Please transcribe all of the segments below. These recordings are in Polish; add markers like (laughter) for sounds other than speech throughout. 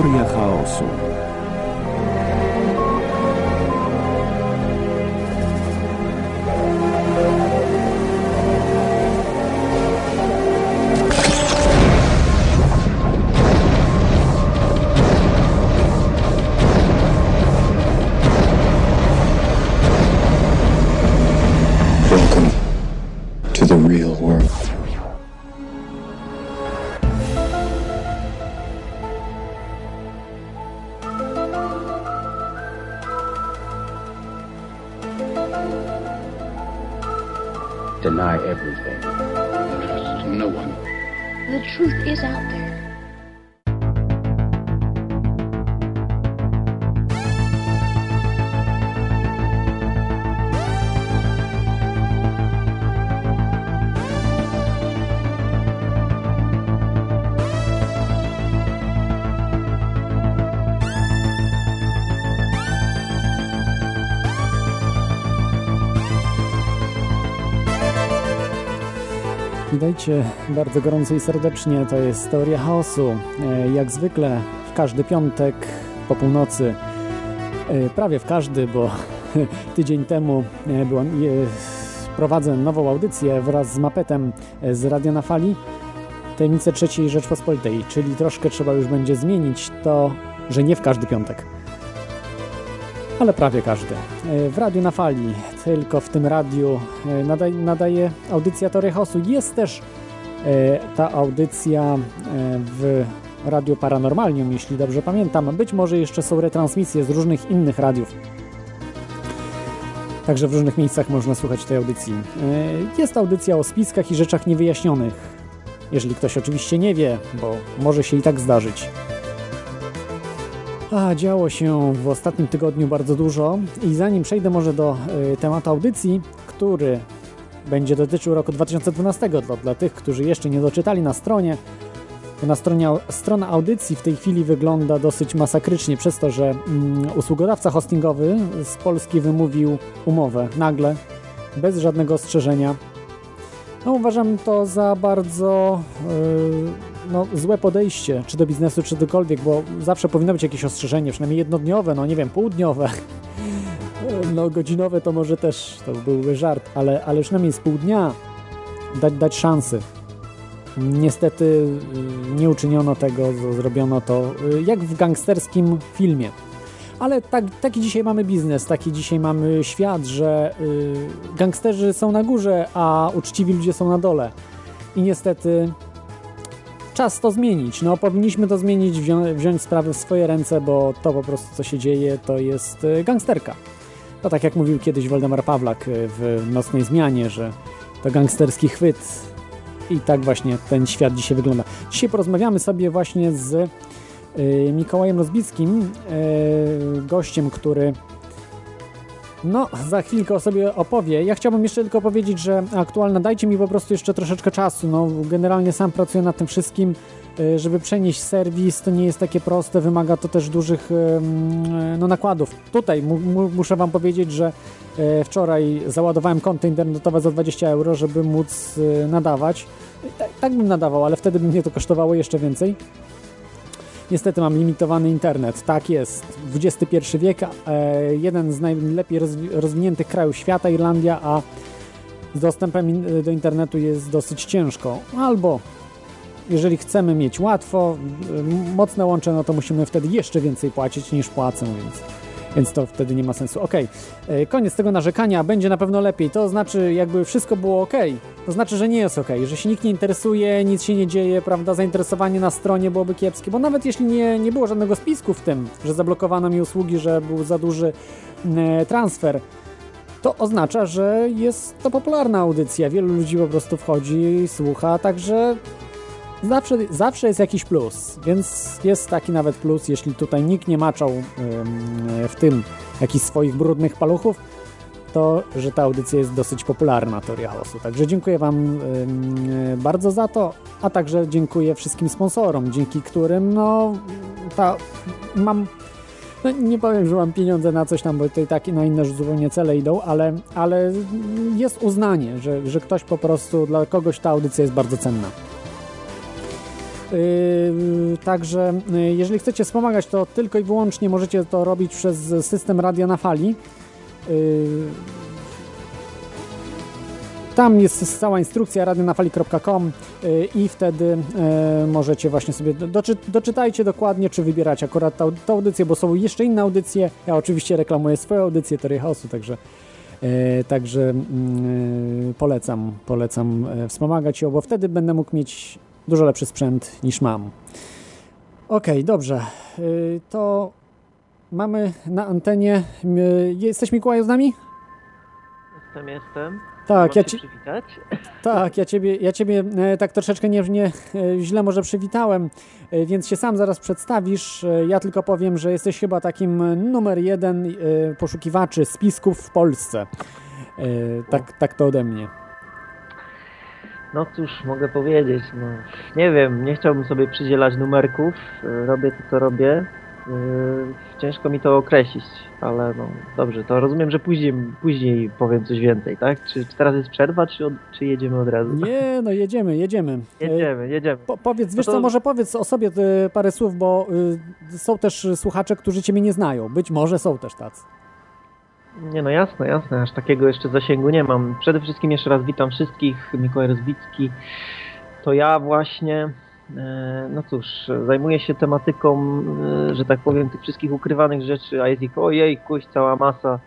Teoria chaosu. Witajcie bardzo gorąco i serdecznie. To jest Teoria Chaosu. E, Jak zwykle w każdy piątek po północy, e, prawie w każdy, bo (laughs) tydzień temu e, byłam, prowadzę nową audycję wraz z Mapetem z Radia na Fali. Tajemnice trzeciej Rzeczpospolitej, czyli troszkę trzeba już będzie zmienić to, że nie w każdy piątek. Ale prawie każdy. E, W Radiu na Fali, tylko w tym radiu e, nadaj, nadaje audycja Tory Chaosu. Jest też e, ta audycja w Radiu Paranormalium, jeśli dobrze pamiętam. Być może jeszcze są retransmisje z różnych innych radiów. Także w różnych miejscach można słuchać tej audycji. Jest audycja o spiskach i rzeczach niewyjaśnionych. Jeżeli ktoś oczywiście nie wie, bo może się i tak zdarzyć. A, działo się w ostatnim tygodniu bardzo dużo i zanim przejdę może do y, tematu audycji, który będzie dotyczył roku 2012, to dla tych, którzy jeszcze nie doczytali na stronie, na stronie, strona audycji w tej chwili wygląda dosyć masakrycznie przez to, że mm, usługodawca hostingowy z Polski wymówił umowę nagle, bez żadnego ostrzeżenia. No, uważam to za bardzo yy, no, złe podejście, czy do biznesu, czy dokolwiek, bo zawsze powinno być jakieś ostrzeżenie, przynajmniej jednodniowe, no nie wiem, półdniowe. (laughs) No, godzinowe to może też to byłby żart, ale, ale przynajmniej z pół dnia dać, dać szansy. Niestety yy, nie uczyniono tego, zrobiono to yy, jak w gangsterskim filmie. Ale tak, taki dzisiaj mamy biznes, taki dzisiaj mamy świat, że yy, gangsterzy są na górze, a uczciwi ludzie są na dole. I niestety czas to zmienić. No, powinniśmy to zmienić, wzią wziąć sprawy w swoje ręce, bo to po prostu, co się dzieje, to jest y, gangsterka. To tak jak mówił kiedyś Waldemar Pawlak y, w Nocnej Zmianie, że to gangsterski chwyt. I tak właśnie ten świat dzisiaj wygląda. Dzisiaj porozmawiamy sobie właśnie z y, Mikołajem Rozbickim, gościem, który no, za chwilkę o sobie opowie. Ja chciałbym jeszcze tylko powiedzieć, że aktualna, dajcie mi po prostu jeszcze troszeczkę czasu. No, generalnie sam pracuję nad tym wszystkim, y, żeby przenieść serwis. To nie jest takie proste, wymaga to też dużych no, nakładów. Tutaj mu, mu, muszę Wam powiedzieć, że y, wczoraj załadowałem konto internetowe za 20 euro, żeby móc y, nadawać. Tak, tak bym nadawał, ale wtedy by mnie to kosztowało jeszcze więcej. Niestety mam limitowany internet. Tak jest. XXI wiek, e, jeden z najlepiej rozwi- rozwiniętych krajów świata, Irlandia, a z dostępem do internetu jest dosyć ciężko. Albo jeżeli chcemy mieć łatwo, mocne łącze, no to musimy wtedy jeszcze więcej płacić niż płacę, więc, więc to wtedy nie ma sensu. Ok, koniec tego narzekania, będzie na pewno lepiej. To znaczy, jakby wszystko było ok, to znaczy, że nie jest ok, że się nikt nie interesuje, nic się nie dzieje, prawda? Zainteresowanie na stronie byłoby kiepskie, bo nawet jeśli nie, nie było żadnego spisku w tym, że zablokowano mi usługi, że był za duży e, transfer, to oznacza, że jest to popularna audycja. Wielu ludzi po prostu wchodzi słucha, także zawsze, zawsze jest jakiś plus, więc jest taki nawet plus, jeśli tutaj nikt nie maczał ym, w tym jakichś swoich brudnych paluchów, to, że ta audycja jest dosyć popularna, Teoria Chaosu. Także dziękuję Wam ym, bardzo za to, a także dziękuję wszystkim sponsorom, dzięki którym no, ta, mam no, nie powiem, że mam pieniądze na coś tam, bo to i tak na inne zupełnie cele idą, ale, ale jest uznanie, że, że ktoś po prostu, dla kogoś ta audycja jest bardzo cenna. Yy, także yy, jeżeli chcecie wspomagać, to tylko i wyłącznie możecie to robić przez system Radia na Fali. Yy, tam jest cała instrukcja radionafali.com i wtedy możecie właśnie sobie doczy, doczytajcie dokładnie, czy wybierać akurat tę audycję, bo są jeszcze inne audycje. Ja oczywiście reklamuję swoją audycję Teorii Chaosu, także także polecam, polecam wspomagać ją, bo wtedy będę mógł mieć dużo lepszy sprzęt niż mam. Ok, dobrze. E, to mamy na antenie. Jesteś Mikołaju z nami? Jestem, jestem. Tak, ja ci... (laughs) Tak, ja ciebie, ja ciebie e, tak troszeczkę nie, nie, e, źle może przywitałem, e, więc się sam zaraz przedstawisz. Ja tylko powiem, że jesteś chyba takim numer jeden poszukiwaczy spisków w Polsce. Tak, tak to ode mnie. No cóż, mogę powiedzieć, no, nie wiem, nie chciałbym sobie przydzielać numerków, robię to, co robię, Yy, ciężko mi to określić, ale no dobrze, to rozumiem, że później, później powiem coś więcej, tak? Czy, czy teraz jest przerwa, czy, od, czy jedziemy od razu? Nie, no jedziemy, jedziemy. Jedziemy, jedziemy. Po, powiedz, wiesz no to... co, może powiedz o sobie y, parę słów, bo y, są też słuchacze, którzy Ciebie nie znają. Być może są też tacy. Nie no jasne, jasne, aż takiego jeszcze zasięgu nie mam. Przede wszystkim jeszcze raz witam wszystkich, Mikołaj Rozbicki. To ja właśnie, E, no cóż, zajmuję się tematyką, e, że tak powiem, tych wszystkich ukrywanych rzeczy, a jest ich ojej, kuś, cała masa,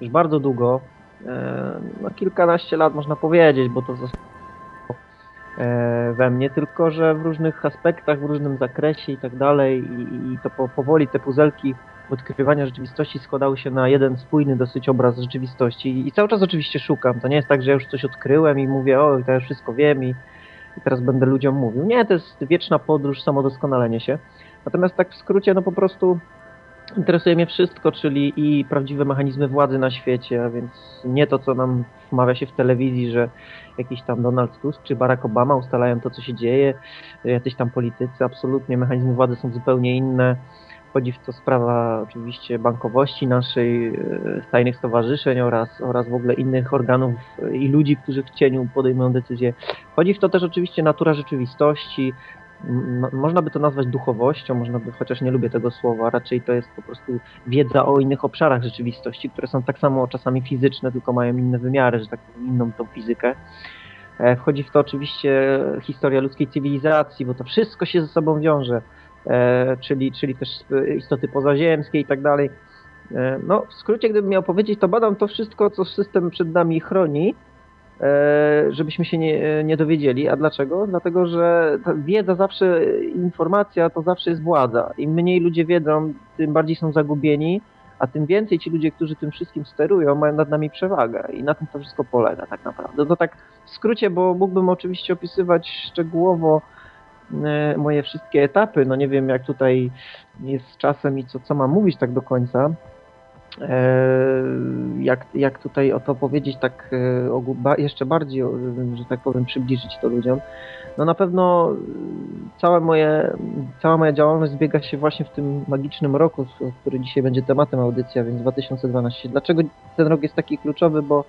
już bardzo długo, e, no kilkanaście lat można powiedzieć, bo to zostało we mnie, tylko że w różnych aspektach, w różnym zakresie i tak dalej i, to powoli te puzelki odkrywania rzeczywistości składały się na jeden spójny dosyć obraz rzeczywistości i cały czas oczywiście szukam, to nie jest tak, że ja już coś odkryłem i mówię, o, to ja już wszystko wiem i i teraz będę ludziom mówił. Nie, to jest wieczna podróż, samodoskonalenie się. Natomiast tak w skrócie, no po prostu interesuje mnie wszystko, czyli i prawdziwe mechanizmy władzy na świecie, a więc nie to, co nam wmawia się w telewizji, że jakiś tam Donald Tusk czy Barack Obama ustalają to, co się dzieje, jacyś tam politycy, absolutnie mechanizmy władzy są zupełnie inne. Wchodzi w to sprawa oczywiście bankowości naszej, e, tajnych stowarzyszeń oraz, oraz w ogóle innych organów i ludzi, którzy w cieniu podejmują decyzje. Wchodzi w to też oczywiście natura rzeczywistości, można by to nazwać duchowością, można by, chociaż nie lubię tego słowa, raczej to jest po prostu wiedza o innych obszarach rzeczywistości, które są tak samo czasami fizyczne, tylko mają inne wymiary, że tak inną tą fizykę. E, wchodzi w to oczywiście historia ludzkiej cywilizacji, bo to wszystko się ze sobą wiąże. E, czyli, czyli też istoty pozaziemskie i tak dalej. E, no, w skrócie, gdybym miał powiedzieć, to badam to wszystko, co system przed nami chroni, e, żebyśmy się nie, nie dowiedzieli. A dlaczego? Dlatego, że wiedza zawsze, informacja to zawsze jest władza. Im mniej ludzie wiedzą, tym bardziej są zagubieni, a tym więcej ci ludzie, którzy tym wszystkim sterują, mają nad nami przewagę. I na tym to wszystko polega tak naprawdę. To tak w skrócie, bo mógłbym oczywiście opisywać szczegółowo E, moje wszystkie etapy. No nie wiem, jak tutaj jest z czasem i co, co mam mówić tak do końca. E, jak, jak tutaj o to powiedzieć tak e, jeszcze bardziej, że tak powiem, przybliżyć to ludziom. No na pewno całe moje, cała moja działalność zbiega się właśnie w tym magicznym roku, który dzisiaj będzie tematem audycji, a więc 2012. Dlaczego ten rok jest taki kluczowy? Bo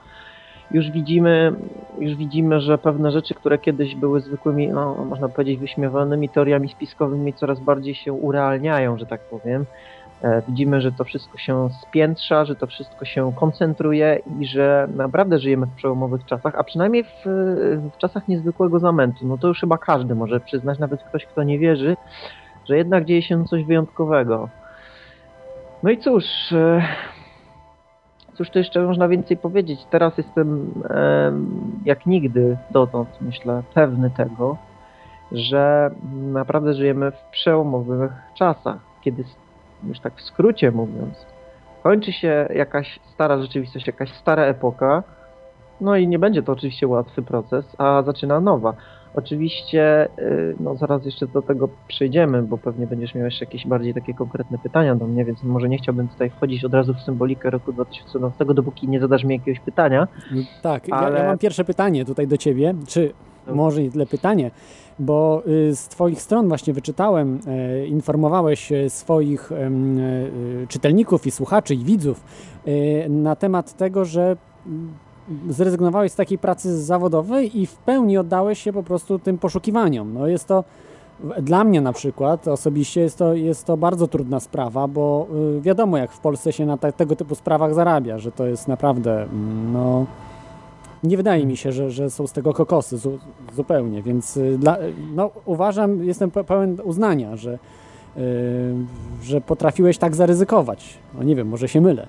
już widzimy, już widzimy, że pewne rzeczy, które kiedyś były zwykłymi, no, można powiedzieć, wyśmiewanymi teoriami spiskowymi, coraz bardziej się urealniają, że tak powiem. E, widzimy, że to wszystko się spiętrza, że to wszystko się koncentruje i że naprawdę żyjemy w przełomowych czasach, a przynajmniej w, w czasach niezwykłego zamętu. No to już chyba każdy może przyznać, nawet ktoś, kto nie wierzy, że jednak dzieje się coś wyjątkowego. No i cóż, e, Cóż tu jeszcze można więcej powiedzieć? Teraz jestem jak nigdy dotąd, myślę, pewny tego, że naprawdę żyjemy w przełomowych czasach, kiedy, już tak w skrócie mówiąc, kończy się jakaś stara rzeczywistość, jakaś stara epoka, no i nie będzie to oczywiście łatwy proces, a zaczyna nowa. Oczywiście, y, no zaraz jeszcze do tego przejdziemy, bo pewnie będziesz miał jeszcze jakieś bardziej takie konkretne pytania do mnie, więc może nie chciałbym tutaj wchodzić od razu w symbolikę roku 2012, dopóki nie zadasz mi jakiegoś pytania. Tak, ale... ja, ja mam pierwsze pytanie tutaj do ciebie, czy no. może nie tyle pytanie, bo y, z Twoich stron właśnie wyczytałem, e, informowałeś e, swoich e, czytelników i słuchaczy i widzów na temat tego, że zrezygnowałeś z takiej pracy zawodowej i w pełni oddałeś się po prostu tym poszukiwaniom. No jest to dla mnie na przykład osobiście jest to, jest to bardzo trudna sprawa, bo y, wiadomo jak w Polsce się na te, tego typu sprawach zarabia, że to jest naprawdę, mm, no... Nie wydaje mi się, że, że są z tego kokosy zu, zupełnie, więc y, dla, no, uważam, jestem pe- pełen uznania, że, y, że potrafiłeś tak zaryzykować. No nie wiem, może się mylę.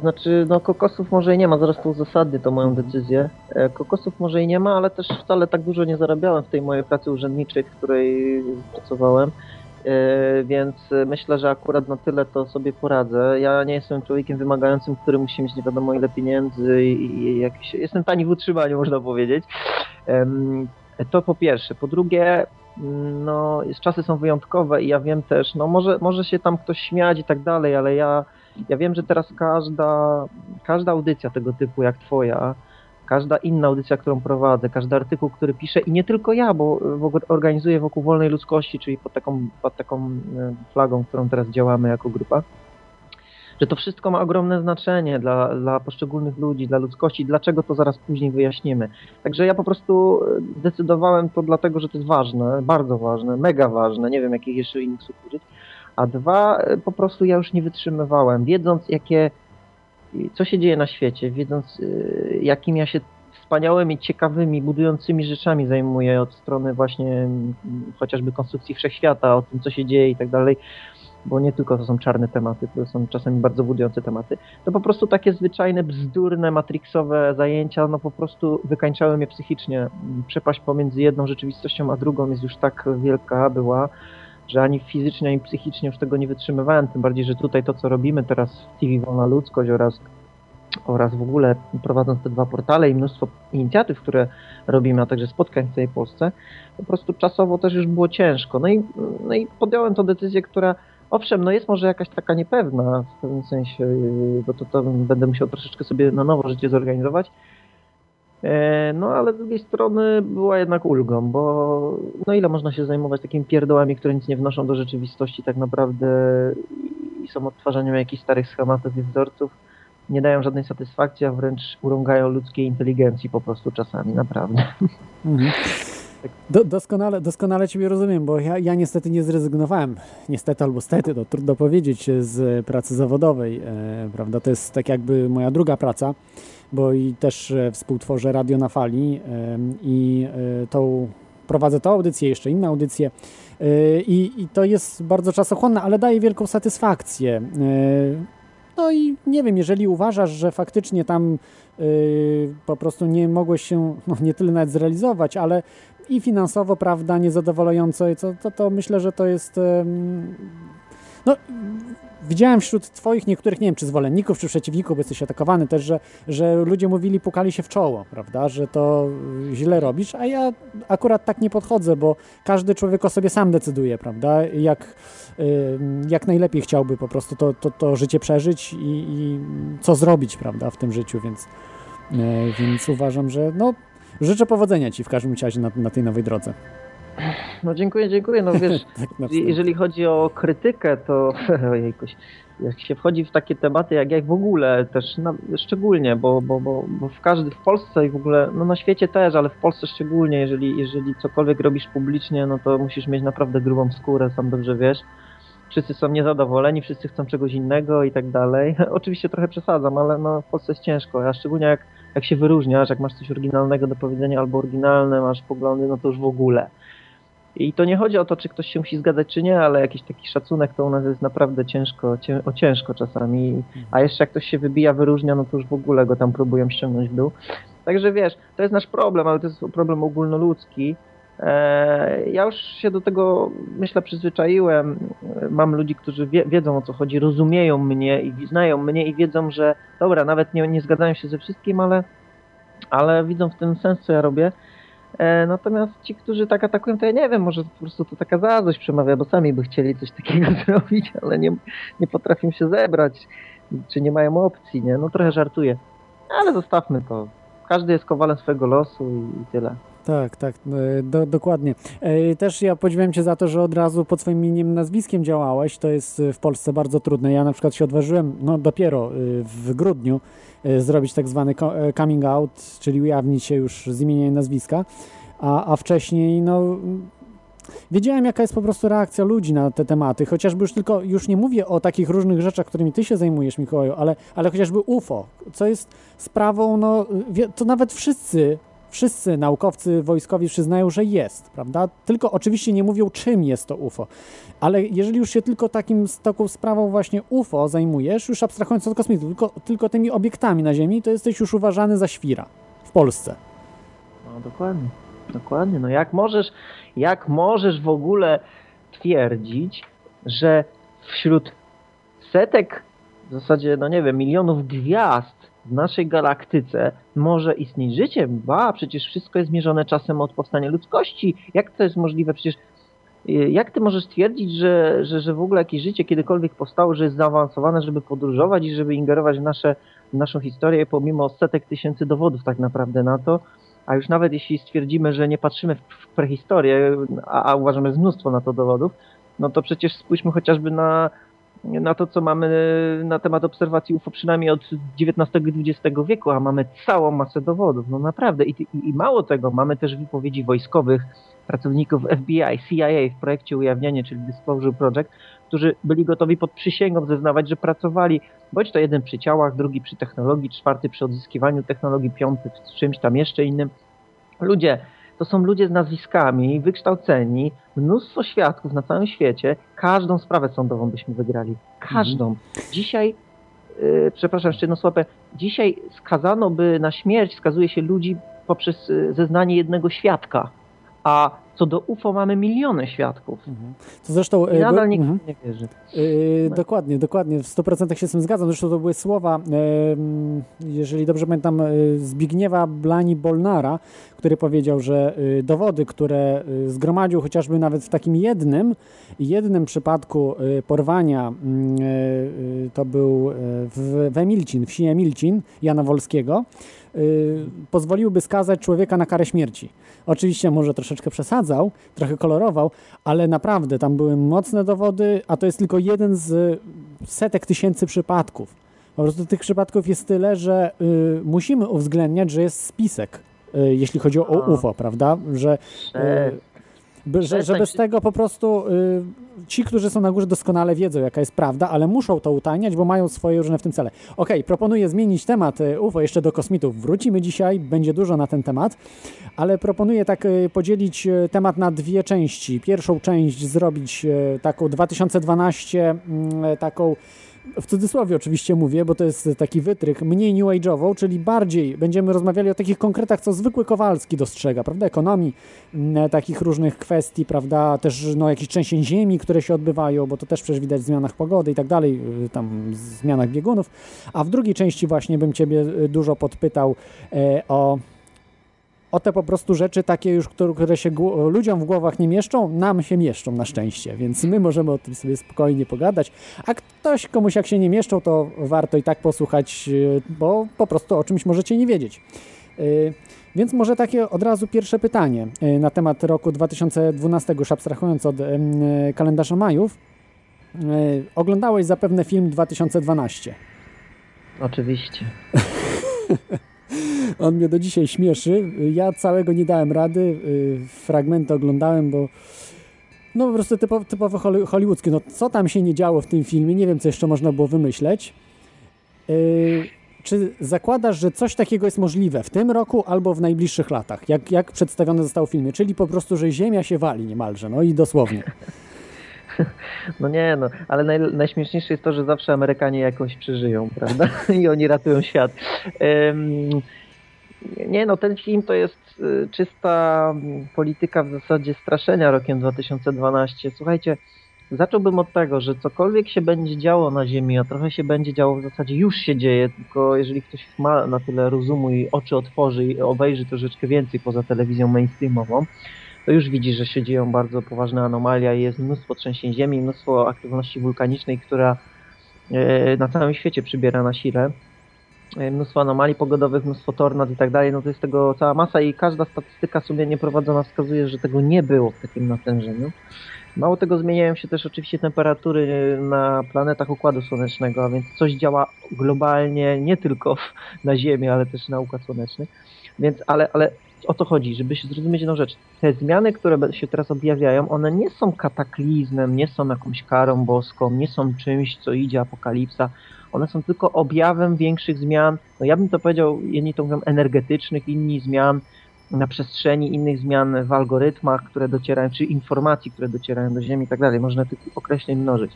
Znaczy, no kokosów może i nie ma, zaraz to uzasadnię tą moją decyzję. E, Kokosów może i nie ma, ale też wcale tak dużo nie zarabiałem w tej mojej pracy urzędniczej, w której pracowałem. E, Więc myślę, że akurat na tyle to sobie poradzę. Ja nie jestem człowiekiem wymagającym, który musi mieć nie wiadomo ile pieniędzy i, jakiś... Jestem tani w utrzymaniu, (laughs) można powiedzieć. To po pierwsze. Po drugie, mm, no, czasy są wyjątkowe i ja wiem też, no może, może się tam ktoś śmiać i tak dalej, ale ja ja wiem, że teraz każda, każda audycja tego typu jak twoja, każda inna audycja, którą prowadzę, każdy artykuł, który piszę i nie tylko ja, bo w ogóle organizuję wokół wolnej ludzkości, czyli pod taką, pod taką e, flagą, którą teraz działamy jako grupa, że to wszystko ma ogromne znaczenie dla, dla poszczególnych ludzi, dla ludzkości, dlaczego to zaraz później wyjaśnimy. Także ja po prostu e, zdecydowałem to dlatego, że to jest ważne, bardzo ważne, mega ważne, nie wiem jakich jeszcze innych słów użyć, a dwa, e, po prostu ja już nie wytrzymywałem, wiedząc jakie, co się dzieje na świecie, wiedząc e, jakim ja się wspaniałymi, ciekawymi, budującymi rzeczami zajmuję od strony właśnie chociażby konstrukcji wszechświata, o tym co się dzieje i tak dalej, bo nie tylko to są czarne tematy, to są czasami bardzo budujące tematy, to po prostu takie zwyczajne, bzdurne, matrixowe zajęcia, no po prostu wykańczały mnie psychicznie. Przepaść pomiędzy jedną rzeczywistością a drugą jest już tak wielka była, że ani fizycznie, ani psychicznie już tego nie wytrzymywałem, tym bardziej, że tutaj to, co robimy teraz w TV Wolna Ludzkość oraz, oraz w ogóle prowadząc te dwa portale i mnóstwo inicjatyw, które robimy, a także spotkań w całej Polsce, po prostu czasowo też już było ciężko. No i, no i podjąłem tą decyzję, która owszem, no jest może jakaś taka niepewna w pewnym sensie, bo to, to będę musiał troszeczkę sobie na nowo życie zorganizować, No ale z drugiej strony była jednak ulgą, bo no ile można się zajmować takimi pierdołami, które nic nie wnoszą do rzeczywistości tak naprawdę i są odtwarzaniem jakichś starych schematów i wzorców, nie dają żadnej satysfakcji, a wręcz urągają ludzkiej inteligencji po prostu czasami, naprawdę. Mhm. (laughs) Do, doskonale, doskonale Ciebie rozumiem, bo ja, ja niestety nie zrezygnowałem, niestety albo stety, to trudno powiedzieć, z pracy zawodowej, e, prawda, to jest tak jakby moja druga praca, bo i też e, współtworzę Radio na Fali i e, tą, prowadzę tą audycję, jeszcze inne audycje e, i, i to jest bardzo czasochłonne, ale daje wielką satysfakcję. No i nie wiem, jeżeli uważasz, że faktycznie tam po prostu nie mogłeś się no, nie tyle nawet zrealizować, ale i finansowo, prawda, niezadowalająco, to, to, to myślę, że to jest. no, widziałem wśród Twoich niektórych, nie wiem, czy zwolenników, czy przeciwników, bo jesteś atakowany też, że, że ludzie mówili, pukali się w czoło, prawda, że to y, źle robisz, a ja akurat tak nie podchodzę, bo każdy człowiek o sobie sam decyduje, prawda, jak, jak najlepiej chciałby po prostu to, to, to życie przeżyć i, i co zrobić, prawda, w tym życiu, więc, y, więc uważam, że no, życzę powodzenia Ci w każdym razie na, na tej nowej drodze. No dziękuję, dziękuję. No wiesz, (laughs) Tak jeżeli chodzi o krytykę, to (laughs) ojejkuś, jak się wchodzi w takie tematy, jak jak w ogóle też na, szczególnie, bo, bo, bo, bo w każdy w Polsce i w ogóle, no na świecie też, ale w Polsce szczególnie, jeżeli, jeżeli cokolwiek robisz publicznie, no to musisz mieć naprawdę grubą skórę, sam dobrze wiesz. Wszyscy są niezadowoleni, wszyscy chcą czegoś innego i tak dalej. (laughs) Oczywiście trochę przesadzam, ale no w Polsce jest ciężko, a szczególnie jak, jak się wyróżniasz, jak masz coś oryginalnego do powiedzenia albo oryginalne, masz poglądy, no to już w ogóle. I to nie chodzi o to, czy ktoś się musi zgadzać, czy nie, ale jakiś taki szacunek to u nas jest naprawdę ciężko, cię, o ciężko czasami. A jeszcze jak ktoś się wybija, wyróżnia, no to już w ogóle go tam próbują ściągnąć w dół. Także wiesz, to jest nasz problem, ale to jest problem ogólnoludzki. Eee, ja już się do tego, myślę, przyzwyczaiłem. Mam ludzi, którzy wie, wiedzą o co chodzi, rozumieją mnie i znają mnie i wiedzą, że dobra, nawet nie, nie zgadzają się ze wszystkim, ale, ale widzą w tym sens, co ja robię. E, natomiast ci, którzy tak atakują, to ja nie wiem, może po prostu to taka zazdrość przemawia, bo sami by chcieli coś takiego (laughs) zrobić, ale nie, nie potrafią się zebrać, czy nie mają opcji, nie? No trochę żartuję. Ale zostawmy to. Każdy jest kowalem swojego losu i, i tyle. Tak, tak, e, do, dokładnie. E, Też ja podziwiam Cię za to, że od razu pod swoim imieniem, nazwiskiem działałeś. To jest e, w Polsce bardzo trudne. Ja na przykład się odważyłem, no dopiero w grudniu, zrobić tak zwany co- coming out, czyli ujawnić się już z imienia i nazwiska, a, a wcześniej, no wiedziałem, jaka jest po prostu reakcja ludzi na te tematy, chociażby już tylko, już nie mówię o takich różnych rzeczach, którymi ty się zajmujesz, Mikołaju, ale, ale chociażby UFO, co jest sprawą, no, to nawet wszyscy, wszyscy naukowcy wojskowi przyznają, że jest, prawda? Tylko oczywiście nie mówią, czym jest to UFO. Ale jeżeli już się tylko takim, taką sprawą właśnie UFO zajmujesz, już abstrahując od kosmitów, tylko, tylko tymi obiektami na Ziemi, to jesteś już uważany za świra w Polsce. No dokładnie, dokładnie. No jak możesz, jak możesz w ogóle twierdzić, że wśród setek, w zasadzie, no nie wiem, milionów gwiazd w naszej galaktyce może istnieć życie? Ba, przecież wszystko jest mierzone czasem od powstania ludzkości. Jak to jest możliwe? Przecież y, jak ty możesz twierdzić, że, że, że w ogóle jakieś życie kiedykolwiek powstało, że jest zaawansowane, żeby podróżować i żeby ingerować w, nasze, w naszą historię, pomimo setek tysięcy dowodów tak naprawdę na to? A już nawet jeśli stwierdzimy, że nie patrzymy w prehistorię, a, a uważamy, jest mnóstwo na to dowodów, no to przecież spójrzmy chociażby na, na to, co mamy na temat obserwacji UFO przynajmniej od XIX i XX wieku, a mamy całą masę dowodów. No naprawdę. I, i, I mało tego, mamy też wypowiedzi wojskowych, pracowników FBI, CIA w projekcie Ujawnienie, czyli Disclosure Project, którzy byli gotowi pod przysięgą zeznawać, że pracowali bądź to jeden przy ciałach, drugi przy technologii, czwarty przy odzyskiwaniu technologii, piąty w czymś tam jeszcze innym. Ludzie, to są ludzie z nazwiskami, wykształceni, mnóstwo świadków na całym świecie. Każdą sprawę sądową byśmy wygrali. Każdą. Dzisiaj, yy, przepraszam, jeszcze jedno słowo, dzisiaj skazano by na śmierć, skazuje się ludzi poprzez yy, zeznanie jednego świadka. A co do UFO mamy miliony świadków. To zresztą... I e, nadal by- nikt mhm. nie wierzy. Yy, dokładnie, dokładnie, w 100% się z tym zgadzam. Zresztą to były słowa, em, jeżeli dobrze pamiętam, Zbigniewa Blani-Bolnara, który powiedział, że y, dowody, które zgromadził chociażby nawet w takim jednym, jednym przypadku porwania, to był w, w Emilcin, wsi Emilcin Jana Wolskiego, pozwoliłyby skazać człowieka na karę śmierci. Oczywiście może troszeczkę przesadzał, trochę kolorował, ale naprawdę tam były mocne dowody, a to jest tylko jeden z setek tysięcy przypadków. Po prostu tych przypadków jest tyle, że y, musimy uwzględniać, że jest spisek, y, jeśli chodzi o. UFO, prawda? Że, y, by, że, bez tego po prostu y, ci, którzy są na górze doskonale wiedzą, jaka jest prawda, ale muszą to utajniać, bo mają swoje różne w tym cele. Okej, proponuję zmienić temat y, UFO jeszcze do kosmitów. Wrócimy dzisiaj, będzie dużo na ten temat, ale proponuję tak y, podzielić y, temat na dwie części. Pierwszą część zrobić y, taką 2012, mm, taką w cudzysłowie oczywiście mówię, bo to jest taki wytrych, mniej new age'ową, czyli bardziej będziemy rozmawiali o takich konkretach, co zwykły Kowalski dostrzega, prawda, ekonomii, takich różnych kwestii, prawda, też no, jakichś trzęsień ziemi, które się odbywają, bo to też przecież widać w zmianach pogody i tak dalej, y, tam zmianach biegunów, a w drugiej części właśnie bym Ciebie y, dużo podpytał e, o o te po prostu rzeczy takie już, które, które się ludziom w głowach nie mieszczą, nam się mieszczą na szczęście, więc my możemy o tym sobie spokojnie pogadać, a ktoś komuś jak się nie mieszczą, to warto i tak posłuchać, yy, bo po prostu o czymś możecie nie wiedzieć. Yy, Więc może takie od razu pierwsze pytanie yy, na temat roku 2012, już abstrahując od kalendarza Majów. Oglądałeś zapewne film 2012. Oczywiście. (laughs) (laughs) On mnie do dzisiaj śmieszy. Ja całego nie dałem rady. y, Fragmenty oglądałem, bo no po prostu typo, typowo holly- hollywoodzkie. No co tam się nie działo w tym filmie? Nie wiem, co jeszcze można było wymyśleć. Y, Czy zakładasz, że coś takiego jest możliwe w tym roku albo w najbliższych latach? Jak, jak przedstawione zostało w filmie? Czyli po prostu, że ziemia się wali niemalże, no i dosłownie. (laughs) No nie, no, ale naj, najśmieszniejsze jest to, że zawsze Amerykanie jakoś przeżyją, prawda? (laughs) I oni ratują świat. Ym, nie, no, ten film to jest y, czysta mm, polityka w zasadzie straszenia rokiem 2012. Słuchajcie, zacząłbym od tego, że cokolwiek się będzie działo na Ziemi, a trochę się będzie działo w zasadzie już się dzieje, tylko jeżeli ktoś ma na tyle rozumu i oczy otworzy i obejrzy troszeczkę więcej poza telewizją mainstreamową, to już widzi, że się dzieją bardzo poważne anomalia i jest mnóstwo trzęsień ziemi, mnóstwo aktywności wulkanicznej, która e, na całym świecie przybiera na sile. E, Mnóstwo anomalii pogodowych, mnóstwo tornad i tak dalej, no to jest tego cała masa i każda statystyka sumiennie prowadzona wskazuje, że tego nie było w takim natężeniu. Mało tego, zmieniają się też oczywiście temperatury na planetach Układu Słonecznego, a więc coś działa globalnie, nie tylko (laughs) na Ziemi, ale też na Układ Słoneczny. Więc, ale, ale o to chodzi, żeby się zrozumieć jedną rzecz. Te zmiany, które się teraz objawiają, one nie są kataklizmem, nie są jakąś karą boską, nie są czymś, co idzie apokalipsa. One są tylko objawem większych zmian. No ja bym to powiedział, jedni to mówią energetycznych, inni zmian na przestrzeni, innych zmian w algorytmach, które docierają, czy informacji, które docierają do Ziemi i tak dalej. Można tych określeń mnożyć.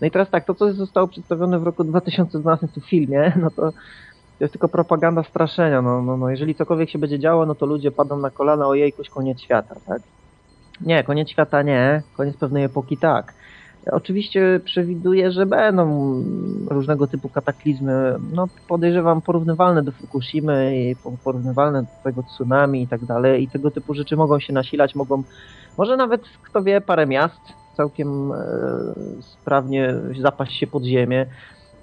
No i teraz tak, to co zostało przedstawione w roku 2012 w filmie, (laughs) no to to jest tylko propaganda straszenia. No, no, no, jeżeli cokolwiek się będzie działo, no to ludzie padną na kolana, ojejkuś, koniec świata, tak? Nie, koniec świata nie, koniec pewnej epoki tak. Oczywiście przewiduję, że będą różnego typu kataklizmy, no podejrzewam porównywalne do Fukushimy i po- porównywalne do tego tsunami i tak dalej i tego typu rzeczy mogą się nasilać, mogą, może nawet, kto wie, parę miast całkiem e, sprawnie zapaść się pod ziemię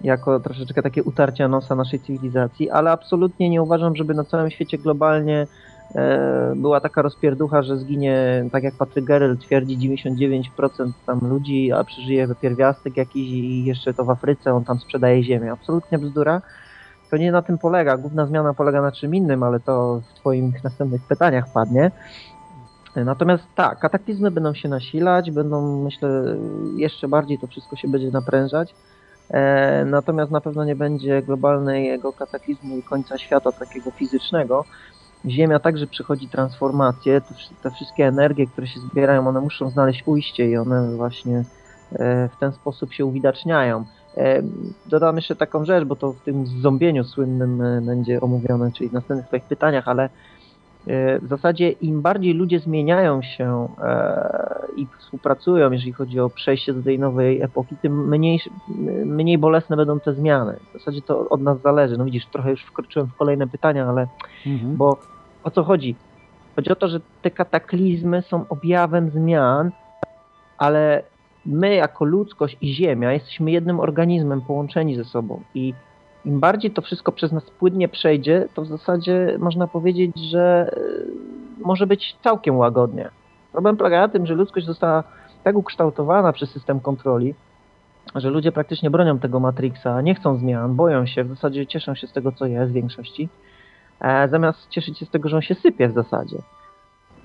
jako troszeczkę takie utarcia nosa naszej cywilizacji, ale absolutnie nie uważam, żeby na całym świecie globalnie e, była taka rozpierducha, że zginie, tak jak Patryk Gerel twierdzi, 99% tam ludzi, a przeżyje pierwiastek jakiś i jeszcze to w Afryce, on tam sprzedaje ziemię. Absolutnie bzdura. To nie na tym polega. Główna zmiana polega na czym innym, ale to w Twoich następnych pytaniach padnie. Natomiast tak, kataklizmy będą się nasilać, będą, myślę, jeszcze bardziej to wszystko się będzie naprężać. E, natomiast na pewno nie będzie globalnego kataklizmu i końca świata takiego fizycznego. Ziemia także przechodzi transformację. Te, wszy- te wszystkie energie, które się zbierają, one muszą znaleźć ujście i one właśnie e, w ten sposób się uwidaczniają. E, dodam jeszcze taką rzecz, bo to w tym zombieniu słynnym będzie omówione, czyli w następnych pytaniach, ale w zasadzie im bardziej ludzie zmieniają się e, i współpracują, jeżeli chodzi o przejście do tej nowej epoki, tym mniej, mniej bolesne będą te zmiany. W zasadzie to od nas zależy. No widzisz, trochę już wkroczyłem w kolejne pytania, ale Mhm. bo o co chodzi? Chodzi o to, że te kataklizmy są objawem zmian, ale my jako ludzkość i Ziemia jesteśmy jednym organizmem połączeni ze sobą i im bardziej to wszystko przez nas płynnie przejdzie, to w zasadzie można powiedzieć, że y, może być całkiem łagodnie. Problem polega na tym, że ludzkość została tak ukształtowana przez system kontroli, że ludzie praktycznie bronią tego Matrixa, nie chcą zmian, boją się, w zasadzie cieszą się z tego, co jest w większości, e, zamiast cieszyć się z tego, że on się sypie w zasadzie.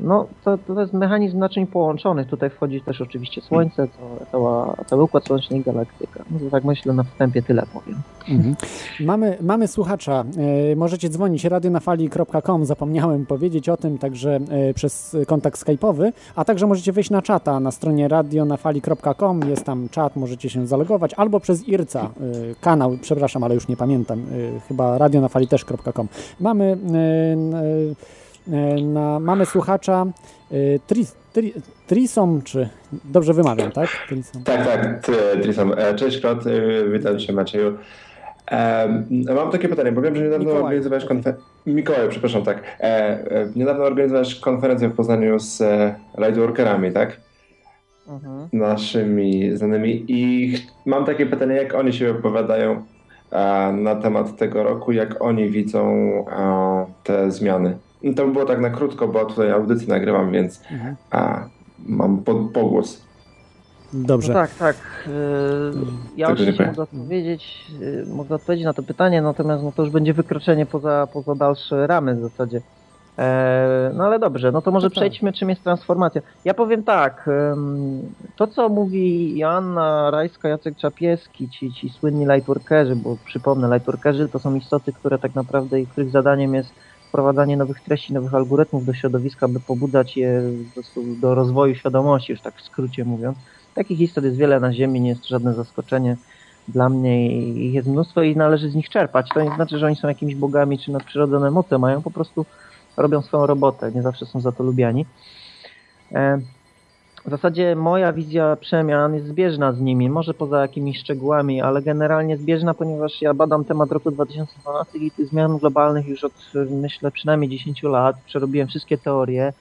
No, to, to jest mechanizm naczyń połączonych. Tutaj wchodzi też oczywiście Słońce, cała, cały Układ Słoneczny i galaktyka. No tak myślę, na wstępie tyle powiem. Mhm. Mamy, mamy słuchacza. E, możecie dzwonić radionafali.com. Zapomniałem powiedzieć o tym, także e, przez kontakt skype'owy, a także możecie wejść na czata na stronie radionafali.com. Jest tam czat, możecie się zalogować, albo przez IRCA, e, kanał, przepraszam, ale już nie pamiętam, chyba radionafali.com. Mamy, e, n- e, na, mamy słuchacza e, Tris, tri, Trisom, czy dobrze wymawiam, tak? Trisom. Tak, tak, Trisam. E, Cześć, Klot, e, witam cię Macieju. E, mam takie pytanie, bo wiem, że niedawno Mikołaj. organizowałeś konferencję. Mikołaj, przepraszam, tak. E, e, niedawno organizowałeś konferencję w Poznaniu z e, lightworkerami, tak? Naszymi znanymi. I mam takie pytanie, jak oni się opowiadają e, na temat tego roku, jak oni widzą e, te zmiany. No To by było tak na krótko, bo tutaj audycję nagrywam, więc Mhm. e, mam po, pogłos. Dobrze. No tak, tak. Yy, Ja Tego oczywiście nie mogę odpowiedzieć, yy, mogę odpowiedzieć na to pytanie, natomiast no to już będzie wykroczenie poza, poza dalsze ramy w zasadzie. E, No ale dobrze, no to może No tak. przejdźmy, czym jest transformacja. Ja powiem tak, to co mówi Joanna Rajska, Jacek Czapieski, ci, ci słynni lightworkerzy, bo przypomnę, lightworkerzy to są istoty, które tak naprawdę, i których zadaniem jest wprowadzanie nowych treści, nowych algorytmów do środowiska, by pobudzać je do rozwoju świadomości, już tak w skrócie mówiąc. Takich istot jest wiele na Ziemi, nie jest żadne zaskoczenie dla mnie ich jest mnóstwo i należy z nich czerpać. To nie znaczy, że oni są jakimiś bogami czy nadprzyrodzone moce mają, po prostu robią swoją robotę, nie zawsze są za to lubiani. W zasadzie moja wizja przemian jest zbieżna z nimi, może poza jakimiś szczegółami, ale generalnie zbieżna, ponieważ ja badam temat roku 2012 i tych zmian globalnych już od myślę przynajmniej 10 lat. Przerobiłem wszystkie teorie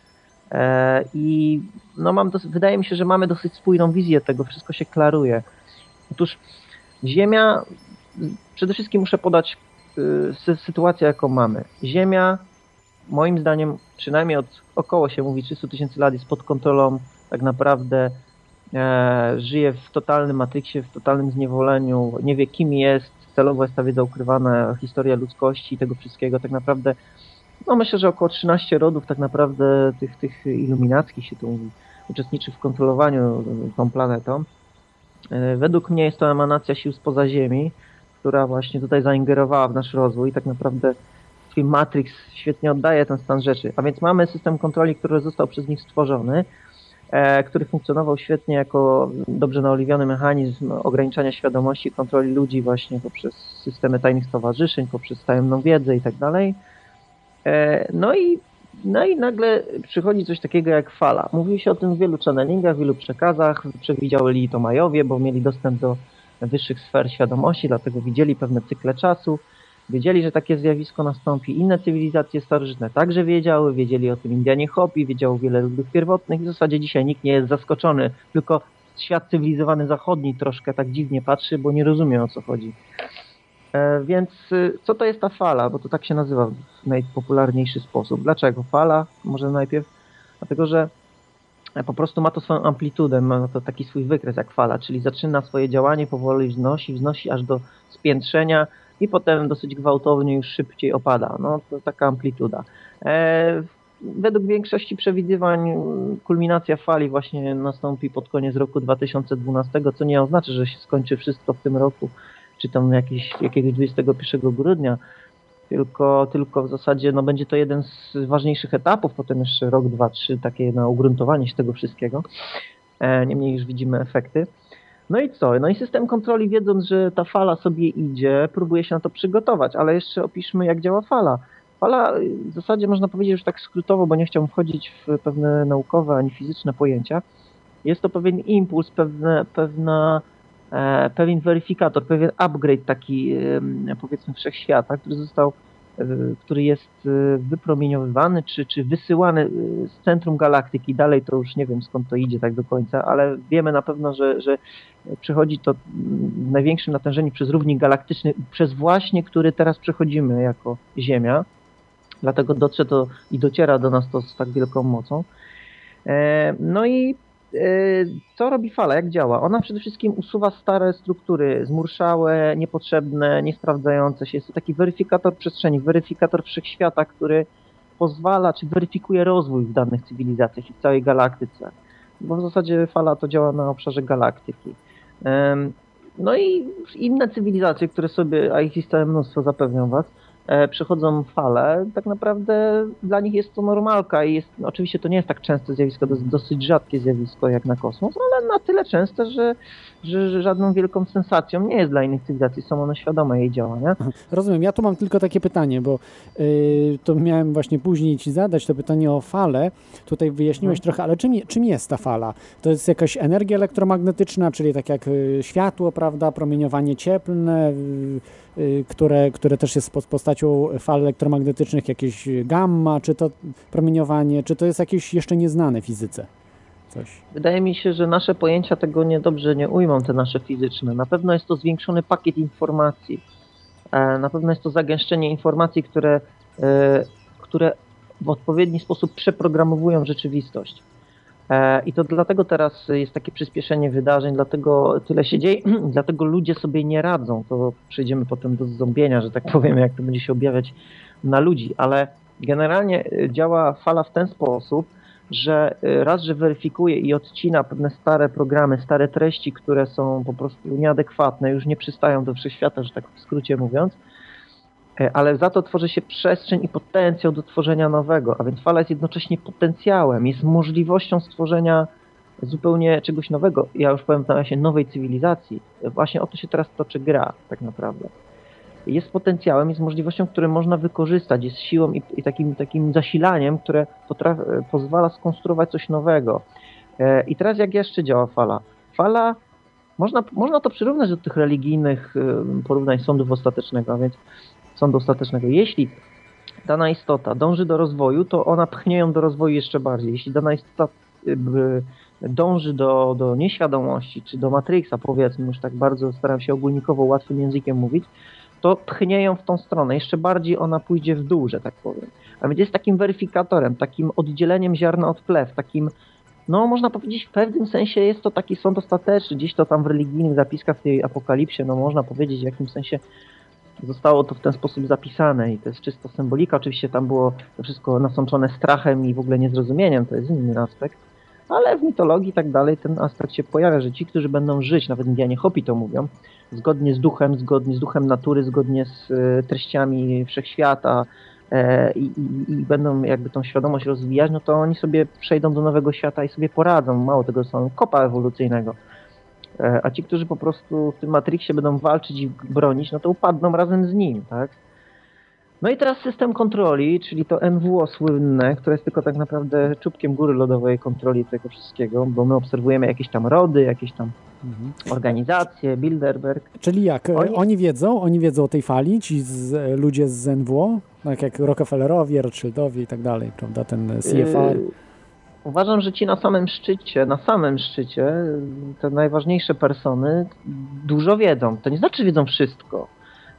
e, i no mam dos- wydaje mi się, że mamy dosyć spójną wizję tego, wszystko się klaruje. Otóż Ziemia, przede wszystkim muszę podać y, sy- sytuację, jaką mamy. Ziemia, moim zdaniem, przynajmniej od około się mówi 300 tysięcy lat jest pod kontrolą tak naprawdę e, żyje w totalnym matryksie, w totalnym zniewoleniu, nie wie kim jest, celowo jest ta wiedza ukrywana, historia ludzkości i tego wszystkiego. Tak naprawdę no myślę, że około 13 rodów tak naprawdę tych, tych iluminackich się tu uczestniczy w kontrolowaniu tą planetą. E, według mnie jest to emanacja sił spoza Ziemi, która właśnie tutaj zaingerowała w nasz rozwój. Tak naprawdę film Matrix świetnie oddaje ten stan rzeczy. A więc mamy system kontroli, który został przez nich stworzony, który funkcjonował świetnie jako dobrze naoliwiony mechanizm ograniczania świadomości, kontroli ludzi właśnie poprzez systemy tajnych stowarzyszeń, poprzez tajemną wiedzę i tak dalej. E, no i no i nagle przychodzi coś takiego jak fala. Mówi się o tym w wielu channelingach, w wielu przekazach. Przewidzieli to Majowie, bo mieli dostęp do wyższych sfer świadomości, dlatego widzieli pewne cykle czasu. Wiedzieli, że takie zjawisko nastąpi. Inne cywilizacje starożytne także wiedziały, wiedzieli o tym Indianie Hopi, wiedziało wiele ludów pierwotnych. W zasadzie dzisiaj nikt nie jest zaskoczony, tylko świat cywilizowany zachodni troszkę tak dziwnie patrzy, bo nie rozumie o co chodzi. E, więc y, co to jest ta fala? Bo to tak się nazywa w najpopularniejszy sposób. Dlaczego fala? Może najpierw dlatego, że po prostu ma to swoją amplitudę, ma to taki swój wykres jak fala, czyli zaczyna swoje działanie, powoli wznosi, wznosi aż do spiętrzenia i potem dosyć gwałtownie już szybciej opada. No to taka amplituda. E, według większości przewidywań kulminacja fali właśnie nastąpi pod koniec roku 2012, co nie oznacza, że się skończy wszystko w tym roku, czy tam jakieś, jakiegoś 21 grudnia, tylko, tylko w zasadzie no, będzie to jeden z ważniejszych etapów, potem jeszcze rok, dwa, trzy, takie na ugruntowanie się tego wszystkiego. E, niemniej już widzimy efekty. No i co? No i system kontroli, wiedząc, że ta fala sobie idzie, próbuje się na to przygotować, ale jeszcze opiszmy, jak działa fala. Fala w zasadzie można powiedzieć już tak skrótowo, bo nie chciałbym wchodzić w pewne naukowe ani fizyczne pojęcia. Jest to pewien impuls, pewne, pewna E, pewien weryfikator, pewien upgrade taki powiedzmy wszechświata, który został, e, który jest e, wypromieniowywany czy, czy wysyłany z centrum galaktyki. Dalej to już nie wiem skąd to idzie tak do końca, ale wiemy na pewno, że, że przychodzi to w największym natężeniu przez równik galaktyczny, przez właśnie, który teraz przechodzimy jako Ziemia. Dlatego dotrze to i dociera do nas to z tak wielką mocą. No i E, co robi fala? Jak działa? Ona przede wszystkim usuwa stare struktury, zmurszałe, niepotrzebne, niesprawdzające się. Jest to taki weryfikator przestrzeni, weryfikator wszechświata, który pozwala, czy weryfikuje rozwój w danych cywilizacjach i w całej galaktyce. Bo w zasadzie fala to działa na obszarze galaktyki. No i inne cywilizacje, które sobie, a ich jest mnóstwo, zapewniam Was, E, przechodzą fale, tak naprawdę dla nich jest to normalka i jest, no oczywiście to nie jest tak częste zjawisko, to jest dosyć rzadkie zjawisko jak na kosmos, ale na tyle częste, że, że, żadną wielką sensacją nie jest dla innych cywilizacji, są one świadome jej działania. Rozumiem, ja tu mam tylko takie pytanie, bo yy, to miałem właśnie później Ci zadać to pytanie o falę, tutaj wyjaśniłeś hmm. trochę, ale czym, czym jest ta fala? To jest jakaś energia elektromagnetyczna, czyli tak jak y, światło, prawda, promieniowanie cieplne, yy, które, które też jest pod postacią fal elektromagnetycznych, jakieś gamma, czy to promieniowanie, czy to jest jakieś jeszcze nieznane fizyce? Coś. Wydaje mi się, że nasze pojęcia tego niedobrze nie ujmą, te nasze fizyczne. Na pewno jest to zwiększony pakiet informacji. E, na pewno jest to zagęszczenie informacji, które, e, które w odpowiedni sposób przeprogramowują rzeczywistość. E, I to dlatego teraz jest takie przyspieszenie wydarzeń, dlatego tyle się dzieje, (clears throat) dlatego ludzie sobie nie radzą. To przejdziemy potem do zombienia, że tak powiem, jak to będzie się objawiać na ludzi, ale generalnie działa fala w ten sposób, że e, raz, że weryfikuje i odcina pewne stare programy, stare treści, które są po prostu nieadekwatne, już nie przystają do wszechświata, że tak w skrócie mówiąc, E, ale za to tworzy się przestrzeń i potencjał do tworzenia nowego, a więc fala jest jednocześnie potencjałem, jest możliwością stworzenia zupełnie czegoś nowego. Ja już powiem na nowej cywilizacji. Właśnie o to się teraz toczy gra, tak naprawdę. Jest potencjałem, jest możliwością, które można wykorzystać, jest siłą i, i takim, takim zasilaniem, które pozwala skonstruować coś nowego. E, I teraz jak jeszcze działa fala? Fala można, można to przyrównać do tych religijnych porównań sądów ostatecznego, a więc sądu ostatecznego. Jeśli dana istota dąży do rozwoju, to ona pchnie ją do rozwoju jeszcze bardziej. Jeśli dana istota y, dąży do, do nieświadomości, czy do Matrixa, powiedzmy, już tak bardzo staram się ogólnikowo, łatwym językiem mówić, to pchnie ją w tą stronę. Jeszcze bardziej ona pójdzie w dół, że tak powiem. A więc jest takim weryfikatorem, takim oddzieleniem ziarna od plew, takim, no można powiedzieć w pewnym sensie jest to taki sąd ostateczny, gdzieś to tam w religijnych zapiskach w tej apokalipsie, no można powiedzieć w jakimś sensie zostało to w ten sposób zapisane i to jest czysto symbolika. Oczywiście tam było to wszystko nasączone strachem i w ogóle niezrozumieniem, to jest inny aspekt. Ale w mitologii i tak dalej ten aspekt się pojawia, że ci, którzy będą żyć, nawet Indianie Hopi to mówią, zgodnie z duchem, zgodnie z duchem natury, zgodnie z e, treściami wszechświata e, i, i, i będą jakby tą świadomość rozwijać, no to oni sobie przejdą do nowego świata i sobie poradzą. Mało tego, są kopa ewolucyjnego. E, A ci, którzy po prostu w tym Matrixie będą walczyć i bronić, no to upadną razem z nim, tak? No i teraz system kontroli, czyli to NWO słynne, które jest tylko tak naprawdę czubkiem góry lodowej kontroli tego wszystkiego, bo my obserwujemy jakieś tam rody, jakieś tam Mhm. organizacje, Bilderberg. Czyli jak? e, Oni- Oni... wiedzą, oni wiedzą o tej fali, ci z, e, ludzie z NWO, tak jak Rockefellerowie, Rothschildowie i tak dalej, prawda, ten e, CFR. Yy, Uważam, że ci na samym szczycie, na samym szczycie, te najważniejsze persony dużo wiedzą. To nie znaczy, że wiedzą wszystko.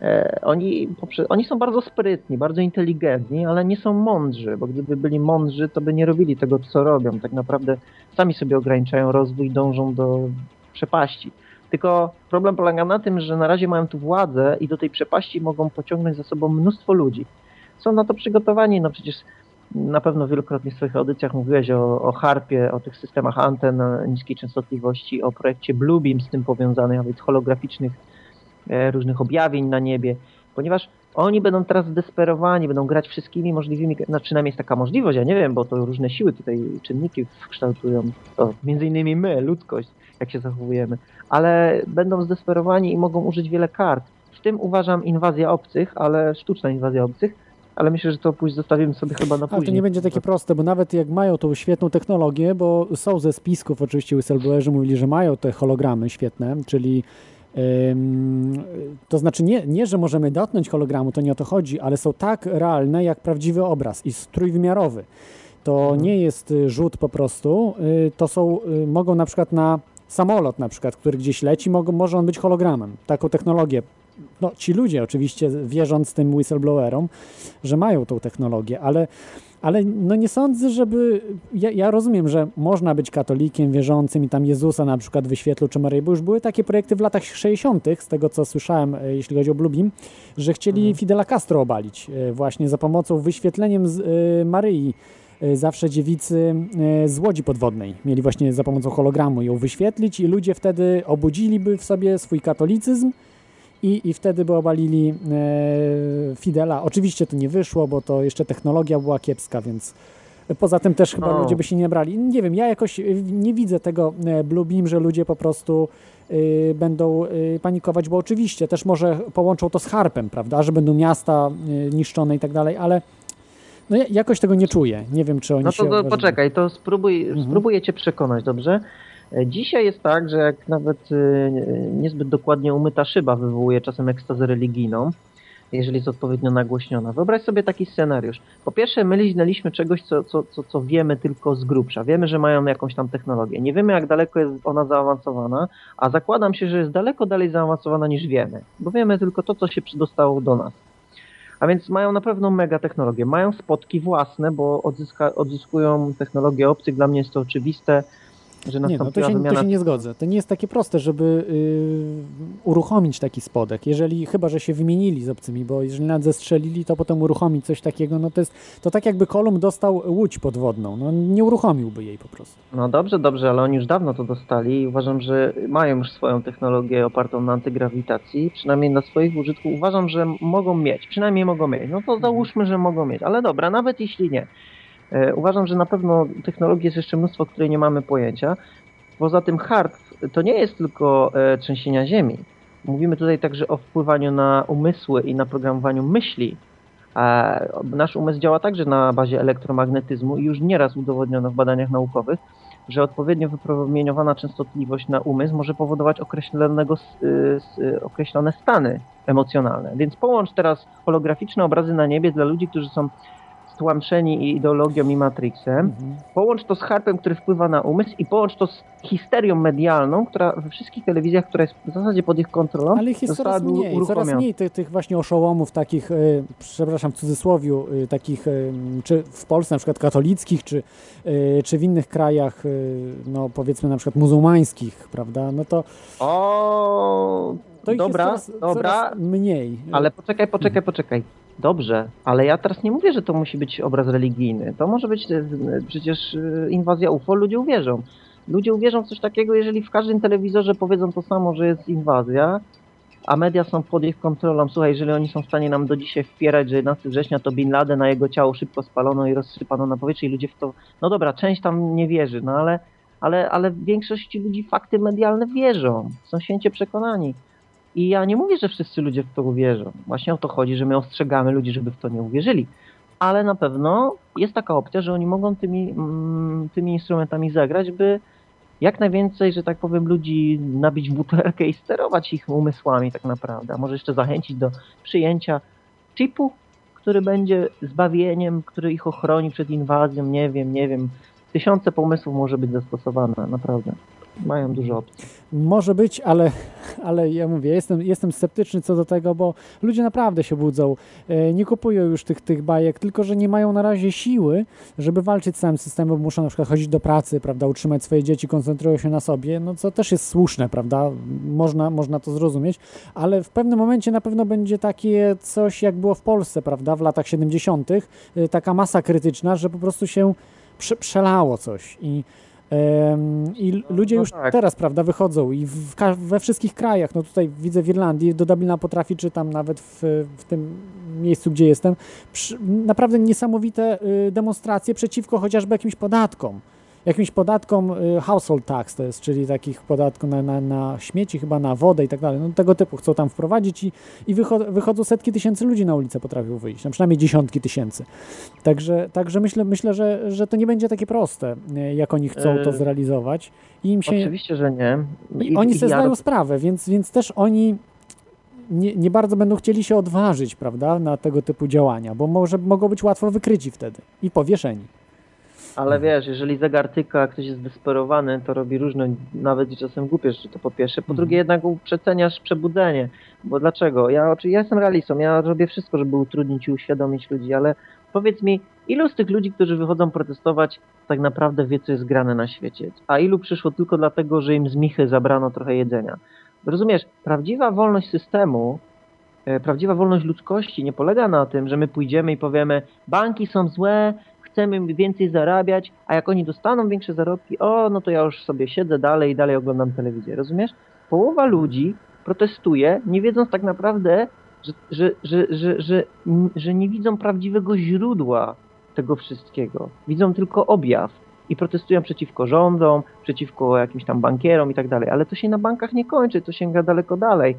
E, Oni, oni są bardzo sprytni, bardzo inteligentni, ale nie są mądrzy, bo gdyby byli mądrzy, to by nie robili tego, co robią. Tak naprawdę sami sobie ograniczają rozwój, dążą do przepaści. Tylko problem polega na tym, że na razie mają tu władzę i do tej przepaści mogą pociągnąć za sobą mnóstwo ludzi. Są na to przygotowani, no przecież na pewno wielokrotnie w swoich audycjach mówiłeś o, o harpie, o tych systemach anten niskiej częstotliwości, o projekcie Bluebeam z tym powiązanych, a więc holograficznych różnych objawień na niebie, ponieważ oni będą teraz zdesperowani, będą grać wszystkimi możliwymi, no przynajmniej jest taka możliwość, ja nie wiem, bo to różne siły tutaj, czynniki kształtują, to między innymi my, ludzkość, jak się zachowujemy, ale będą zdesperowani i mogą użyć wiele kart. W tym uważam inwazja obcych, ale sztuczna inwazja obcych, ale myślę, że to później zostawimy sobie chyba na Ale później. to nie będzie takie proste, bo nawet jak mają tą świetną technologię, bo są ze spisków oczywiście whistleblowerzy mówili, że mają te hologramy świetne, czyli to znaczy nie, nie, że możemy dotknąć hologramu, to nie o to chodzi, ale są tak realne jak prawdziwy obraz i trójwymiarowy. To nie jest y, rzut po prostu, y, to są, y, mogą na przykład na samolot na przykład, który gdzieś leci, mogą, może on być hologramem. Taką technologię no, ci ludzie oczywiście, wierząc tym whistleblowerom, że mają tą technologię, ale, ale no nie sądzę, żeby... Ja, ja rozumiem, że można być katolikiem, wierzącym i tam Jezusa na przykład wyświetlił, czy Maryję, bo już były takie projekty w latach 60., z tego co słyszałem, e, jeśli chodzi o Bluebeam, że chcieli Fidela Castro obalić e, właśnie za pomocą wyświetleniem z, e, Maryi zawsze dziewicy z łodzi podwodnej. Mieli właśnie za pomocą hologramu ją wyświetlić i ludzie wtedy obudziliby w sobie swój katolicyzm i, i wtedy by obalili e, Fidela. Oczywiście to nie wyszło, bo to jeszcze technologia była kiepska, więc poza tym też chyba ludzie by się nie brali. Nie wiem, ja jakoś e, nie widzę tego e, Bluebeam, że ludzie po prostu e, będą panikować, bo oczywiście też może połączą to z harpem, prawda, że będą miasta e, niszczone i tak dalej, ale no ja jakoś tego nie czuję. Nie wiem, czy oni No się to, to odważyli. poczekaj, to spróbuj, Mhm. spróbuję cię przekonać, dobrze? Dzisiaj jest tak, że jak nawet e, niezbyt dokładnie umyta szyba wywołuje czasem ekstazę religijną, jeżeli jest odpowiednio nagłośniona. Wyobraź sobie taki scenariusz. Po pierwsze, my czegoś, co, co, co, co wiemy tylko z grubsza. Wiemy, że mają jakąś tam technologię. Nie wiemy, jak daleko jest ona zaawansowana, a zakładam się, że jest daleko dalej zaawansowana niż wiemy, bo wiemy tylko to, co się przydostało do nas. A więc mają na pewno mega technologię. Mają spotki własne, bo odzyska, odzyskują technologię obcych. Dla mnie jest to oczywiste, że Nie, no to się, wymiana to się nie zgodzę. To nie jest takie proste, żeby y, uruchomić taki spodek. Jeżeli, chyba, że się wymienili z obcymi, bo jeżeli nawet zestrzelili, to potem uruchomić coś takiego, no to jest, to tak jakby Kolumb dostał łódź podwodną. No nie uruchomiłby jej po prostu. No dobrze, dobrze, ale oni już dawno to dostali i uważam, że mają już swoją technologię opartą na antygrawitacji, przynajmniej na swoich użytku. Uważam, że mogą mieć, przynajmniej mogą mieć. No to załóżmy, że mogą mieć, ale dobra, nawet jeśli nie. E, uważam, że na pewno technologii jest jeszcze mnóstwo, której nie mamy pojęcia. Poza tym HARP to nie jest tylko e, trzęsienia ziemi. Mówimy tutaj także o wpływaniu na umysły i na programowaniu myśli. Nasz umysł działa także na bazie elektromagnetyzmu i już nieraz udowodniono w badaniach naukowych, że odpowiednio wypromieniowana częstotliwość na umysł może powodować określonego, y, y, określone stany emocjonalne. Więc połącz teraz holograficzne obrazy na niebie dla ludzi, którzy są stłamszeni i ideologią i Matrixem. Mhm. Połącz to z harpem, który wpływa na umysł i połącz to z histerią medialną, która we wszystkich telewizjach, która jest w zasadzie pod ich kontrolą, Ale ich jest coraz mniej, coraz mniej tych, tych właśnie oszołomów takich, y, przepraszam, w cudzysłowiu, y, takich, y, czy w Polsce na przykład katolickich, czy, czy w innych krajach, no powiedzmy na przykład muzułmańskich, prawda, no to O, to dobra, jest coraz, dobra, coraz mniej. ale poczekaj, poczekaj, poczekaj. Dobrze, ale ja teraz nie mówię, że to musi być obraz religijny. To może być e, przecież e, inwazja UFO, ludzie uwierzą. Ludzie uwierzą w coś takiego, jeżeli w każdym telewizorze powiedzą to samo, że jest inwazja, a media są pod ich kontrolą. Słuchaj, jeżeli oni są w stanie nam do dzisiaj wpierać, że 11 września to Bin Laden, na jego ciało szybko spalono i rozsypano na powietrze i ludzie w to... No dobra, część tam nie wierzy, no ale, ale, ale większość ludzi fakty medialne wierzą. Są święcie przekonani. I ja nie mówię, że wszyscy ludzie w to uwierzą. Właśnie o to chodzi, że my ostrzegamy ludzi, żeby w to nie uwierzyli. Ale na pewno jest taka opcja, że oni mogą tymi, mm, tymi instrumentami zagrać, by jak najwięcej, że tak powiem, ludzi nabić w butelkę i sterować ich umysłami tak naprawdę. A może jeszcze zachęcić do przyjęcia chipu, który będzie zbawieniem, który ich ochroni przed inwazją, nie wiem, nie wiem. Tysiące pomysłów może być zastosowane, naprawdę. Mają dużo opcji. Może być, ale, ale ja mówię, jestem, jestem sceptyczny co do tego, bo ludzie naprawdę się budzą, e, nie kupują już tych, tych bajek, tylko że nie mają na razie siły, żeby walczyć z całym systemem, bo muszą na przykład chodzić do pracy, prawda, utrzymać swoje dzieci, koncentrują się na sobie, no co też jest słuszne, prawda, można, można to zrozumieć, ale w pewnym momencie na pewno będzie takie coś, jak było w Polsce, prawda, w latach 70., e, taka masa krytyczna, że po prostu się prze, przelało coś i I ludzie no już tak. teraz, prawda, wychodzą i w, we wszystkich krajach, no tutaj widzę w Irlandii, do Dublina potrafi, czy tam nawet w, w tym miejscu, gdzie jestem, przy, naprawdę niesamowite y, demonstracje przeciwko chociażby jakimś podatkom. Jakimś podatkom y, household tax to jest, czyli takich podatków na, na, na śmieci, chyba na wodę i tak dalej. No tego typu chcą tam wprowadzić i, i wycho- wychodzą setki tysięcy ludzi na ulicę potrafią wyjść, no przynajmniej dziesiątki tysięcy. Także, także myślę, myślę że, że to nie będzie takie proste, y, jak oni chcą to E, zrealizować. I im się, Oczywiście, że nie. i oni sobie ja zdają sprawę, więc, więc też oni nie, nie bardzo będą chcieli się odważyć, prawda, na tego typu działania, bo może, mogą być łatwo wykryci wtedy i powieszeni. Ale wiesz, jeżeli zegar tyka, ktoś jest zdesperowany, to robi różne, nawet i czasem głupie rzeczy, to po pierwsze. Po drugie jednak przeceniasz przebudzenie. Bo dlaczego? Ja, ja jestem realistą, ja robię wszystko, żeby utrudnić i uświadomić ludzi, ale powiedz mi, ilu z tych ludzi, którzy wychodzą protestować, tak naprawdę wie, co jest grane na świecie? A ilu przyszło tylko dlatego, że im z michy zabrano trochę jedzenia? Rozumiesz, prawdziwa wolność systemu, e, prawdziwa wolność ludzkości nie polega na tym, że my pójdziemy i powiemy, banki są złe, chcemy więcej zarabiać, a jak oni dostaną większe zarobki, o, no to ja już sobie siedzę dalej i dalej oglądam telewizję, rozumiesz? Połowa ludzi protestuje, nie wiedząc tak naprawdę, że, że, że, że, że, nie widzą prawdziwego źródła tego wszystkiego. Widzą tylko objaw i protestują przeciwko rządom, przeciwko jakimś tam bankierom i tak dalej, ale to się na bankach nie kończy, to sięga daleko dalej.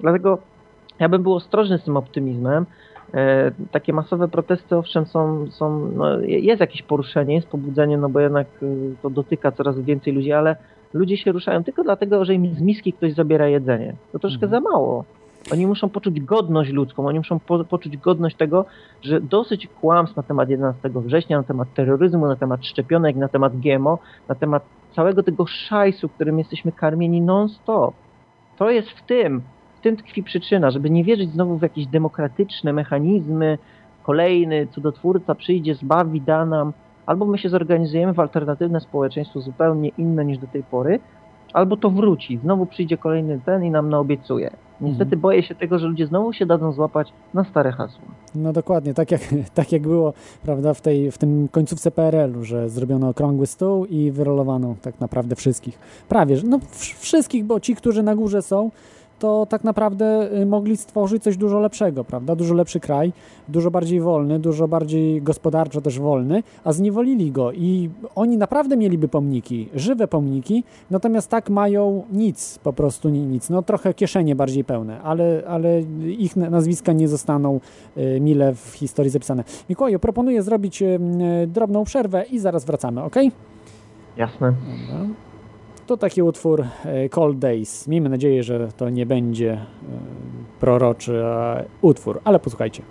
Dlatego ja bym był ostrożny z tym optymizmem. E, takie masowe protesty, owszem, są, są no, jest jakieś poruszenie, jest pobudzenie, no bo jednak y, to dotyka coraz więcej ludzi, ale ludzie się ruszają tylko dlatego, że im z miski ktoś zabiera jedzenie. To troszkę za mało. Oni muszą poczuć godność ludzką, oni muszą po, poczuć godność tego, że dosyć kłamstw na temat 11 września, na temat terroryzmu, na temat szczepionek, na temat GMO, na temat całego tego szajsu, którym jesteśmy karmieni non-stop. To jest w tym, tym tkwi przyczyna, żeby nie wierzyć znowu w jakieś demokratyczne mechanizmy, kolejny cudotwórca przyjdzie, zbawi, da nam, albo my się zorganizujemy w alternatywne społeczeństwo zupełnie inne niż do tej pory, albo to wróci, znowu przyjdzie kolejny ten i nam naobiecuje. Niestety boję się tego, że ludzie znowu się dadzą złapać na stare hasła. No dokładnie, tak jak, (laughs) tak jak było prawda, w, tej, w tym końcówce PRL-u, że zrobiono okrągły stół i wyrolowano tak naprawdę wszystkich. Prawie, że no wszystkich, bo ci, którzy na górze są, to tak naprawdę y, mogli stworzyć coś dużo lepszego, prawda? Dużo lepszy kraj, dużo bardziej wolny, dużo bardziej gospodarczo też wolny, a zniewolili go i oni naprawdę mieliby pomniki, żywe pomniki, natomiast tak mają nic, po prostu ni- nic. No trochę kieszenie bardziej pełne, ale, ale ich na- nazwiska nie zostaną y, mile w historii zapisane. Mikołaju, proponuję zrobić y, drobną przerwę i zaraz wracamy, ok? Jasne. Dobra. To taki utwór e, Cold Days. Miejmy nadzieję, że to nie będzie e, proroczy utwór, ale posłuchajcie.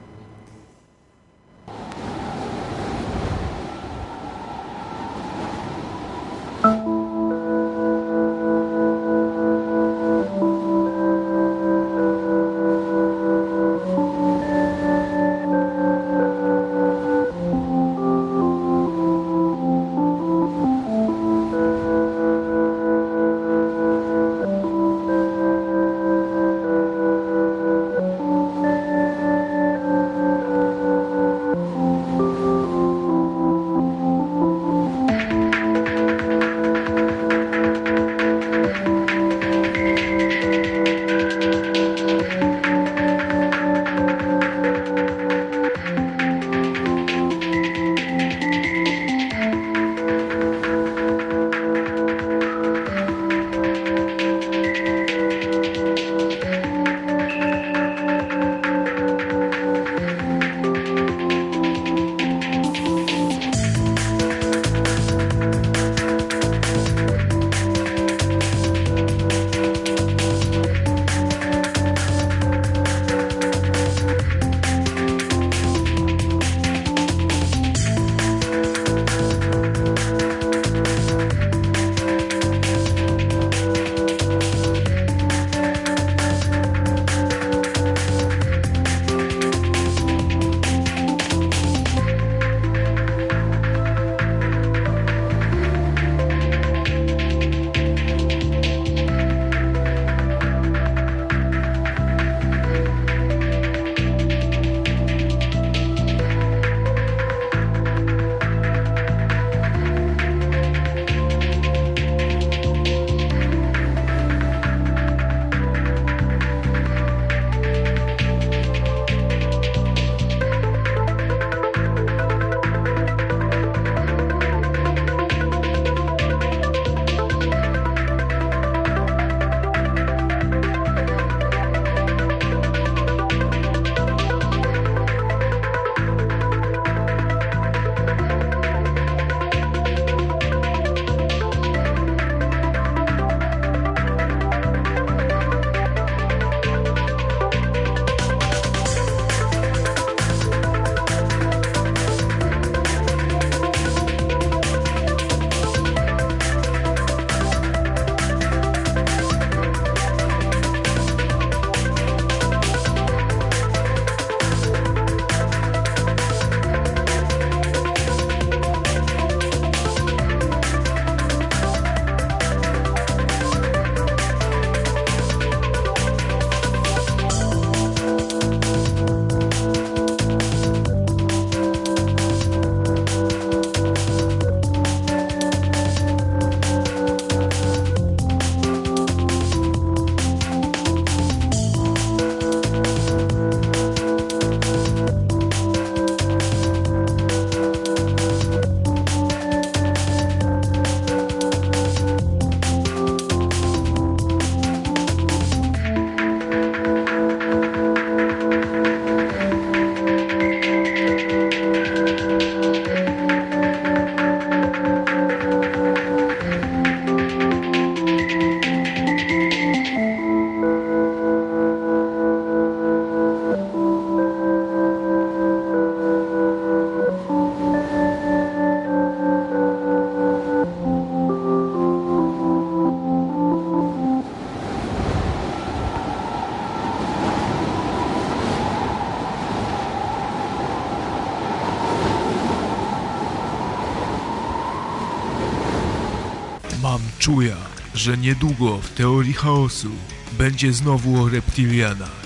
Że niedługo w teorii chaosu będzie znowu o reptilianach.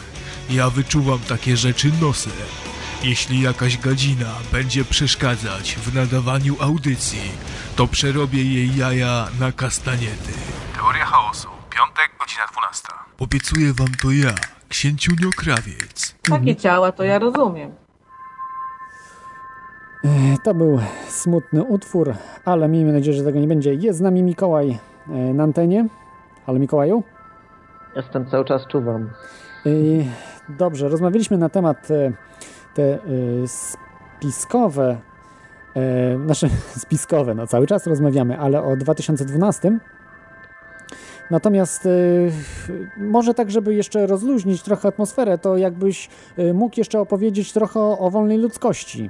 Ja wyczuwam takie rzeczy nosem. Jeśli jakaś gadzina będzie przeszkadzać w nadawaniu audycji, to przerobię jej jaja na kastaniety. Teoria chaosu. Piątek, godzina 12. Obiecuję wam to ja, księciunio Krawiec. Takie ciała to ja rozumiem. E, To był smutny utwór, ale miejmy nadzieję, że tego nie będzie. Jest z nami Mikołaj na antenie. Ale Mikołaju? Jestem cały czas czuwam. Y, Dobrze, rozmawialiśmy na temat e, te e, spiskowe, e, znaczy (laughs) spiskowe, no cały czas rozmawiamy, ale o 2012. Natomiast e, może tak, żeby jeszcze rozluźnić trochę atmosferę, to jakbyś e, mógł jeszcze opowiedzieć trochę o wolnej ludzkości,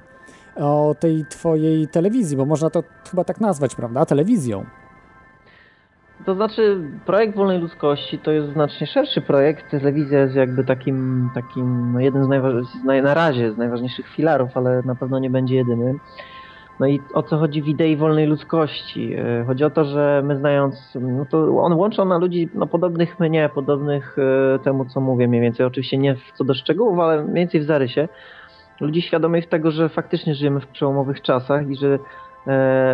o tej twojej telewizji, bo można to chyba tak nazwać, prawda? Telewizją. To znaczy, projekt Wolnej Ludzkości to jest znacznie szerszy projekt. Telewizja jest jakby takim, takim no jeden z najważniejszych, na razie z najważniejszych filarów, ale na pewno nie będzie jedynym. No i o co chodzi w idei wolnej ludzkości? E, Chodzi o to, że my znając, no to on łączy na ludzi no, podobnych mnie, podobnych e, temu, co mówię mniej więcej. Oczywiście nie co do szczegółów, ale mniej więcej w zarysie. Ludzi świadomych tego, że faktycznie żyjemy w przełomowych czasach i że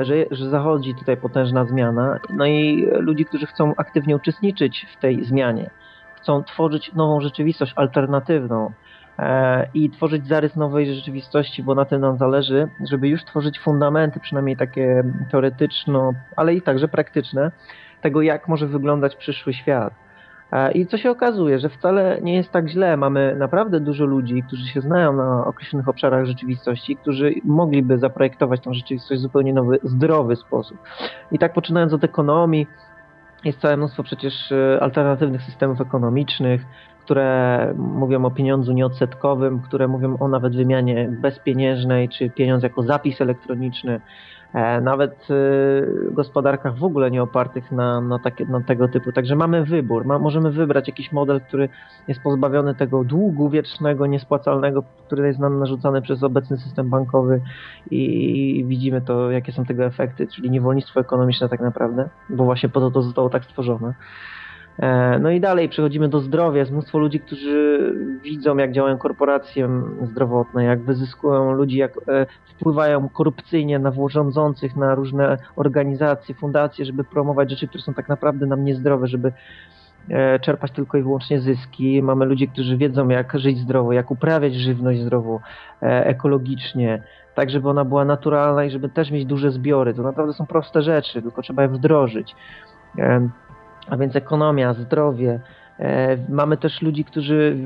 że, że zachodzi tutaj potężna zmiana, no i ludzi, którzy chcą aktywnie uczestniczyć w tej zmianie, chcą tworzyć nową rzeczywistość alternatywną e, i tworzyć zarys nowej rzeczywistości, bo na tym nam zależy, żeby już tworzyć fundamenty, przynajmniej takie teoretyczno, ale i także praktyczne, tego jak może wyglądać przyszły świat. E, I co się okazuje, że wcale nie jest tak źle. Mamy naprawdę dużo ludzi, którzy się znają na określonych obszarach rzeczywistości, którzy mogliby zaprojektować tą rzeczywistość w zupełnie nowy, zdrowy sposób. I tak poczynając od ekonomii, jest całe mnóstwo przecież e, alternatywnych systemów ekonomicznych, które mówią o pieniądzu nieodsetkowym, które mówią o nawet wymianie bezpieniężnej, czy pieniądz jako zapis elektroniczny. E, nawet e, gospodarkach w ogóle nie opartych na, na, takie, na tego typu. Także mamy wybór. Ma, możemy wybrać jakiś model, który jest pozbawiony tego długu wiecznego, niespłacalnego, który jest nam narzucany przez obecny system bankowy i widzimy to, jakie są tego efekty, czyli niewolnictwo ekonomiczne tak naprawdę, bo właśnie po to to zostało tak stworzone. E, No i dalej przechodzimy do zdrowia. Jest mnóstwo ludzi, którzy widzą, jak działają korporacje zdrowotne, jak wyzyskują ludzi, jak e, wpływają korupcyjnie na rządzących, na różne organizacje, fundacje, żeby promować rzeczy, które są tak naprawdę nam niezdrowe, żeby e, czerpać tylko i wyłącznie zyski. Mamy ludzi, którzy wiedzą, jak żyć zdrowo, jak uprawiać żywność zdrową, e, ekologicznie, tak żeby ona była naturalna i żeby też mieć duże zbiory. To naprawdę są proste rzeczy, tylko trzeba je wdrożyć. A więc ekonomia, zdrowie. E, Mamy też ludzi, którzy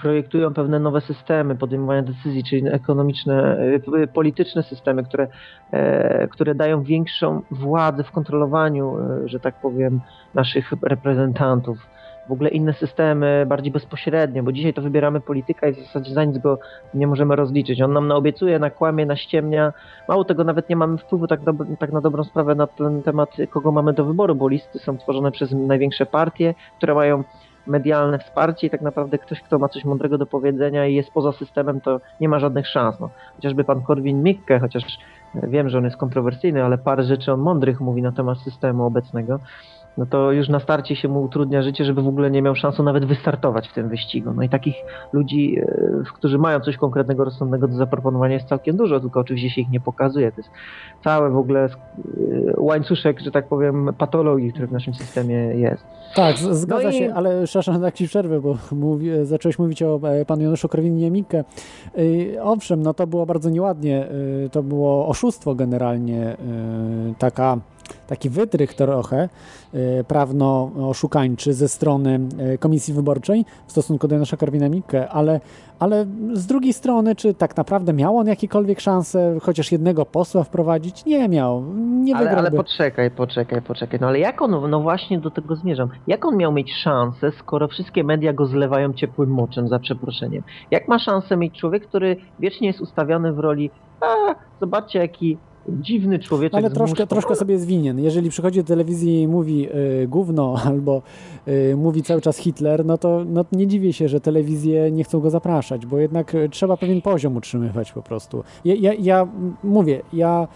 projektują pewne nowe systemy podejmowania decyzji, czyli ekonomiczne, e, polityczne systemy, które, e, które dają większą władzę w kontrolowaniu, że tak powiem, naszych reprezentantów. W ogóle inne systemy, bardziej bezpośrednio, bo dzisiaj to wybieramy polityka i w zasadzie za nic go nie możemy rozliczyć. On nam naobiecuje, nakłamie, naściemnia. Mało tego, nawet nie mamy wpływu tak, dob- tak na dobrą sprawę na ten temat, kogo mamy do wyboru, bo listy są tworzone przez największe partie, które mają medialne wsparcie i tak naprawdę ktoś, kto ma coś mądrego do powiedzenia i jest poza systemem, to nie ma żadnych szans. No. Chociażby pan Korwin-Mikke, chociaż wiem, że on jest kontrowersyjny, ale parę rzeczy on mądrych mówi na temat systemu obecnego, no to już na starcie się mu utrudnia życie, żeby w ogóle nie miał szansy nawet wystartować w tym wyścigu. No i takich ludzi, e, którzy mają coś konkretnego, rozsądnego do zaproponowania jest całkiem dużo, tylko oczywiście się ich nie pokazuje. To jest cały w ogóle e, łańcuszek, że tak powiem, patologii, który w naszym systemie jest. Tak, z- zgadza No i- się, ale przepraszam, tak ci przerwę, bo mówi, zacząłeś mówić o e, panu Januszu Korwin-Mikke. Owszem, no to było bardzo nieładnie, to było oszustwo generalnie, taka, taki wytrych trochę y, prawno-oszukańczy ze strony y, Komisji Wyborczej w stosunku do Janusza Korwina-Mikke, ale, ale z drugiej strony, czy tak naprawdę miał on jakiekolwiek szansę chociaż jednego posła wprowadzić? Nie miał, nie Ale, ale poczekaj, poczekaj, poczekaj. No ale jak on, no właśnie do tego zmierzam. Jak on miał mieć szansę, skoro wszystkie media go zlewają ciepłym moczem, za przeproszeniem? Jak ma szansę mieć człowiek, który wiecznie jest ustawiony w roli, a zobaczcie jaki dziwny człowieczek Ale troszkę, troszkę sobie jest winien. Jeżeli przychodzi do telewizji i mówi y, gówno (laughs) albo y, mówi cały czas Hitler, no to no, nie dziwię się, że telewizje nie chcą go zapraszać, bo jednak y, trzeba pewien poziom utrzymywać po prostu. Ja, ja, ja mówię, ja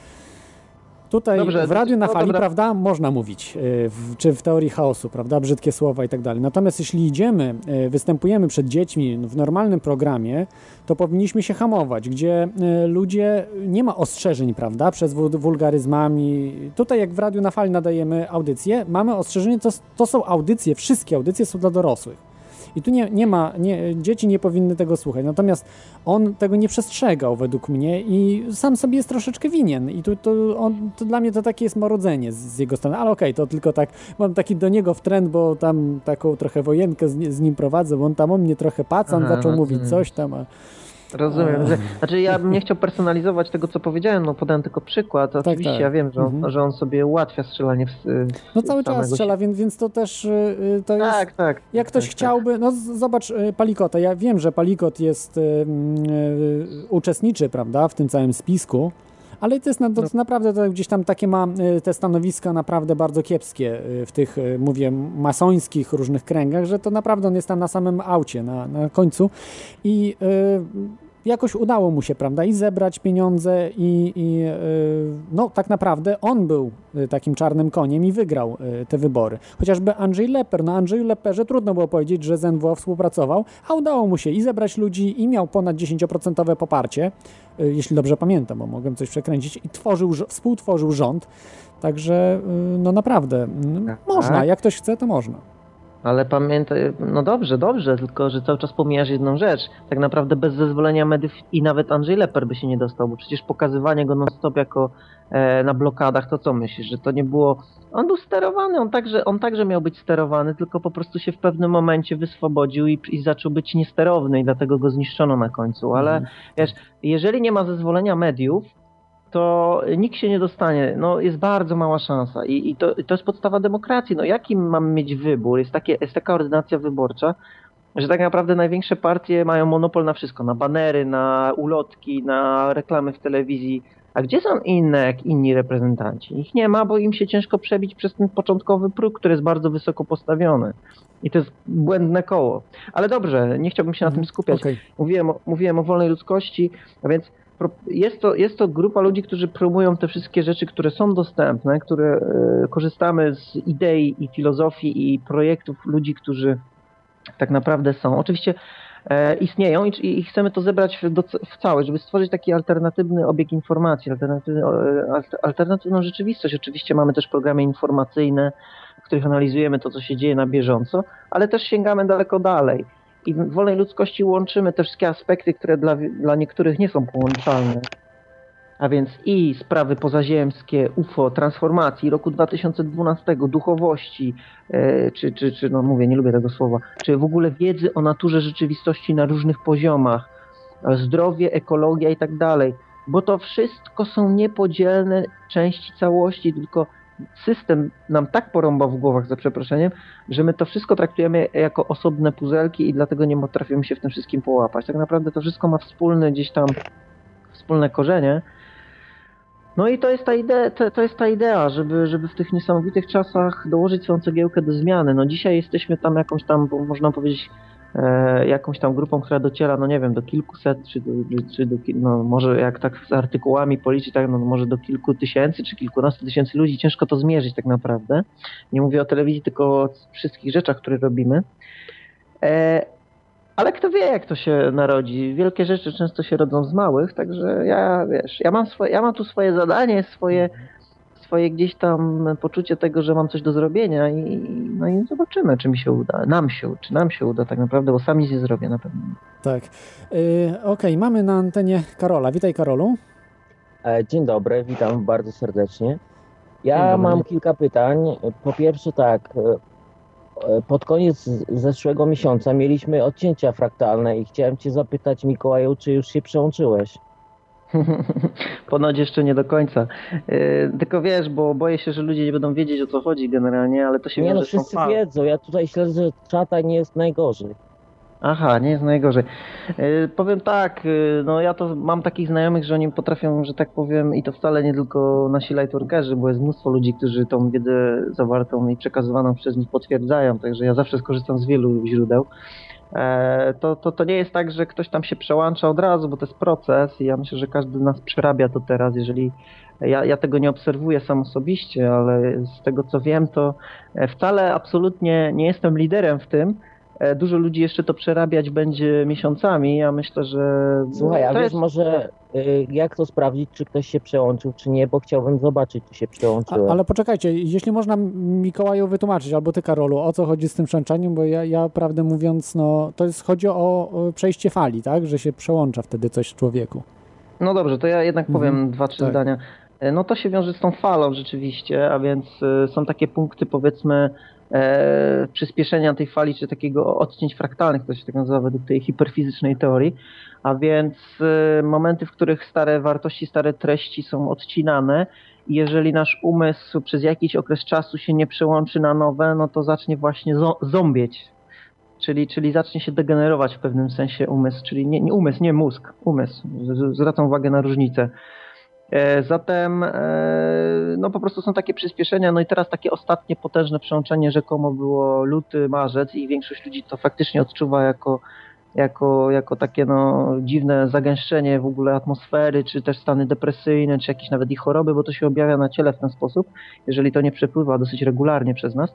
Tutaj Dobrze, w Radiu na no Fali, dobra. prawda, można mówić, y, w, czy w teorii chaosu, prawda, brzydkie słowa i tak dalej. Natomiast jeśli idziemy, y, występujemy przed dziećmi w normalnym programie, to powinniśmy się hamować, gdzie y, ludzie, nie ma ostrzeżeń, prawda, przez wul- wulgaryzmami. Tutaj jak w Radiu na Fali nadajemy audycje, mamy ostrzeżenie, to, to są audycje, wszystkie audycje są dla dorosłych. I tu nie, nie ma, nie, dzieci nie powinny tego słuchać. Natomiast on tego nie przestrzegał według mnie i sam sobie jest troszeczkę winien. I tu, to, on, to dla mnie to takie jest marodzenie z, z jego strony. Ale okej, to tylko tak, mam taki do niego w trend, bo tam taką trochę wojenkę z, z nim prowadzę, bo on tam o mnie trochę pacan, Aha, zaczął mówić coś tam, a Rozumiem. Że, znaczy ja bym nie chciał personalizować tego, co powiedziałem, no podałem tylko przykład. Oczywiście tak. ja wiem, że on, Mhm. że on sobie ułatwia strzelanie w, w no cały czas strzela, więc, więc to też y, y, to jest... Tak, tak. Jak ktoś tak, chciałby, no zobacz y, Palikota. Ja wiem, że Palikot jest uczestniczy, prawda, w tym całym spisku, ale to jest na, to No. naprawdę to gdzieś tam takie ma y, te stanowiska naprawdę bardzo kiepskie y, w tych, y, mówię, masońskich różnych kręgach, że to naprawdę on jest tam na samym aucie, na, na końcu i y, jakoś udało mu się, prawda, i zebrać pieniądze i, i y, no tak naprawdę on był y, takim czarnym koniem i wygrał y, te wybory. Chociażby Andrzej Leper, no Andrzeju Leperze trudno było powiedzieć, że z NWO współpracował, a udało mu się i zebrać ludzi i miał ponad 10% poparcie, jeśli dobrze pamiętam, bo mogłem coś przekręcić i tworzył, rz- współtworzył rząd, także no naprawdę, Tak. można, jak ktoś chce, to można. Ale pamiętaj, no dobrze, dobrze, tylko że cały czas pomijasz jedną rzecz. Tak naprawdę bez zezwolenia mediów i nawet Andrzej Leper by się nie dostał, bo przecież pokazywanie go non-stop jako e, na blokadach, to co myślisz, że to nie było... On był sterowany, on także, on także miał być sterowany, tylko po prostu się w pewnym momencie wyswobodził i, i zaczął być niesterowny i dlatego go zniszczono na końcu, ale Mhm. wiesz, jeżeli nie ma zezwolenia mediów, to nikt się nie dostanie. No, jest bardzo mała szansa i, i, to, i to jest podstawa demokracji. No, jaki mamy mieć wybór? Jest, takie, jest taka ordynacja wyborcza, że tak naprawdę największe partie mają monopol na wszystko, na banery, na ulotki, na reklamy w telewizji. A gdzie są inne, jak inni reprezentanci? Ich nie ma, bo im się ciężko przebić przez ten początkowy próg, który jest bardzo wysoko postawiony. I to jest błędne koło. Ale dobrze, nie chciałbym się na tym skupiać. Okej. Mówiłem, o- mówiłem o wolnej ludzkości, a więc jest to, jest to grupa ludzi, którzy promują te wszystkie rzeczy, które są dostępne, które e, korzystamy z idei i filozofii i projektów ludzi, którzy tak naprawdę są. Oczywiście e, istnieją i, i chcemy to zebrać w, w całość, żeby stworzyć taki alternatywny obieg informacji, alternatywny, e, alter- alternatywną rzeczywistość. Oczywiście mamy też programy informacyjne, w których analizujemy to, co się dzieje na bieżąco, ale też sięgamy daleko dalej. I w wolnej ludzkości łączymy te wszystkie aspekty, które dla, dla niektórych nie są połączalne. A więc i sprawy pozaziemskie, UFO, transformacji roku 2012, duchowości, e, czy, czy, czy, no mówię, nie lubię tego słowa, czy w ogóle wiedzy o naturze rzeczywistości na różnych poziomach, e, zdrowie, ekologia i tak dalej. Bo to wszystko są niepodzielne części całości, tylko system nam tak porąbał w głowach, za przeproszeniem, że my to wszystko traktujemy jako osobne puzelki i dlatego nie potrafimy się w tym wszystkim połapać. Tak naprawdę to wszystko ma wspólne gdzieś tam wspólne korzenie. No i to jest ta idea, to, to jest ta idea żeby, żeby w tych niesamowitych czasach dołożyć swoją cegiełkę do zmiany. No dzisiaj jesteśmy tam jakąś tam, można powiedzieć, jakąś tam grupą, która dociera, no nie wiem, do kilkuset, czy do, czy do no może jak tak z artykułami policzyć, tak, no może do kilku tysięcy, czy kilkunastu tysięcy ludzi, ciężko to zmierzyć tak naprawdę. Nie mówię o telewizji, tylko o wszystkich rzeczach, które robimy. E, ale kto wie, jak to się narodzi. Wielkie rzeczy często się rodzą z małych, także ja, wiesz, ja mam, swoje, ja mam tu swoje zadanie, swoje, swoje gdzieś tam poczucie tego, że mam coś do zrobienia i, no i zobaczymy, czy mi się uda. Nam się, czy nam się uda tak naprawdę, bo sam nic nie zrobię na pewno. Tak. Y, Okej, mamy na antenie Karola. Witaj Karolu. E, Dzień dobry, witam bardzo serdecznie. Ja mam kilka pytań. Po pierwsze tak, e, e, pod koniec zeszłego miesiąca mieliśmy odcięcia fraktalne i chciałem Cię zapytać Mikołaju, czy już się przełączyłeś? (laughs) Ponoć jeszcze nie do końca. Yy, tylko wiesz, bo boję się, że ludzie nie będą wiedzieć o co chodzi generalnie, ale to się Nie no, wszyscy wiedzą, ja tutaj śledzę czata nie jest najgorzej. Aha, nie jest najgorzej. Yy, powiem tak, yy, no ja to mam takich znajomych, że oni potrafią, że tak powiem, i to wcale nie tylko nasi lightworkerzy, bo jest mnóstwo ludzi, którzy tą wiedzę zawartą i przekazywaną przez nich potwierdzają, także ja zawsze skorzystam z wielu źródeł. E, to, to, to nie jest tak, że ktoś tam się przełącza od razu, bo to jest proces i ja myślę, że każdy z nas przerabia to teraz, jeżeli ja, ja tego nie obserwuję sam osobiście, ale z tego co wiem, to wcale absolutnie nie jestem liderem w tym. E, Dużo ludzi jeszcze to przerabiać będzie miesiącami. Ja myślę, że. Słuchaj, a to wiesz jest- może y, jak to sprawdzić, czy ktoś się przełączył, czy nie, bo chciałbym zobaczyć, czy się A, przełączyłem. ale poczekajcie, jeśli można Mikołaju wytłumaczyć, albo ty Karolu, o co chodzi z tym przełączaniem, bo ja, ja prawdę mówiąc, no to jest, chodzi o, przejście fali, tak? Że się przełącza wtedy coś w człowieku. No dobrze, to ja jednak powiem Mhm, dwa, trzy tak. zdania. E, No to się wiąże z tą falą rzeczywiście, a więc e, są takie punkty powiedzmy e, przyspieszenia tej fali, czy takiego odcięć fraktalnych, to się tak nazywa według tej hiperfizycznej teorii, a więc e, momenty, w których stare wartości, stare treści są odcinane i jeżeli nasz umysł przez jakiś okres czasu się nie przełączy na nowe, no to zacznie właśnie zo- zombieć, czyli, czyli zacznie się degenerować w pewnym sensie umysł, czyli nie, nie umysł, nie mózg, umysł. Zwracam uwagę na różnicę. E, Zatem e, no po prostu są takie przyspieszenia, no i teraz takie ostatnie potężne przełączenie rzekomo było luty, marzec i większość ludzi to faktycznie odczuwa jako, jako, jako takie no, dziwne zagęszczenie w ogóle atmosfery, czy też stany depresyjne, czy jakieś nawet i choroby, bo to się objawia na ciele w ten sposób, jeżeli to nie przepływa dosyć regularnie przez nas.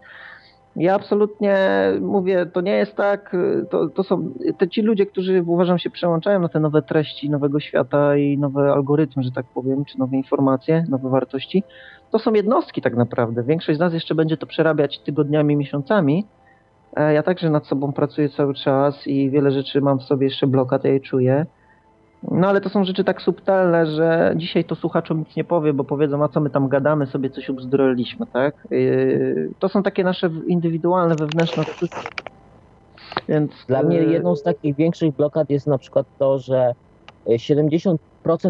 Ja absolutnie mówię, to nie jest tak, to, to są te ci ludzie, którzy uważam się przełączają na te nowe treści nowego świata i nowe algorytmy, że tak powiem, czy nowe informacje, nowe wartości, to są jednostki tak naprawdę. Większość z nas jeszcze będzie to przerabiać tygodniami, miesiącami. E, Ja także nad sobą pracuję cały czas i wiele rzeczy mam w sobie jeszcze blokad, ja je czuję. No ale to są rzeczy tak subtelne, że dzisiaj to słuchaczom nic nie powie, bo powiedzą, a co my tam gadamy, sobie coś ubzduraliśmy, tak? Yy, To są takie nasze indywidualne, wewnętrzne odczucia. Więc Dla mnie yy, jedną z takich większych blokad jest na przykład to, że y, 70%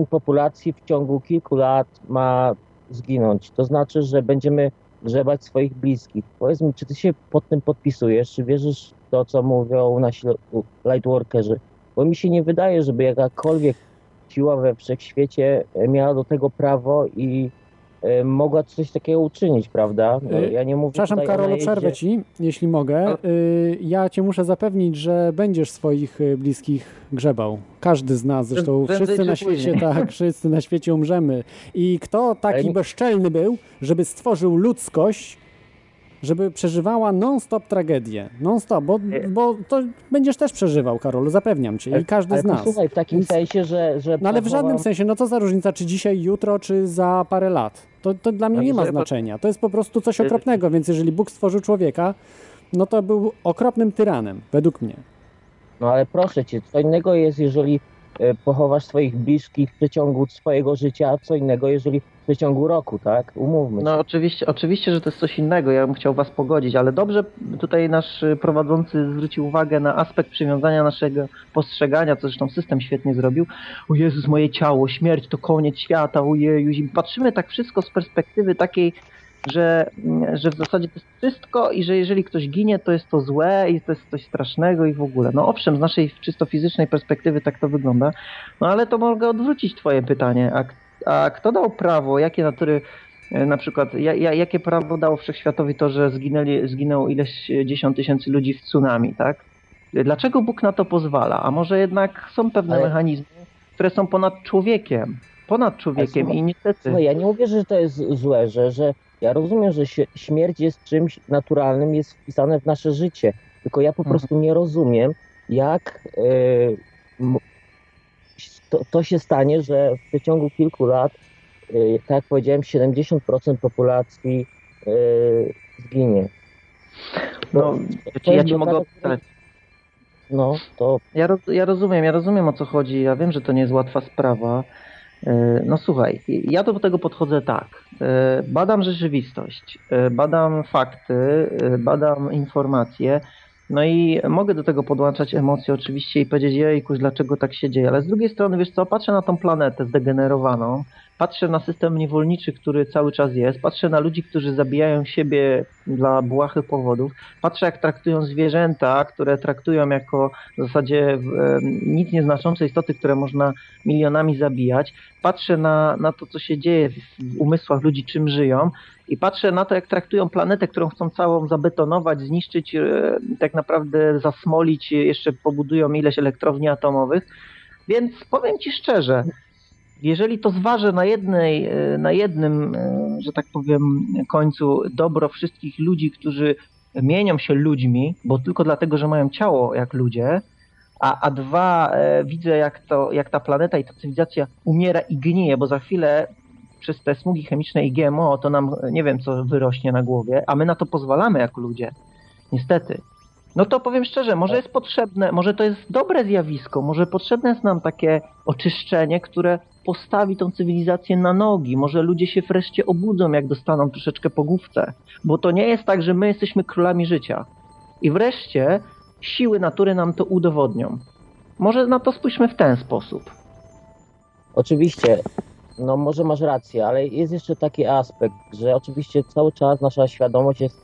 populacji w ciągu kilku lat ma zginąć. To znaczy, że będziemy grzebać swoich bliskich. Powiedz mi, czy ty się pod tym podpisujesz? Czy wierzysz w to, co mówią nasi lightworkerzy? Bo mi się nie wydaje, żeby jakakolwiek siła we wszechświecie e, miała do tego prawo i e, mogła coś takiego uczynić, prawda? No, Y, ja nie mówię Przepraszam, Karolu, przerwę ci, jeśli mogę. Y, Ja cię muszę zapewnić, że będziesz swoich y, bliskich grzebał. Każdy z nas, zresztą wszyscy na świecie, później. tak, (laughs) wszyscy na świecie umrzemy. I kto taki bezczelny był, żeby stworzył ludzkość, żeby przeżywała non-stop tragedię. Non-stop, bo, bo to będziesz też przeżywał, Karolu, zapewniam cię. I każdy ale z nas. posłuchaj, w takim Więc- sensie, że... że No ale w żadnym sensie, no co za różnica, czy dzisiaj, jutro, czy za parę lat. To, to dla mnie Ale nie ma znaczenia. To jest po prostu coś okropnego, więc jeżeli Bóg stworzył człowieka, no to był okropnym tyranem, według mnie. No ale proszę cię, co innego jest, jeżeli e, pochowasz swoich bliskich w przeciągu swojego życia, a co innego, jeżeli w przeciągu roku, tak? Umówmy się. No oczywiście, oczywiście, że to jest coś innego, ja bym chciał was pogodzić, ale dobrze tutaj nasz y, prowadzący zwrócił uwagę na aspekt przywiązania naszego postrzegania, co zresztą system świetnie zrobił. O Jezus, moje ciało, śmierć to koniec świata, ojeju. I patrzymy tak wszystko z perspektywy takiej, że, że w zasadzie to jest wszystko i że jeżeli ktoś ginie, to jest to złe i to jest coś strasznego i w ogóle. No owszem, z naszej czysto fizycznej perspektywy tak to wygląda, no ale to mogę odwrócić twoje pytanie. A, a kto dał prawo, jakie natury E, Na przykład, ja, ja, jakie prawo dało wszechświatowi to, że zginęli, zginęło ileś dziesiąt tysięcy ludzi w tsunami, tak? Dlaczego Bóg na to pozwala? A może jednak są pewne Ale- mechanizmy, które są ponad człowiekiem? Ponad człowiekiem słuchaj- i niestety. Słuchaj, ja nie mówię, że to jest złe, że, że ja rozumiem, że śmierć jest czymś naturalnym, jest wpisane w nasze życie, tylko ja po Mhm. prostu nie rozumiem, jak e, to, to się stanie, że w przeciągu kilku lat, e, tak jak powiedziałem, 70% populacji e, zginie. No, to ja ci mogę. No, to Ja, ja rozumiem, ja rozumiem o co chodzi. Ja wiem, że to nie jest łatwa sprawa. E, No słuchaj, ja do tego podchodzę tak. E, Badam rzeczywistość, e, badam fakty, badam informacje. No i mogę do tego podłączać emocje oczywiście i powiedzieć, jejku, dlaczego tak się dzieje. Ale z drugiej strony, wiesz co, patrzę na tą planetę zdegenerowaną, patrzę na system niewolniczy, który cały czas jest, patrzę na ludzi, którzy zabijają siebie dla błahych powodów, patrzę jak traktują zwierzęta, które traktują jako w zasadzie e, nic nieznaczące istoty, które można milionami zabijać, patrzę na, na to, co się dzieje w, umysłach ludzi, czym żyją. I patrzę na to, jak traktują planetę, którą chcą całą zabetonować, zniszczyć, e, tak naprawdę zasmolić, jeszcze pobudują ileś elektrowni atomowych. Więc powiem Ci szczerze, jeżeli to zważę na, jednej, e, na jednym, e, że tak powiem, końcu dobro wszystkich ludzi, którzy mienią się ludźmi, bo tylko dlatego, że mają ciało jak ludzie, a, a dwa, e, widzę jak, to, jak ta planeta i ta cywilizacja umiera i gnije, bo za chwilę przez te smugi chemiczne i GMO to nam nie wiem co wyrośnie na głowie, a my na to pozwalamy jako ludzie. Niestety. No to powiem szczerze, może jest potrzebne, może to jest dobre zjawisko, może potrzebne jest nam takie oczyszczenie, które postawi tą cywilizację na nogi. Może ludzie się wreszcie obudzą, jak dostaną troszeczkę po główce. Bo to nie jest tak, że my jesteśmy królami życia. I wreszcie siły natury nam to udowodnią. Może na to spójrzmy w ten sposób. Oczywiście, no może masz rację, ale jest jeszcze taki aspekt, że oczywiście cały czas nasza świadomość jest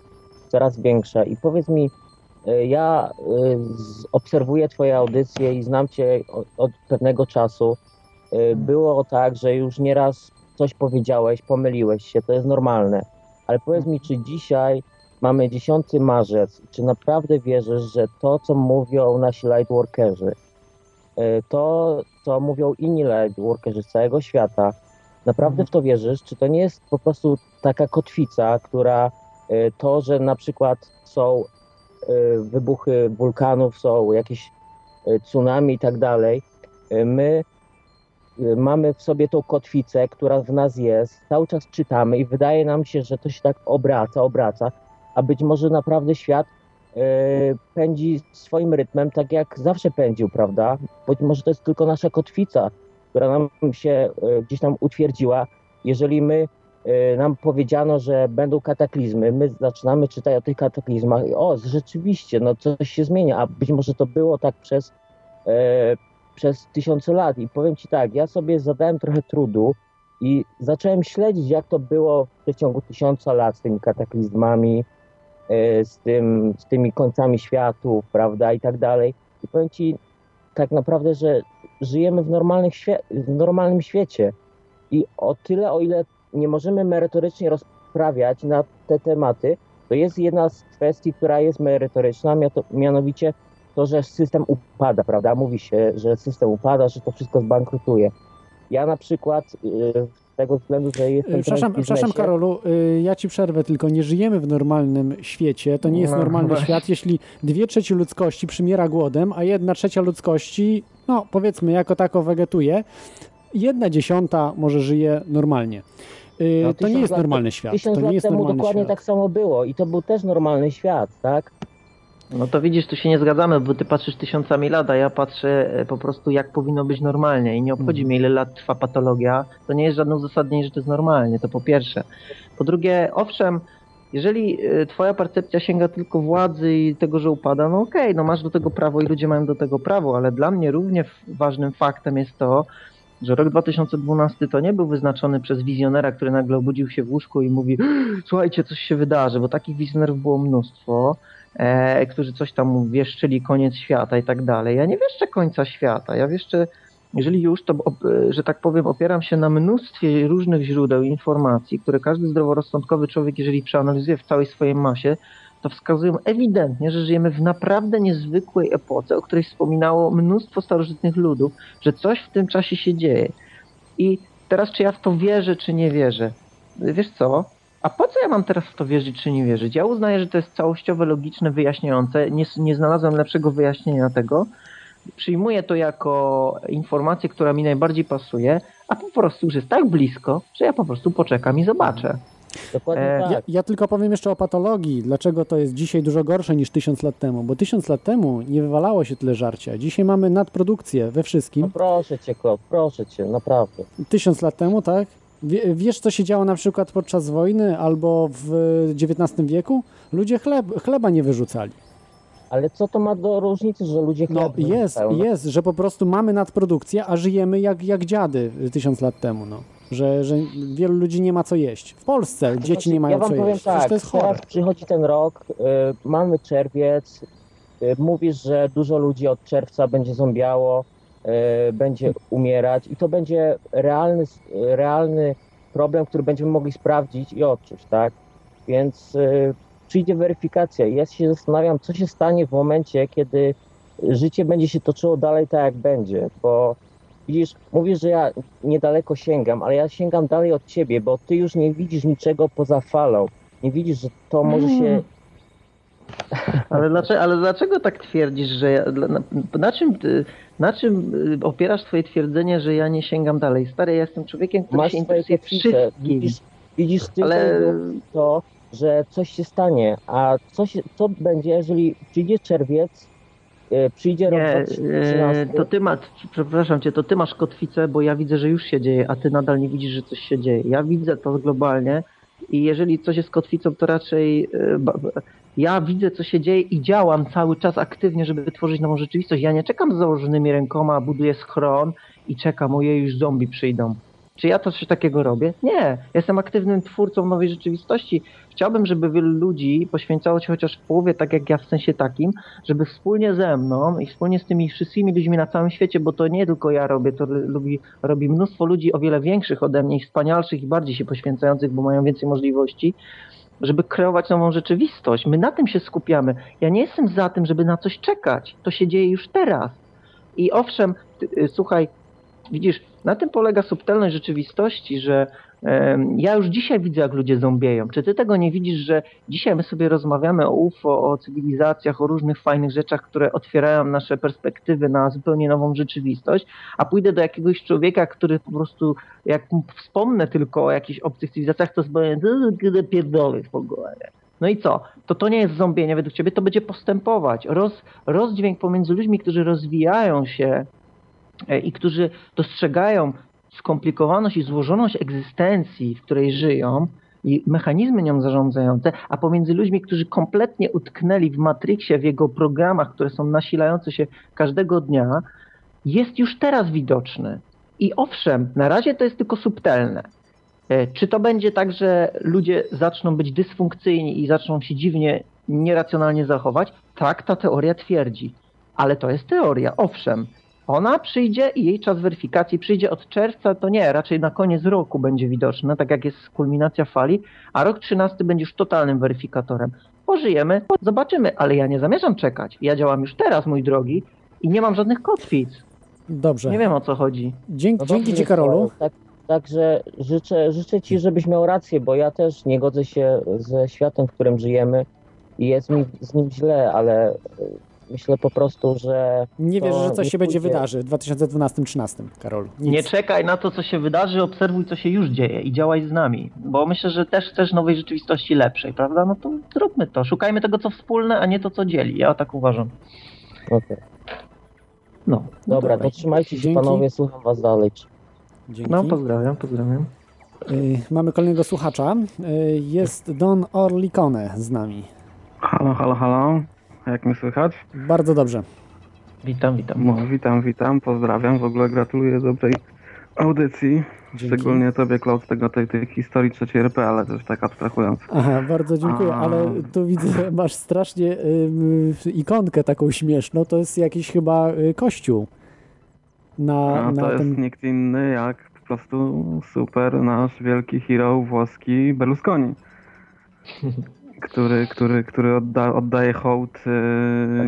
coraz większa i powiedz mi, y, ja z- obserwuję twoje audycje i znam cię od pewnego czasu. Y, Było tak, że już nieraz coś powiedziałeś, pomyliłeś się, to jest normalne. Ale powiedz mi, czy dzisiaj mamy 10 marzec, czy naprawdę wierzysz, że to, co mówią nasi lightworkerzy, y, to, co mówią inni lightworkerzy z całego świata, naprawdę w to wierzysz? Czy to nie jest po prostu taka kotwica, która y, to, że na przykład są wybuchy wulkanów, są jakieś tsunami i tak dalej, my mamy w sobie tą kotwicę, która w nas jest, cały czas czytamy i wydaje nam się, że to się tak obraca, obraca, a być może naprawdę świat y, pędzi swoim rytmem, tak jak zawsze pędził, prawda? Być może to jest tylko nasza kotwica, która nam się y, gdzieś tam utwierdziła. Jeżeli my y, nam powiedziano, że będą kataklizmy, my zaczynamy czytać o tych kataklizmach i o, rzeczywiście, no coś się zmienia, a być może to było tak przez, e, przez tysiące lat. I powiem Ci tak, ja sobie zadałem trochę trudu i zacząłem śledzić, jak to było w przeciągu tysiąca lat z tymi kataklizmami, e, z, tym, z tymi końcami światów, prawda, i tak dalej. I powiem Ci tak naprawdę, że żyjemy w, normalnych świe- w normalnym świecie. I o tyle, o ile nie możemy merytorycznie rozprawiać na te tematy, to jest jedna z kwestii, która jest merytoryczna, mianowicie to, że system upada, prawda? Mówi się, że system upada, że to wszystko zbankrutuje. Ja na przykład yy, z tego względu, że jestem Y, Przepraszam, przepraszam Karolu, y, ja ci przerwę, tylko nie żyjemy w normalnym świecie. To nie jest No, normalny właśnie. świat, jeśli dwie trzecie ludzkości przymiera głodem, a jedna trzecia ludzkości, no powiedzmy, jako tako wegetuje. Jedna dziesiąta może żyje normalnie. Y, No, to nie jest lat- normalny świat. Tysiąc To nie lat jest temu dokładnie świat. tak samo było i to był też normalny świat, tak? No to widzisz, tu się nie zgadzamy, bo ty patrzysz tysiącami lat, a ja patrzę e, po prostu jak powinno być normalnie i nie obchodzi mnie ile lat trwa patologia. To nie jest żadne uzasadnienie, że to jest normalnie, to po pierwsze. Po drugie, owszem, jeżeli e, twoja percepcja sięga tylko władzy i tego, że upada, no okej, no masz do tego prawo i ludzie mają do tego prawo, ale dla mnie równie ważnym faktem jest to, że rok 2012 to nie był wyznaczony przez wizjonera, który nagle obudził się w łóżku i mówi słuchajcie, coś się wydarzy, bo takich wizjonerów było mnóstwo e, którzy coś tam wieszczyli koniec świata i tak dalej. Ja nie wieszczę końca świata, ja wieszczę, jeżeli już, to, że tak powiem, opieram się na mnóstwie różnych źródeł informacji, które każdy zdroworozsądkowy człowiek, jeżeli przeanalizuje w całej swojej masie, to wskazują ewidentnie, że żyjemy w naprawdę niezwykłej epoce, o której wspominało mnóstwo starożytnych ludów, że coś w tym czasie się dzieje. I teraz, czy ja w to wierzę, czy nie wierzę? Wiesz co? A po co ja mam teraz w to wierzyć, czy nie wierzyć? Ja uznaję, że to jest całościowe, logiczne, wyjaśniające. Nie, nie znalazłem lepszego wyjaśnienia tego. Przyjmuję to jako informację, która mi najbardziej pasuje, a po prostu już jest tak blisko, że ja po prostu poczekam i zobaczę. Dokładnie E, tak. Ja, ja tylko powiem jeszcze o patologii, dlaczego to jest dzisiaj dużo gorsze niż tysiąc lat temu, bo tysiąc lat temu nie wywalało się tyle żarcia. Dzisiaj mamy nadprodukcję we No wszystkim. proszę cię, Klot, proszę cię, naprawdę. Tysiąc lat temu, tak? Wie, wiesz, co się działo na przykład podczas wojny albo w XIX wieku? Ludzie chleb, chleba nie wyrzucali. Ale co to ma do różnicy, że ludzie No chleb jest, wyrzucają? jest, że po prostu mamy nadprodukcję, a żyjemy jak, jak dziady tysiąc lat temu, no. że, że wielu ludzi nie ma co jeść. W Polsce dzieci nie mają ja co jeść. Przecież tak, to jest chore. teraz przychodzi ten rok, y, mamy czerwiec, y, mówisz, że dużo ludzi od czerwca będzie zombiało, będzie umierać i to będzie realny, realny problem, który będziemy mogli sprawdzić i odczuć, tak? Więc y, przyjdzie weryfikacja. Ja się zastanawiam, co się stanie w momencie, kiedy życie będzie się toczyło dalej tak, jak będzie, bo widzisz, mówisz, że ja niedaleko sięgam, ale ja sięgam dalej od ciebie, bo ty już nie widzisz niczego poza falą. Nie widzisz, że to może się. Mm. (laughs) Ale dlaczego, ale dlaczego tak twierdzisz, że ja, na, na, czym, ty- na czym y, opierasz twoje twierdzenie, że ja nie sięgam dalej? Stary, ja jestem człowiekiem, który Masz się swoje interesuje wszystkim. Widzisz, widzisz Ale- to, że coś się stanie. A co, się, co będzie, jeżeli przyjdzie czerwiec, y, przyjdzie rok Nie, 2013? e, to ty masz, przepraszam cię, to ty masz kotwicę, bo ja widzę, że już się dzieje, a ty nadal nie widzisz, że coś się dzieje. Ja widzę to globalnie i jeżeli coś jest kotwicą, to raczej ja widzę, co się dzieje i działam cały czas aktywnie, żeby wytworzyć nową rzeczywistość. Ja nie czekam z założonymi rękoma, buduję schron i czekam, oje już zombie przyjdą. Czy ja coś takiego robię? Nie. Jestem aktywnym twórcą nowej rzeczywistości. Chciałbym, żeby wielu ludzi poświęcało się chociaż w połowie, tak jak ja, w sensie takim, żeby wspólnie ze mną i wspólnie z tymi wszystkimi ludźmi na całym świecie, bo to nie tylko ja robię, to lubi, robi mnóstwo ludzi o wiele większych ode mnie, wspanialszych i bardziej się poświęcających, bo mają więcej możliwości, żeby kreować nową rzeczywistość. My na tym się skupiamy. Ja nie jestem za tym, żeby na coś czekać. To się dzieje już teraz. I owszem, ty, y, słuchaj, widzisz, na tym polega subtelność rzeczywistości, że ja już dzisiaj widzę, jak ludzie zombieją. Czy ty tego nie widzisz, że dzisiaj my sobie rozmawiamy o UFO, o cywilizacjach, o różnych fajnych rzeczach, które otwierają nasze perspektywy na zupełnie nową rzeczywistość, a pójdę do jakiegoś człowieka, który po prostu, jak wspomnę tylko o jakichś obcych cywilizacjach, to gdy pierdolę w ogóle. No i co? To to nie jest zombienie według ciebie, to będzie postępować. Roz, rozdźwięk pomiędzy ludźmi, którzy rozwijają się e, i którzy dostrzegają skomplikowaność i złożoność egzystencji, w której żyją i mechanizmy nią zarządzające, a pomiędzy ludźmi, którzy kompletnie utknęli w Matrixie, w jego programach, które są nasilające się każdego dnia, jest już teraz widoczny. I owszem, na razie to jest tylko subtelne. E, Czy to będzie tak, że ludzie zaczną być dysfunkcyjni i zaczną się dziwnie, nieracjonalnie zachować? Tak, ta teoria twierdzi. Ale to jest teoria, owszem. Ona przyjdzie i jej czas weryfikacji przyjdzie od czerwca, to nie, raczej na koniec roku będzie widoczne, tak jak jest kulminacja fali, a rok 13 będzie już totalnym weryfikatorem. Pożyjemy, zobaczymy, ale ja nie zamierzam czekać. Ja działam już teraz, mój drogi, i nie mam żadnych kotwic. Dobrze. Nie wiem o co chodzi. Dzięki, No dzięki Ci, Karolu. Tak, także życzę, życzę Ci, żebyś miał rację, bo ja też nie godzę się ze światem, w którym żyjemy i jest mi z nim źle, ale myślę po prostu, że. Nie to wierzę, że coś się będzie wydarzy w 2012-2013, Karolu. Nic. Nie czekaj na to, co się wydarzy, obserwuj, co się już dzieje i działaj z nami. Bo myślę, że też chcesz nowej rzeczywistości lepszej, prawda? No to zróbmy to. Szukajmy tego, co wspólne, a nie to, co dzieli. Ja tak uważam. Okej. No. Dobra, to trzymajcie się Dzięki. panowie, słucham was dalej. Dzięki. No, pozdrawiam, pozdrawiam. Y, mamy kolejnego słuchacza. Y, jest Don Orlicone z nami. Halo, halo, halo. Jak mnie słychać? Bardzo dobrze. Witam, witam. No, witam, witam, pozdrawiam. W ogóle gratuluję dobrej audycji. Dzięki. Szczególnie tobie, Klaud, tego tej, tej historii trzeciej RP, ale już tak abstrahując. Aha, bardzo dziękuję, A. ale tu widzę, masz strasznie ym, ikonkę taką śmieszną. To jest jakiś chyba y, kościół. Na, A na to jest tym. nikt inny jak po prostu super nasz wielki hero włoski Berlusconi. (laughs) Który, który, który odda, oddaje hołd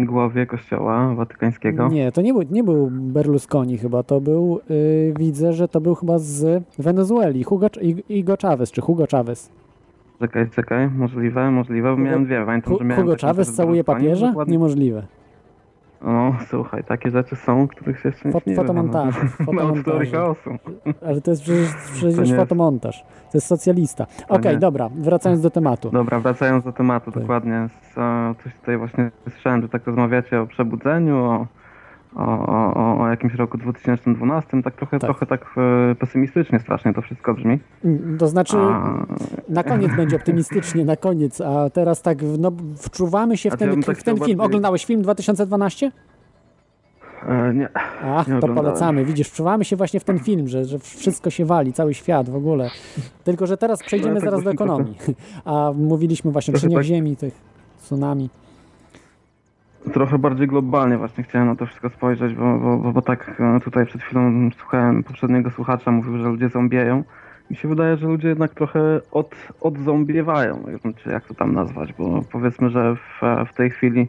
y, głowie kościoła watykańskiego. Nie, to nie był, nie był Berlusconi chyba, to był, y, widzę, że to był chyba z Wenezueli, Hugo, I- Igo Chavez, czy Hugo Chavez. Czekaj, czekaj, możliwe, możliwe, bo miałem dwie. Pamiętam, Hu- że miałem Hugo Chavez całuje papieża? Niemożliwe. O, słuchaj, takie rzeczy są, których się jeszcze Fot- No, fotomontaże. (laughs) od teorii chaosu. (laughs) Ale to jest przecież, przecież nie- fotomontaż. To jest socjalista. Okej, nie. dobra, wracając do tematu. Dobra, wracając do tematu, Tak. dokładnie. Coś tutaj właśnie słyszałem, że tak rozmawiacie o przebudzeniu, o, o, o, o jakimś roku 2012, tak trochę Tak. trochę tak e, pesymistycznie strasznie to wszystko brzmi. Mm, To znaczy, A, na koniec (laughs) będzie optymistycznie, na koniec, a teraz tak, no, wczuwamy się w ja ten, bym tak w ten film. bardziej- Oglądałeś film 2012? E, nie. A, nie to polecamy. Widzisz, wczuwamy się właśnie w ten film, że, że wszystko się wali, cały świat w ogóle. Tylko, że teraz przejdziemy No, tak zaraz do ekonomii. (laughs) A mówiliśmy właśnie o Trochę trzeniach tak- ziemi, tych tsunami. Trochę bardziej globalnie właśnie chciałem na to wszystko spojrzeć, bo, bo, bo, tak e, tutaj przed chwilą słuchałem poprzedniego słuchacza, mówił, że ludzie zombieją. Mi się wydaje, że ludzie jednak trochę od, odzombiewają, czy jak to tam nazwać, bo powiedzmy, że w, w tej chwili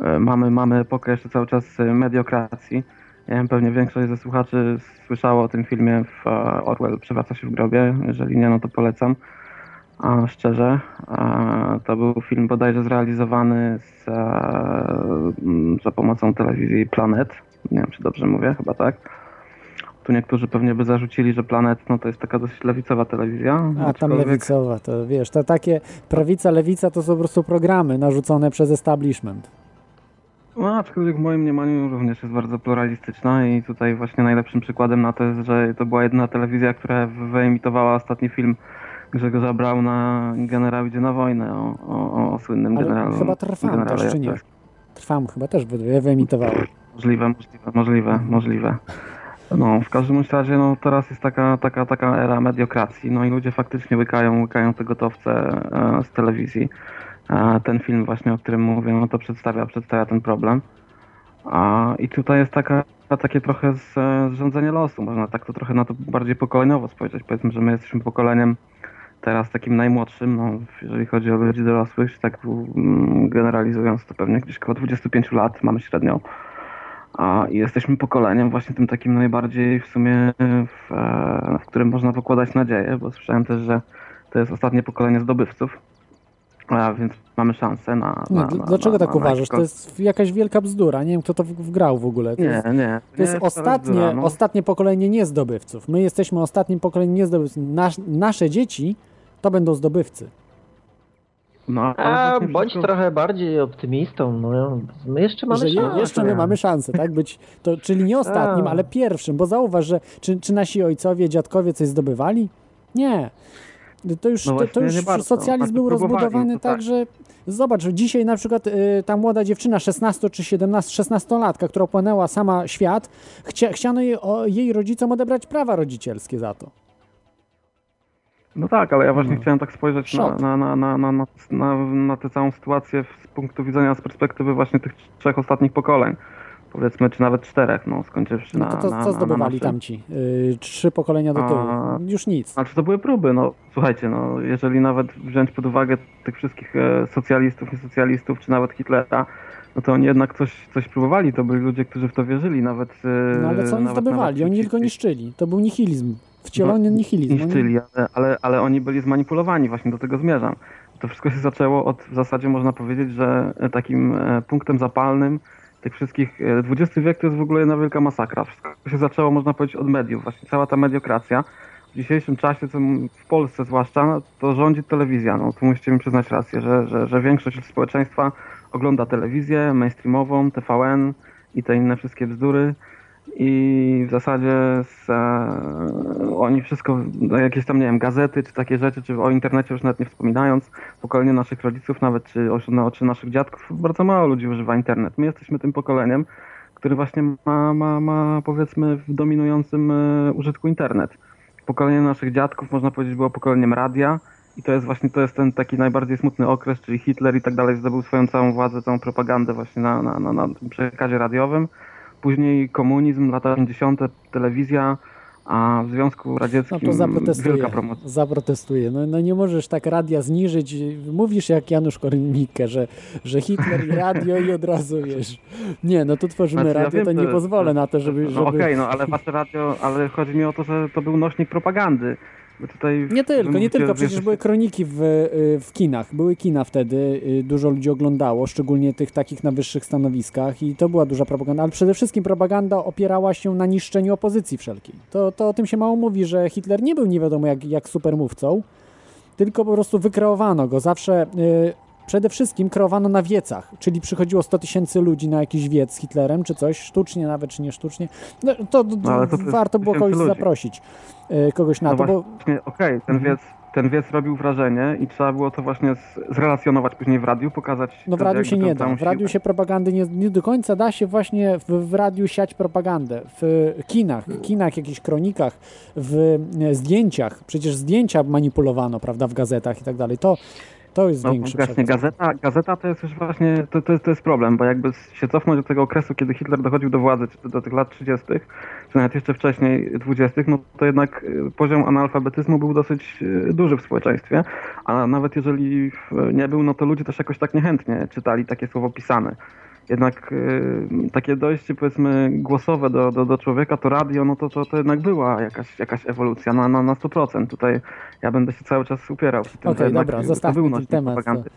e, mamy, mamy epokę jeszcze cały czas e, mediokracji. Wiem, pewnie większość ze słuchaczy słyszało o tym filmie w Orwell Przewraca się w grobie. Jeżeli nie, no to polecam. A szczerze, a, to był film bodajże zrealizowany z, e, za pomocą telewizji Planet. Nie wiem, czy dobrze mówię, chyba tak. Tu niektórzy pewnie by zarzucili, że Planet no to jest taka dosyć lewicowa telewizja. A tam aczkolwiek- lewicowa, to wiesz, to takie prawica, lewica to są po prostu programy narzucone przez establishment. No, aczkolwiek w moim mniemaniu również jest bardzo pluralistyczna i tutaj właśnie najlepszym przykładem na to jest, że to była jedyna telewizja, która wyemitowała ostatni film Grzegorza Brauna Generał idzie na wojnę o, o, o słynnym Ale generalu. chyba trwam generale też, czy nie? Trwam chyba też wy- wyemitowało. Możliwe, możliwe, możliwe, możliwe. No, w każdym razie, no teraz jest taka, taka, taka era mediokracji, no i ludzie faktycznie łykają, łykają te gotowce e, z telewizji. E, ten film właśnie, o którym mówię, no to przedstawia, przedstawia ten problem. A, I tutaj jest taka, takie trochę z, e, zrządzenie losu, można tak to trochę na to bardziej pokoleniowo spojrzeć. Powiedzmy, że my jesteśmy pokoleniem teraz takim najmłodszym, no, jeżeli chodzi o ludzi dorosłych, tak mm, generalizując to pewnie gdzieś około 25 lat mamy średnio. A i jesteśmy pokoleniem właśnie tym takim najbardziej w sumie, w, e, w którym można pokładać nadzieję, bo słyszałem też, że to jest ostatnie pokolenie zdobywców, a więc mamy szansę na... Na, na dlaczego na, tak uważasz? To jest jakaś wielka bzdura. Nie wiem, kto to wgrał w ogóle. To Nie, jest, nie. To jest nie ostatnie, bzdura, no. ostatnie pokolenie niezdobywców. My jesteśmy ostatnim pokoleniem niezdobywców. Nasz, nasze dzieci to będą zdobywcy. No, A bądź wszystko- trochę bardziej optymistą. No, my jeszcze mamy że szansę. jeszcze my mamy szansę, tak? Być, to, czyli nie ostatnim, Tak. ale pierwszym, bo zauważ, że czy, czy nasi ojcowie, dziadkowie coś zdobywali? Nie. To już, No to, to już bardzo. socjalizm był próbowali, rozbudowany to tak, tak. że zobacz, dzisiaj na przykład y, ta młoda dziewczyna, 16 czy 17, 16-latka, która opłynęła sama świat, chcia, chciano jej, o, jej rodzicom odebrać prawa rodzicielskie za to. No tak, ale ja właśnie No. chciałem tak spojrzeć na, na, na, na, na, na, na, na tę całą sytuację z punktu widzenia, z perspektywy właśnie tych trzech ostatnich pokoleń. Powiedzmy, czy nawet czterech, no skończywszy No na to co, na, co na, zdobywali na tamci? Y, trzy pokolenia do tyłu. A- Już nic. Znaczy to były próby, no słuchajcie, no jeżeli nawet wziąć pod uwagę tych wszystkich e, socjalistów, niesocjalistów, czy nawet Hitlera, no to oni jednak coś, coś próbowali, to byli ludzie, którzy w to wierzyli, nawet... e, No ale co oni nawet- zdobywali? nawet Oni tylko niszczyli. To był nihilizm. Wcielony No, nihilizm. Oni- niszczyli, ale, ale, ale oni byli zmanipulowani, właśnie do tego zmierzam. To wszystko się zaczęło od, w zasadzie można powiedzieć, że takim e, punktem zapalnym tych wszystkich, e, XX wiek to jest w ogóle jedna wielka masakra. Wszystko się zaczęło, można powiedzieć, od mediów. Właśnie cała ta mediokracja. W dzisiejszym czasie, w Polsce zwłaszcza, no, to rządzi telewizja. No, tu musicie mi przyznać rację, że, że, że większość społeczeństwa ogląda telewizję mainstreamową, TVN i te inne wszystkie bzdury. I w zasadzie z, e, oni wszystko, no jakieś tam, nie wiem, gazety czy takie rzeczy, czy o internecie już nawet nie wspominając, pokolenie naszych rodziców nawet, czy, o- no, czy naszych dziadków, bardzo mało ludzi używa internet. My jesteśmy tym pokoleniem, który właśnie ma, ma, ma powiedzmy w dominującym e, użytku internet. Pokolenie naszych dziadków, można powiedzieć, było pokoleniem radia i to jest właśnie to jest ten taki najbardziej smutny okres, czyli Hitler i tak dalej zdobył swoją całą władzę, całą propagandę właśnie na, na, na, na przekazie radiowym. Później komunizm, lata 50., telewizja, a w Związku No Radzieckim to zaprotestuję. wielka promocja. Zaprotestuję. No, no nie możesz tak radia zniżyć. Mówisz jak Janusz Korwin-Mikke, że, że Hitler i radio i od razu wiesz. Nie, no tu tworzymy Znaczy, ja radio, wiem, to nie że- pozwolę na to, żeby... No żeby... okej, no ale wasze radio, ale chodzi mi o to, że to był nośnik propagandy. Nie tylko, nie tylko, przecież były kroniki w, y, w kinach, były kina wtedy, y, dużo ludzi oglądało, szczególnie tych takich na wyższych stanowiskach i to była duża propaganda, ale przede wszystkim propaganda opierała się na niszczeniu opozycji wszelkiej. To, to o tym się mało mówi, że Hitler nie był nie wiadomo jak, jak supermówcą, tylko po prostu wykreowano go. Zawsze y, przede wszystkim kreowano na wiecach, czyli przychodziło 100 tysięcy ludzi na jakiś wiec z Hitlerem, czy coś, sztucznie nawet, czy nie sztucznie. No, to, No, to warto było kogoś ludzi. zaprosić, y, kogoś na No to, bo okej, ten Mhm. wiec, ten wiec robił wrażenie i trzeba było to właśnie zrelacjonować później w radiu, pokazać. No w radiu się nie da. W radiu się propagandy nie, nie do końca da się właśnie w, w radiu siać propagandę. W kinach, kinach, jakichś kronikach, w e, zdjęciach. Przecież zdjęcia manipulowano, prawda, w gazetach i tak dalej. To, to jest No większy właśnie, gazeta, gazeta to jest już właśnie, to, to, jest, to jest problem, bo jakby się cofnąć do tego okresu, kiedy Hitler dochodził do władzy, czy do tych lat 30., czy nawet jeszcze wcześniej 20., no to jednak y, poziom analfabetyzmu był dosyć y, duży w społeczeństwie, a nawet jeżeli nie był, no to ludzie też jakoś tak niechętnie czytali takie słowo pisane. Jednak y, takie dojście powiedzmy głosowe do, do, do człowieka, to radio, no to, to, to jednak była jakaś, jakaś ewolucja na, na, na 100%. Tutaj ja będę się cały czas upierał przy tym, jednak dobra, zostawmy był ten temat, propagandy.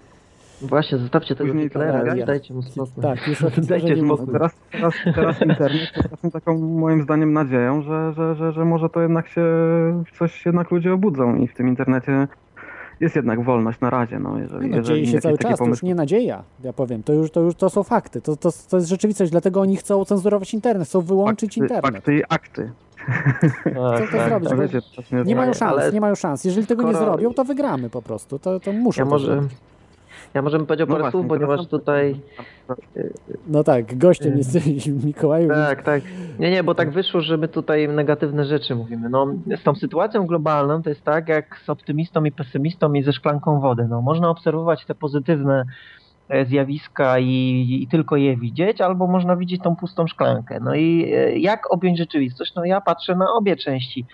Właśnie, zostawcie tego Później Hitlera, dajcie mu spokój. Tak, już o Hitlerze (laughs) Dajcie spokój. Teraz, teraz, teraz internet jest taką moim zdaniem nadzieją, że, że, że, że może to jednak się coś jednak ludzie obudzą i w tym internecie jest jednak wolność na razie. No, jeżeli, No, jeżeli dzieje się cały czas, to już nie nadzieja, ja powiem. To już, to już to są fakty, to, to, to jest rzeczywistość, dlatego oni chcą cenzurować internet, chcą wyłączyć fakty, internet. fakty i akty. (laughs) Co to tak, zrobić? tak. Wiecie, to się Nie mają szans, ale nie mają szans. Jeżeli tego nie zrobią, to wygramy po prostu. To, to muszą Ja to może, zrobić. Ja może bym powiedział No parę właśnie, słów, ponieważ tutaj... No tak, gościem Y, jesteś Mikołaju. Tak, tak. Nie, nie, bo tak wyszło, że my tutaj negatywne rzeczy mówimy. No, z tą sytuacją globalną to jest tak, jak z optymistą i pesymistą i ze szklanką wody. No, można obserwować te pozytywne e, zjawiska i, i tylko je widzieć, albo można widzieć tą pustą szklankę. No i e, jak objąć rzeczywistość? No ja patrzę na obie części.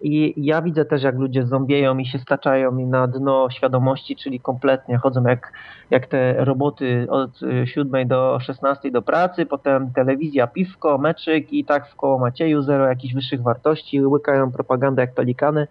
I ja widzę też, jak ludzie zombieją i się staczają i na dno świadomości, czyli kompletnie chodzą jak, jak te roboty od y, 7 do 16 do pracy, potem telewizja, piwko, meczyk i tak w koło Macieju, zero jakichś wyższych wartości, łykają propagandę jak pelikany.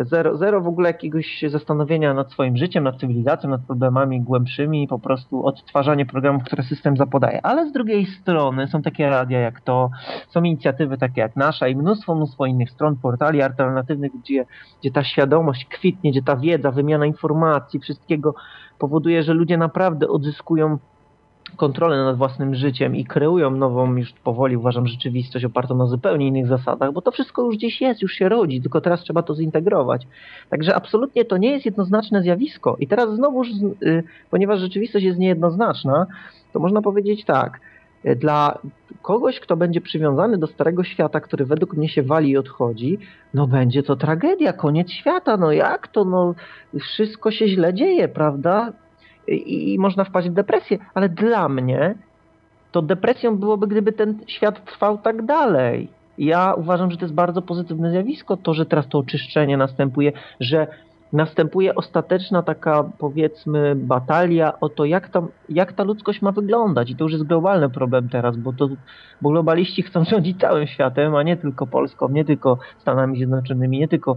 Zero, zero w ogóle jakiegoś zastanowienia nad swoim życiem, nad cywilizacją, nad problemami głębszymi, po prostu odtwarzanie programów, które system zapodaje. Ale z drugiej strony są takie radia jak to, są inicjatywy takie jak nasza i mnóstwo, mnóstwo innych stron, portali alternatywnych, gdzie, gdzie ta świadomość kwitnie, gdzie ta wiedza, wymiana informacji, wszystkiego powoduje, że ludzie naprawdę odzyskują kontrolę nad własnym życiem i kreują nową, już powoli uważam, rzeczywistość opartą na zupełnie innych zasadach, bo to wszystko już gdzieś jest, już się rodzi, tylko teraz trzeba to zintegrować. Także absolutnie to nie jest jednoznaczne zjawisko. I teraz znowuż, y, ponieważ rzeczywistość jest niejednoznaczna, to można powiedzieć tak. y, Dla kogoś, kto będzie przywiązany do starego świata, który według mnie się wali i odchodzi, no będzie to tragedia, koniec świata. No jak to? No wszystko się źle dzieje, prawda? I, i można wpaść w depresję, ale dla mnie to depresją byłoby, gdyby ten świat trwał tak dalej. Ja uważam, że to jest bardzo pozytywne zjawisko, to, że teraz to oczyszczenie następuje, że następuje ostateczna taka, powiedzmy, batalia o to, jak, tam, jak ta ludzkość ma wyglądać. I to już jest globalny problem teraz, bo, to, bo globaliści chcą rządzić całym światem, a nie tylko Polską, nie tylko Stanami Zjednoczonymi, nie tylko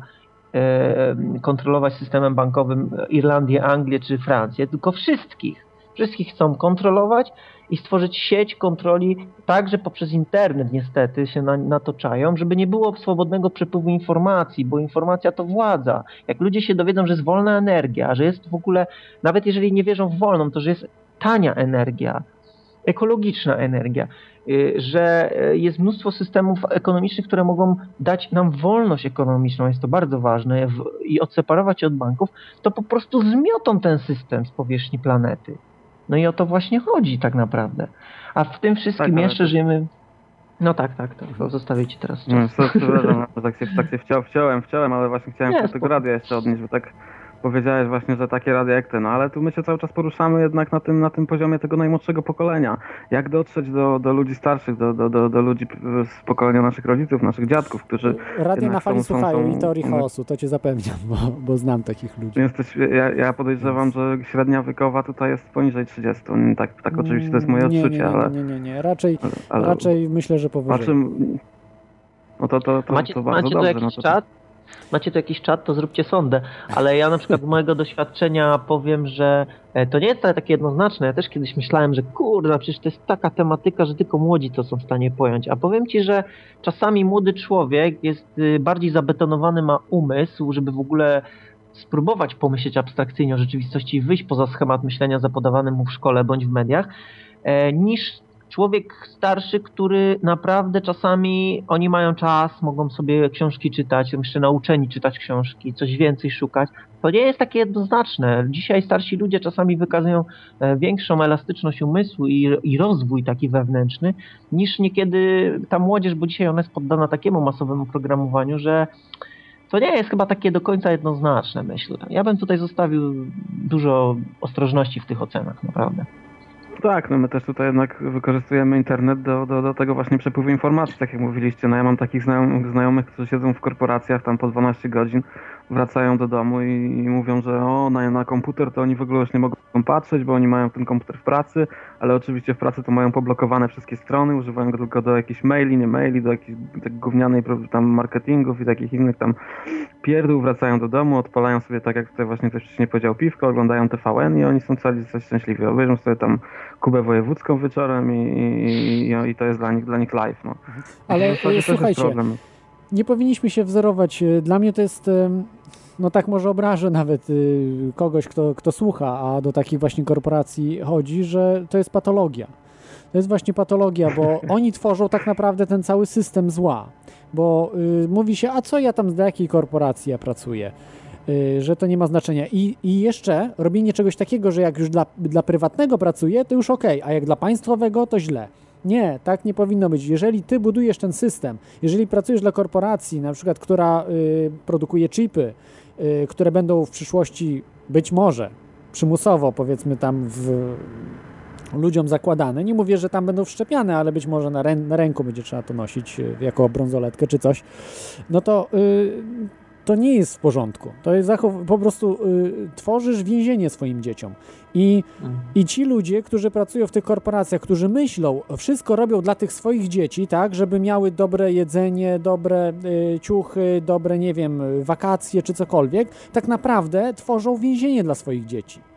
kontrolować systemem bankowym Irlandię, Anglię czy Francję, tylko wszystkich. Wszystkich chcą kontrolować i stworzyć sieć kontroli także poprzez internet niestety się na, natoczają, żeby nie było swobodnego przepływu informacji, bo informacja to władza. Jak ludzie się dowiedzą, że jest wolna energia, że jest w ogóle, nawet jeżeli nie wierzą w wolną, to że jest tania energia, ekologiczna energia, y, że y, jest mnóstwo systemów ekonomicznych, które mogą dać nam wolność ekonomiczną, jest to bardzo ważne, i odseparować się od banków, to po prostu zmiotą ten system z powierzchni planety. No i o to właśnie chodzi tak naprawdę. A w tym wszystkim Tak, jeszcze to- żyjemy... No tak, tak, tak. to Zostawię ci teraz No, czas. przepraszam, (laughs) że tak się, tak się wcią, wciąłem, wciąłem, ale właśnie chciałem się do tego radia jeszcze odnieść, bo tak powiedziałeś właśnie, że takie radia jak ten, no, ale tu my się cały czas poruszamy jednak na tym, na tym poziomie tego najmłodszego pokolenia. Jak dotrzeć do, do ludzi starszych, do, do, do, do ludzi z pokolenia naszych rodziców, naszych dziadków, którzy Radio jednak na fali są- są- słuchają są- i teorii chaosu, to cię zapewniam, bo, bo znam takich ludzi. Jesteś, ja, ja podejrzewam, że średnia wiekowa tutaj jest poniżej 30. Tak, tak oczywiście to jest moje nie, odczucie, nie, nie, ale, Nie, nie, nie, raczej, ale raczej myślę, że powyżej. patrzę, no to, to, to, Macie, to bardzo macie tu dobrze. jakiś no to, czat? Macie tu jakiś czat, to zróbcie sondę. Ale ja na przykład z mojego doświadczenia powiem, że e, to nie jest takie jednoznaczne. Ja też kiedyś myślałem, że kurde, przecież to jest taka tematyka, że tylko młodzi to są w stanie pojąć. A powiem ci, że czasami młody człowiek jest y, bardziej zabetonowany, ma umysł, żeby w ogóle spróbować pomyśleć abstrakcyjnie o rzeczywistości i wyjść poza schemat myślenia zapodawany mu w szkole bądź w mediach, e, niż człowiek starszy, który naprawdę czasami oni mają czas, mogą sobie książki czytać, jeszcze nauczeni czytać książki, coś więcej szukać. To nie jest takie jednoznaczne. Dzisiaj starsi ludzie czasami wykazują e, większą elastyczność umysłu i, i rozwój taki wewnętrzny niż niekiedy ta młodzież, bo dzisiaj ona jest poddana takiemu masowemu programowaniu, że to nie jest chyba takie do końca jednoznaczne, myślę. Ja bym tutaj zostawił dużo ostrożności w tych ocenach, naprawdę. Tak, no my też tutaj jednak wykorzystujemy internet do, do, do tego właśnie przepływu informacji, tak jak mówiliście. No ja mam takich znajomych, znajomych którzy siedzą w korporacjach tam po 12 godzin, wracają do domu i, i mówią, że o, na, na komputer to oni w ogóle już nie mogą patrzeć, bo oni mają ten komputer w pracy, ale oczywiście w pracy to mają poblokowane wszystkie strony, używają go tylko do jakichś maili, nie maili, do jakiejś tak gównianej tam marketingów i takich innych tam pierdół, wracają do domu, odpalają sobie tak jak tutaj właśnie ktoś wcześniej powiedział piwko, oglądają TVN i oni są cali coś szczęśliwi. Obejrzą sobie tam Kubę Wojewódzką wieczorem i, i, i, i to jest dla nich, dla nich live. No. Ale słuchajcie, nie powinniśmy się wzorować. Dla mnie to jest no tak może obrażę nawet y, kogoś, kto, kto słucha, a do takich właśnie korporacji chodzi, że to jest patologia. To jest właśnie patologia, bo (laughs) oni tworzą tak naprawdę ten cały system zła. Bo y, mówi się, a co ja tam, do jakiej korporacji ja pracuję? Y, że to nie ma znaczenia. I, I jeszcze robienie czegoś takiego, że jak już dla, dla prywatnego pracuję, to już ok, a jak dla państwowego, to źle. Nie, tak nie powinno być. Jeżeli ty budujesz ten system, jeżeli pracujesz dla korporacji, na przykład, która y, produkuje chipy, które będą w przyszłości być może przymusowo, powiedzmy tam w ludziom zakładane. Nie mówię, że tam będą wszczepiane, ale być może na, rę na ręku będzie trzeba to nosić y, jako brązoletkę czy coś. No to y, to nie jest w porządku. To jest po prostu y, tworzysz więzienie swoim dzieciom. I, mhm. I ci ludzie, którzy pracują w tych korporacjach, którzy myślą, wszystko robią dla tych swoich dzieci, tak, żeby miały dobre jedzenie, dobre y, ciuchy, dobre, nie wiem, wakacje czy cokolwiek, tak naprawdę tworzą więzienie dla swoich dzieci.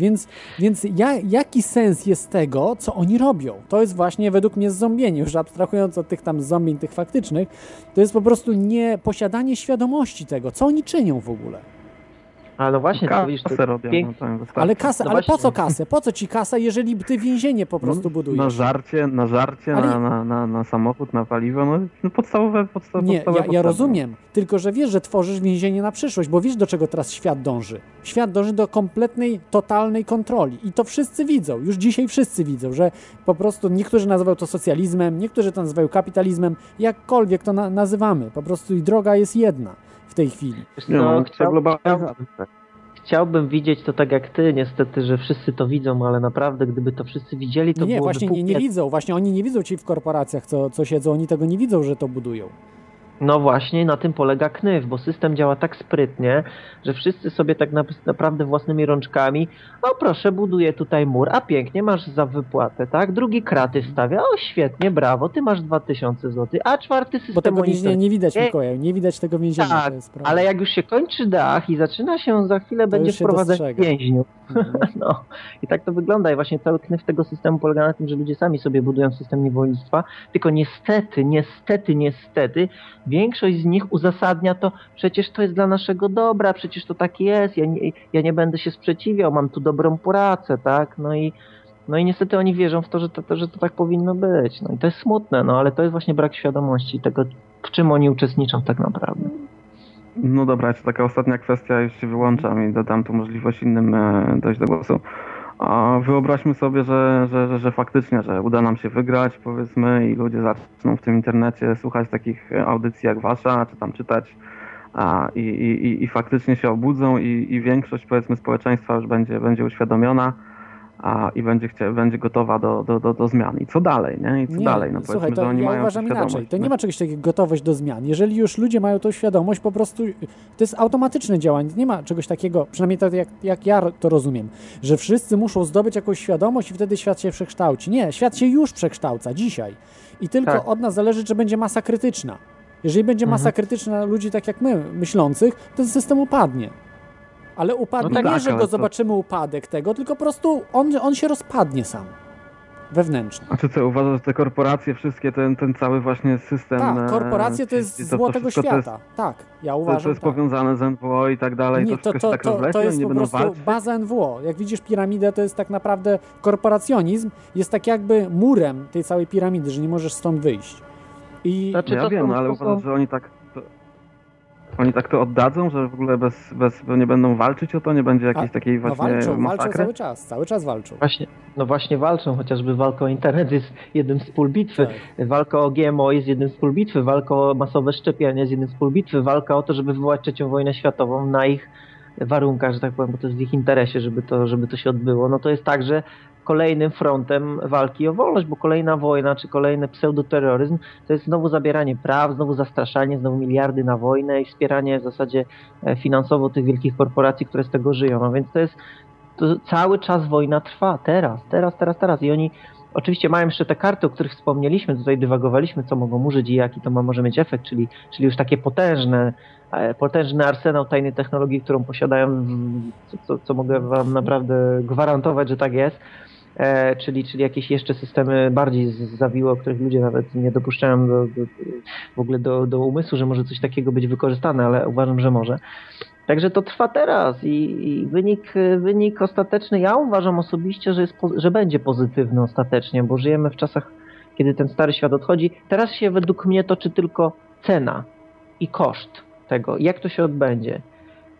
Więc, więc ja, jaki sens jest tego, co oni robią? To jest właśnie według mnie zombienie, już abstrahując od tych tam zombień, tych faktycznych, to jest po prostu nie posiadanie świadomości tego, co oni czynią w ogóle. Ale no właśnie, kasę to widzisz, to robią. Pięk... No, ale kasę, no ale po co kasę? Po co ci kasa, jeżeli ty więzienie po prostu no, budujesz? Na żarcie, na żarcie, ale... na, na, na, na, samochód, na paliwo, no, no podstawowe, podstawowe Nie, podstawowe ja, ja rozumiem, tylko że wiesz, że tworzysz więzienie na przyszłość, bo wiesz, do czego teraz świat dąży. Świat dąży do kompletnej, totalnej kontroli i to wszyscy widzą, już dzisiaj wszyscy widzą, że po prostu niektórzy nazywają to socjalizmem, niektórzy to nazywają kapitalizmem, jakkolwiek to na nazywamy, po prostu i droga jest jedna w tej chwili. No, chciał, chciał, chciałbym widzieć to tak jak ty, niestety, że wszyscy to widzą, ale naprawdę, gdyby to wszyscy widzieli, to Nie, nie właśnie nie, nie widzą, właśnie oni nie widzą ci w korporacjach, co, co siedzą, oni tego nie widzą, że to budują. No właśnie, na tym polega knyw, bo system działa tak sprytnie, że wszyscy sobie tak naprawdę własnymi rączkami, o proszę, buduję tutaj mur, a pięknie, masz za wypłatę, tak? Drugi kraty wstawia, o świetnie, brawo, ty masz 2000 zł, a czwarty system Bo tego więzienia nie widać, Mikołaj, nie widać tego więzienia. Tak, ale jak już się kończy dach i zaczyna się, za chwilę to będzie wprowadzać więźniów. Mhm. no i tak to wygląda i właśnie cały knyw tego systemu polega na tym, że ludzie sami sobie budują system niewolnictwa, tylko niestety, niestety, niestety większość z nich uzasadnia to, przecież to jest dla naszego dobra, przecież to tak jest, ja nie, ja nie będę się sprzeciwiał, mam tu dobrą pracę, tak? No i, no i niestety oni wierzą w to że, to, że to tak powinno być. No i to jest smutne, no ale to jest właśnie brak świadomości tego, w czym oni uczestniczą tak naprawdę. No dobra, jeszcze taka ostatnia kwestia, już się wyłączam i dodam tu możliwość innym e, dojść do głosu. A wyobraźmy sobie, że, że, że, że, faktycznie, że uda nam się wygrać, powiedzmy, i ludzie zaczną w tym internecie słuchać takich audycji jak wasza, czy tam czytać a, i, i, i faktycznie się obudzą i, i większość, powiedzmy, społeczeństwa już będzie, będzie uświadomiona a, i będzie, chcia, będzie gotowa do, do, do, do zmian. I co dalej, nie? I co nie, dalej? No słuchaj, to ja uważam inaczej. To nie ma czegoś takiego gotowość do zmian. Jeżeli już ludzie mają tą świadomość, po prostu to jest automatyczne działanie. Nie ma czegoś takiego, przynajmniej tak jak, jak ja to rozumiem, że wszyscy muszą zdobyć jakąś świadomość i wtedy świat się przekształci. Nie, świat się już przekształca dzisiaj. I tylko tak. od nas zależy, czy będzie masa krytyczna. Jeżeli będzie masa mhm. krytyczna ludzi tak jak my, myślących, to ten system upadnie. Ale upadnie no tak, nie, że go to... zobaczymy upadek tego, tylko po prostu on, on się rozpadnie sam. wewnętrzny. A czy co, uważasz, że te korporacje, wszystkie, ten, ten cały właśnie system... Tak, e, korporacje to jest to- to zło tego wszystko to jest- świata. Tak, ja To, uważam. to jest tak. powiązane z NWO i tak dalej, Nie, to to, wszystko to, się tak to, rozleśnie, to jest nie po prostu walczyć? baza NWO. Jak widzisz piramidę, to jest tak naprawdę korporacjonizm, jest tak jakby murem tej całej piramidy, że nie możesz stąd wyjść. I Znaczy, ja to wiem, ale to uważasz, że oni tak... Oni tak to oddadzą, że w ogóle bez, bez, nie będą walczyć o to, nie będzie jakiejś A, takiej no właśnie walczą, walczą masakry? cały czas, cały czas walczą. Właśnie, no właśnie walczą, chociażby walka o internet jest jednym z pól bitwy, Tak. walka o GMO jest jednym z pól bitwy, walka o masowe szczepienia jest jednym z pól bitwy, walka o to, żeby wywołać trzecią wojnę światową na ich warunkach, że tak powiem, bo to jest w ich interesie, żeby to, żeby to się odbyło. No to jest także kolejnym frontem walki o wolność, bo kolejna wojna, czy kolejny pseudoterroryzm to jest znowu zabieranie praw, znowu zastraszanie, znowu miliardy na wojnę i wspieranie w zasadzie e, finansowo tych wielkich korporacji, które z tego żyją. No więc to jest to cały czas wojna trwa, teraz, teraz, teraz, teraz. I oni oczywiście mają jeszcze te karty, o których wspomnieliśmy, tutaj dywagowaliśmy, co mogą użyć i jaki to ma, może mieć efekt, czyli, czyli już takie potężne, e, potężny arsenał tajnej technologii, którą posiadają, co, co, co mogę wam naprawdę gwarantować, że tak jest. E, czyli, czyli jakieś jeszcze systemy bardziej zawiłe, o których ludzie nawet nie dopuszczają do, do, w ogóle do, do umysłu, że może coś takiego być wykorzystane, ale uważam, że może. Także to trwa teraz i, i wynik, wynik ostateczny, ja uważam osobiście, że, jest, że będzie pozytywny ostatecznie, bo żyjemy w czasach, kiedy ten stary świat odchodzi. Teraz się według mnie toczy tylko cena i koszt tego, jak to się odbędzie.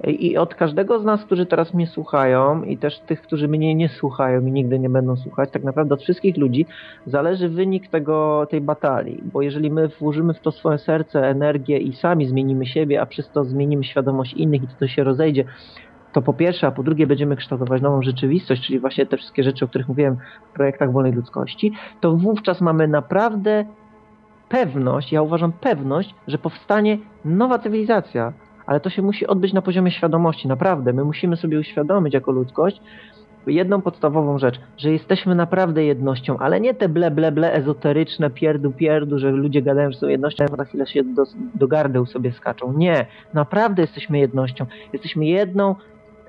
I od każdego z nas, którzy teraz mnie słuchają i też tych, którzy mnie nie słuchają i nigdy nie będą słuchać, tak naprawdę od wszystkich ludzi zależy wynik tego, tej batalii. Bo jeżeli my włożymy w to swoje serce, energię i sami zmienimy siebie, a przez to zmienimy świadomość innych i to się rozejdzie, to po pierwsze, a po drugie będziemy kształtować nową rzeczywistość, czyli właśnie te wszystkie rzeczy, o których mówiłem w projektach wolnej ludzkości, to wówczas mamy naprawdę pewność, ja uważam pewność, że powstanie nowa cywilizacja, ale to się musi odbyć na poziomie świadomości, naprawdę. My musimy sobie uświadomić jako ludzkość jedną podstawową rzecz, że jesteśmy naprawdę jednością, ale nie te ble, ble, ble ezoteryczne pierdu, pierdu, że ludzie gadają, że są jednością, a za chwilę się do, do gardeł sobie skaczą. Nie, naprawdę jesteśmy jednością. Jesteśmy jedną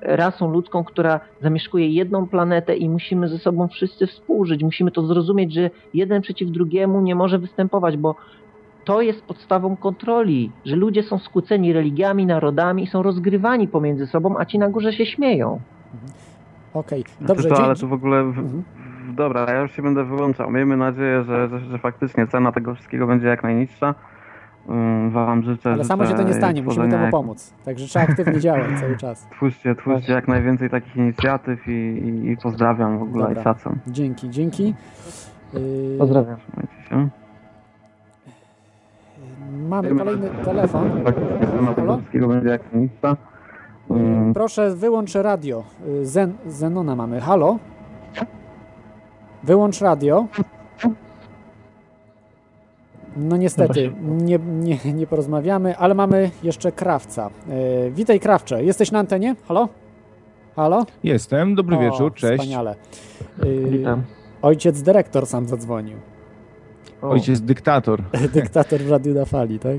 rasą ludzką, która zamieszkuje jedną planetę i musimy ze sobą wszyscy współżyć. Musimy to zrozumieć, że jeden przeciw drugiemu nie może występować, bo to jest podstawą kontroli, że ludzie są skłóceni religiami, narodami i są rozgrywani pomiędzy sobą, a ci na górze się śmieją. Okej, Znaczy dobrze, to, ale to w ogóle... Mhm. dobra, ja już się będę wyłączał. Miejmy nadzieję, że, że, że faktycznie cena tego wszystkiego będzie jak najniższa. Ym, Wam życzę, Ale samo się to nie życzę stanie, musimy temu jak- pomóc. Także trzeba aktywnie (laughs) działać cały czas. Twórzcie, twórzcie jak najwięcej takich inicjatyw i, i, i pozdrawiam w ogóle Dobra. i szacun. Dzięki, dzięki. Yy, Pozdrawiam. Trzymajcie się. Mamy kolejny telefon. Cena tego Halo? najniższa. Ym, Proszę, wyłącz radio. Y, Zen, Zenona mamy. Halo? Wyłącz radio. No niestety, nie, nie, nie porozmawiamy, ale mamy jeszcze Krawca. Y, witaj Krawcze, jesteś na antenie? Halo? Halo? Jestem, dobry O, wieczór, cześć. Wspaniale. Y, Witam. ojciec dyrektor sam zadzwonił. O, Ojciec dyktator. (laughs) Dyktator w Radiu na Fali, tak?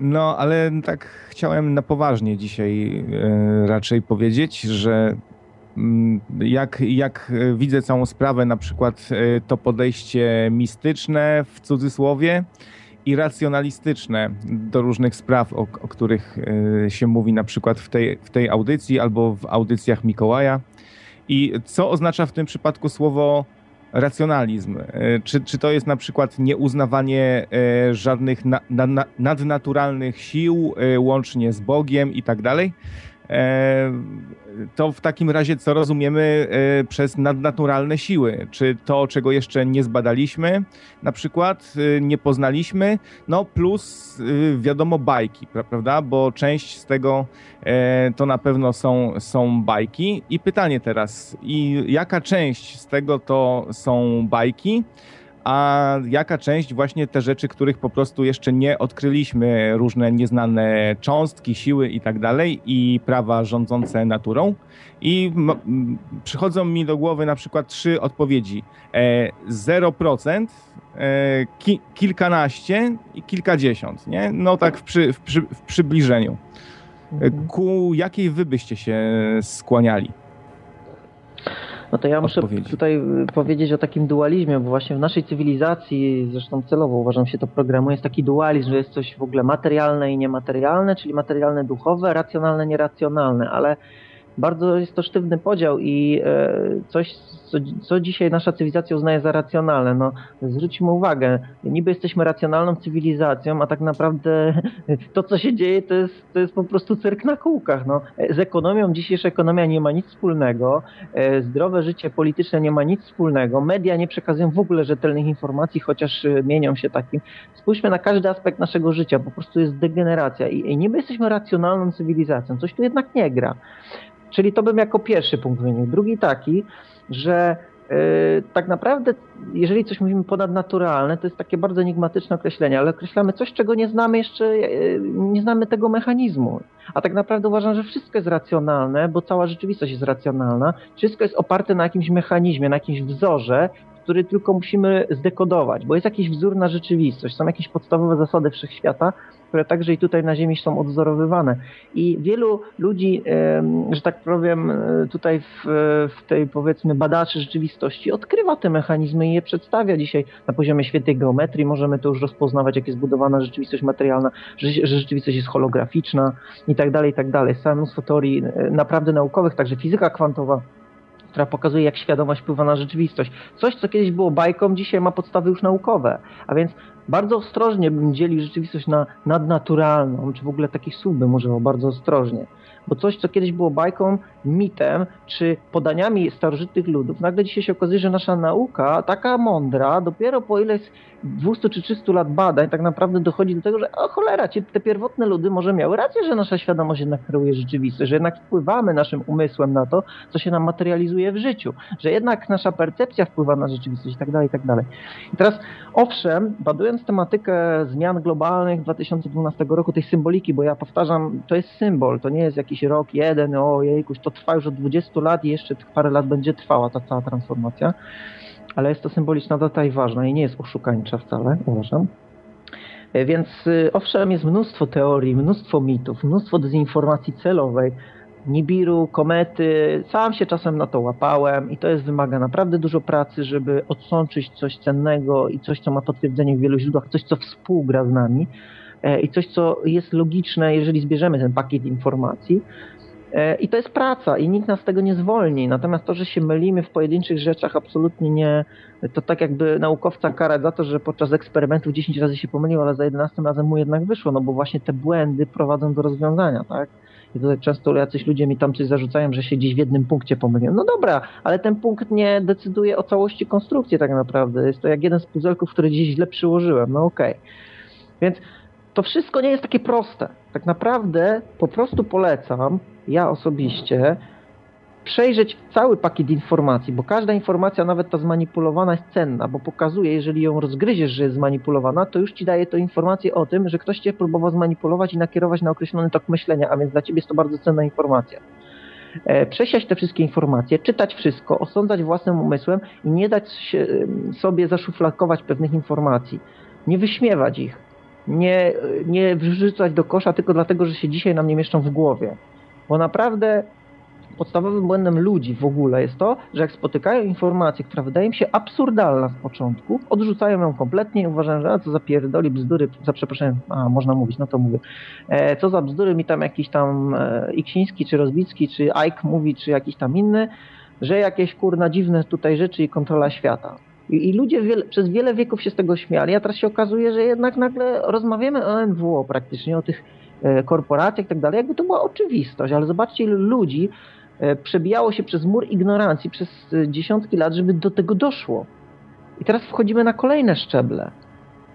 No, ale tak chciałem na poważnie dzisiaj e, raczej powiedzieć, że mm, jak, jak widzę całą sprawę, na przykład e, to podejście mistyczne w cudzysłowie i racjonalistyczne do różnych spraw, o, o których e, się mówi na przykład w tej, w tej audycji albo w audycjach Mikołaja. I co oznacza w tym przypadku słowo racjonalizm? E, Czy, czy to jest na przykład nieuznawanie e, żadnych na, na, na, nadnaturalnych sił, e, łącznie z Bogiem i tak dalej? E, To w takim razie co rozumiemy e, przez nadnaturalne siły? Czy to, czego jeszcze nie zbadaliśmy, na przykład e, nie poznaliśmy, no plus wiadomo bajki, pra- prawda? Bo część z tego to na pewno są, są bajki. I pytanie teraz, i jaka część z tego to są bajki, a jaka część właśnie te rzeczy, których po prostu jeszcze nie odkryliśmy, różne nieznane cząstki, siły i tak dalej i prawa rządzące naturą. I przychodzą mi do głowy na przykład trzy odpowiedzi. E, 0%, e, ki- kilkanaście i kilkadziesiąt, nie? No tak w, przy, w, przy, w przybliżeniu. E, Ku jakiej wy byście się skłaniali? No to ja muszę odpowiedzi. tutaj y, powiedzieć o takim dualizmie, bo właśnie w naszej cywilizacji, zresztą celowo uważam się to programuje, jest taki dualizm, że jest coś w ogóle materialne i niematerialne, czyli materialne duchowe, racjonalne nieracjonalne, ale bardzo jest to sztywny podział i e, coś, co, co dzisiaj nasza cywilizacja uznaje za racjonalne. No, zwróćmy uwagę, niby jesteśmy racjonalną cywilizacją, a tak naprawdę (laughs) to, co się dzieje, to jest, to jest po prostu cyrk na kółkach. No. Z ekonomią dzisiejsza ekonomia nie ma nic wspólnego, e, zdrowe życie polityczne nie ma nic wspólnego, media nie przekazują w ogóle rzetelnych informacji, chociaż e, mienią się takim. Spójrzmy na każdy aspekt naszego życia, po prostu jest degeneracja i, i niby jesteśmy racjonalną cywilizacją, coś tu jednak nie gra. Czyli to bym jako pierwszy punkt wymienił. Drugi taki, że yy, tak naprawdę, jeżeli coś mówimy ponadnaturalne, to jest takie bardzo enigmatyczne określenie, ale określamy coś, czego nie znamy jeszcze, yy, nie znamy tego mechanizmu. A tak naprawdę uważam, że wszystko jest racjonalne, bo cała rzeczywistość jest racjonalna. Wszystko jest oparte na jakimś mechanizmie, na jakimś wzorze, który tylko musimy zdekodować, bo jest jakiś wzór na rzeczywistość, są jakieś podstawowe zasady wszechświata, które także i tutaj na Ziemi są odwzorowywane. I wielu ludzi, że tak powiem, tutaj w, w tej powiedzmy badaczy rzeczywistości odkrywa te mechanizmy i je przedstawia dzisiaj na poziomie świętej geometrii. Możemy to już rozpoznawać, jak jest budowana rzeczywistość materialna, że, że rzeczywistość jest holograficzna i tak dalej, i tak dalej. Jest całe mnóstwo teorii naprawdę naukowych, także fizyka kwantowa która pokazuje, jak świadomość wpływa na rzeczywistość. Coś, co kiedyś było bajką, dzisiaj ma podstawy już naukowe. A więc bardzo ostrożnie bym dzielił rzeczywistość na nadnaturalną, czy w ogóle takich słów bym używał, bardzo ostrożnie. Bo coś, co kiedyś było bajką, mitem, czy podaniami starożytnych ludów, nagle dzisiaj się okazuje, że nasza nauka, taka mądra, dopiero po ileś 200 czy 300 lat badań, tak naprawdę dochodzi do tego, że o cholera, ci, te pierwotne ludy może miały rację, że nasza świadomość jednak kreuje rzeczywistość, że jednak wpływamy naszym umysłem na to, co się nam materializuje w życiu, że jednak nasza percepcja wpływa na rzeczywistość i tak dalej, i tak dalej. I teraz, owszem, badując tematykę zmian globalnych 2012 roku, tej symboliki, bo ja powtarzam, to jest symbol, to nie jest jakiś rok jeden, o jejkuś, to trwa już od 20 lat i jeszcze parę lat będzie trwała ta cała transformacja. Ale jest to symboliczna data i ważna i nie jest oszukańcza wcale, uważam. Więc owszem, jest mnóstwo teorii, mnóstwo mitów, mnóstwo dezinformacji celowej, Nibiru, komety, sam się czasem na to łapałem i to jest wymaga naprawdę dużo pracy, żeby odsączyć coś cennego i coś, co ma potwierdzenie w wielu źródłach, coś, co współgra z nami i coś, co jest logiczne, jeżeli zbierzemy ten pakiet informacji. I to jest praca i nikt nas z tego nie zwolni. Natomiast to, że się mylimy w pojedynczych rzeczach, absolutnie nie. To tak jakby naukowca karać za to, że podczas eksperymentów 10 razy się pomylił, ale za 11 razem mu jednak wyszło, no bo właśnie te błędy prowadzą do rozwiązania, tak? I tutaj często jacyś ludzie mi tam coś zarzucają, że się gdzieś w jednym punkcie pomyliłem. No dobra, ale ten punkt nie decyduje o całości konstrukcji tak naprawdę. Jest to jak jeden z puzelków, który gdzieś źle przyłożyłem. No okej. Okay. Więc to wszystko nie jest takie proste. Tak naprawdę po prostu polecam, ja osobiście, przejrzeć cały pakiet informacji, bo każda informacja, nawet ta zmanipulowana, jest cenna, bo pokazuje, jeżeli ją rozgryziesz, że jest zmanipulowana, to już ci daje to informację o tym, że ktoś cię próbował zmanipulować i nakierować na określony tok myślenia, a więc dla ciebie jest to bardzo cenna informacja. E, przesiać te wszystkie informacje, czytać wszystko, osądzać własnym umysłem i nie dać sobie zaszufladkować pewnych informacji. Nie wyśmiewać ich. Nie, nie wrzucać do kosza tylko dlatego, że się dzisiaj nam nie mieszczą w głowie. Bo naprawdę podstawowym błędem ludzi w ogóle jest to, że jak spotykają informację, która wydaje im się absurdalna z początku, odrzucają ją kompletnie i uważają, że a co za pierdoli, bzdury, za przeproszeniem, a można mówić, no to mówię, e, co za bzdury mi tam jakiś tam e, Iksiński, czy Rozbicki, czy Ike mówi, czy jakiś tam inny, że jakieś kurna dziwne tutaj rzeczy i kontrola świata. I, ludzie wiele, przez wiele wieków się z tego śmiali, a teraz się okazuje, że jednak nagle rozmawiamy o NWO praktycznie, o tych e, korporacjach i tak dalej, jakby to była oczywistość, ale zobaczcie ilu ludzi przebijało się przez mur ignorancji przez dziesiątki lat, żeby do tego doszło. I teraz wchodzimy na kolejne szczeble.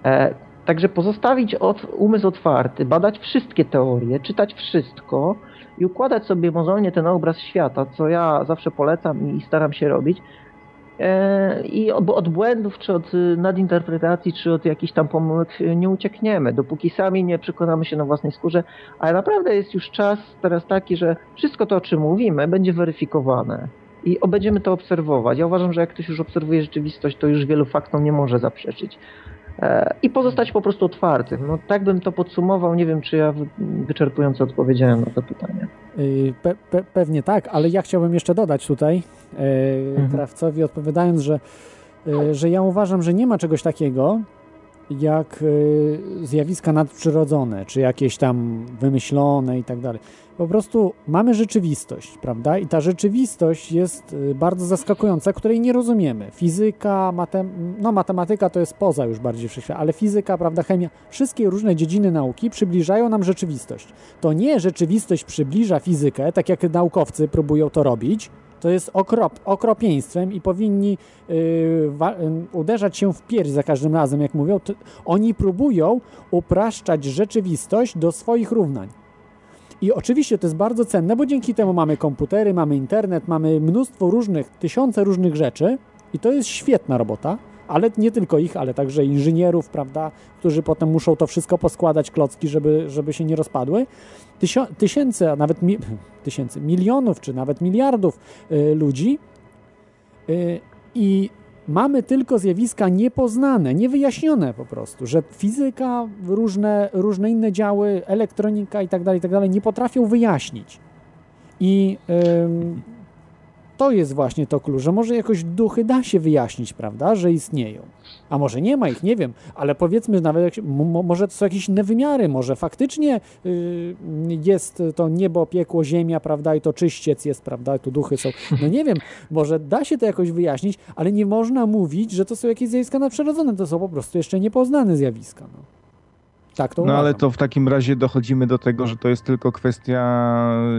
E, także pozostawić od, umysł otwarty, badać wszystkie teorie, czytać wszystko i układać sobie mozolnie ten obraz świata, co ja zawsze polecam i staram się robić. E, I od błędów, czy od nadinterpretacji, czy od jakichś tam pomyłek nie uciekniemy, dopóki sami nie przekonamy się na własnej skórze. Ale naprawdę jest już czas teraz taki, że wszystko to, o czym mówimy, będzie weryfikowane. I będziemy to obserwować. Ja uważam, że jak ktoś już obserwuje rzeczywistość, to już wielu faktom nie może zaprzeczyć. E, I pozostać po prostu otwartym. No tak bym to podsumował. Nie wiem, czy ja wyczerpująco odpowiedziałem na to pytanie. Y, Pe, pe, pewnie tak, ale ja chciałbym jeszcze dodać tutaj e, Mhm. Krawcowi, odpowiadając, że, e, że ja uważam, że nie ma czegoś takiego jak zjawiska nadprzyrodzone, czy jakieś tam wymyślone i tak dalej. Po prostu mamy rzeczywistość, prawda? I ta rzeczywistość jest e, bardzo zaskakująca, której nie rozumiemy. Fizyka, matem, no matematyka to jest poza już bardziej wszechświat, ale fizyka, prawda, chemia, wszystkie różne dziedziny nauki przybliżają nam rzeczywistość. To nie rzeczywistość przybliża fizykę, tak jak naukowcy próbują to robić, to jest okrop, okropieństwem i powinni yy, uderzać się w pierś za każdym razem, jak mówią. To oni próbują upraszczać rzeczywistość do swoich równań. I oczywiście to jest bardzo cenne, bo dzięki temu mamy komputery, mamy internet, mamy mnóstwo różnych, tysiące różnych rzeczy i to jest świetna robota, ale nie tylko ich, ale także inżynierów, prawda, którzy potem muszą to wszystko poskładać, klocki, żeby, żeby się nie rozpadły. Tysio- tysięcy, a nawet mi- (laughs) tysięcy, milionów, czy nawet miliardów y, ludzi y, i mamy tylko zjawiska niepoznane, niewyjaśnione po prostu, że fizyka, różne, różne inne działy, elektronika i tak dalej, tak dalej nie potrafią wyjaśnić. I to jest właśnie to klucz, że może jakoś duchy da się wyjaśnić, prawda, że istnieją. A może nie ma ich, nie wiem, ale powiedzmy nawet, może to są jakieś inne wymiary, może faktycznie y, jest to niebo, piekło, ziemia, prawda, i to czyściec jest, prawda, i tu duchy są. No nie wiem, może da się to jakoś wyjaśnić, ale nie można mówić, że to są jakieś zjawiska nadprzyrodzone, to są po prostu jeszcze niepoznane zjawiska. No. Tak to No ale to w takim razie dochodzimy do tego, że to jest tylko kwestia,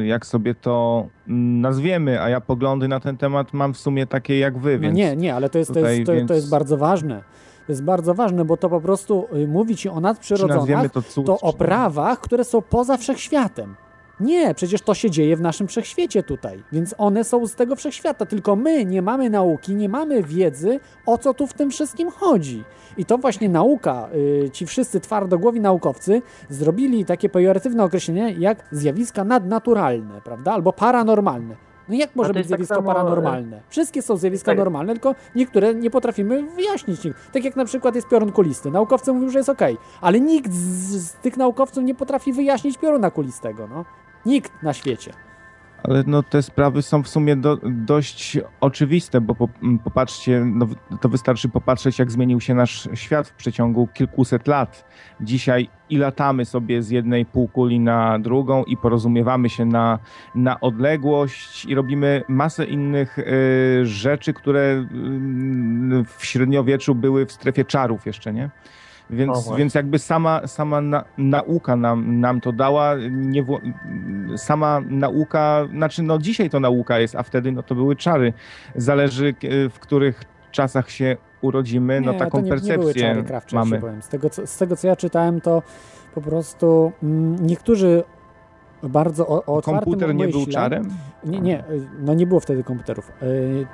jak sobie to mm, nazwiemy, a ja poglądy na ten temat mam w sumie takie jak wy, No więc nie, nie, ale to jest, to, tutaj, jest, to, więc to jest bardzo ważne. To jest bardzo ważne, bo to po prostu y, mówi ci o nazwiemy to cud, to o prawach, które są poza wszechświatem. Nie, przecież to się dzieje w naszym wszechświecie tutaj, więc one są z tego wszechświata, tylko my nie mamy nauki, nie mamy wiedzy, o co tu w tym wszystkim chodzi. I to właśnie nauka, y, ci wszyscy twardogłowi naukowcy zrobili takie pejoratywne określenie jak zjawiska nadnaturalne, prawda, albo paranormalne. No jak może być tak zjawisko samo, e, paranormalne? Wszystkie są zjawiska tak. normalne, tylko niektóre nie potrafimy wyjaśnić. Tak jak na przykład jest piorun kulisty. Naukowcy mówią, że jest okej, ale nikt z, z tych naukowców nie potrafi wyjaśnić pioruna kulistego. No. Nikt na świecie. Ale no te sprawy są w sumie do, dość oczywiste, bo po, m, popatrzcie, no, to wystarczy popatrzeć, jak zmienił się nasz świat w przeciągu kilkuset lat. Dzisiaj i latamy sobie z jednej półkuli na drugą i porozumiewamy się na, na odległość i robimy masę innych y, rzeczy, które y, w średniowieczu były w strefie czarów jeszcze, nie? Więc, właśnie. więc jakby sama, sama na, nauka nam, nam to dała, nie, sama nauka, znaczy no dzisiaj to nauka jest, a wtedy no to były czary. Zależy w których czasach się urodzimy, no Nie, taką to nie, nie percepcję jak mamy. Z tego, co, z tego, co ja czytałem, to po prostu mm, niektórzy bardzo o, o Komputer nie był czarem? Nie, nie, no nie było wtedy komputerów.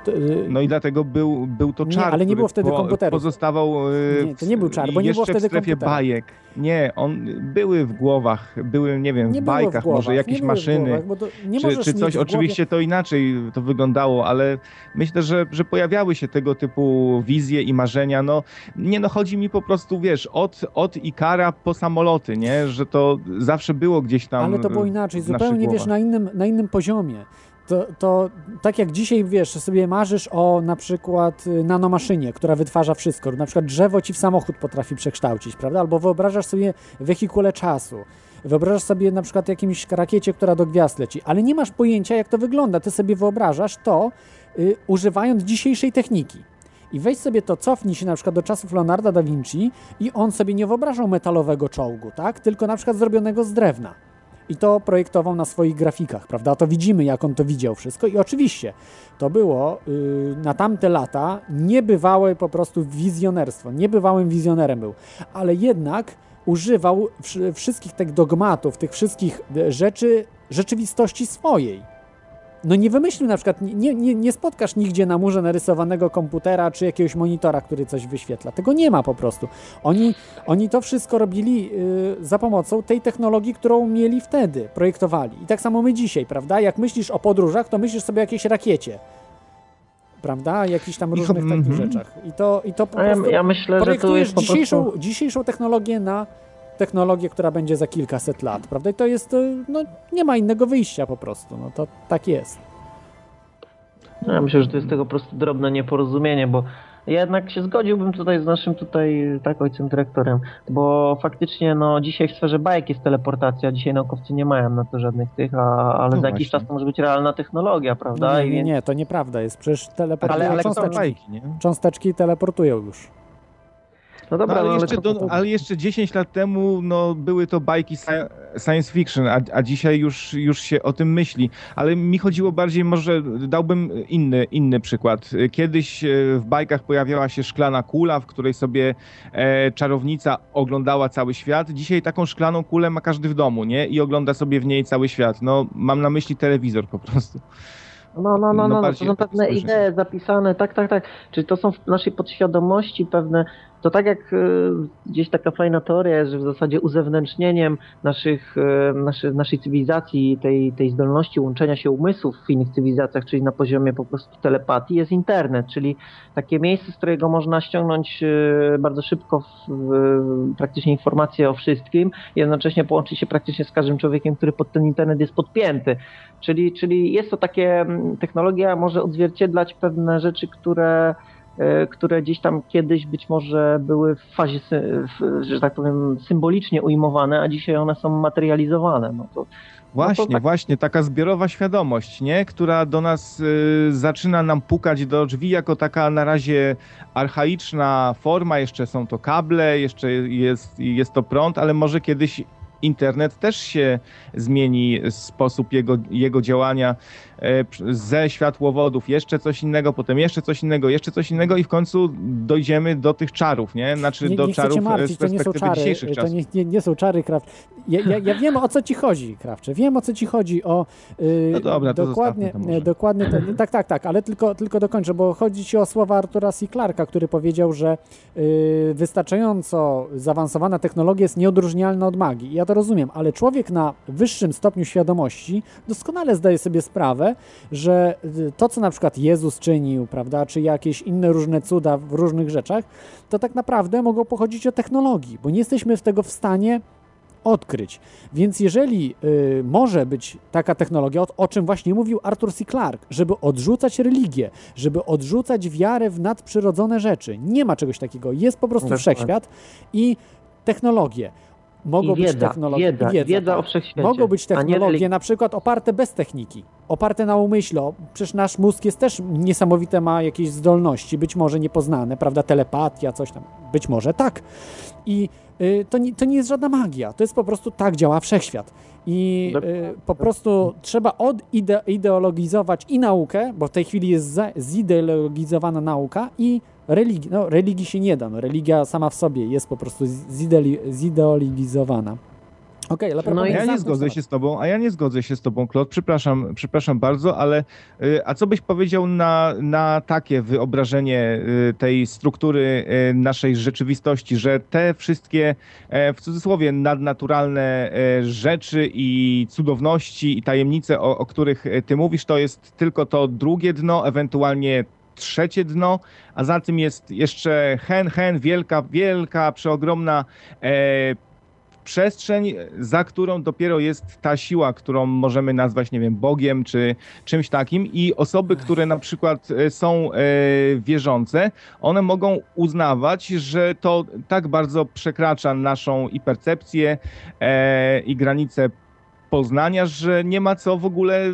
To, y, No i dlatego był, był to Nie, czar, ale nie było wtedy komputerów. pozostawał e, Nie, to nie był czar, bo nie jeszcze było wtedy w strefie komputera. bajek. Nie, on były w głowach, były, nie wiem, Nie w było w bajkach, głowach, może jakieś maszyny, głowach, to czy, czy coś. Oczywiście to inaczej to wyglądało, ale myślę, że, że pojawiały się tego typu wizje i marzenia. No, nie no, chodzi mi po prostu, wiesz, od, od Ikara po samoloty, nie, że to zawsze było gdzieś tam Ale to było inaczej, zupełnie wiesz, na innym, na innym poziomie. To, to tak jak dzisiaj wiesz, sobie marzysz o na przykład y, nanomaszynie, która wytwarza wszystko. Na przykład drzewo ci w samochód potrafi przekształcić, prawda? Albo wyobrażasz sobie wehikule czasu. Wyobrażasz sobie na przykład jakimś rakiecie, która do gwiazd leci, ale nie masz pojęcia, jak to wygląda. Ty sobie wyobrażasz to, y, używając dzisiejszej techniki. I weź sobie to, cofnij się na przykład do czasów Leonarda da Vinci i on sobie nie wyobrażał metalowego czołgu, tak? Tylko na przykład zrobionego z drewna. I to projektował na swoich grafikach, prawda? To widzimy, jak on to widział wszystko. I oczywiście to było yy, na tamte lata niebywałe po prostu wizjonerstwo. Niebywałym wizjonerem był. Ale jednak używał wsz- wszystkich tych dogmatów, tych wszystkich e, rzeczy rzeczywistości swojej. No nie wymyślił na przykład, nie, nie, nie spotkasz nigdzie na murze narysowanego komputera czy jakiegoś monitora, który coś wyświetla. Tego nie ma po prostu. Oni, oni to wszystko robili y, za pomocą tej technologii, którą mieli wtedy, projektowali. I tak samo my dzisiaj, prawda? Jak myślisz o podróżach, to myślisz sobie o jakiejś rakiecie. Prawda? Jakichś tam różnych takich mhm. rzeczach. I to, i to po A ja- prostu ja myślę, że projektujesz jest po dzisiejszą, prostu- dzisiejszą technologię na technologię, która będzie za kilkaset lat, prawda? I to jest, y, no nie ma innego wyjścia po prostu, no to tak jest. No, Ja myślę, że to jest tego po prostu drobne nieporozumienie, bo ja jednak się zgodziłbym tutaj z naszym tutaj tak ojcem dyrektorem, bo faktycznie no dzisiaj w sferze bajek jest teleportacja, dzisiaj naukowcy nie mają na to żadnych tych, a, ale No za jakiś czas to może być realna technologia, prawda? No nie, nie, więc- nie, to nieprawda jest, przecież teleportują Ale- ale cząsteczki. bajki, nie? Cząsteczki teleportują już. No No, dobra, ale, no, ale jeszcze do, ale jeszcze 10 lat temu no, były to bajki sci- science fiction, a, a dzisiaj już, już się o tym myśli. Ale mi chodziło bardziej, może dałbym inny, inny przykład. Kiedyś e, w bajkach pojawiała się szklana kula, w której sobie e, czarownica oglądała cały świat. Dzisiaj taką szklaną kulę ma każdy w domu, nie? I ogląda sobie w niej cały świat. No, mam na myśli telewizor po prostu. No, no, no, No, no, no to są pewne idee zapisane, tak, tak, tak. Czyli to są w naszej podświadomości pewne, to tak jak y, gdzieś taka fajna teoria że w zasadzie uzewnętrznieniem naszych, y, naszy, naszej cywilizacji, tej, tej zdolności łączenia się umysłów w innych cywilizacjach, czyli na poziomie po prostu telepatii, jest internet, czyli takie miejsce, z którego można ściągnąć y, bardzo szybko praktycznie informacje o wszystkim, jednocześnie połączyć się praktycznie z każdym człowiekiem, który pod ten internet jest podpięty. Czyli, czyli jest to takie, mm, technologia może odzwierciedlać pewne rzeczy, które, które gdzieś tam kiedyś być może były w fazie, że tak powiem, symbolicznie ujmowane, a dzisiaj one są materializowane. No to, Właśnie, tak- właśnie, taka zbiorowa świadomość, nie? która do nas y, zaczyna nam pukać do drzwi jako taka na razie archaiczna forma, jeszcze są to kable, jeszcze jest, jest to prąd, ale może kiedyś internet też się zmieni sposób jego, jego działania e, ze światłowodów, jeszcze coś innego, potem jeszcze coś innego, jeszcze coś innego i w końcu dojdziemy do tych czarów, nie? Znaczy nie, do nie czarów e, martwić, z to perspektywy czary, dzisiejszych to czasów. nie, nie, nie są czary, Kraft. Ja, ja, ja wiem o co ci chodzi, Krawcze, wiem o co ci chodzi, o yy, No dobra, to dokładnie, to może. dokładnie ten, tak, tak, tak, ale tylko, tylko dokończę, bo chodzi ci o słowa Artura C. Clarka, który powiedział, że yy, wystarczająco zaawansowana technologia jest nieodróżnialna od magii. Ja to rozumiem, ale człowiek na wyższym stopniu świadomości doskonale zdaje sobie sprawę, że y, to, co na przykład Jezus czynił, prawda, czy jakieś inne różne cuda w różnych rzeczach, to tak naprawdę mogą pochodzić od technologii, bo nie jesteśmy w tego w stanie odkryć. Więc jeżeli y, może być taka technologia, o, o czym właśnie mówił Arthur C. Clarke, żeby odrzucać religię, żeby odrzucać wiarę w nadprzyrodzone rzeczy, nie ma czegoś takiego. Jest po prostu Dokładnie. wszechświat i technologie. Mogą być technologie. wiedza, wiedza, wiedza tak. o wszechświecie, Mogą być technologie na przykład oparte bez techniki, oparte na umyśle. Przecież nasz mózg jest też niesamowite, ma jakieś zdolności, być może niepoznane, prawda? Telepatia, coś tam. Być może tak. I y, to, nie, to nie jest żadna magia, to jest po prostu tak działa wszechświat. I y, po prostu trzeba odideologizować i naukę, bo w tej chwili jest zideologizowana nauka i religii. No, religii się nie da. No, religia sama w sobie jest po prostu zideli- zideologizowana. Okej, ale No ja nie zgodzę się z tobą, a ja nie zgodzę się z tobą, Klot. Przepraszam, przepraszam bardzo, ale y, a co byś powiedział na, na takie wyobrażenie y, tej struktury y, naszej rzeczywistości, że te wszystkie e, w cudzysłowie nadnaturalne e, rzeczy i cudowności i tajemnice, o, o których e, ty mówisz, to jest tylko to drugie dno, ewentualnie trzecie dno, a za tym jest jeszcze hen, hen, wielka, wielka, przeogromna e, przestrzeń, za którą dopiero jest ta siła, którą możemy nazwać, nie wiem, Bogiem czy czymś takim. I osoby, które na przykład e, są e, wierzące, one mogą uznawać, że to tak bardzo przekracza naszą i percepcję, e, i granice poznania, że nie ma co w ogóle e,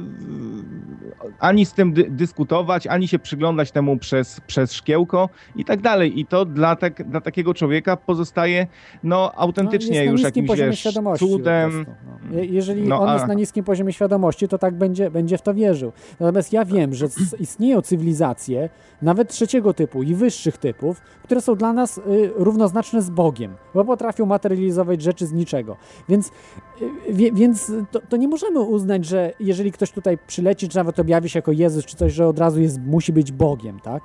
ani z tym dy- dyskutować, ani się przyglądać temu przez, przez szkiełko i tak dalej. I to dla, tak, dla takiego człowieka pozostaje no autentycznie na już jakimś wiesz, cudem. no. Je- Jeżeli No, on a- jest na niskim poziomie świadomości, to tak będzie, będzie w to wierzył. Natomiast ja wiem, że istnieją cywilizacje, nawet trzeciego typu i wyższych typów, które są dla nas y, równoznaczne z Bogiem, bo potrafią materializować rzeczy z niczego. Więc, y, więc to, to nie możemy uznać, że jeżeli ktoś tutaj przyleci, czy nawet objawi się jako Jezus, czy coś, że od razu jest, musi być Bogiem, tak?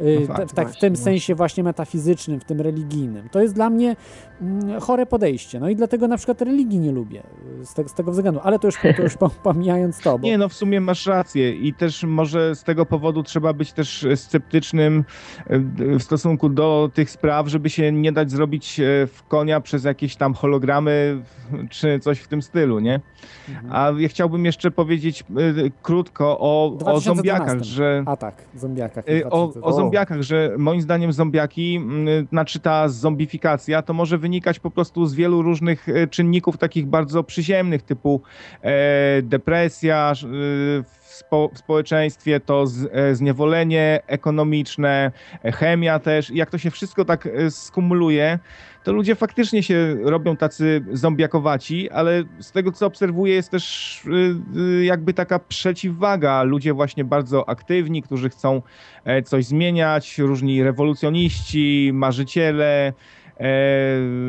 Y, No fakt, w, tak, w właśnie, tym właśnie. sensie właśnie metafizycznym, w tym religijnym. To jest dla mnie chore podejście. No i dlatego na przykład religii nie lubię y, z, te, z tego względu. Ale to już, to już pom- pomijając to, bo Nie, no w sumie masz rację i też może z tego powodu trzeba być też sceptycznym e, w stosunku do tych spraw, żeby się nie dać zrobić w konia przez jakieś tam hologramy czy coś w tym stylu, nie? Mhm. A ja chciałbym jeszcze powiedzieć krótko o, o 2012. zombiakach, że... A tak, zombiakach. Y, O, 2000. o zombiakach, że moim zdaniem zombiaki, mm, znaczy ta zombifikacja, to może wynikać po prostu z wielu różnych e, czynników takich bardzo przyziemnych, typu e, depresja e, w, spo, w społeczeństwie, to zniewolenie ekonomiczne, chemia też. Jak to się wszystko tak skumuluje, to ludzie faktycznie się robią tacy zombiakowaci, ale z tego co obserwuję jest też jakby taka przeciwwaga. Ludzie właśnie bardzo aktywni, którzy chcą coś zmieniać, różni rewolucjoniści, marzyciele,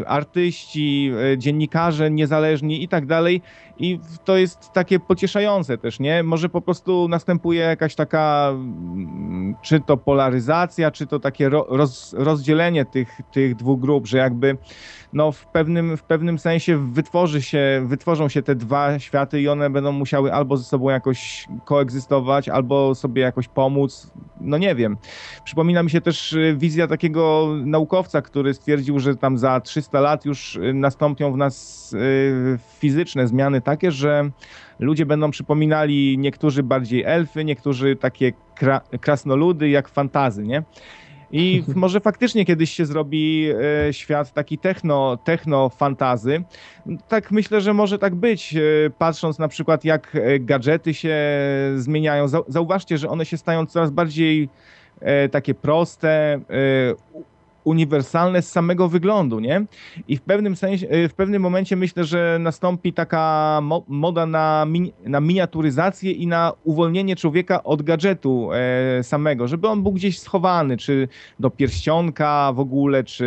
artyści, e, dziennikarze niezależni i tak dalej. I to jest takie pocieszające też, nie? Może po prostu następuje jakaś taka, mm, czy to polaryzacja, czy to takie ro, roz, rozdzielenie tych, tych dwóch grup, że jakby no w pewnym, w pewnym sensie wytworzy się, wytworzą się te dwa światy i one będą musiały albo ze sobą jakoś koegzystować, albo sobie jakoś pomóc. No nie wiem. Przypomina mi się też y, wizja takiego naukowca, który stwierdził, że tam za 300 lat już y, nastąpią w nas y, fizyczne zmiany takie, że ludzie będą przypominali niektórzy bardziej elfy, niektórzy takie kra krasnoludy jak fantazy, nie? I może faktycznie kiedyś się zrobi e, świat taki techno, techno fantazy. Tak myślę, że może tak być, e, patrząc na przykład jak e, gadżety się zmieniają. Zau- Zauważcie, że one się stają coraz bardziej e, takie proste, e, uniwersalne z samego wyglądu, nie? I w pewnym sensie, e, w pewnym momencie myślę, że nastąpi taka mo moda na, na miniaturyzację i na uwolnienie człowieka od gadżetu e, samego, żeby on był gdzieś schowany, czy do pierścionka w ogóle, czy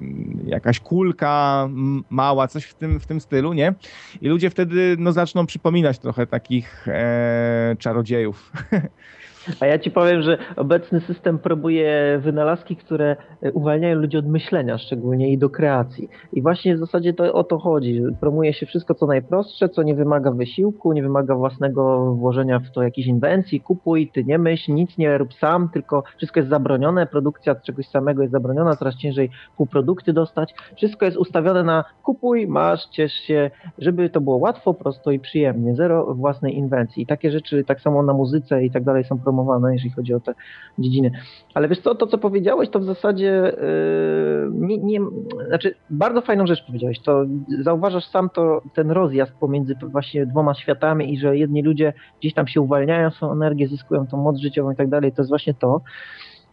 mm, jakaś kulka mała, coś w tym, w tym stylu, nie? I ludzie wtedy no, zaczną przypominać trochę takich e, czarodziejów. (laughs) A ja ci powiem, że obecny system próbuje wynalazki, które e, uwalniają ludzi od myślenia szczególnie i do kreacji. I właśnie w zasadzie to o to chodzi. Promuje się wszystko co najprostsze, co nie wymaga wysiłku, nie wymaga własnego włożenia w to jakiejś inwencji. Kupuj, ty nie myśl, nic nie rób sam, tylko wszystko jest zabronione, produkcja czegoś samego jest zabroniona, coraz ciężej półprodukty dostać. Wszystko jest ustawione na kupuj, masz, ciesz się, żeby to było łatwo, prosto i przyjemnie. Zero własnej inwencji. I takie rzeczy tak samo na muzyce i tak dalej są promowane, jeżeli chodzi o te dziedziny. Ale wiesz co, to co powiedziałeś, to w zasadzie yy, nie, nie, znaczy bardzo fajną rzecz powiedziałeś. To zauważasz sam to ten rozjazd pomiędzy właśnie dwoma światami i że jedni ludzie gdzieś tam się uwalniają swoją energię, zyskują tą moc życiową i tak dalej. To jest właśnie to.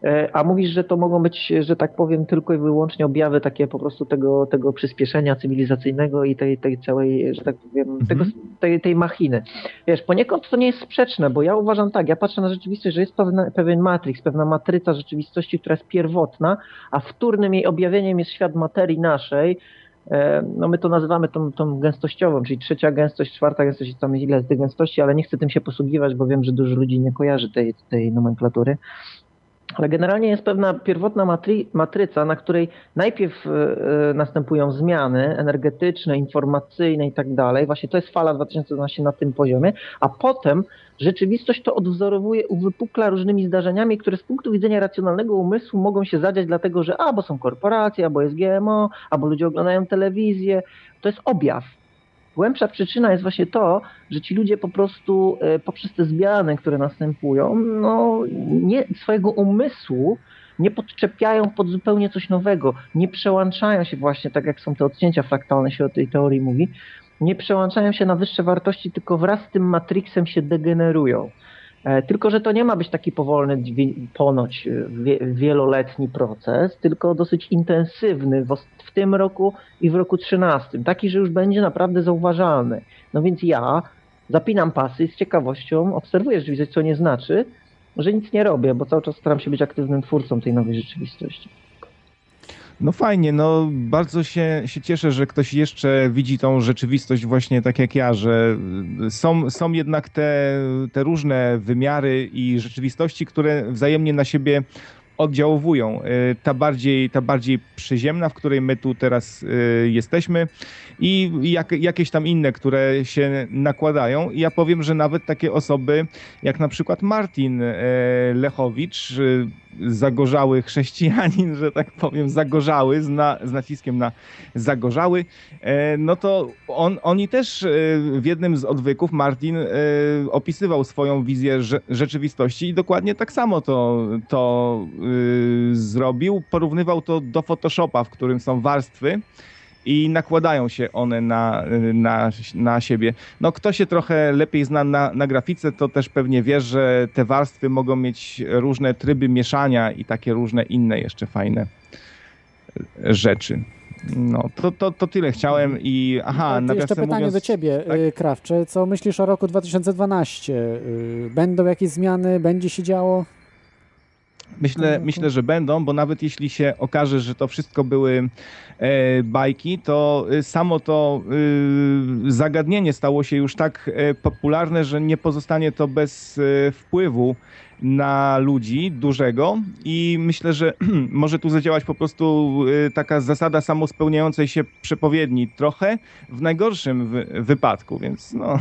E, A mówisz, że to mogą być, że tak powiem, tylko i wyłącznie objawy takie po prostu tego, tego przyspieszenia cywilizacyjnego i tej, tej całej, że tak powiem, tego, tej, tej machiny. Wiesz, poniekąd to nie jest sprzeczne, bo ja uważam tak, ja patrzę na rzeczywistość, że jest pewna, pewien matrix, pewna matryca rzeczywistości, która jest pierwotna, a wtórnym jej objawieniem jest świat materii naszej, E, no my to nazywamy tą, tą gęstościową, czyli trzecia gęstość, czwarta gęstość, tam ile jest tych gęstości, ale nie chcę tym się posługiwać, bo wiem, że dużo ludzi nie kojarzy tej, tej nomenklatury. Ale generalnie jest pewna pierwotna matry, matryca, na której najpierw e, e, następują zmiany energetyczne, informacyjne i tak dalej. Właśnie to jest fala 2012 na tym poziomie, a potem rzeczywistość to odwzorowuje, uwypukla różnymi zdarzeniami, które z punktu widzenia racjonalnego umysłu mogą się zadziać, dlatego że albo są korporacje, albo jest GMO, albo ludzie oglądają telewizję. To jest objaw. Głębsza przyczyna jest właśnie to, że ci ludzie po prostu e, poprzez te zmiany, które następują, no, nie, swojego umysłu nie podczepiają pod zupełnie coś nowego, nie przełączają się właśnie, tak jak są te odcięcia fraktalne, się o tej teorii mówi, nie przełączają się na wyższe wartości, tylko wraz z tym matrixem się degenerują. E, Tylko, że to nie ma być taki powolny, ponoć e, wie, wieloletni proces, tylko dosyć intensywny w, w tym roku i w roku 13. Taki, że już będzie naprawdę zauważalny. No więc ja zapinam pasy i z ciekawością obserwuję rzeczywistość, co nie znaczy, że nic nie robię, bo cały czas staram się być aktywnym twórcą tej nowej rzeczywistości. No fajnie, no bardzo się, się cieszę, że ktoś jeszcze widzi tą rzeczywistość właśnie tak jak ja, że są, są jednak te, te różne wymiary i rzeczywistości, które wzajemnie na siebie oddziałowują. Y, ta bardziej, ta bardziej przyziemna, w której my tu teraz y, jesteśmy i jak, jakieś tam inne, które się nakładają. I ja powiem, że nawet takie osoby jak na przykład Martin y, Lechowicz, zagorzały chrześcijanin, że tak powiem, zagorzały, z, na, z naciskiem na zagorzały, no to on, oni też w jednym z odwyków, Martin opisywał swoją wizję rzeczywistości i dokładnie tak samo to, to zrobił. Porównywał to do Photoshopa, w którym są warstwy i nakładają się one na, na, na siebie. No kto się trochę lepiej zna na, na grafice, to też pewnie wie, że te warstwy mogą mieć różne tryby mieszania i takie różne inne jeszcze fajne rzeczy. No, to, to, to tyle chciałem i aha, no, Jeszcze pytanie mówiąc, do ciebie, tak? Y, Krawcze. Co myślisz o roku 2012? Y, będą jakieś zmiany? Będzie się działo? Myślę, myślę, że będą, bo nawet jeśli się okaże, że to wszystko były e, bajki, to e, samo to e, zagadnienie stało się już tak popularne, że nie pozostanie to bez wpływu na ludzi dużego i myślę, że (clears throat) może tu zadziałać po prostu taka zasada samospełniającej się przepowiedni trochę w najgorszym wypadku, więc no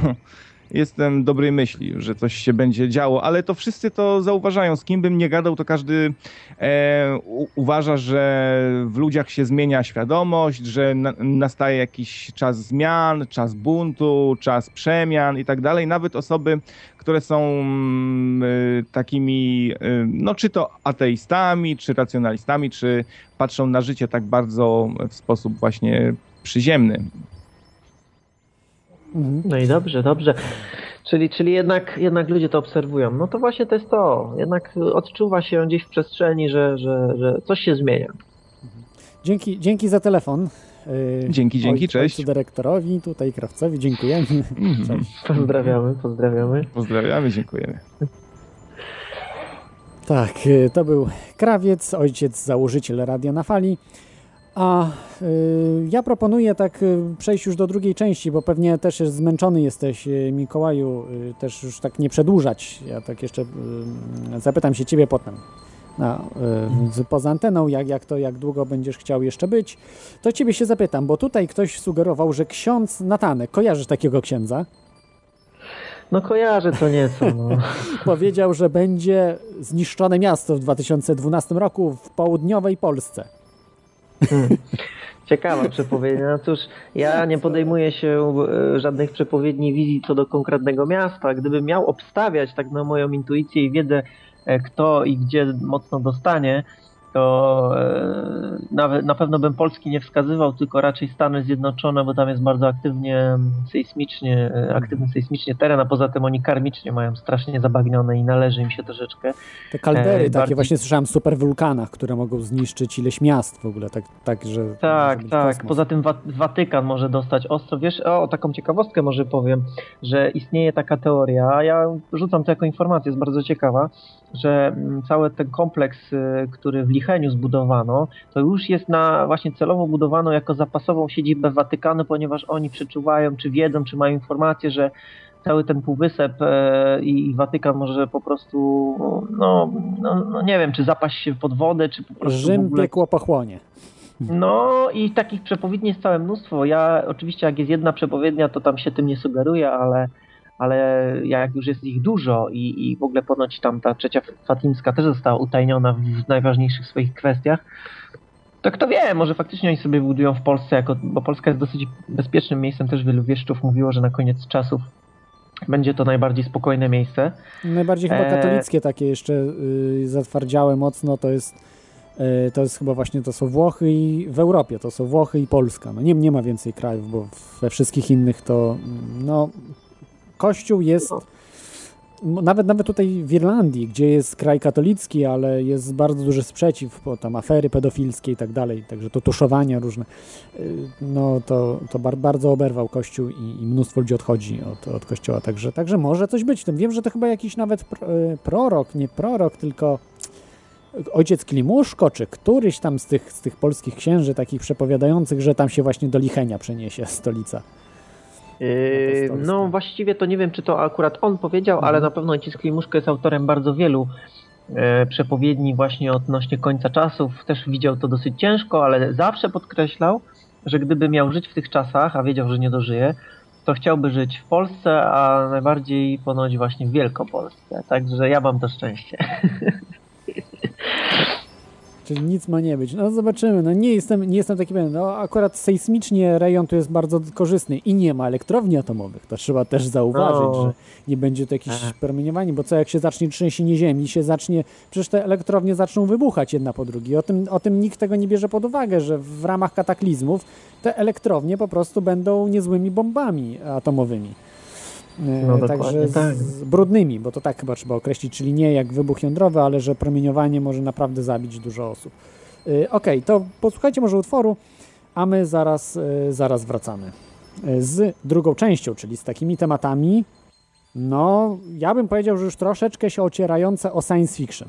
jestem dobrej myśli, że coś się będzie działo, ale to wszyscy to zauważają. Z kim bym nie gadał, to każdy e, u, uważa, że w ludziach się zmienia świadomość, że na, nastaje jakiś czas zmian, czas buntu, czas przemian i tak dalej. Nawet osoby, które są y, takimi, y, no czy to ateistami, czy racjonalistami, czy patrzą na życie tak bardzo w sposób właśnie przyziemny. No i dobrze, dobrze. Czyli, czyli jednak, jednak ludzie to obserwują. No to właśnie to jest to. Jednak odczuwa się gdzieś w przestrzeni, że, że, że coś się zmienia. Dzięki, dzięki za telefon. Y, dzięki, dzięki, ojcu, cześć. Dyrektorowi, tutaj krawcowi, dziękujemy. Mhm. (laughs) Cześć. Pozdrawiamy, pozdrawiamy. Pozdrawiamy, dziękujemy. Tak, y, to był krawiec, ojciec, założyciel Radia na Fali. A y, ja proponuję tak y, przejść już do drugiej części, bo pewnie też jest zmęczony jesteś, y, Mikołaju, y, też już tak nie przedłużać. Ja tak jeszcze y, zapytam się ciebie potem. Na, y, poza anteną, jak, jak to, jak długo będziesz chciał jeszcze być, to ciebie się zapytam, bo tutaj ktoś sugerował, że ksiądz Natanek, kojarzysz takiego księdza? No kojarzę co nieco. No. (laughs) (laughs) Powiedział, że będzie zniszczone miasto w 2012 roku w południowej Polsce. (laughs) Ciekawa przepowiednia. No cóż, ja nie podejmuję się e, żadnych przepowiedni wizji co do konkretnego miasta. Gdybym miał obstawiać tak na moją intuicję i wiedzę, e, kto i gdzie mocno dostanie, to e, nawet na pewno bym Polski nie wskazywał, tylko raczej Stany Zjednoczone, bo tam jest bardzo aktywnie sejsmicznie, e, aktywny sejsmicznie teren, a poza tym oni karmicznie mają strasznie zabagnione i należy im się troszeczkę. Te kaldery e, takie, bardziej... właśnie słyszałem, super wulkanach, które mogą zniszczyć ileś miast w ogóle, tak, tak że... Tak, tak, kosmos. poza tym Watykan może dostać ostro. Wiesz, o, taką ciekawostkę może powiem, że istnieje taka teoria, a ja rzucam to jako informację, jest bardzo ciekawa, że mm, cały ten kompleks, y, który w Licheniu zbudowano, to już jest na właśnie celowo budowano jako zapasową siedzibę Watykanu, ponieważ oni przeczuwają, czy wiedzą, czy mają informację, że cały ten półwysep e, i Watykan może po prostu, no, no, no nie wiem, czy zapaść się pod wodę, czy po prostu Rzym ogóle... piekło pochłonie. No i takich przepowiedni jest całe mnóstwo. Ja oczywiście jak jest jedna przepowiednia, to tam się tym nie sugeruję, ale ale jak już jest ich dużo i, i w ogóle ponoć tam ta trzecia Fatimska też została utajniona w najważniejszych swoich kwestiach, to kto wie, może faktycznie oni sobie budują w Polsce, jako, bo Polska jest dosyć bezpiecznym miejscem, też wielu wieszczów mówiło, że na koniec czasów będzie to najbardziej spokojne miejsce. Najbardziej chyba e, katolickie takie jeszcze yy, zatwardziałe mocno, to jest y, to jest chyba właśnie, to są Włochy i w Europie, to są Włochy i Polska. No nie, nie ma więcej krajów, bo we wszystkich innych to no Kościół jest. Nawet, nawet tutaj w Irlandii, gdzie jest kraj katolicki, ale jest bardzo duży sprzeciw, bo tam afery pedofilskie i tak dalej, także to tuszowania różne, y, no to, to bar, bardzo oberwał Kościół i, i, mnóstwo ludzi odchodzi od, od Kościoła, także, także może coś być w tym. Wiem, że to chyba jakiś nawet y, prorok, nie prorok, tylko ojciec Klimuszko, czy któryś tam z tych, z tych polskich księży takich przepowiadających, że tam się właśnie do Lichenia przeniesie stolica. Yy, no właściwie to nie wiem, czy to akurat on powiedział, mhm. ale na pewno ojciec Klimuszko jest autorem bardzo wielu e, przepowiedni właśnie odnośnie końca czasów też widział to dosyć ciężko, ale zawsze podkreślał, że gdyby miał żyć w tych czasach, a wiedział, że nie dożyje, to chciałby żyć w Polsce, a najbardziej ponoć właśnie w Wielkopolsce. Także ja mam to szczęście. (laughs) Czyli nic ma nie być. No zobaczymy. No nie jestem, nie jestem taki pewien. No akurat sejsmicznie rejon tu jest bardzo korzystny i nie ma elektrowni atomowych. To trzeba też zauważyć, O. że nie będzie to jakieś Ech. promieniowanie, bo co jak się zacznie trzęsienie ziemi, się zacznie, przecież te elektrownie zaczną wybuchać jedna po drugiej. O tym, o tym nikt tego nie bierze pod uwagę, że w ramach kataklizmów te elektrownie po prostu będą niezłymi bombami atomowymi. E, No, Także tak. z brudnymi, bo to tak chyba trzeba określić, czyli nie jak wybuch jądrowy, ale że promieniowanie może naprawdę zabić dużo osób. Y, Okej, to posłuchajcie może utworu, a my zaraz, y, zaraz wracamy Y, z drugą częścią, czyli z takimi tematami, no ja bym powiedział, że już troszeczkę się ocierające o science fiction.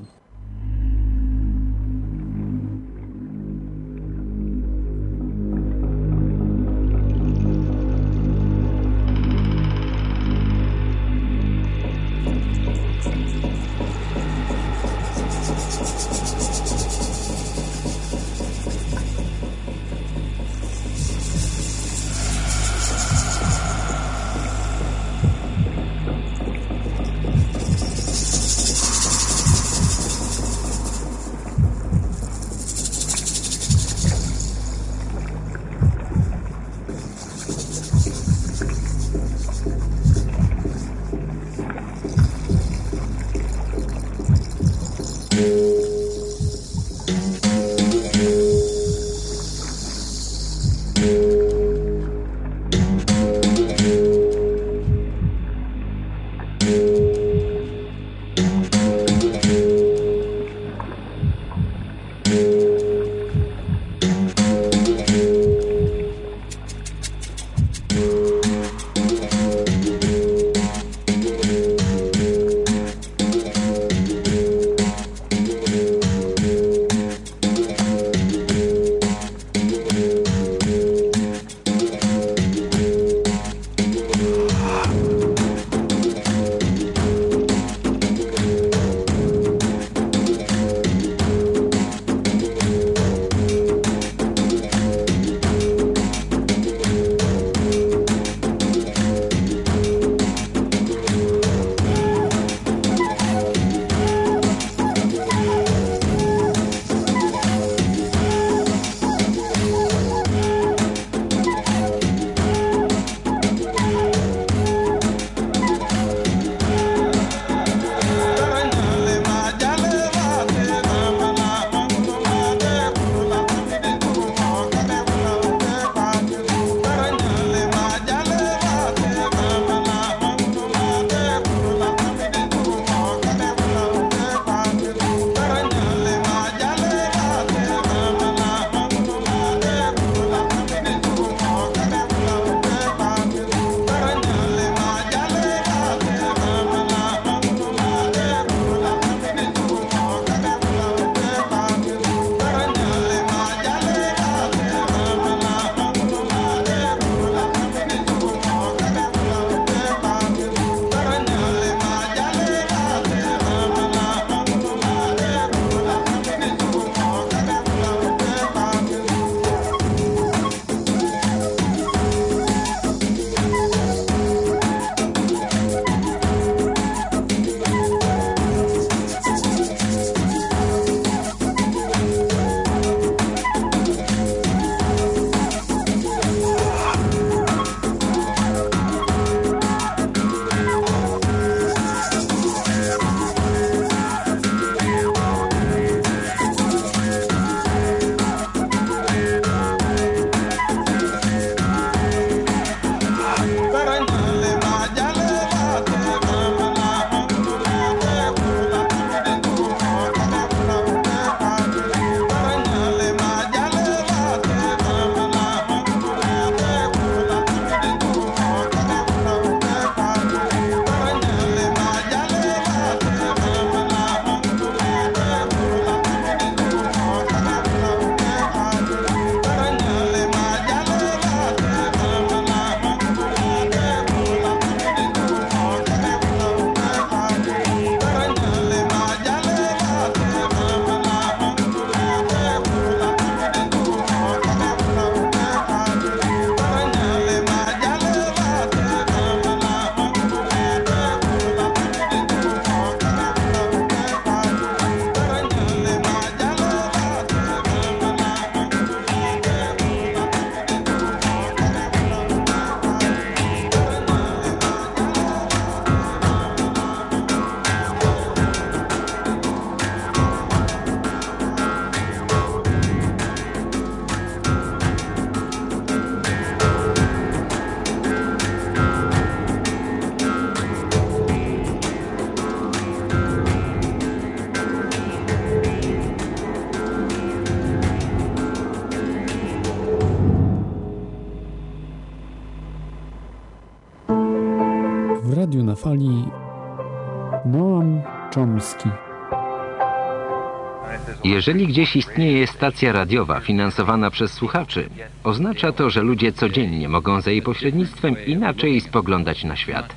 Jeżeli gdzieś istnieje stacja radiowa finansowana przez słuchaczy, oznacza to, że ludzie codziennie mogą za jej pośrednictwem inaczej spoglądać na świat.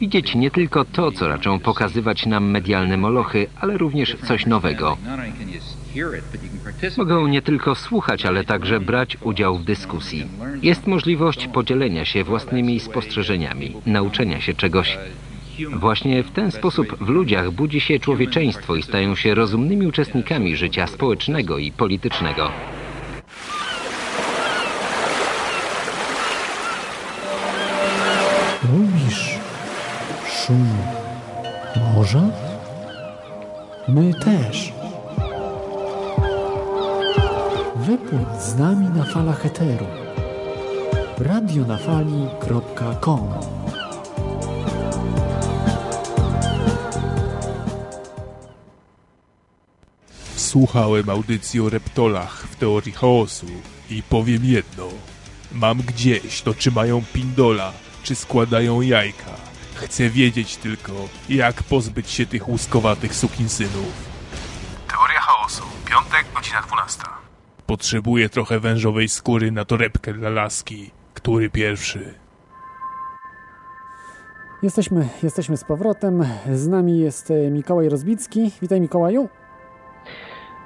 Widzieć nie tylko to, co raczą pokazywać nam medialne molochy, ale również coś nowego. Mogą nie tylko słuchać, ale także brać udział w dyskusji. Jest możliwość podzielenia się własnymi spostrzeżeniami, nauczenia się czegoś. Właśnie w ten sposób w ludziach budzi się człowieczeństwo i stają się rozumnymi uczestnikami życia społecznego i politycznego. Lubisz szum morza? My też. Wypłyń z nami na falach eteru. radionafali.com Słuchałem audycji o reptolach w teorii chaosu i powiem jedno. Mam gdzieś to, czy mają pindola, czy składają jajka. Chcę wiedzieć tylko, jak pozbyć się tych łuskowatych sukinsynów. Teoria chaosu. Piątek, godzina 12. Potrzebuję trochę wężowej skóry na torebkę dla laski. Który pierwszy? Jesteśmy, jesteśmy z powrotem. Z nami jest e, Mikołaj Rozbicki. Witaj Mikołaju.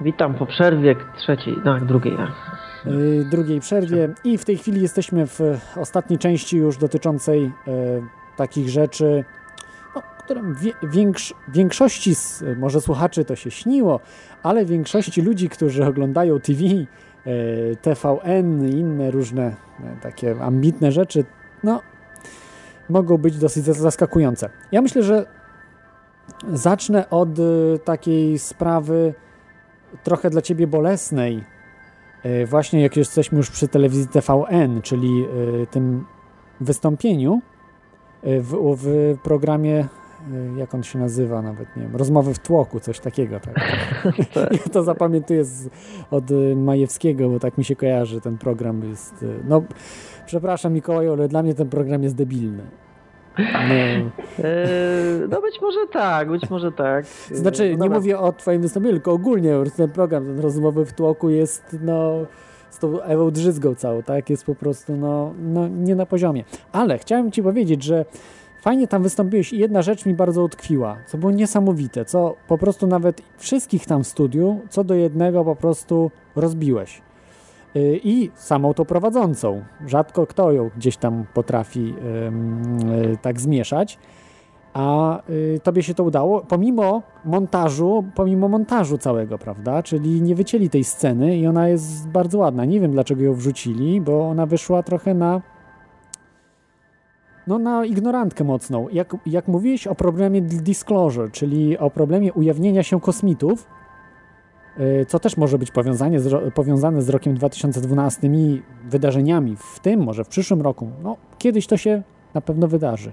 Witam po przerwie trzeciej, no drugiej. Yy, drugiej przerwie i w tej chwili jesteśmy w ostatniej części już dotyczącej e, takich rzeczy, no, którym wie, większ, większości z, może słuchaczy to się śniło, ale większości ludzi, którzy oglądają TV, e, TVN i inne różne takie ambitne rzeczy, no mogą być dosyć zaskakujące. Ja myślę, że zacznę od takiej sprawy trochę dla ciebie bolesnej, e, właśnie jak jesteśmy już przy telewizji TVN, czyli e, tym wystąpieniu e, w, w programie, jak on się nazywa nawet, nie wiem, rozmowy w tłoku, coś takiego. Tak. (laughs) (laughs) ja to zapamiętuję z, od Majewskiego, bo tak mi się kojarzy, ten program jest, no przepraszam Mikołaju, ale dla mnie ten program jest debilny. No. no być może tak, być może tak. Znaczy, no nie mówię o twoim wystąpieniu, tylko ogólnie ten program, ten rozmowy w tłoku jest no z tą Ewą Drzyzgą całą, tak? Jest po prostu no, no nie na poziomie. Ale chciałem ci powiedzieć, że fajnie tam wystąpiłeś i jedna rzecz mi bardzo utkwiła, co było niesamowite, co po prostu nawet wszystkich tam w studiu, co do jednego po prostu rozbiłeś. Y, i samą to prowadzącą. Rzadko kto ją gdzieś tam potrafi y, tak zmieszać. A y, tobie się to udało, pomimo montażu, pomimo montażu całego, prawda? Czyli nie wycięli tej sceny i ona jest bardzo ładna. Nie wiem dlaczego ją wrzucili, bo ona wyszła trochę na no na ignorantkę mocną. Jak, jak mówiłeś o problemie disclosure, czyli o problemie ujawnienia się kosmitów, co też może być powiązane z, powiązane z rokiem 2012 i wydarzeniami w tym, może w przyszłym roku. No, kiedyś to się na pewno wydarzy.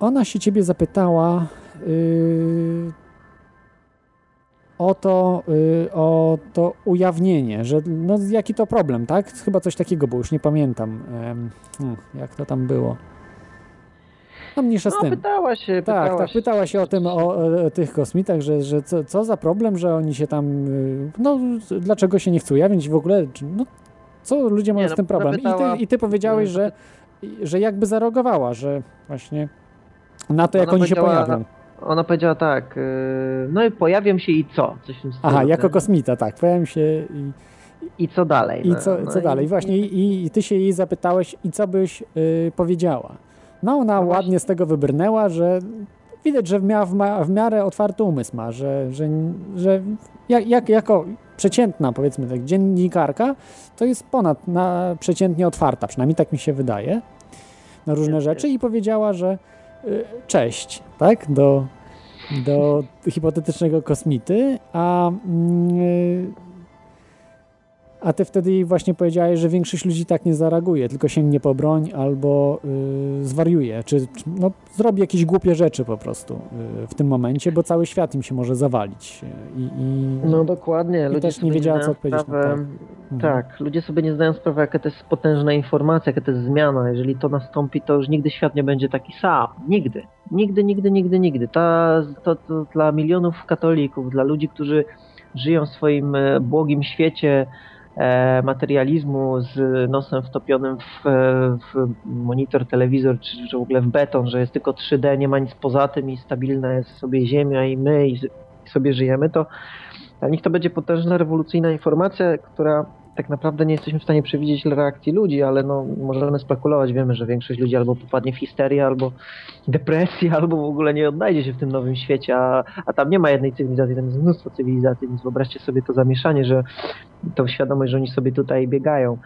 Ona się ciebie zapytała yy, o, to, yy, o to ujawnienie, że no, jaki to problem, tak? Chyba coś takiego było, już nie pamiętam, yy, jak to tam było. No mniejsza z no, tym. pytała się. Tak, pytała tak, się. pytała się o tym, o, o tych kosmitach, że, że co, co, za problem, że oni się tam, y, no dlaczego się nie chcą ujawnić w ogóle, no co ludzie mają Nie, z no, tym problem. zapytała- I ty, I ty powiedziałeś, że, że jakby zareagowała, że właśnie na to, jak oni się pojawią. Ona powiedziała tak, yy, no i pojawią się i co? Coś Aha, jako tak? kosmita, tak, pojawią się i, I co dalej? i no, co, no co dalej. Właśnie i, i ty się jej zapytałeś, i co byś powiedziała. No ona ładnie z tego wybrnęła, że widać, że miała w miarę otwarty umysł ma, że, że, że jak, jak, jako przeciętna, powiedzmy tak, dziennikarka, to jest ponad na przeciętnie otwarta, przynajmniej tak mi się wydaje, na różne rzeczy i powiedziała, że y, cześć, tak, do, do hipotetycznego kosmity, a mm, y, a ty wtedy jej właśnie powiedziałeś, że większość ludzi tak nie zareaguje, tylko sięgnie po broń albo y, zwariuje, czy, czy no, zrobi jakieś głupie rzeczy po prostu y, w tym momencie, bo cały świat im się może zawalić. I, i, No dokładnie. i ludzie też nie wiedziała, co odpowiedzieć na sprawę- to. Tak, ludzie sobie nie zdają sprawy, jaka to jest potężna informacja, jaka to jest zmiana. Jeżeli to nastąpi, to już nigdy świat nie będzie taki sam. Nigdy. Nigdy, nigdy, nigdy, nigdy. Ta, to, to dla milionów katolików, dla ludzi, którzy żyją w swoim błogim świecie materializmu z nosem wtopionym w, e, w monitor, telewizor, czy, czy w ogóle w beton, że jest tylko 3D, nie ma nic poza tym i stabilna jest sobie Ziemia i my i sobie żyjemy, to dla nich to będzie potężna, rewolucyjna informacja, która tak naprawdę nie jesteśmy w stanie przewidzieć reakcji ludzi, ale no, możemy spekulować. Wiemy, że większość ludzi albo popadnie w histerię, albo depresję, (laughs) albo w ogóle nie odnajdzie się w tym nowym świecie, a, a tam nie ma jednej cywilizacji, tam jest mnóstwo cywilizacji, więc wyobraźcie sobie to zamieszanie, że tą świadomość, że oni sobie tutaj biegają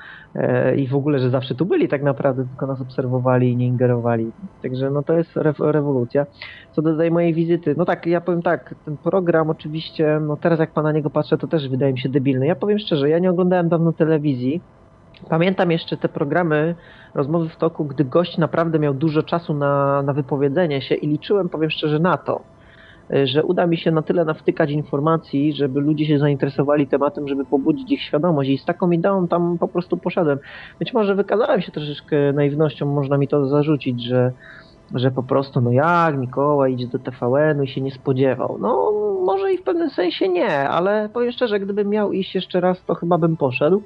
i w ogóle, że zawsze tu byli tak naprawdę, tylko nas obserwowali i nie ingerowali. Także no to jest re rewolucja. Co do tej mojej wizyty, no tak, ja powiem tak, ten program oczywiście, no teraz jak pan na niego patrzę, to też wydaje mi się debilny. Ja powiem szczerze, ja nie oglądałem dawno telewizji. Pamiętam jeszcze te programy, rozmowy w toku, gdy gość naprawdę miał dużo czasu na, na wypowiedzenie się i liczyłem, powiem szczerze, na to, że uda mi się na tyle nawtykać informacji, żeby ludzie się zainteresowali tematem, żeby pobudzić ich świadomość i z taką ideą tam po prostu poszedłem. Być może wykazałem się troszeczkę naiwnością, można mi to zarzucić, że, że po prostu no jak Mikołaj idzie do TVN-u i się nie spodziewał. No może i w pewnym sensie nie, ale powiem szczerze, gdybym miał iść jeszcze raz, to chyba bym poszedł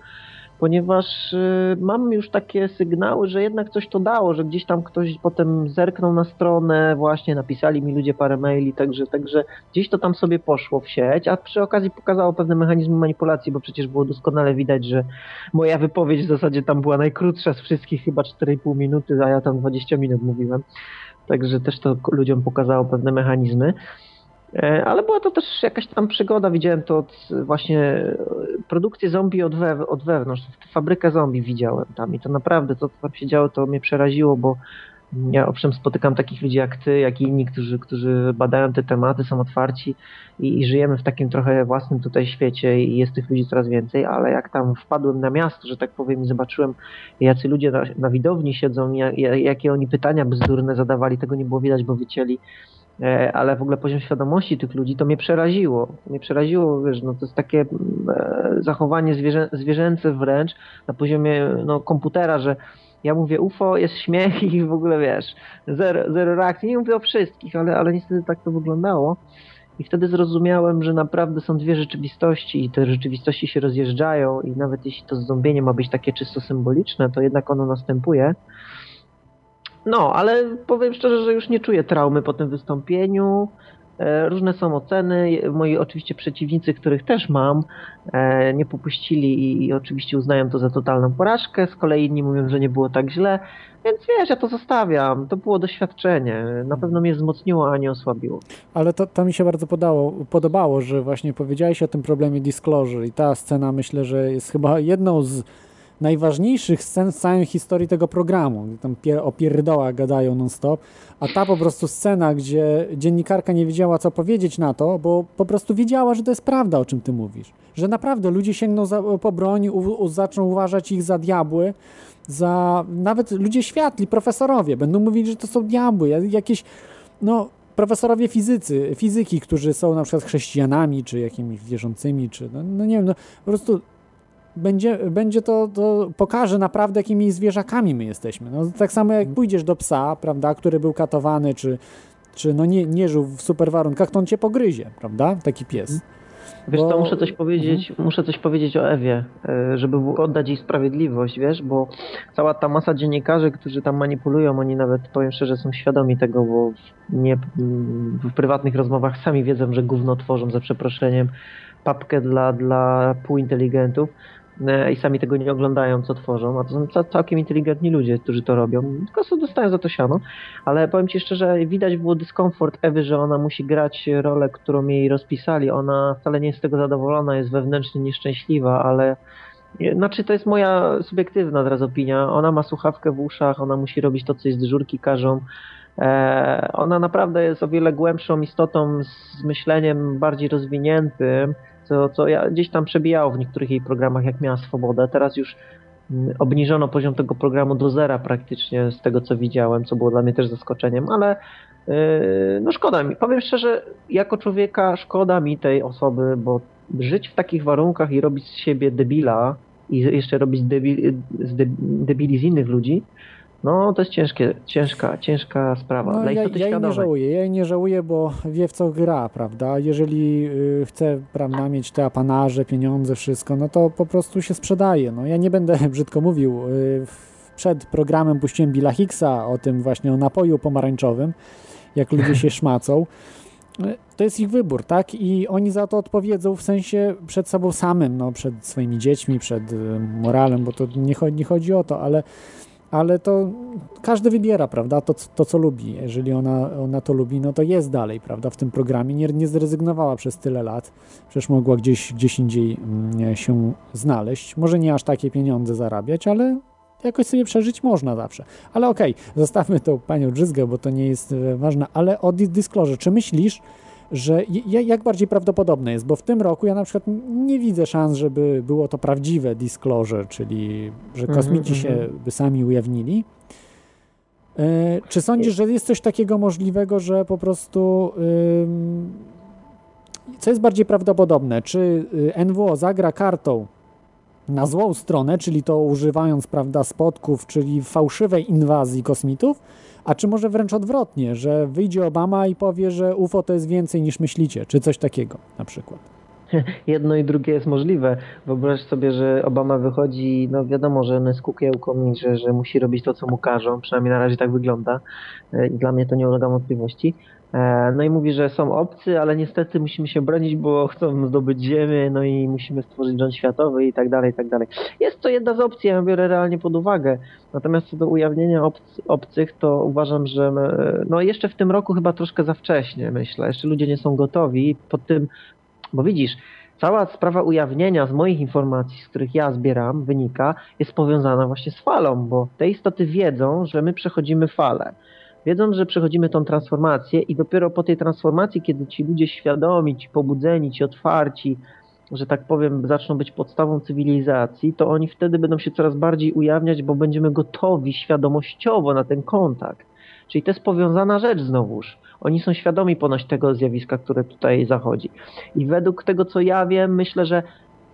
ponieważ y, mam już takie sygnały, że jednak coś to dało, że gdzieś tam ktoś potem zerknął na stronę, właśnie napisali mi ludzie parę maili, także, także gdzieś to tam sobie poszło w sieć, a przy okazji pokazało pewne mechanizmy manipulacji, bo przecież było doskonale widać, że moja wypowiedź w zasadzie tam była najkrótsza z wszystkich, chyba 4,5 minuty, a ja tam 20 minut mówiłem. Także też to ludziom pokazało pewne mechanizmy. E, Ale była to też jakaś tam przygoda, widziałem to od właśnie e, produkcję zombie od, wew od wewnątrz, fabrykę zombie widziałem tam i to naprawdę to, co tam się działo, to mnie przeraziło, bo ja owszem spotykam takich ludzi jak ty, jak i inni, którzy, którzy badają te tematy, są otwarci i, i żyjemy w takim trochę własnym tutaj świecie i jest tych ludzi coraz więcej, ale jak tam wpadłem na miasto, że tak powiem i zobaczyłem jacy ludzie na, na widowni siedzą, jakie oni pytania bzdurne zadawali, tego nie było widać, bo wycięli ale w ogóle poziom świadomości tych ludzi to mnie przeraziło. Mnie przeraziło, wiesz, no to jest takie e, zachowanie zwierzę, zwierzęce wręcz na poziomie no, komputera, że ja mówię UFO, jest śmiech i w ogóle wiesz, zero, zero reakcji. Nie mówię o wszystkich, ale, ale niestety tak to wyglądało. I wtedy zrozumiałem, że naprawdę są dwie rzeczywistości i te rzeczywistości się rozjeżdżają i nawet jeśli to zombienie ma być takie czysto symboliczne, to jednak ono następuje. No, ale powiem szczerze, że już nie czuję traumy po tym wystąpieniu. E, Różne są oceny. Moi oczywiście przeciwnicy, których też mam, e, nie popuścili i, oczywiście uznają to za totalną porażkę. Z kolei inni mówią, że nie było tak źle. Więc wiesz, ja to zostawiam. To było doświadczenie. Na pewno mnie wzmocniło, a nie osłabiło. Ale to, to mi się bardzo podało, podobało, że właśnie powiedziałeś o tym problemie disclosure i ta scena myślę, że jest chyba jedną z najważniejszych scen w całej historii tego programu. Tam pier, o pierdołach gadają non-stop, a ta po prostu scena, gdzie dziennikarka nie wiedziała, co powiedzieć na to, bo po prostu wiedziała, że to jest prawda, o czym ty mówisz. Że naprawdę ludzie sięgną za, po broń, zaczną uważać ich za diabły, za nawet ludzie światli, profesorowie, będą mówić, że to są diabły, jakieś, no, profesorowie fizycy, fizyki, którzy są na przykład chrześcijanami, czy jakimiś wierzącymi, czy, no, no nie wiem, no, po prostu będzie, będzie to, to pokaże naprawdę, jakimi zwierzakami my jesteśmy. No, tak samo jak pójdziesz do psa, prawda, który był katowany, czy, czy no nie, nie żył w super warunkach, to on cię pogryzie, prawda, taki pies. Wiesz Bo- co, muszę coś powiedzieć, muszę coś powiedzieć o Ewie, e, żeby oddać jej sprawiedliwość, wiesz, bo cała ta masa dziennikarzy, którzy tam manipulują, oni nawet, powiem szczerze, są świadomi tego, bo w, nie, w prywatnych rozmowach sami wiedzą, że gówno tworzą, za przeproszeniem, papkę dla, dla półinteligentów i sami tego nie oglądają, co tworzą, a to są ca- całkiem inteligentni ludzie, którzy to robią, tylko dostają za to siano, ale powiem Ci szczerze, widać było dyskomfort Ewy, że ona musi grać rolę, którą jej rozpisali, ona wcale nie jest z tego zadowolona, jest wewnętrznie nieszczęśliwa, ale znaczy to jest moja subiektywna teraz opinia, ona ma słuchawkę w uszach, ona musi robić to, co jej z dyżurki każą, E, ona naprawdę jest o wiele głębszą istotą z myśleniem bardziej rozwiniętym, co, co ja gdzieś tam przebijało w niektórych jej programach, jak miała swobodę. Teraz już mm, obniżono poziom tego programu do zera praktycznie z tego, co widziałem, co było dla mnie też zaskoczeniem, ale yy, no szkoda mi. Powiem szczerze, jako człowieka szkoda mi tej osoby, bo żyć w takich warunkach i robić z siebie debila i jeszcze robić debil, z de, debili z innych ludzi, no to jest ciężkie, ciężka, ciężka sprawa. No, Dla ja, ja jej nie żałuję, ja jej nie żałuję, bo wie w co gra, prawda? Jeżeli y, chce, prawda, mieć te apanarze, pieniądze, wszystko, no to po prostu się sprzedaje. No ja nie będę (laughs) brzydko mówił. Y, przed programem puściłem Billa Hicksa o tym właśnie o napoju pomarańczowym, jak ludzie się (laughs) szmacą. Y, To jest ich wybór, tak? I oni za to odpowiedzą w sensie przed sobą samym, no, przed swoimi dziećmi, przed y, moralem, bo to nie, nie chodzi o to, ale ale to każdy wybiera, prawda, to, to co lubi. Jeżeli ona, ona to lubi, no to jest dalej, prawda, w tym programie. Nie, nie zrezygnowała przez tyle lat. Przecież mogła gdzieś, gdzieś indziej mm, się znaleźć. Może nie aż takie pieniądze zarabiać, ale jakoś sobie przeżyć można zawsze. Ale okej, zostawmy tą panią Drzyzgę, bo to nie jest e, ważne. Ale o Dis- Disclosure, czy myślisz, że jak bardziej prawdopodobne jest, bo w tym roku ja na przykład nie widzę szans, żeby było to prawdziwe disclosure, czyli że Mhm, kosmici się mhm. by sami ujawnili. E, Czy sądzisz, że jest coś takiego możliwego, że po prostu co jest bardziej prawdopodobne? Czy y, NWO zagra kartą na złą stronę, czyli to używając prawda, spotków, czyli fałszywej inwazji kosmitów, a czy może wręcz odwrotnie, że wyjdzie Obama i powie, że UFO to jest więcej niż myślicie, czy coś takiego na przykład? (laughs) Jedno i drugie jest możliwe. Wyobraź sobie, że Obama wychodzi, no wiadomo, że on jest kukiełką i że, że musi robić to, co mu każą, przynajmniej na razie tak wygląda. E, I dla mnie to nie ulega wątpliwości. E, No i mówi, że są obcy, ale niestety musimy się bronić, bo chcą zdobyć ziemię, no i musimy stworzyć rząd światowy i tak dalej, i tak dalej. Jest to jedna z opcji, ja biorę realnie pod uwagę. Natomiast co do ujawnienia obc- obcych, to uważam, że e, no jeszcze w tym roku chyba troszkę za wcześnie, myślę. Jeszcze ludzie nie są gotowi pod tym, bo widzisz, cała sprawa ujawnienia z moich informacji, z których ja zbieram, wynika, jest powiązana właśnie z falą, bo te istoty wiedzą, że my przechodzimy falę. Wiedzą, że przechodzimy tą transformację i dopiero po tej transformacji, kiedy ci ludzie świadomi, ci pobudzeni, ci otwarci, że tak powiem, zaczną być podstawą cywilizacji, to oni wtedy będą się coraz bardziej ujawniać, bo będziemy gotowi świadomościowo na ten kontakt. Czyli to jest powiązana rzecz znowuż. Oni są świadomi ponoć tego zjawiska, które tutaj zachodzi. I według tego, co ja wiem, myślę, że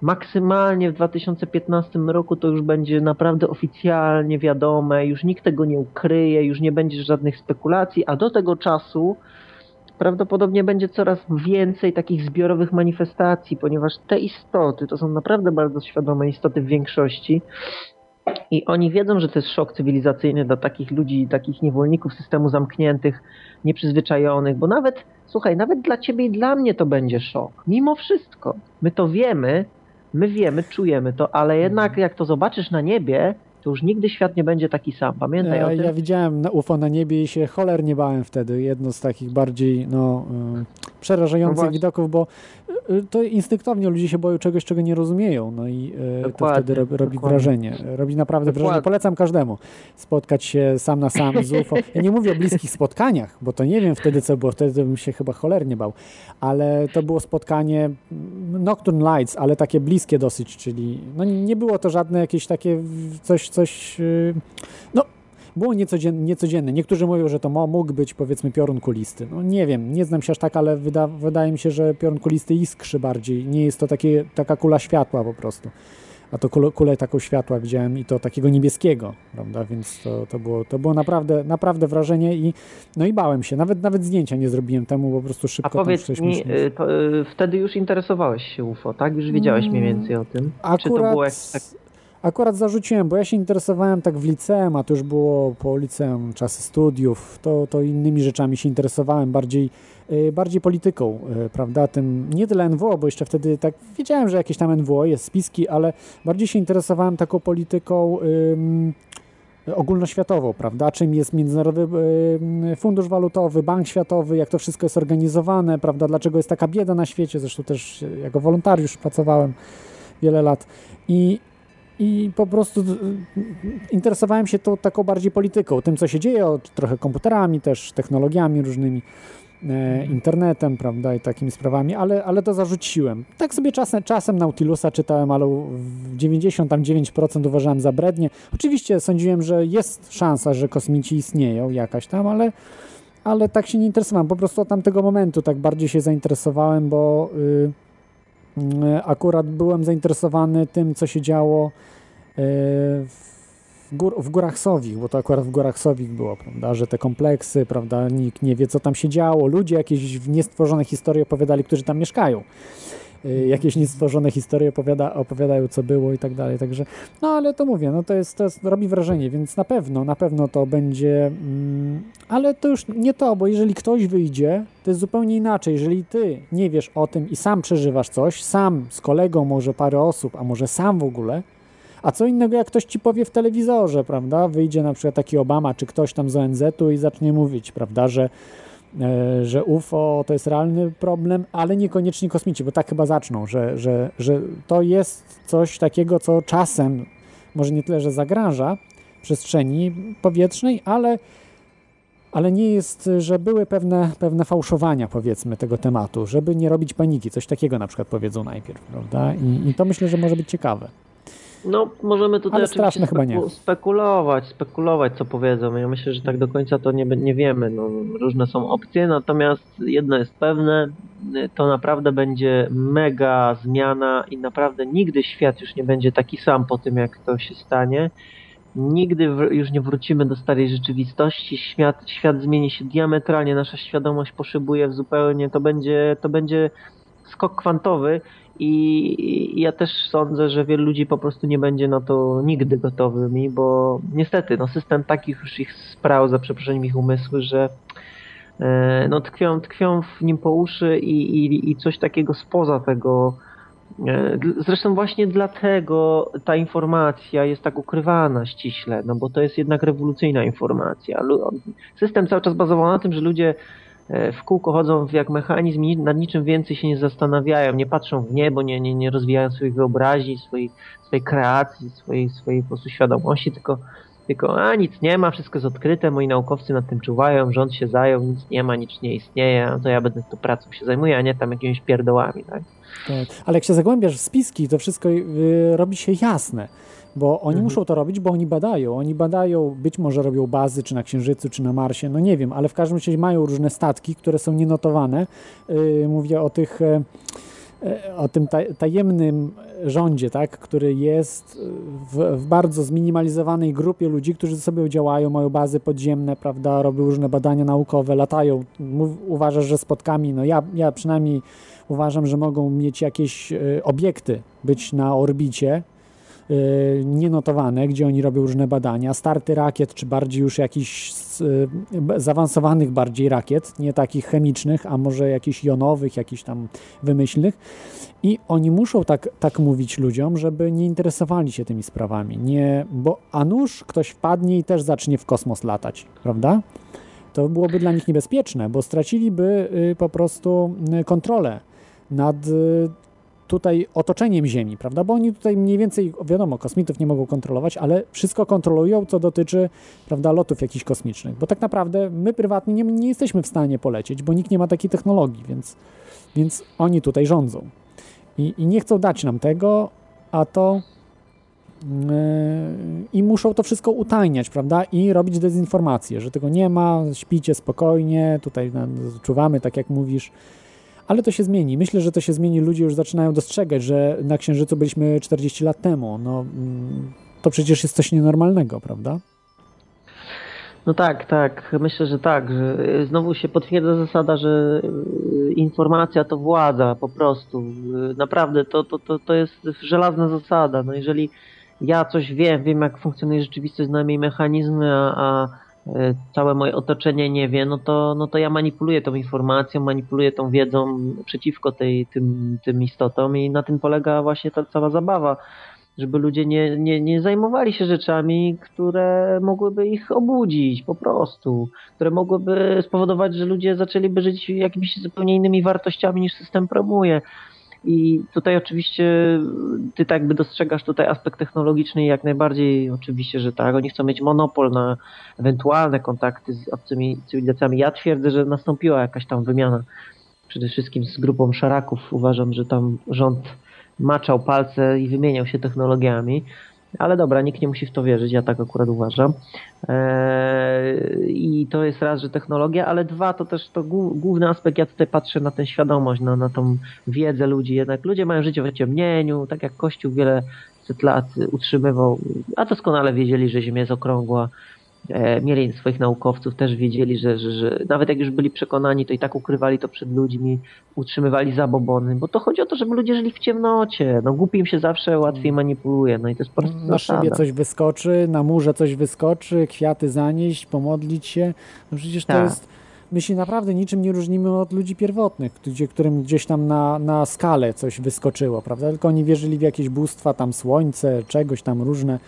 maksymalnie w 2015 roku to już będzie naprawdę oficjalnie wiadome, już nikt tego nie ukryje, już nie będzie żadnych spekulacji, a do tego czasu prawdopodobnie będzie coraz więcej takich zbiorowych manifestacji, ponieważ te istoty to są naprawdę bardzo świadome istoty w większości. I oni wiedzą, że to jest szok cywilizacyjny dla takich ludzi, takich niewolników systemu zamkniętych, nieprzyzwyczajonych, bo nawet, słuchaj, nawet dla ciebie i dla mnie to będzie szok. Mimo wszystko. My to wiemy, my wiemy, czujemy to, ale jednak jak to zobaczysz na niebie, to już nigdy świat nie będzie taki sam. Pamiętaj o Ja, tym. ja widziałem UFO na niebie i się cholernie bałem wtedy. Jedno z takich bardziej no, y, przerażających No widoków, bo y, to instynktownie ludzie się boją czegoś, czego nie rozumieją. No i y, to Dokładnie, wtedy robi, robi dokładnie. wrażenie. Robi naprawdę Dokładnie. wrażenie. Polecam każdemu spotkać się sam na sam z UFO. Ja nie mówię o bliskich spotkaniach, bo to nie wiem wtedy, co było. Wtedy bym się chyba cholernie bał. Ale to było spotkanie mm, Nocturne Lights, ale takie bliskie dosyć, czyli no nie było to żadne jakieś takie coś, coś y, no było niecodzienne, niecodzienne. Niektórzy mówią, że to mógł być powiedzmy piorun kulisty. No nie wiem, nie znam się aż tak, ale wyda- wydaje mi się, że piorun kulisty iskrzy bardziej. Nie jest to takie, taka kula światła po prostu. A to kulę, kulę taką światła widziałem i to takiego niebieskiego, prawda? Więc to, to, było, to było naprawdę, naprawdę wrażenie i no i bałem się. Nawet, nawet zdjęcia nie zrobiłem temu, po prostu szybko A powiedz mi, myśleć. y, to, y, wtedy już interesowałeś się UFO, tak? Już wiedziałeś mniej więcej o tym? Czy to było Akurat, jak, tak, akurat zarzuciłem, bo ja się interesowałem tak w liceum, a to już było po liceum czasy studiów, to, to innymi rzeczami się interesowałem, bardziej, y, bardziej polityką, y, prawda, tym, nie tyle NWO, bo jeszcze wtedy tak wiedziałem, że jakieś tam NWO jest, spiski, ale bardziej się interesowałem taką polityką ym, ogólnoświatową, prawda, czym jest Międzynarodowy Fundusz Walutowy, Bank Światowy, jak to wszystko jest organizowane, prawda, dlaczego jest taka bieda na świecie, zresztą też jako wolontariusz pracowałem wiele lat i, i po prostu y, interesowałem się tą taką bardziej polityką, tym co się dzieje, trochę komputerami też, technologiami różnymi. e, internetem, prawda, i takimi sprawami, ale, ale to zarzuciłem. Tak sobie czasem, czasem Nautilusa czytałem, ale w 99% uważałem za brednie. Oczywiście sądziłem, że jest szansa, że kosmici istnieją jakaś tam, ale, ale tak się nie interesowałem. Po prostu od tamtego momentu tak bardziej się zainteresowałem, bo y, akurat byłem zainteresowany tym, co się działo w w, gór, w Górach Sowich, bo to akurat w Górach Sowich było, prawda, że te kompleksy, prawda, nikt nie wie, co tam się działo, ludzie jakieś niestworzone historie opowiadali, którzy tam mieszkają. Y, jakieś niestworzone historie opowiada, opowiadają, co było i tak dalej, także, no ale to mówię, no to jest, to jest, robi wrażenie, więc na pewno, na pewno to będzie, mm, ale to już nie to, bo jeżeli ktoś wyjdzie, to jest zupełnie inaczej, jeżeli ty nie wiesz o tym i sam przeżywasz coś, sam z kolegą, może parę osób, a może sam w ogóle, a co innego, jak ktoś ci powie w telewizorze, prawda? Wyjdzie na przykład taki Obama czy ktoś tam z ONZ-u i zacznie mówić, prawda, że, że UFO to jest realny problem, ale niekoniecznie kosmici, bo tak chyba zaczną, że, że, że to jest coś takiego, co czasem może nie tyle, że zagraża przestrzeni powietrznej, ale ale nie jest, że były pewne, pewne fałszowania, powiedzmy, tego tematu, żeby nie robić paniki. Coś takiego na przykład powiedzą najpierw, prawda? I, i to myślę, że może być ciekawe. No, możemy tutaj Ale straszne chyba nie. spekulować, spekulować, co powiedzą. Ja myślę, że tak do końca to nie, nie wiemy. No, różne są opcje, natomiast jedno jest pewne, to naprawdę będzie mega zmiana i naprawdę nigdy świat już nie będzie taki sam po tym, jak to się stanie. Nigdy już nie wrócimy do starej rzeczywistości. Świat, świat zmieni się diametralnie, nasza świadomość poszybuje w zupełnie, to będzie, to będzie skok kwantowy i ja też sądzę, że wielu ludzi po prostu nie będzie na to nigdy gotowymi, bo niestety no system takich już ich sprał, za przeproszeniem ich umysły, że e, no tkwią, tkwią w nim po uszy i, i, i coś takiego spoza tego. E, zresztą właśnie dlatego ta informacja jest tak ukrywana ściśle, no bo to jest jednak rewolucyjna informacja. System cały czas bazował na tym, że ludzie w kółko chodzą jak mechanizm i nad niczym więcej się nie zastanawiają, nie patrzą w niebo, nie, nie, nie rozwijają swoich wyobraźni, swojej, swojej kreacji, swojej, swojej po prostu świadomości, tylko, tylko a nic nie ma, wszystko jest odkryte, moi naukowcy nad tym czuwają, rząd się zajął, nic nie ma, nic nie istnieje, to ja będę tą pracą się zajmuję, a nie tam jakimiś pierdołami, tak? Tak. Ale jak się zagłębiasz w spiski, to wszystko y, robi się jasne bo oni mhm. muszą to robić, bo oni badają. Oni badają, być może robią bazy, czy na Księżycu, czy na Marsie, no nie wiem, ale w każdym razie mają różne statki, które są nienotowane. Yy, mówię o tych, yy, o tym tajemnym rządzie, tak, który jest w, w, bardzo zminimalizowanej grupie ludzi, którzy sobie działają, mają bazy podziemne, prawda, robią różne badania naukowe, latają. Mów, uważasz, że spotkami, no ja, ja przynajmniej uważam, że mogą mieć jakieś y, obiekty, być na orbicie, nienotowane, gdzie oni robią różne badania, starty rakiet, czy bardziej już jakichś y, zaawansowanych bardziej rakiet, nie takich chemicznych, a może jakichś jonowych, jakichś tam wymyślnych. I oni muszą tak, tak mówić ludziom, żeby nie interesowali się tymi sprawami. Nie, bo a nuż ktoś wpadnie i też zacznie w kosmos latać, prawda? To byłoby dla nich niebezpieczne, bo straciliby y, po prostu kontrolę nad tutaj otoczeniem Ziemi, prawda? Bo oni tutaj mniej więcej, wiadomo, kosmitów nie mogą kontrolować, ale wszystko kontrolują, co dotyczy, prawda, lotów jakichś kosmicznych. Bo tak naprawdę my prywatnie nie, nie jesteśmy w stanie polecieć, bo nikt nie ma takiej technologii, więc, więc oni tutaj rządzą. I, I nie chcą dać nam tego, a to yy, i muszą to wszystko utajniać, prawda? I robić dezinformację, że tego nie ma, śpicie spokojnie, tutaj czuwamy, tak jak mówisz, ale to się zmieni. Myślę, że to się zmieni. Ludzie już zaczynają dostrzegać, że na Księżycu byliśmy 40 lat temu. No, mm, to przecież jest coś nienormalnego, prawda? No tak, tak. Myślę, że tak. Że znowu się potwierdza zasada, że y, informacja to władza po prostu. Y, naprawdę to, to, to, to jest żelazna zasada. No jeżeli ja coś wiem, wiem jak funkcjonuje rzeczywistość, znam jej mechanizmy, a, a całe moje otoczenie nie wie, no to, no to ja manipuluję tą informacją, manipuluję tą wiedzą przeciwko tej, tym, tym istotom i na tym polega właśnie ta cała zabawa, żeby ludzie nie, nie, nie zajmowali się rzeczami, które mogłyby ich obudzić po prostu, które mogłyby spowodować, że ludzie zaczęliby żyć jakimiś zupełnie innymi wartościami niż system promuje. I tutaj oczywiście ty tak jakby dostrzegasz tutaj aspekt technologiczny jak najbardziej oczywiście, że tak. Oni chcą mieć monopol na ewentualne kontakty z obcymi cywilizacjami. Ja twierdzę, że nastąpiła jakaś tam wymiana przede wszystkim z grupą szaraków. Uważam, że tam rząd maczał palce i wymieniał się technologiami. Ale dobra, nikt nie musi w to wierzyć, ja tak akurat uważam. Eee, I to jest raz, że technologia, ale dwa, to też to główny aspekt, ja tutaj patrzę na tę świadomość, na, na tą wiedzę ludzi. Jednak ludzie mają życie w ciemnieniu, tak jak Kościół wiele set lat utrzymywał, a doskonale wiedzieli, że Ziemia jest okrągła, mieli swoich naukowców, też wiedzieli, że, że, że nawet jak już byli przekonani, to i tak ukrywali to przed ludźmi, utrzymywali zabobony, bo to chodzi o to, żeby ludzie żyli w ciemnocie. No głupim się zawsze łatwiej manipuluje, no i to jest po prostu Na szybie coś wyskoczy, na murze coś wyskoczy, kwiaty zanieść, pomodlić się. No przecież to Tak. jest... My się naprawdę niczym nie różnimy od ludzi pierwotnych, gdzie, którym gdzieś tam na, na skalę coś wyskoczyło, prawda? Tylko oni wierzyli w jakieś bóstwa, tam słońce, czegoś tam różne,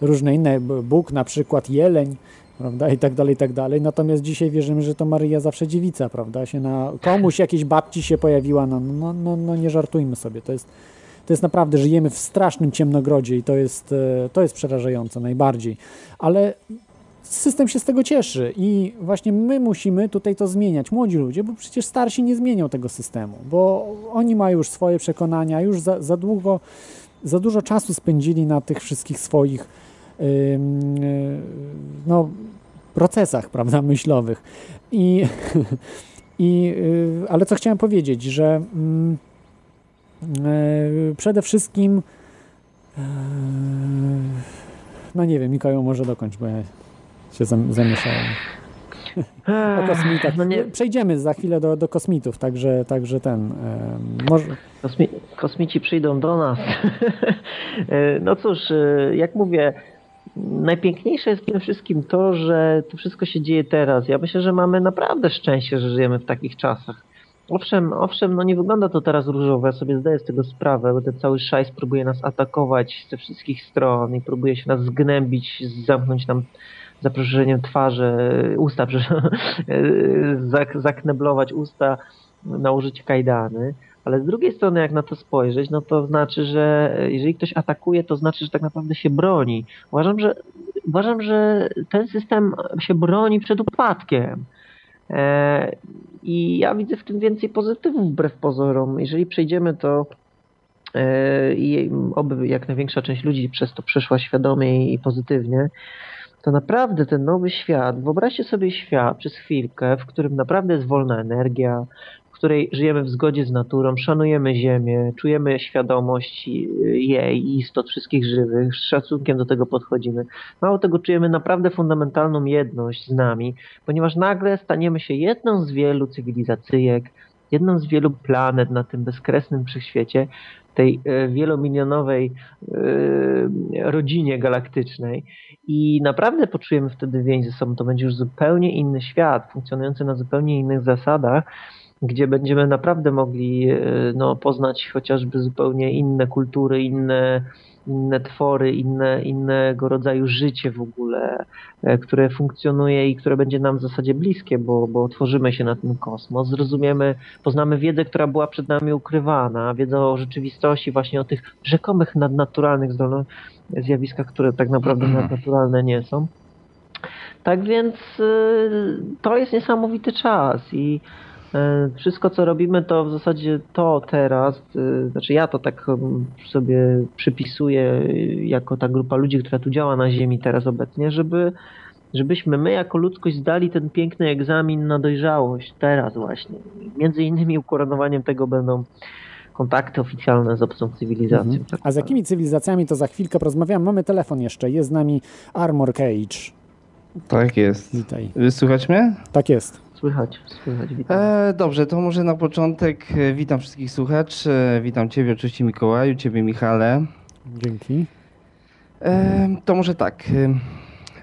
różne inne, Bóg na przykład, jeleń, prawda, i tak dalej, i tak dalej. Natomiast dzisiaj wierzymy, że to Maryja zawsze dziewica, prawda, się na komuś jakiejś babci się pojawiła, no, no, no, no nie żartujmy sobie, to jest, to jest naprawdę, żyjemy w strasznym ciemnogrodzie i to jest, e, to jest przerażające najbardziej, ale system się z tego cieszy i właśnie my musimy tutaj to zmieniać, młodzi ludzie, bo przecież starsi nie zmienią tego systemu, bo oni mają już swoje przekonania, już za, za długo, za dużo czasu spędzili na tych wszystkich swoich no, procesach, prawda, myślowych. I, (laughs) i, y, ale co chciałem powiedzieć, że mm, y, przede wszystkim y, no nie wiem, Mikołaj może dokończ, bo ja się zam- zamieszałem. (laughs) O kosmitach. No nie- Przejdziemy za chwilę do, do kosmitów, także, także ten. może... Kosmi kosmici przyjdą do nas. (laughs) E, no cóż, e, jak mówię, najpiękniejsze jest przede wszystkim to, że to wszystko się dzieje teraz. Ja myślę, że mamy naprawdę szczęście, że żyjemy w takich czasach. Owszem, owszem, no nie wygląda to teraz różowo, ja sobie zdaję z tego sprawę, bo ten cały szajs próbuje nas atakować ze wszystkich stron i próbuje się nas zgnębić, zamknąć nam za przeproszeniem twarzy, (laughs) usta, (laughs) zak- zakneblować usta, nałożyć kajdany. Ale z drugiej strony, jak na to spojrzeć, no to znaczy, że jeżeli ktoś atakuje, to znaczy, że tak naprawdę się broni. Uważam, że, uważam, że ten system się broni przed upadkiem. E, I ja widzę w tym więcej pozytywów wbrew pozorom. Jeżeli przejdziemy to e, i oby jak największa część ludzi przez to przeszła świadomie i pozytywnie, to naprawdę ten nowy świat, wyobraźcie sobie świat przez chwilkę, w którym naprawdę jest wolna energia, w której żyjemy w zgodzie z naturą, szanujemy ziemię, czujemy świadomość jej i istot wszystkich żywych, z szacunkiem do tego podchodzimy. Mało tego, czujemy naprawdę fundamentalną jedność z nami, ponieważ nagle staniemy się jedną z wielu cywilizacyjek, jedną z wielu planet na tym bezkresnym wszechświecie, tej e, wielomilionowej e, rodzinie galaktycznej i naprawdę poczujemy wtedy więź ze sobą. To będzie już zupełnie inny świat, funkcjonujący na zupełnie innych zasadach, gdzie będziemy naprawdę mogli e, no, poznać chociażby zupełnie inne kultury, inne, inne twory, inne, innego rodzaju życie w ogóle, e, które funkcjonuje i które będzie nam w zasadzie bliskie, bo, bo otworzymy się na ten kosmos, zrozumiemy, poznamy wiedzę, która była przed nami ukrywana, wiedzę o rzeczywistości, właśnie o tych rzekomych nadnaturalnych zjawiskach, które tak naprawdę nadnaturalne nie są. Tak więc y, to jest niesamowity czas i wszystko co robimy to w zasadzie to teraz, y, znaczy ja to tak um, sobie przypisuję jako ta grupa ludzi, która tu działa na Ziemi teraz obecnie, żeby żebyśmy my jako ludzkość zdali ten piękny egzamin na dojrzałość teraz właśnie. Między innymi ukoronowaniem tego będą kontakty oficjalne z obcą cywilizacją. Mhm. A z jakimi cywilizacjami to za chwilkę porozmawiamy. Mamy telefon jeszcze, jest z nami Armor Cage. Tak jest. Witaj. Słychać mnie? Tak jest. Słychać, słychać, witam. E, dobrze, to może na początek e, witam wszystkich słuchaczy. e, Witam Ciebie oczywiście Mikołaju, Ciebie Michale. Dzięki. E, to może tak.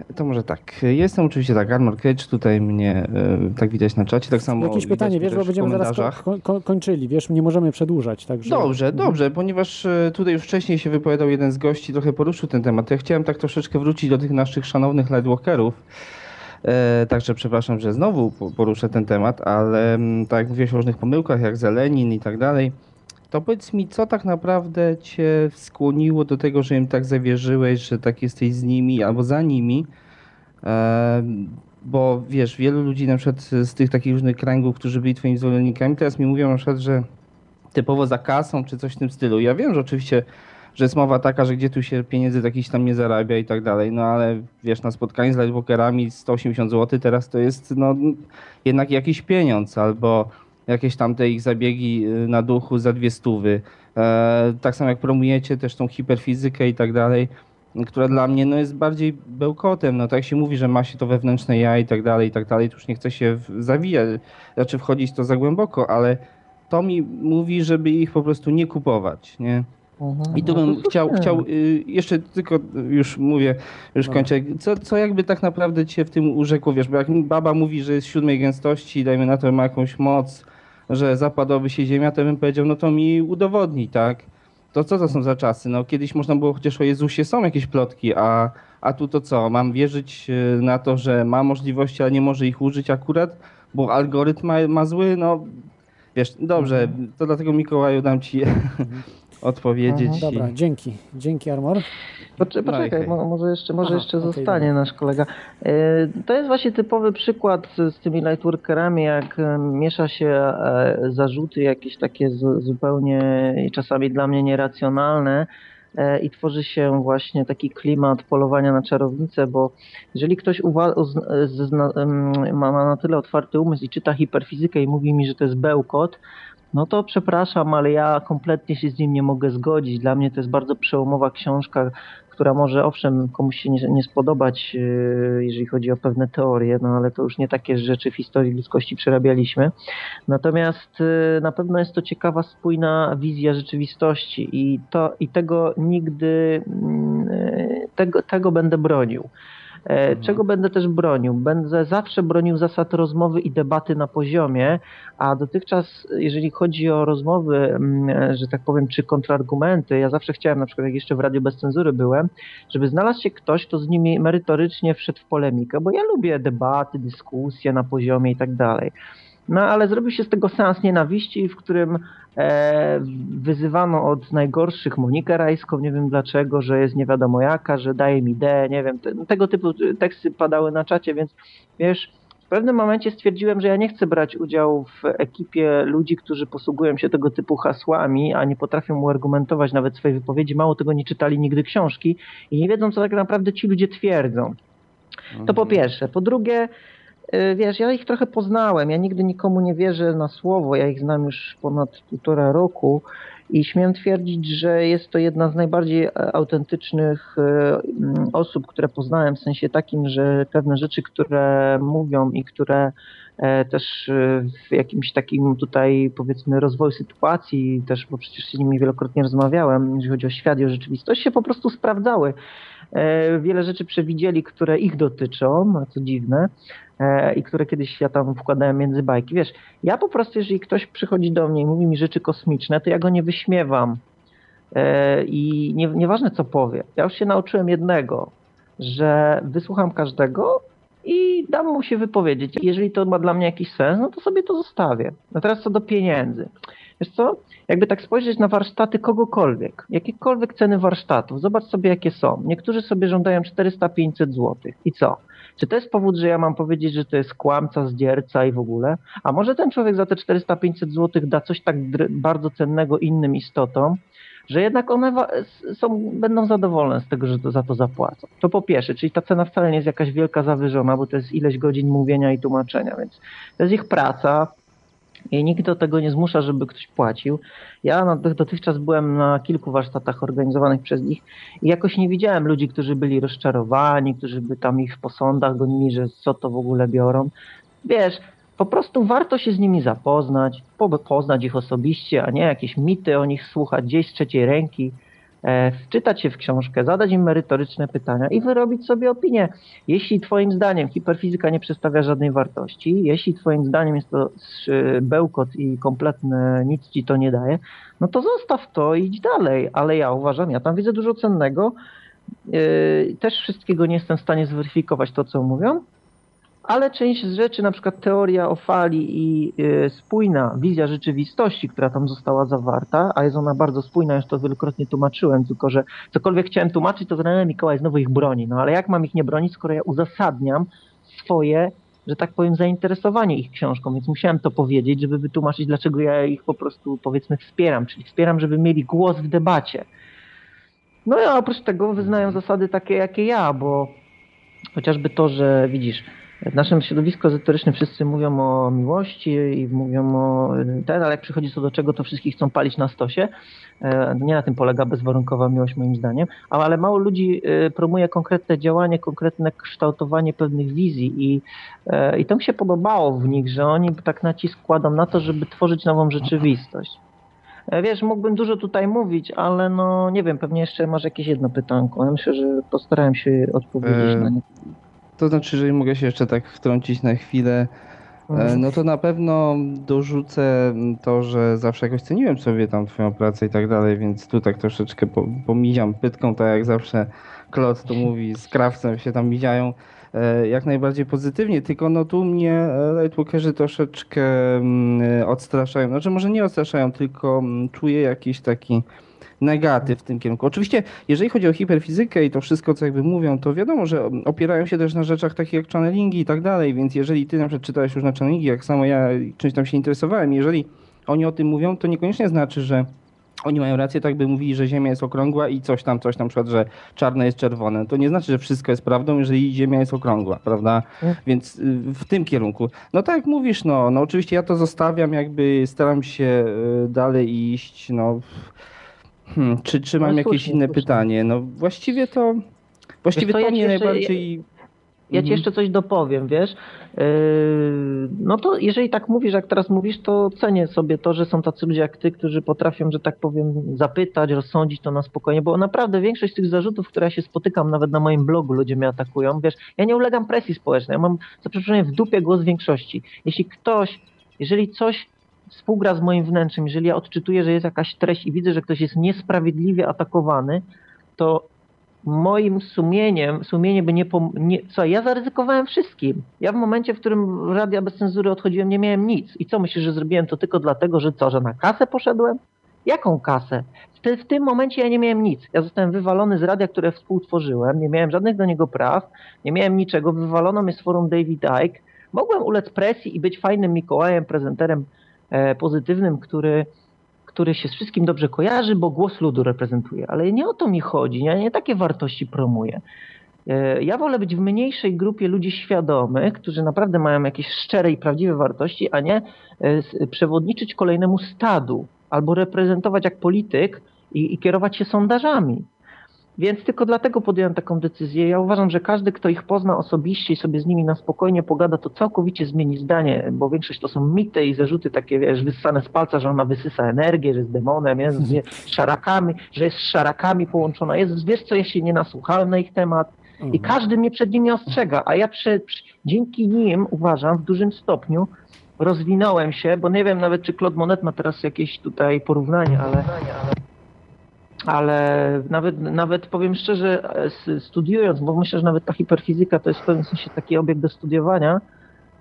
e, To może tak. Jestem oczywiście tak, Armor Cage, tutaj mnie e, tak widać na czacie, tak samo Jakieś pytanie, wiesz, bo będziemy zaraz ko- ko- kończyli, wiesz, nie możemy przedłużać, także... Dobrze, Mhm. dobrze, ponieważ tutaj już wcześniej się wypowiadał jeden z gości, trochę poruszył ten temat. Ja chciałem tak troszeczkę wrócić do tych naszych szanownych Lightwalkerów. E, także przepraszam, że znowu po- poruszę ten temat, ale mm, tak jak mówiłeś o różnych pomyłkach, jak Zelenin i tak dalej. To powiedz mi, co tak naprawdę cię skłoniło do tego, że im tak zawierzyłeś, że tak jesteś z nimi albo za nimi? E, bo wiesz, wielu ludzi na przykład z tych takich różnych kręgów, którzy byli twoimi zwolennikami, teraz mi mówią na przykład, że typowo za kasą czy coś w tym stylu. Ja wiem, że oczywiście, że jest mowa taka, że gdzie tu się pieniędzy jakiś tam nie zarabia i tak dalej, no ale wiesz, na spotkaniu z Lightwalkerami 180 zł teraz to jest no jednak jakiś pieniądz albo jakieś tam te ich zabiegi y, na duchu za dwie stówy. E, tak samo jak promujecie też tą hiperfizykę i tak dalej, która dla mnie no, jest bardziej bełkotem. No tak się mówi, że ma się to wewnętrzne ja i tak dalej, i tak dalej. Tu już nie chcę się zawijać, znaczy wchodzić to za głęboko, ale to mi mówi, żeby ich po prostu nie kupować, nie? I tu no bym chciał, chciał y, jeszcze tylko, już mówię, już No. kończę, co, co jakby tak naprawdę cię w tym urzekło, wiesz, bo jak baba mówi, że jest siódmej gęstości, dajmy na to, ma jakąś moc, że zapadłaby się ziemia, to bym powiedział, no to mi udowodnij, tak? To co to są za czasy? No kiedyś można było chociaż o Jezusie są jakieś plotki, a, a tu to co? Mam wierzyć y, na to, że ma możliwości, ale nie może ich użyć akurat, bo algorytm ma, ma zły, no wiesz, dobrze, to dlatego Mikołaju dam ci odpowiedzieć. i- Dobra, dzięki. Dzięki, Armor. Poczekaj, No i poczekaj hej. mo- może jeszcze, może Aha, jeszcze okej, zostanie dobra. nasz kolega. E, To jest właśnie typowy przykład z tymi lightworkerami, jak e, miesza się e, zarzuty jakieś takie zu- zupełnie czasami dla mnie nieracjonalne e, i tworzy się właśnie taki klimat polowania na czarownicę, bo jeżeli ktoś ma na tyle otwarty umysł i czyta hiperfizykę i mówi mi, że to jest bełkot, no to przepraszam, ale ja kompletnie się z nim nie mogę zgodzić. Dla mnie to jest bardzo przełomowa książka, która może owszem komuś się nie, nie spodobać, yy, jeżeli chodzi o pewne teorie, no ale to już nie takie rzeczy w historii ludzkości przerabialiśmy. Natomiast yy, na pewno jest to ciekawa, spójna wizja rzeczywistości i, to, i tego nigdy, yy, tego, tego będę bronił. E, Czego będę też bronił? Będę zawsze bronił zasad rozmowy i debaty na poziomie, a dotychczas, jeżeli chodzi o rozmowy, mm, że tak powiem, czy kontrargumenty, ja zawsze chciałem, na przykład jak jeszcze w Radiu Bez Cenzury byłem, żeby znalazł się ktoś, kto z nimi merytorycznie wszedł w polemikę, bo ja lubię debaty, dyskusje na poziomie i tak dalej. No ale zrobił się z tego seans nienawiści, w którym e, wyzywano od najgorszych Monikę Rajską, nie wiem dlaczego, że jest nie wiadomo jaka, że daje mi D, nie wiem, te, tego typu teksty padały na czacie, więc wiesz, w pewnym momencie stwierdziłem, że ja nie chcę brać udziału w ekipie ludzi, którzy posługują się tego typu hasłami, a nie potrafią uargumentować nawet swojej wypowiedzi, mało tego nie czytali nigdy książki i nie wiedzą, co tak naprawdę ci ludzie twierdzą. To po pierwsze. Po drugie, wiesz, ja ich trochę poznałem. Ja nigdy nikomu nie wierzę na słowo. Ja ich znam już ponad półtora roku i śmiem twierdzić, że jest to jedna z najbardziej e, autentycznych e, mm, osób, które poznałem, w sensie takim, że pewne rzeczy, które mówią i które e, też w jakimś takim tutaj powiedzmy rozwoju sytuacji, też bo przecież z nimi wielokrotnie rozmawiałem, jeżeli chodzi o świat i o rzeczywistość, się po prostu sprawdzały. Wiele rzeczy przewidzieli, które ich dotyczą, a co dziwne, i które kiedyś ja tam wkładałem między bajki. Wiesz, ja po prostu, jeżeli ktoś przychodzi do mnie i mówi mi rzeczy kosmiczne, to ja go nie wyśmiewam. E, I nie, nieważne co powie. Ja już się nauczyłem jednego, że wysłucham każdego i dam mu się wypowiedzieć. Jeżeli to ma dla mnie jakiś sens, no to sobie to zostawię. No teraz co do pieniędzy. Wiesz co? Jakby tak spojrzeć na warsztaty kogokolwiek, jakiekolwiek ceny warsztatów, zobacz sobie jakie są. Niektórzy sobie żądają 400-500 zł. I co? Czy to jest powód, że ja mam powiedzieć, że to jest kłamca, zdzierca i w ogóle? A może ten człowiek za te 400-500 zł da coś tak bardzo cennego innym istotom, że jednak one są, będą zadowolone z tego, że to za to zapłacą. To po pierwsze, czyli ta cena wcale nie jest jakaś wielka zawyżona, bo to jest ileś godzin mówienia i tłumaczenia, więc to jest ich praca, i nikt do tego nie zmusza, żeby ktoś płacił. Ja no, do- dotychczas byłem na kilku warsztatach organizowanych przez nich i jakoś nie widziałem ludzi, którzy byli rozczarowani, którzy by tam ich po sądach gonili, że co to w ogóle biorą. Wiesz, po prostu warto się z nimi zapoznać, po, poznać ich osobiście, a nie jakieś mity o nich słuchać gdzieś z trzeciej ręki, wczytać się w książkę, zadać im merytoryczne pytania i wyrobić sobie opinię. Jeśli twoim zdaniem hiperfizyka nie przedstawia żadnej wartości, jeśli twoim zdaniem jest to y, bełkot i kompletne nic ci to nie daje, no to zostaw to i idź dalej. Ale ja uważam, ja tam widzę dużo cennego. Yy, Też wszystkiego nie jestem w stanie zweryfikować to, co mówią, ale część z rzeczy, na przykład teoria o fali i y, spójna wizja rzeczywistości, która tam została zawarta, a jest ona bardzo spójna, już to wielokrotnie tłumaczyłem, tylko że cokolwiek chciałem tłumaczyć, to trener Mikołaj znowu ich broni. No ale jak mam ich nie bronić, skoro ja uzasadniam swoje, że tak powiem, zainteresowanie ich książką, więc musiałem to powiedzieć, żeby wytłumaczyć, dlaczego ja ich po prostu, powiedzmy, wspieram, czyli wspieram, żeby mieli głos w debacie. No i oprócz tego wyznają zasady takie, jakie ja, bo chociażby to, że widzisz, w naszym środowisku ezoterycznym wszyscy mówią o miłości i mówią o ten, ale jak przychodzi co do czego, to wszystkich chcą palić na stosie. E, Nie na tym polega bezwarunkowa miłość moim zdaniem, ale mało ludzi e, promuje konkretne działanie, konkretne kształtowanie pewnych wizji i, e, i to mi się podobało w nich, że oni tak nacisk kładą na to, żeby tworzyć nową rzeczywistość. Wiesz, mógłbym dużo tutaj mówić, ale no nie wiem, pewnie jeszcze masz jakieś jedno pytanko. Ja myślę, że postarałem się odpowiedzieć na nie. To znaczy, jeżeli mogę się jeszcze tak wtrącić na chwilę, e, no to na pewno dorzucę to, że zawsze jakoś ceniłem sobie tam twoją pracę i tak dalej, więc tu tak troszeczkę po- pomijam pytką, tak jak zawsze Klot tu mówi, z krawcem się tam mijają e, jak najbardziej pozytywnie, tylko no tu mnie e, Lightwalkerzy troszeczkę mm, odstraszają, znaczy może nie odstraszają, tylko mm, czuję jakiś taki negatyw w tym kierunku. Oczywiście, jeżeli chodzi o hiperfizykę i to wszystko, co jakby mówią, to wiadomo, że opierają się też na rzeczach takich jak channelingi i tak dalej, więc jeżeli ty na przykład czytałeś już na channelingi, jak samo ja czymś tam się interesowałem, jeżeli oni o tym mówią, to niekoniecznie znaczy, że oni mają rację, tak by mówili, że Ziemia jest okrągła i coś tam, coś tam, na przykład, że czarne jest czerwone. To nie znaczy, że wszystko jest prawdą, jeżeli Ziemia jest okrągła, prawda? Więc y, w tym kierunku. No tak jak mówisz, no, no oczywiście ja to zostawiam, jakby staram się y, dalej iść, no. Hmm, czy, czy mam No, jakieś słusznie, inne słusznie. pytanie? No właściwie to, właściwie co, to ja ci mnie jeszcze- najbardziej... Ja ci Mhm. jeszcze coś dopowiem, wiesz? Yy, No to jeżeli tak mówisz, jak teraz mówisz, to cenię sobie to, że są tacy ludzie jak ty, którzy potrafią, że tak powiem, zapytać, rozsądzić to na spokojnie, bo naprawdę większość tych zarzutów, które ja się spotykam, nawet na moim blogu ludzie mnie atakują, wiesz, ja nie ulegam presji społecznej, ja mam za przeproszeniem w dupie głos większości. Jeśli ktoś, jeżeli coś współgra z moim wnętrzem, jeżeli ja odczytuję, że jest jakaś treść i widzę, że ktoś jest niesprawiedliwie atakowany, to moim sumieniem, sumienie by nie, pom- nie... Co, ja zaryzykowałem wszystkim. Ja w momencie, w którym radia bez cenzury odchodziłem, nie miałem nic. I co, myślisz, że zrobiłem to tylko dlatego, że co, że na kasę poszedłem? Jaką kasę? W, te, w tym momencie ja nie miałem nic. Ja zostałem wywalony z radia, które współtworzyłem, nie miałem żadnych do niego praw, nie miałem niczego, wywalono mnie z forum David Icke. Mogłem ulec presji i być fajnym Mikołajem, prezenterem pozytywnym, który, który się z wszystkim dobrze kojarzy, bo głos ludu reprezentuje. Ale nie o to mi chodzi, ja nie takie wartości promuję. E, Ja wolę być w mniejszej grupie ludzi świadomych, którzy naprawdę mają jakieś szczere i prawdziwe wartości, a nie e, przewodniczyć kolejnemu stadu albo reprezentować jak polityk i, i kierować się sondażami. Więc tylko dlatego podjąłem taką decyzję. Ja uważam, że każdy, kto ich pozna osobiście i sobie z nimi na spokojnie pogada, to całkowicie zmieni zdanie, bo większość to są mity i zarzuty takie, wiesz, wyssane z palca, że ona wysysa energię, że jest demonem, jest z szarakami, że jest z szarakami połączona. Jest, wiesz co, ja się nie nasłuchałem na ich temat i każdy mnie przed nimi ostrzega, a ja prze, przy, dzięki nim uważam w dużym stopniu rozwinąłem się, bo nie wiem nawet, czy Claude Monet ma teraz jakieś tutaj porównanie, ale ale nawet, nawet powiem szczerze, studiując, bo myślę, że nawet ta hiperfizyka to jest w pewnym sensie taki obiekt do studiowania,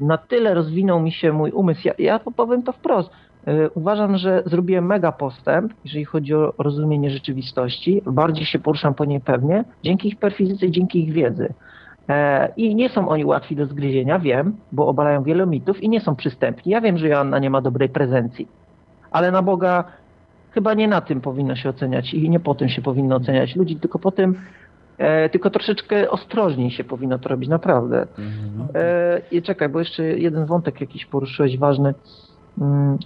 na tyle rozwinął mi się mój umysł. Ja, ja powiem to wprost. E, Uważam, że zrobiłem mega postęp, jeżeli chodzi o rozumienie rzeczywistości. Bardziej się poruszam po niej pewnie, dzięki hiperfizyce i dzięki ich wiedzy. E, I nie są oni łatwi do zgryzienia, wiem, bo obalają wiele mitów i nie są przystępni. Ja wiem, że Joanna nie ma dobrej prezencji, ale na Boga chyba nie na tym powinno się oceniać i nie po tym się powinno oceniać ludzi, tylko po tym, e, tylko troszeczkę ostrożniej się powinno to robić, naprawdę. E, I czekaj, bo jeszcze jeden wątek jakiś poruszyłeś ważny. Mm,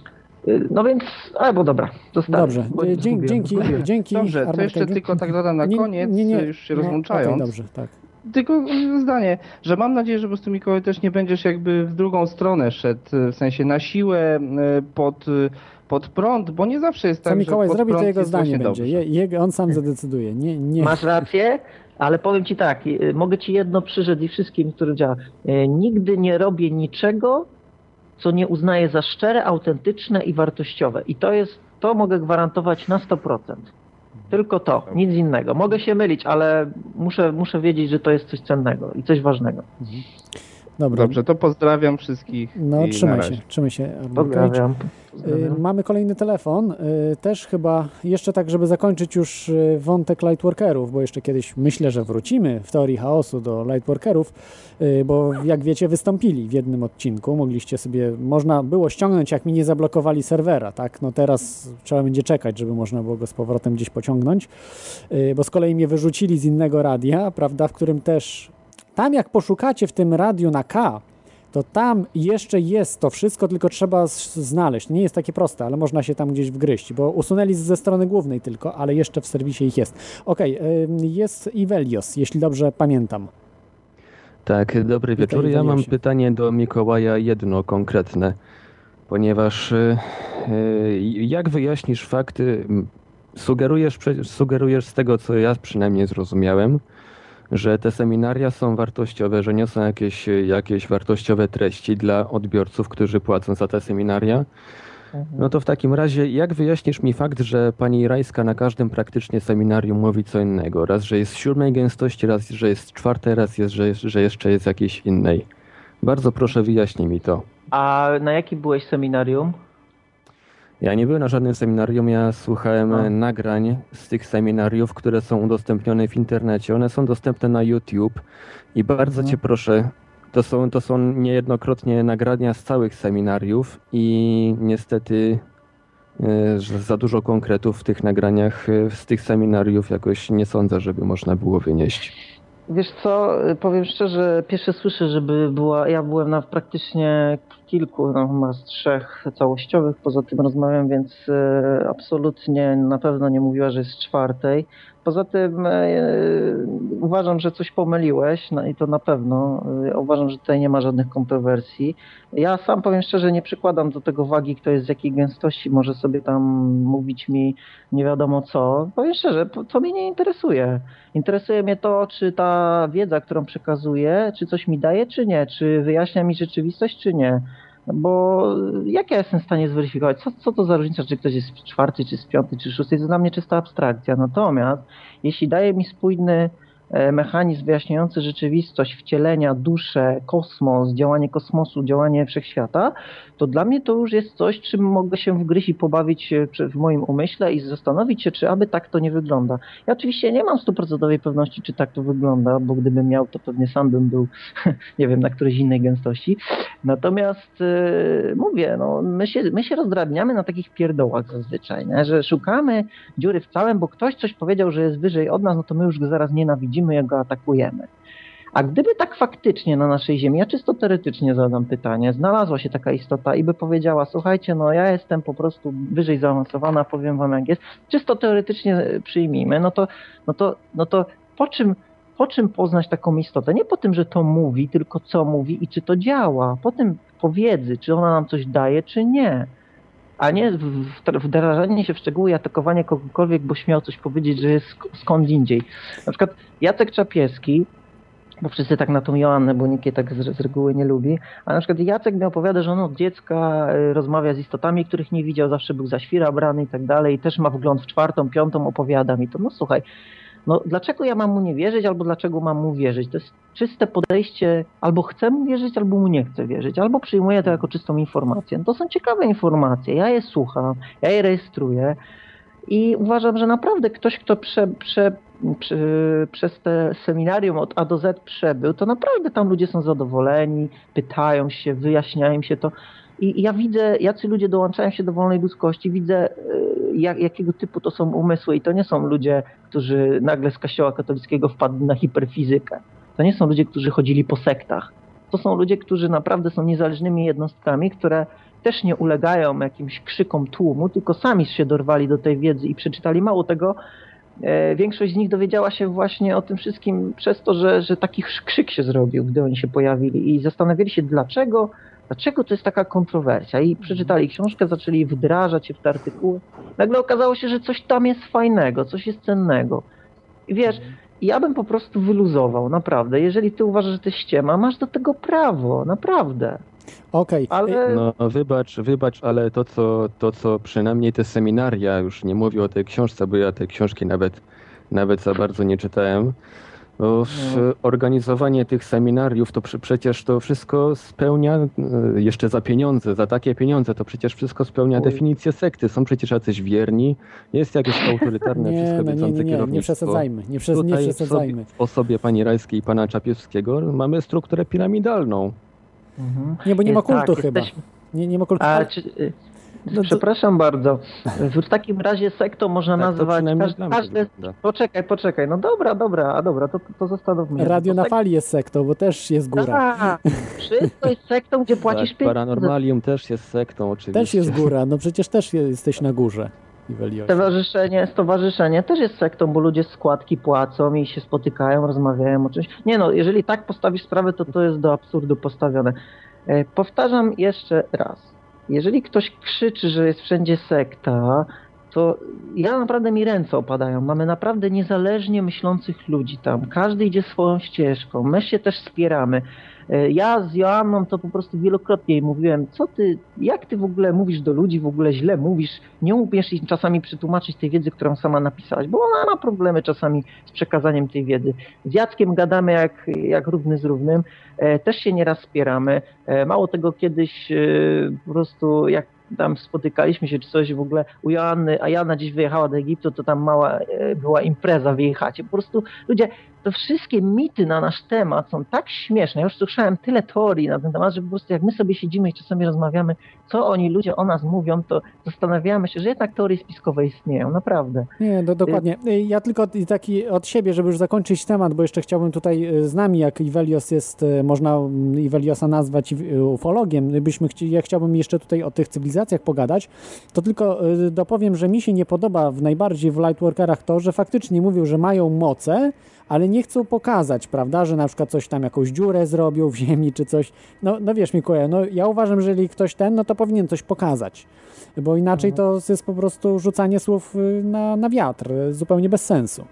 e, No więc, albo dobra, zostawię. Dobrze, zgubiłem, dzięki, zgubiłem. dzięki. Dobrze, to jeszcze Kegi. tylko tak dodam na Nie- koniec, nie, nie. już się No, rozłączając. okej, dobrze, tak. Tylko zdanie, że mam nadzieję, że po prostu Mikołaj też nie będziesz jakby w drugą stronę szedł, w sensie na siłę, e, pod, pod prąd, bo nie zawsze jest Co tak, Mikołaj że pod zrobi, to prąd jego jest zdanie będzie. Je, jego, on sam zadecyduje. Nie, nie. Masz rację, ale powiem ci tak, y, mogę ci jedno przyrzec i wszystkim, którzy działa. Y, Nigdy nie robię niczego, co nie uznaję za szczere, autentyczne i wartościowe. I to jest, to mogę gwarantować na 100%. Tylko to, nic innego. Mogę się mylić, ale muszę, muszę wiedzieć, że to jest coś cennego i coś ważnego. Dobra. Dobrze, to pozdrawiam wszystkich. No i trzymaj na się, trzymaj się. Pozdrawiam. Pozdrawiam. Y, Mamy kolejny telefon, y, też chyba jeszcze tak, żeby zakończyć już y, wątek lightworkerów, bo jeszcze kiedyś myślę, że wrócimy w teorii chaosu do lightworkerów, bo jak wiecie wystąpili w jednym odcinku, mogliście sobie, można było ściągnąć jak mi nie zablokowali serwera, tak, no teraz trzeba będzie czekać, żeby można było go z powrotem gdzieś pociągnąć, bo z kolei mnie wyrzucili z innego radia, prawda, w którym też, tam jak poszukacie w tym radiu na K, to tam jeszcze jest to wszystko, tylko trzeba znaleźć. Nie jest takie proste, ale można się tam gdzieś wgryźć, bo usunęli ze strony głównej tylko, ale jeszcze w serwisie ich jest. Okej, ym, jest Ivelios, jeśli dobrze pamiętam. Tak, dobry Witaj, wieczór. Ja mam pytanie do Mikołaja jedno konkretne, ponieważ y, jak wyjaśnisz fakty, sugerujesz, sugerujesz z tego, co ja przynajmniej zrozumiałem, że te seminaria są wartościowe, że niosą jakieś, jakieś wartościowe treści dla odbiorców, którzy płacą za te seminaria. No to w takim razie, jak wyjaśnisz mi fakt, że pani Rajska na każdym praktycznie seminarium mówi co innego? Raz, że jest siódmej gęstości, raz, że jest czwartej, raz, jest, że, że jeszcze jest jakiejś innej. Bardzo proszę, wyjaśnij mi to. A na jakim byłeś seminarium? Ja nie byłem na żadnym seminarium, ja słuchałem A. e, nagrań z tych seminariów, które są udostępnione w internecie. One są dostępne na YouTube i bardzo Mhm. cię proszę, to są, to są niejednokrotnie nagrania z całych seminariów i niestety e, że za dużo konkretów w tych nagraniach e, z tych seminariów jakoś nie sądzę, żeby można było wynieść. Wiesz co, powiem szczerze, pierwsze słyszę, żeby była, ja byłem na praktycznie kilku, no chyba z trzech całościowych, poza tym rozmawiam, więc y, absolutnie na pewno nie mówiła, że jest czwartej. Poza tym y, uważam, że coś pomyliłeś no i to na pewno. Y, uważam, że tutaj nie ma żadnych kontrowersji. Ja sam powiem szczerze, nie przykładam do tego wagi, kto jest z jakiej gęstości, może sobie tam mówić mi nie wiadomo co. Powiem szczerze, to mnie nie interesuje. Interesuje mnie to, czy ta wiedza, którą przekazuję, czy coś mi daje, czy nie, czy wyjaśnia mi rzeczywistość, czy nie. Bo jak ja jestem w stanie zweryfikować, co, co to za różnica, czy ktoś jest z czwarty, czy z piąty, czy szósty, to dla mnie czysta abstrakcja. Natomiast jeśli daje mi spójny e, mechanizm wyjaśniający rzeczywistość, wcielenia, duszę, kosmos, działanie kosmosu, działanie wszechświata, to dla mnie to już jest coś, czym mogę się wgryźć i pobawić w moim umyśle i zastanowić się, czy aby tak to nie wygląda. Ja oczywiście nie mam stuprocentowej pewności, czy tak to wygląda, bo gdybym miał, to pewnie sam bym był, (laughs) nie wiem, na którejś innej gęstości. Natomiast yy, mówię, no, my, się, my się rozdrabniamy na takich pierdołach zazwyczaj, nie? że szukamy dziury w całym, bo ktoś coś powiedział, że jest wyżej od nas, no to my już go zaraz nienawidzimy, jak go atakujemy. A gdyby tak faktycznie na naszej Ziemi, ja czysto teoretycznie zadam pytanie, znalazła się taka istota i by powiedziała, słuchajcie, no ja jestem po prostu wyżej zaawansowana, powiem wam jak jest, czysto teoretycznie przyjmijmy, no to, no to, no to po czym po czym poznać taką istotę? Nie po tym, że to mówi, tylko co mówi i czy to działa. Po tym, po wiedzy, czy ona nam coś daje, czy nie. A nie wdrażanie się w szczegóły i atakowanie kogokolwiek, bo śmiał coś powiedzieć, że jest sk- skąd indziej. Na przykład Jacek Czapiewski, bo wszyscy tak na tą Joannę, bo nikt jej tak z, z reguły nie lubi, a na przykład Jacek mi opowiada, że on od dziecka y, rozmawia z istotami, których nie widział, zawsze był za świra brany i tak dalej, i też ma wgląd w czwartą, piątą, opowiada mi to. No słuchaj, no dlaczego ja mam mu nie wierzyć, albo dlaczego mam mu wierzyć? To jest czyste podejście, albo chcę mu wierzyć, albo mu nie chcę wierzyć, albo przyjmuję to jako czystą informację. No to są ciekawe informacje, ja je słucham, ja je rejestruję i uważam, że naprawdę ktoś, kto prze, prze, prze, przez te seminarium od A do Z przebył, to naprawdę tam ludzie są zadowoleni, pytają się, wyjaśniają się to. I ja widzę, jacy ludzie dołączają się do wolnej ludzkości, widzę y, jak, jakiego typu to są umysły i to nie są ludzie, którzy nagle z kościoła katolickiego wpadli na hiperfizykę. To nie są ludzie, którzy chodzili po sektach. To są ludzie, którzy naprawdę są niezależnymi jednostkami, które też nie ulegają jakimś krzykom tłumu, tylko sami się dorwali do tej wiedzy i przeczytali. Mało tego, e, większość z nich dowiedziała się właśnie o tym wszystkim przez to, że, że taki krzyk się zrobił, gdy oni się pojawili i zastanawiali się dlaczego, dlaczego to jest taka kontrowersja i przeczytali książkę, zaczęli wdrażać się w te artykuły. Nagle okazało się, że coś tam jest fajnego, coś jest cennego. I wiesz, ja bym po prostu wyluzował, naprawdę. Jeżeli ty uważasz, że to jest ściema, masz do tego prawo, naprawdę. Okej. Ale No wybacz, wybacz, ale to co, to co przynajmniej te seminaria, już nie mówię o tej książce, bo ja tej książki nawet, nawet za bardzo nie czytałem, Bo w organizowanie tych seminariów to przy, przecież to wszystko spełnia e, jeszcze za pieniądze, za takie pieniądze, to przecież wszystko spełnia definicję sekty. Są przecież jacyś wierni, jest jakieś (laughs) autorytarne, Nie, wszystko no nie, wiedzące nie, nie, nie kierownictwo. przesadzajmy, nie przes- nie Tutaj w przesadzajmy. sobie- W osobie pani Rajskiej i pana Czapiewskiego mamy strukturę piramidalną. Nie, bo nie ma Jest tak, kultu chyba. jesteśmy- Nie, nie ma kultu. A, czy, y, No to- przepraszam bardzo. W takim razie sektą można Tak nazwać każde... wygląda. Poczekaj, poczekaj. No dobra, dobra, a dobra, to, to zastanówmy. Radio To na sek- fali jest sektą, bo też jest góra. Tak, wszystko jest sektą, gdzie płacisz Tak, pieniądze. paranormalium też jest sektą oczywiście. Też jest góra, no przecież też je- jesteś na górze. Stowarzyszenie, stowarzyszenie też jest sektą, bo ludzie składki płacą i się spotykają, rozmawiają o czymś. Nie no, jeżeli tak postawisz sprawę, to to jest do absurdu postawione. E, powtarzam jeszcze raz. Jeżeli ktoś krzyczy, że jest wszędzie sekta, to ja naprawdę mi ręce opadają. Mamy naprawdę niezależnie myślących ludzi tam. Każdy idzie swoją ścieżką. My się też wspieramy. E, Ja z Joanną to po prostu wielokrotnie jej mówiłem, co ty, jak ty w ogóle mówisz do ludzi, w ogóle źle mówisz, nie umiesz im czasami przetłumaczyć tej wiedzy, którą sama napisałaś, bo ona ma problemy czasami z przekazaniem tej wiedzy. Z Jackiem gadamy jak, jak równy z równym, e, też się nieraz wspieramy. E, mało tego, kiedyś po prostu jak tam spotykaliśmy się czy coś w ogóle u Joanny, a Jana gdzieś wyjechała do Egiptu, to tam mała była impreza w jej chacie. Po prostu ludzie, to wszystkie mity na nasz temat są tak śmieszne. Ja już słyszałem tyle teorii na ten temat, że po prostu jak my sobie siedzimy i czasami rozmawiamy, co oni ludzie o nas mówią, to zastanawiamy się, że jednak teorie spiskowe istnieją, naprawdę. Nie, do, dokładnie. Y, Ja tylko taki od siebie, żeby już zakończyć temat, bo jeszcze chciałbym tutaj y, z nami, jak Iwelios jest, y, można mm, Iweliosa nazwać y, ufologiem, byśmy chci, ja chciałbym jeszcze tutaj o tych cywilizacjach pogadać, to tylko y, dopowiem, że mi się nie podoba w najbardziej w Lightworkerach to, że faktycznie mówią, że mają moce, ale nie chcą pokazać, prawda, że na przykład coś tam, jakąś dziurę zrobią w ziemi czy coś. No, no wiesz, Mikołaj, no ja uważam, że jeżeli ktoś ten, no to powinien coś pokazać, bo inaczej to jest po prostu rzucanie słów y, na, na wiatr, y, zupełnie bez sensu.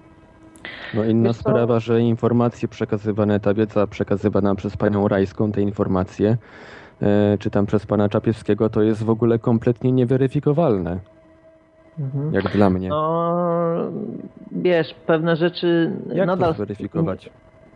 No inna sprawa, że informacje przekazywane, ta wiedza przekazywana przez panią Rajską, te informacje, e, czy tam przez pana Czapiewskiego, to jest w ogóle kompletnie nieweryfikowalne, Mhm. jak dla mnie. No, wiesz, pewne rzeczy jak nadal... to zweryfikować?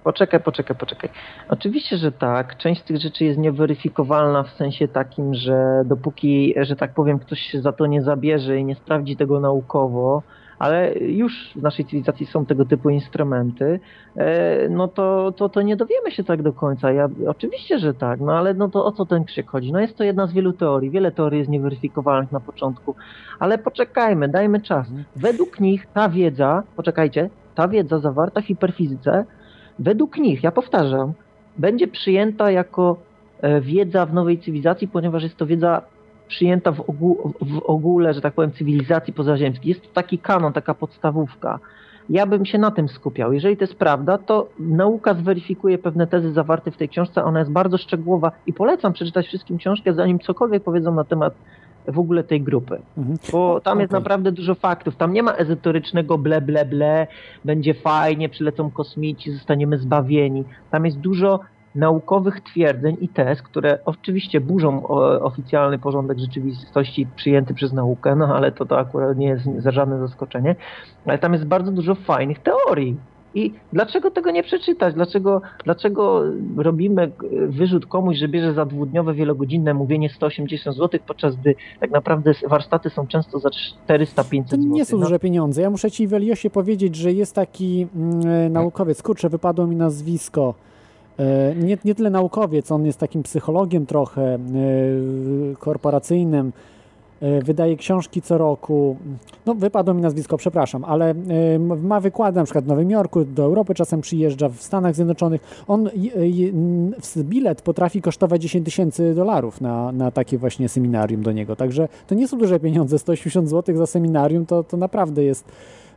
Poczekaj, poczekaj, poczekaj. Oczywiście, że tak. Część z tych rzeczy jest nieweryfikowalna w sensie takim, że dopóki, że tak powiem, ktoś się za to nie zabierze i nie sprawdzi tego naukowo, ale już w naszej cywilizacji są tego typu instrumenty, e, no to, to, to nie dowiemy się tak do końca. Ja, oczywiście, że tak, no ale no to o co ten krzyk chodzi? No jest to jedna z wielu teorii. Wiele teorii jest nieweryfikowalnych na początku, ale poczekajmy, dajmy czas. Według nich ta wiedza, poczekajcie, ta wiedza zawarta w hiperfizyce według nich, ja powtarzam, będzie przyjęta jako e, wiedza w nowej cywilizacji, ponieważ jest to wiedza przyjęta w, ogół, w ogóle, że tak powiem, cywilizacji pozaziemskiej. Jest to taki kanon, taka podstawówka. Ja bym się na tym skupiał. Jeżeli to jest prawda, to nauka zweryfikuje pewne tezy zawarte w tej książce. Ona jest bardzo szczegółowa i polecam przeczytać wszystkim książkę, zanim cokolwiek powiedzą na temat w ogóle tej grupy. Mhm. Bo tam jest Okej. naprawdę dużo faktów. Tam nie ma ezoterycznego ble, ble, ble, będzie fajnie, przylecą kosmici, zostaniemy zbawieni. Tam jest dużo naukowych twierdzeń i tez, które oczywiście burzą o, oficjalny porządek rzeczywistości przyjęty przez naukę, no ale to, to akurat nie jest za żadne zaskoczenie. Ale tam jest bardzo dużo fajnych teorii. I dlaczego tego nie przeczytać? Dlaczego, dlaczego robimy e, wyrzut komuś, że bierze za dwudniowe, wielogodzinne mówienie 180 zł, podczas gdy tak naprawdę warsztaty są często za 400-500 To zł? nie są No. duże pieniądze. Ja muszę ci, Weliosie, powiedzieć, że jest taki mm, e, naukowiec, kurczę, wypadło mi nazwisko. E, Nie, nie tyle naukowiec, on jest takim psychologiem trochę e, korporacyjnym. E, Wydaje książki co roku. No, wypadło mi nazwisko, przepraszam, ale ma wykłady na przykład w Nowym Jorku, do Europy czasem przyjeżdża, w Stanach Zjednoczonych. On bilet potrafi kosztować 10 tysięcy dolarów na, na takie właśnie seminarium do niego. Także to nie są duże pieniądze, 180 zł za seminarium to, to naprawdę jest.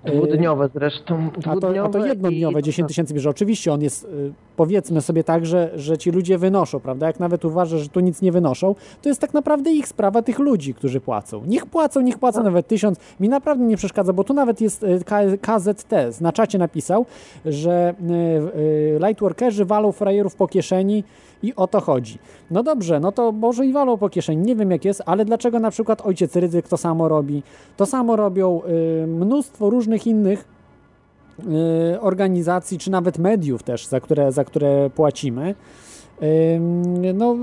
Dwudniowe zresztą. a to, a to dwudniowe jednodniowe, i- 10 tysięcy bierze. Oczywiście on jest, y, powiedzmy sobie tak, że, że ci ludzie wynoszą, prawda? Jak nawet uważa, że tu nic nie wynoszą, to jest tak naprawdę ich sprawa, tych ludzi, którzy płacą. Niech płacą, niech płacą nawet tysiąc. Mi naprawdę nie przeszkadza, bo tu nawet jest y, KZT, na czacie napisał, że y, lightworkerzy walą frajerów po kieszeni i o to chodzi. No dobrze, no to może i walą po kieszeni, nie wiem jak jest, ale dlaczego na przykład ojciec Rydzyk to samo robi? To samo robią mnóstwo różnych innych y, organizacji, czy nawet mediów też, za które, za które płacimy. Ym, No,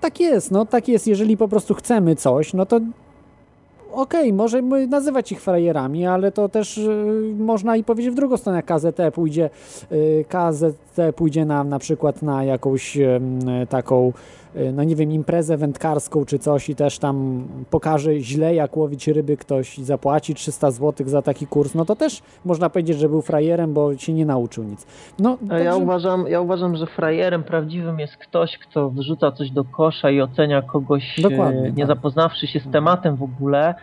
tak jest, no tak jest, jeżeli po prostu chcemy coś, no to okej, możemy nazywać ich frajerami, ale to też y, można i powiedzieć w drugą stronę, KZT pójdzie, y, KZT pójdzie na, na przykład na jakąś taką, y, no nie wiem, imprezę wędkarską czy coś i też tam pokaże źle, jak łowić ryby ktoś i zapłaci 300 zł za taki kurs, no to też można powiedzieć, że był frajerem, bo się nie nauczył nic. No, A ja także- uważam, ja uważam, że frajerem prawdziwym jest ktoś, kto wrzuca coś do kosza i ocenia kogoś, Dokładnie, e, tak. nie zapoznawszy się z tematem w ogóle, e,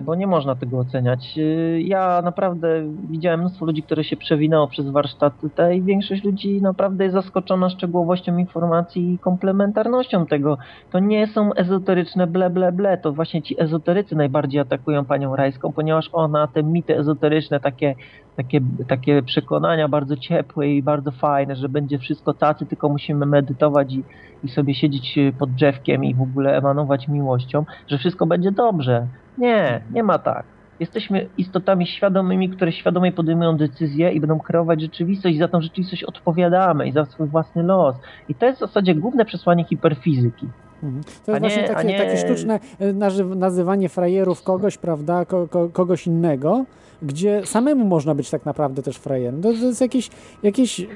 bo nie można tego oceniać. E, Ja naprawdę widziałem mnóstwo ludzi, które się przewinęło przez warsztaty i większość ludzi naprawdę jest zaskoczona szczegółowością informacji i komplementarnością tego. To nie są ezoteryczne ble, ble, ble. To właśnie ci ezoterycy najbardziej atakują panią Rajską, ponieważ ona te mity ezoteryczne, takie takie, takie przekonania bardzo ciepłe i bardzo fajne, że będzie wszystko tacy, tylko musimy medytować i, i sobie siedzieć e, pod drzewkiem i w ogóle emanować miłością, że wszystko będzie dobrze. Nie, nie ma tak. Jesteśmy istotami świadomymi, które świadomie podejmują decyzje i będą kreować rzeczywistość i za tą rzeczywistość odpowiadamy i za swój własny los. I to jest w zasadzie główne przesłanie hiperfizyki. Mhm. To jest A nie- właśnie takie, nie- takie sztuczne y, nazy- nazywanie frajerów kogoś, prawda, ko, ko, kogoś innego, gdzie samemu można być tak naprawdę też frajerem. To, to jest jakieś, jakieś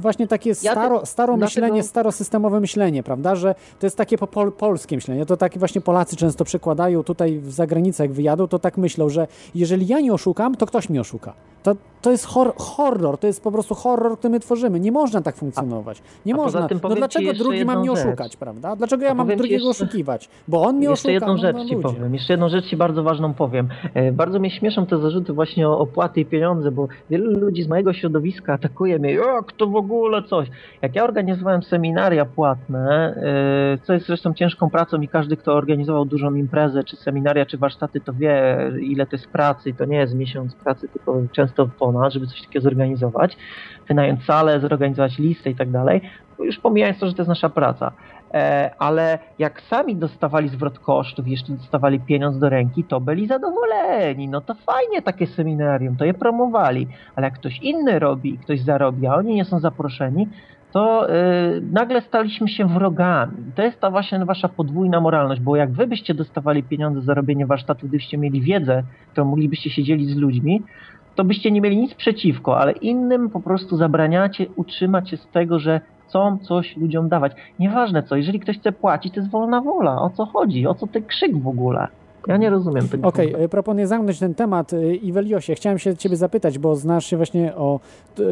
właśnie takie staro, staro myślenie, starosystemowe myślenie, prawda, że to jest takie po pol, polskie myślenie. To takie właśnie Polacy często przekładają tutaj w zagranicę, jak wyjadą, to tak myślą, że jeżeli ja nie oszukam, to ktoś mnie oszuka. To, to jest hor, horror, to jest po prostu horror, który my tworzymy. Nie można tak funkcjonować. Nie a można. no dlaczego jeszcze drugi ma jedną mnie rzecz. oszukać, prawda? Dlaczego ja mam drugiego jeszcze- oszukiwać? Bo on mnie jeszcze oszuka. jedną no, rzecz no, ci powiem. Jeszcze jedną rzecz ci bardzo ważną powiem. E, Bardzo mnie śmieszą te zarzuty właśnie o opłaty i pieniądze, bo wielu ludzi z mojego środowiska atakuje mnie, jak to w ogóle coś. Jak ja organizowałem seminaria płatne, e, co jest zresztą ciężką pracą i każdy, kto organizował dużą imprezę, czy seminaria, czy warsztaty, to wie, ile to jest pracy. I to nie jest miesiąc pracy, tylko często ponad, żeby coś takiego zorganizować. Wynająć salę, zorganizować listę i tak dalej. Już pomijając to, że to jest nasza praca. E, ale jak sami dostawali zwrot kosztów jeszcze dostawali pieniądz do ręki, to byli zadowoleni. No to fajnie takie seminarium, to je promowali. Ale jak ktoś inny robi i ktoś zarobi, a oni nie są zaproszeni, to e, nagle staliśmy się wrogami. To jest ta właśnie wasza podwójna moralność, bo jak wy byście dostawali pieniądze za robienie warsztatu, gdybyście mieli wiedzę, którą moglibyście się dzielić z ludźmi, to byście nie mieli nic przeciwko, ale innym po prostu zabraniacie utrzymać się z tego, że chcą coś ludziom dawać. Nieważne co, jeżeli ktoś chce płacić, to jest wolna wola. O co chodzi? O co ten krzyk w ogóle? Ja nie rozumiem tego. Okej, y, proponuję zamknąć ten temat. Y, Iweliosie, chciałem się ciebie zapytać, bo znasz się właśnie o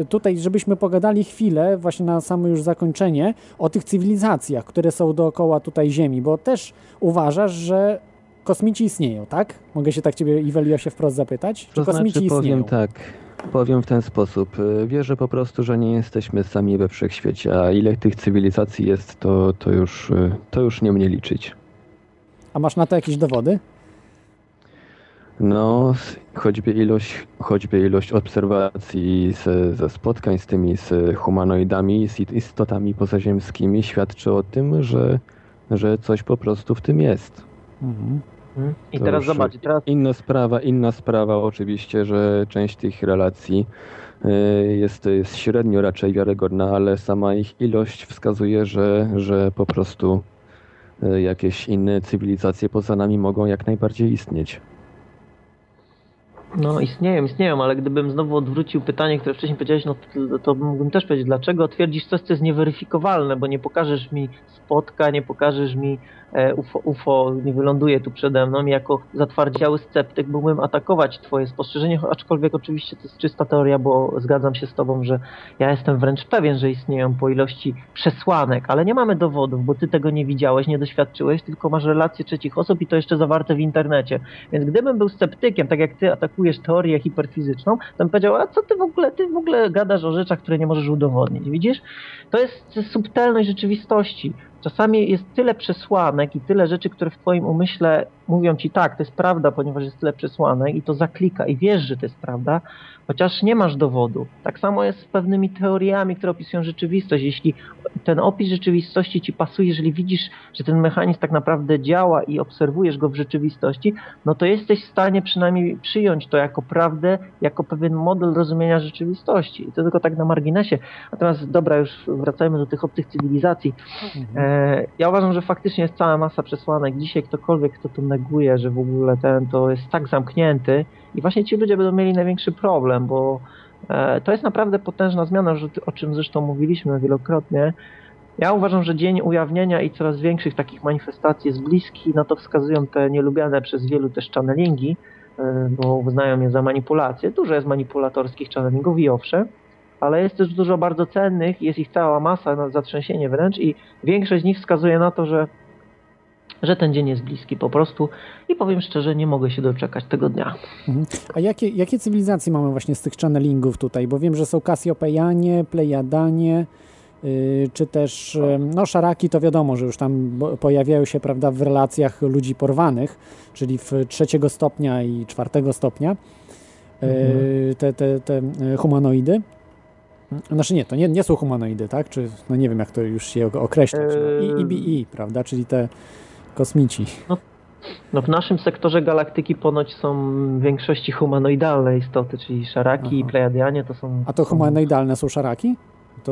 tutaj, żebyśmy pogadali chwilę, właśnie na samo już zakończenie, o tych cywilizacjach, które są dookoła tutaj Ziemi, bo też uważasz, że kosmici istnieją, tak? Mogę się tak ciebie, Iweliosie, wprost zapytać? Czy To kosmici znaczy, powiem istnieją? tak, powiem w ten sposób. Y, Wierzę po prostu, że nie jesteśmy sami we wszechświecie, a ile tych cywilizacji jest, to, to, już, y, to już nie mnie liczyć. A masz na to jakieś dowody? No, choćby ilość, choćby ilość obserwacji ze, ze spotkań z tymi z humanoidami, z istotami pozaziemskimi świadczy o tym, że, że coś po prostu w tym jest. Mhm. I To teraz zobacz, teraz Inna sprawa, inna sprawa oczywiście, że część tych relacji y, jest, jest średnio raczej wiarygodna, ale sama ich ilość wskazuje, że, że po prostu y, jakieś inne cywilizacje poza nami mogą jak najbardziej istnieć. No, istnieją, istnieją, ale gdybym znowu odwrócił pytanie, które wcześniej powiedziałeś, no to, to mógłbym też powiedzieć, dlaczego twierdzisz coś, co jest nieweryfikowalne, bo nie pokażesz mi spotka, nie pokażesz mi UFO, UFO, nie wyląduje tu przede mną jako zatwardziały sceptyk mógłbym atakować twoje spostrzeżenie, aczkolwiek oczywiście to jest czysta teoria, bo zgadzam się z tobą, że ja jestem wręcz pewien, że istnieją po ilości przesłanek, ale nie mamy dowodów, bo ty tego nie widziałeś, nie doświadczyłeś, tylko masz relacje trzecich osób i to jeszcze zawarte w internecie. Więc gdybym był sceptykiem, tak jak ty atakujesz teorię hiperfizyczną, to bym powiedział, a co ty w ogóle, ty w ogóle gadasz o rzeczach, które nie możesz udowodnić, widzisz? To jest subtelność rzeczywistości. Czasami jest tyle przesłanek i tyle rzeczy, które w twoim umyśle mówią ci tak, to jest prawda, ponieważ jest tyle przesłanek i to zaklika i wiesz, że to jest prawda, chociaż nie masz dowodu. Tak samo jest z pewnymi teoriami, które opisują rzeczywistość. Jeśli ten opis rzeczywistości ci pasuje, jeżeli widzisz, że ten mechanizm tak naprawdę działa i obserwujesz go w rzeczywistości, no to jesteś w stanie przynajmniej przyjąć to jako prawdę, jako pewien model rozumienia rzeczywistości. I to tylko tak na marginesie. Natomiast dobra, już wracajmy do tych obcych cywilizacji. E, ja uważam, że faktycznie jest cała masa przesłanek. Dzisiaj ktokolwiek, kto to neguje, że w ogóle ten to jest tak zamknięty i właśnie ci ludzie będą mieli największy problem, bo e, to jest naprawdę potężna zmiana, o czym zresztą mówiliśmy wielokrotnie. Ja uważam, że dzień ujawnienia i coraz większych takich manifestacji jest bliski, na to wskazują te nielubiane przez wielu też channelingi, e, bo uznają je za manipulacje. Dużo jest manipulatorskich channelingów i owszem, ale jest też dużo bardzo cennych, jest ich cała masa na zatrzęsienie wręcz i większość z nich wskazuje na to, że, że ten dzień jest bliski po prostu i powiem szczerze, nie mogę się doczekać tego dnia. Mhm. A jakie, jakie cywilizacje mamy właśnie z tych channelingów tutaj? Bo wiem, że są Kasjopejanie, Plejadanie, yy, czy też, yy, no szaraki to wiadomo, że już tam pojawiają się, prawda, w relacjach ludzi porwanych, czyli w trzeciego stopnia i czwartego stopnia, yy, Mhm. te, te, te yy, humanoidy. Znaczy nie, to nie, nie są humanoidy, tak? Czy, no nie wiem, jak to już się określać. No. I, IBI, prawda? Czyli te kosmici. No w naszym sektorze galaktyki ponoć są w większości humanoidalne istoty, czyli szaraki i plejadianie to są... A to humanoidalne są szaraki? To.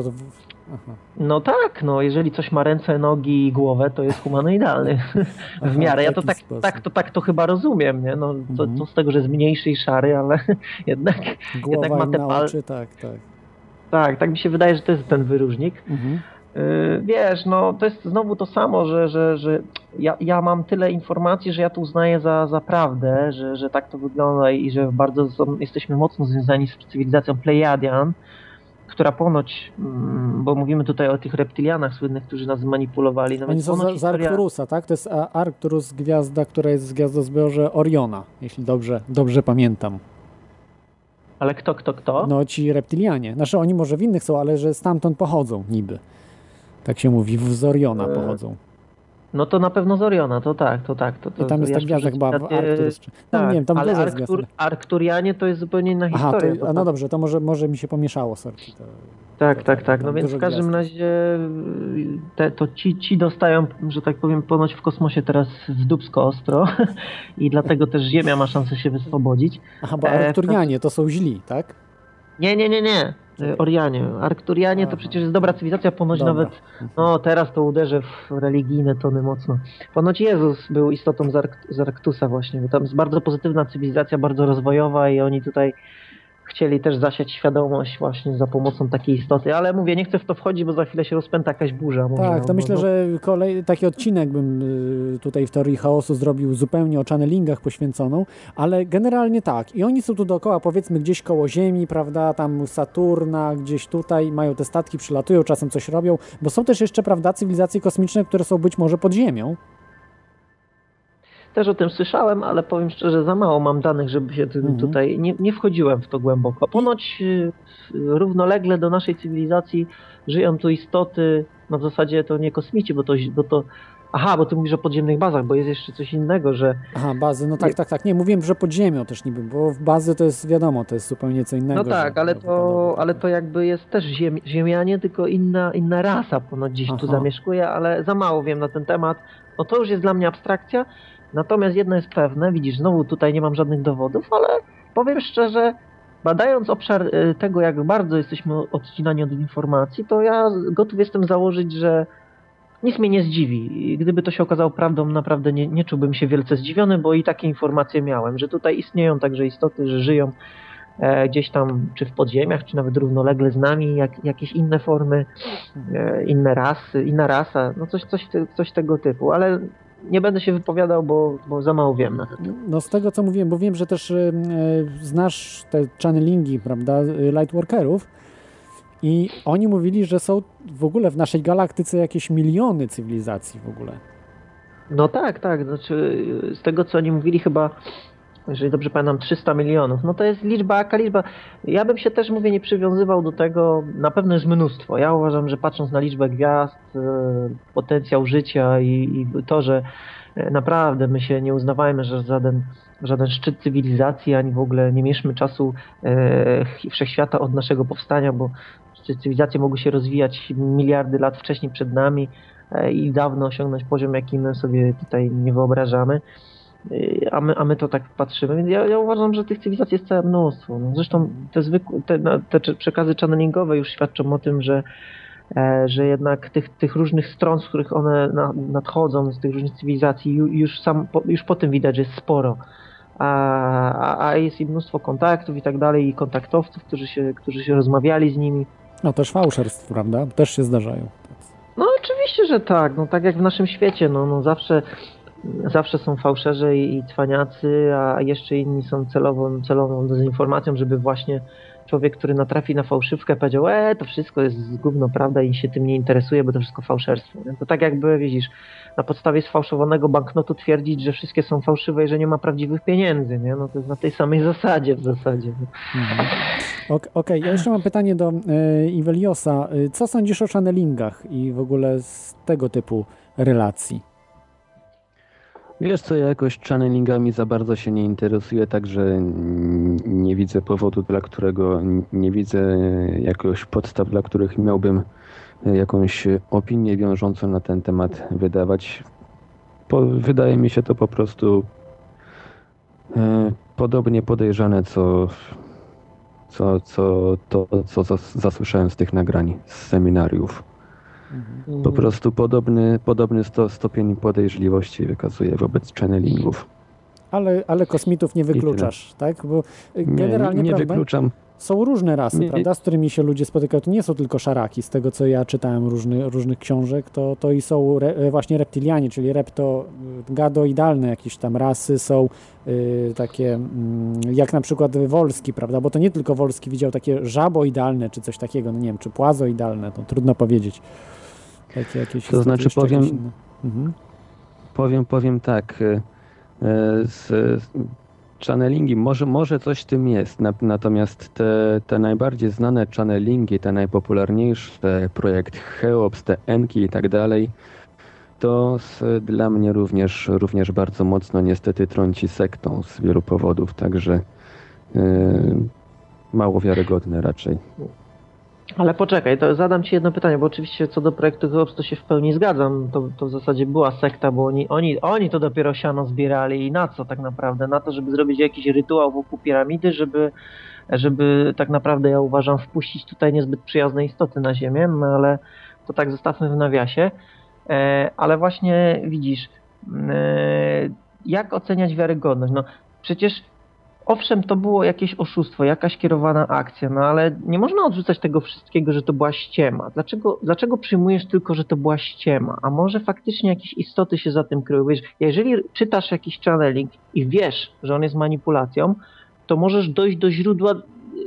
Aha. No tak, no jeżeli coś ma ręce, nogi i głowę, to jest humanoidalny (laughs) w Aha, miarę. Ja w to tak, sposób. tak, to tak to chyba rozumiem, nie? No to, to z tego, że jest mniejszy i szary, ale (laughs) jednak, Głowa jednak ma te na pal... oczy, tak, tak. Tak, tak mi się wydaje, że to jest ten wyróżnik. Mhm. Yy, Wiesz, no to jest znowu to samo, że, że, że ja, ja mam tyle informacji, że ja to uznaję za, za prawdę, że, że tak to wygląda i że bardzo są, jesteśmy mocno związani z cywilizacją Plejadian, która ponoć, mm, bo mówimy tutaj o tych reptilianach słynnych, którzy nas manipulowali. No Oni są z, z historia- Arcturusa, tak? To jest Arcturus, gwiazda, która jest w gwiazdozbiorze Oriona, jeśli dobrze, dobrze pamiętam. Ale kto, kto, kto? No ci reptilianie. Znaczy oni może w innych są, ale że stamtąd pochodzą niby. Tak się mówi, w- z Oriona E, pochodzą. No to na pewno z Oriona, to tak, to tak. To, to, I tam jest ta gwiazda chyba Arcturus. Czy... No tak, nie wiem, tam ale gwiazd. Arkturianie to jest zupełnie inna Aha, historia. to, a no dobrze, to może, może mi się pomieszało, sorki. To... Tak, tak, tak. No więc w każdym gwiazd. razie y, te, to ci, ci dostają, że tak powiem, ponoć w kosmosie teraz w dubsko ostro (laughs) i dlatego też Ziemia ma szansę się wyswobodzić. Aha, bo E, Arkturianie to są źli, tak? Nie, nie, nie, nie. Y, Orianie. Arkturianie to przecież jest dobra cywilizacja, ponoć Dobra. nawet, no teraz to uderzę w religijne tony mocno. Ponoć Jezus był istotą z, z Arktusa właśnie, bo tam jest bardzo pozytywna cywilizacja, bardzo rozwojowa i oni tutaj chcieli też zasiać świadomość właśnie za pomocą takiej istoty, ale mówię, nie chcę w to wchodzić, bo za chwilę się rozpęta jakaś burza. Może, Tak, to bo- myślę, no- że kolej, taki odcinek bym y, tutaj w teorii chaosu zrobił zupełnie o channelingach poświęconą, ale generalnie tak. I oni są tu dookoła, powiedzmy gdzieś koło Ziemi, prawda, tam Saturna, gdzieś tutaj, mają te statki, przylatują, czasem coś robią, bo są też jeszcze, prawda, cywilizacje kosmiczne, które są być może pod Ziemią. Też o tym słyszałem, ale powiem szczerze, za mało mam danych, żeby się Mhm. tutaj. Nie, nie wchodziłem w to głęboko. Ponoć y, równolegle do naszej cywilizacji żyją tu istoty, no w zasadzie to nie kosmici, bo to, bo to. Aha, bo ty mówisz o podziemnych bazach, bo jest jeszcze coś innego, że. Aha, bazy, no tak, tak, tak. Nie, mówiłem, że pod Ziemią też niby, bo w bazy to jest wiadomo, to jest zupełnie co innego. No tak, ale to, ale to jakby jest też ziem, Ziemianie, tylko inna, inna rasa ponoć gdzieś tu Aha. zamieszkuje, ale za mało wiem na ten temat. No to już jest dla mnie abstrakcja. Natomiast jedno jest pewne, widzisz, znowu tutaj nie mam żadnych dowodów, ale powiem szczerze, badając obszar y, tego, jak bardzo jesteśmy odcinani od informacji, to ja gotów jestem założyć, że nic mnie nie zdziwi. Gdyby to się okazało prawdą, naprawdę nie, nie czułbym się wielce zdziwiony, bo i takie informacje miałem, że tutaj istnieją także istoty, że żyją e, gdzieś tam, czy w podziemiach, czy nawet równolegle z nami, jak, jakieś inne formy, e, inne rasy, inna rasa, no coś, coś, coś tego typu, ale nie będę się wypowiadał, bo, bo za mało wiem na ten temat. No z tego co mówiłem, bo wiem, że też y, znasz te channelingi, prawda, y, lightworkerów i oni mówili, że są w ogóle w naszej galaktyce jakieś miliony cywilizacji w ogóle. No tak, tak, znaczy z tego co oni mówili chyba jeżeli dobrze pamiętam, 300 milionów. No to jest liczba, jaka liczba. Ja bym się też, mówię, nie przywiązywał do tego. Na pewno jest mnóstwo. Ja uważam, że patrząc na liczbę gwiazd, e, potencjał życia i, i to, że e, naprawdę my się nie uznawajmy, że żaden, żaden szczyt cywilizacji, ani w ogóle nie mieszmy czasu e, wszechświata od naszego powstania, bo cywilizacje mogły się rozwijać miliardy lat wcześniej przed nami e, i dawno osiągnąć poziom, jaki my sobie tutaj nie wyobrażamy. A my, a my to tak patrzymy, więc ja, ja uważam, że tych cywilizacji jest całe mnóstwo. No zresztą te, zwykłe, te, te przekazy channelingowe już świadczą o tym, że, e, że jednak tych, tych różnych stron, z których one nadchodzą, z tych różnych cywilizacji, już, sam, już po tym widać, że jest sporo. A, a jest i mnóstwo kontaktów i tak dalej, i kontaktowców, którzy się, którzy się rozmawiali z nimi. No też fałszerstw, prawda? Też się zdarzają. No oczywiście, że tak. No tak jak w naszym świecie, no, no zawsze, zawsze są fałszerze i, i cwaniacy, a jeszcze inni są celową, celową dezinformacją, żeby właśnie człowiek, który natrafi na fałszywkę powiedział, e, to wszystko jest gówno prawda i się tym nie interesuje, bo to wszystko fałszerstwo. To tak jakby, widzisz, na podstawie sfałszowanego banknotu twierdzić, że wszystkie są fałszywe i że nie ma prawdziwych pieniędzy, nie? No to jest na tej samej zasadzie w zasadzie. Mhm. Okej, okay. ja jeszcze mam pytanie do y, Iweliosa. E, co sądzisz o channelingach i w ogóle z tego typu relacji? Wiesz co, ja jakoś channelingami za bardzo się nie interesuję, także nie widzę powodu, dla którego nie widzę jakiegoś podstaw, dla których miałbym jakąś opinię wiążącą na ten temat wydawać. Po, wydaje mi się to po prostu e, podobnie podejrzane, co, co, co to, co zasłyszałem z tych nagrań, z seminariów. Mhm. Po prostu podobny, podobny sto, stopień podejrzliwości wykazuje wobec channelingów. Ale, ale kosmitów nie wykluczasz, tak? Bo generalnie nie, nie prawda, wykluczam. Są różne rasy, nie, prawda, z którymi się ludzie spotykają. To nie są tylko szaraki, z tego co ja czytałem różny, różnych książek, to, to i są re, właśnie reptilianie, czyli repto, gadoidalne jakieś tam rasy są y, takie, y, jak na przykład Wolski, prawda, bo to nie tylko Wolski widział takie żaboidalne, czy coś takiego, no nie wiem, czy płazoidalne, to trudno powiedzieć. Takie jakieś to znaczy powiem, mhm. powiem, powiem tak, y, y, z, channelingi, może, może coś w tym jest, natomiast te, te najbardziej znane channelingi, te najpopularniejsze, projekt Cheops, te Enki i tak dalej, to z, dla mnie również, również bardzo mocno niestety trąci sektą z wielu powodów, także yy, mało wiarygodne raczej. Ale poczekaj, to zadam Ci jedno pytanie, bo oczywiście co do projektu Hoops to się w pełni zgadzam. To, to w zasadzie była sekta, bo oni, oni, oni to dopiero siano zbierali i na co tak naprawdę? Na to, żeby zrobić jakiś rytuał wokół piramidy, żeby, żeby tak naprawdę ja uważam wpuścić tutaj niezbyt przyjazne istoty na ziemię, no ale to tak zostawmy w nawiasie. E, ale właśnie widzisz, e, jak oceniać wiarygodność? No przecież owszem, to było jakieś oszustwo, jakaś kierowana akcja, no ale nie można odrzucać tego wszystkiego, że to była ściema. Dlaczego, dlaczego przyjmujesz tylko, że to była ściema? A może faktycznie jakieś istoty się za tym kryły? Wiesz, jeżeli czytasz jakiś channeling i wiesz, że on jest manipulacją, to możesz dojść do źródła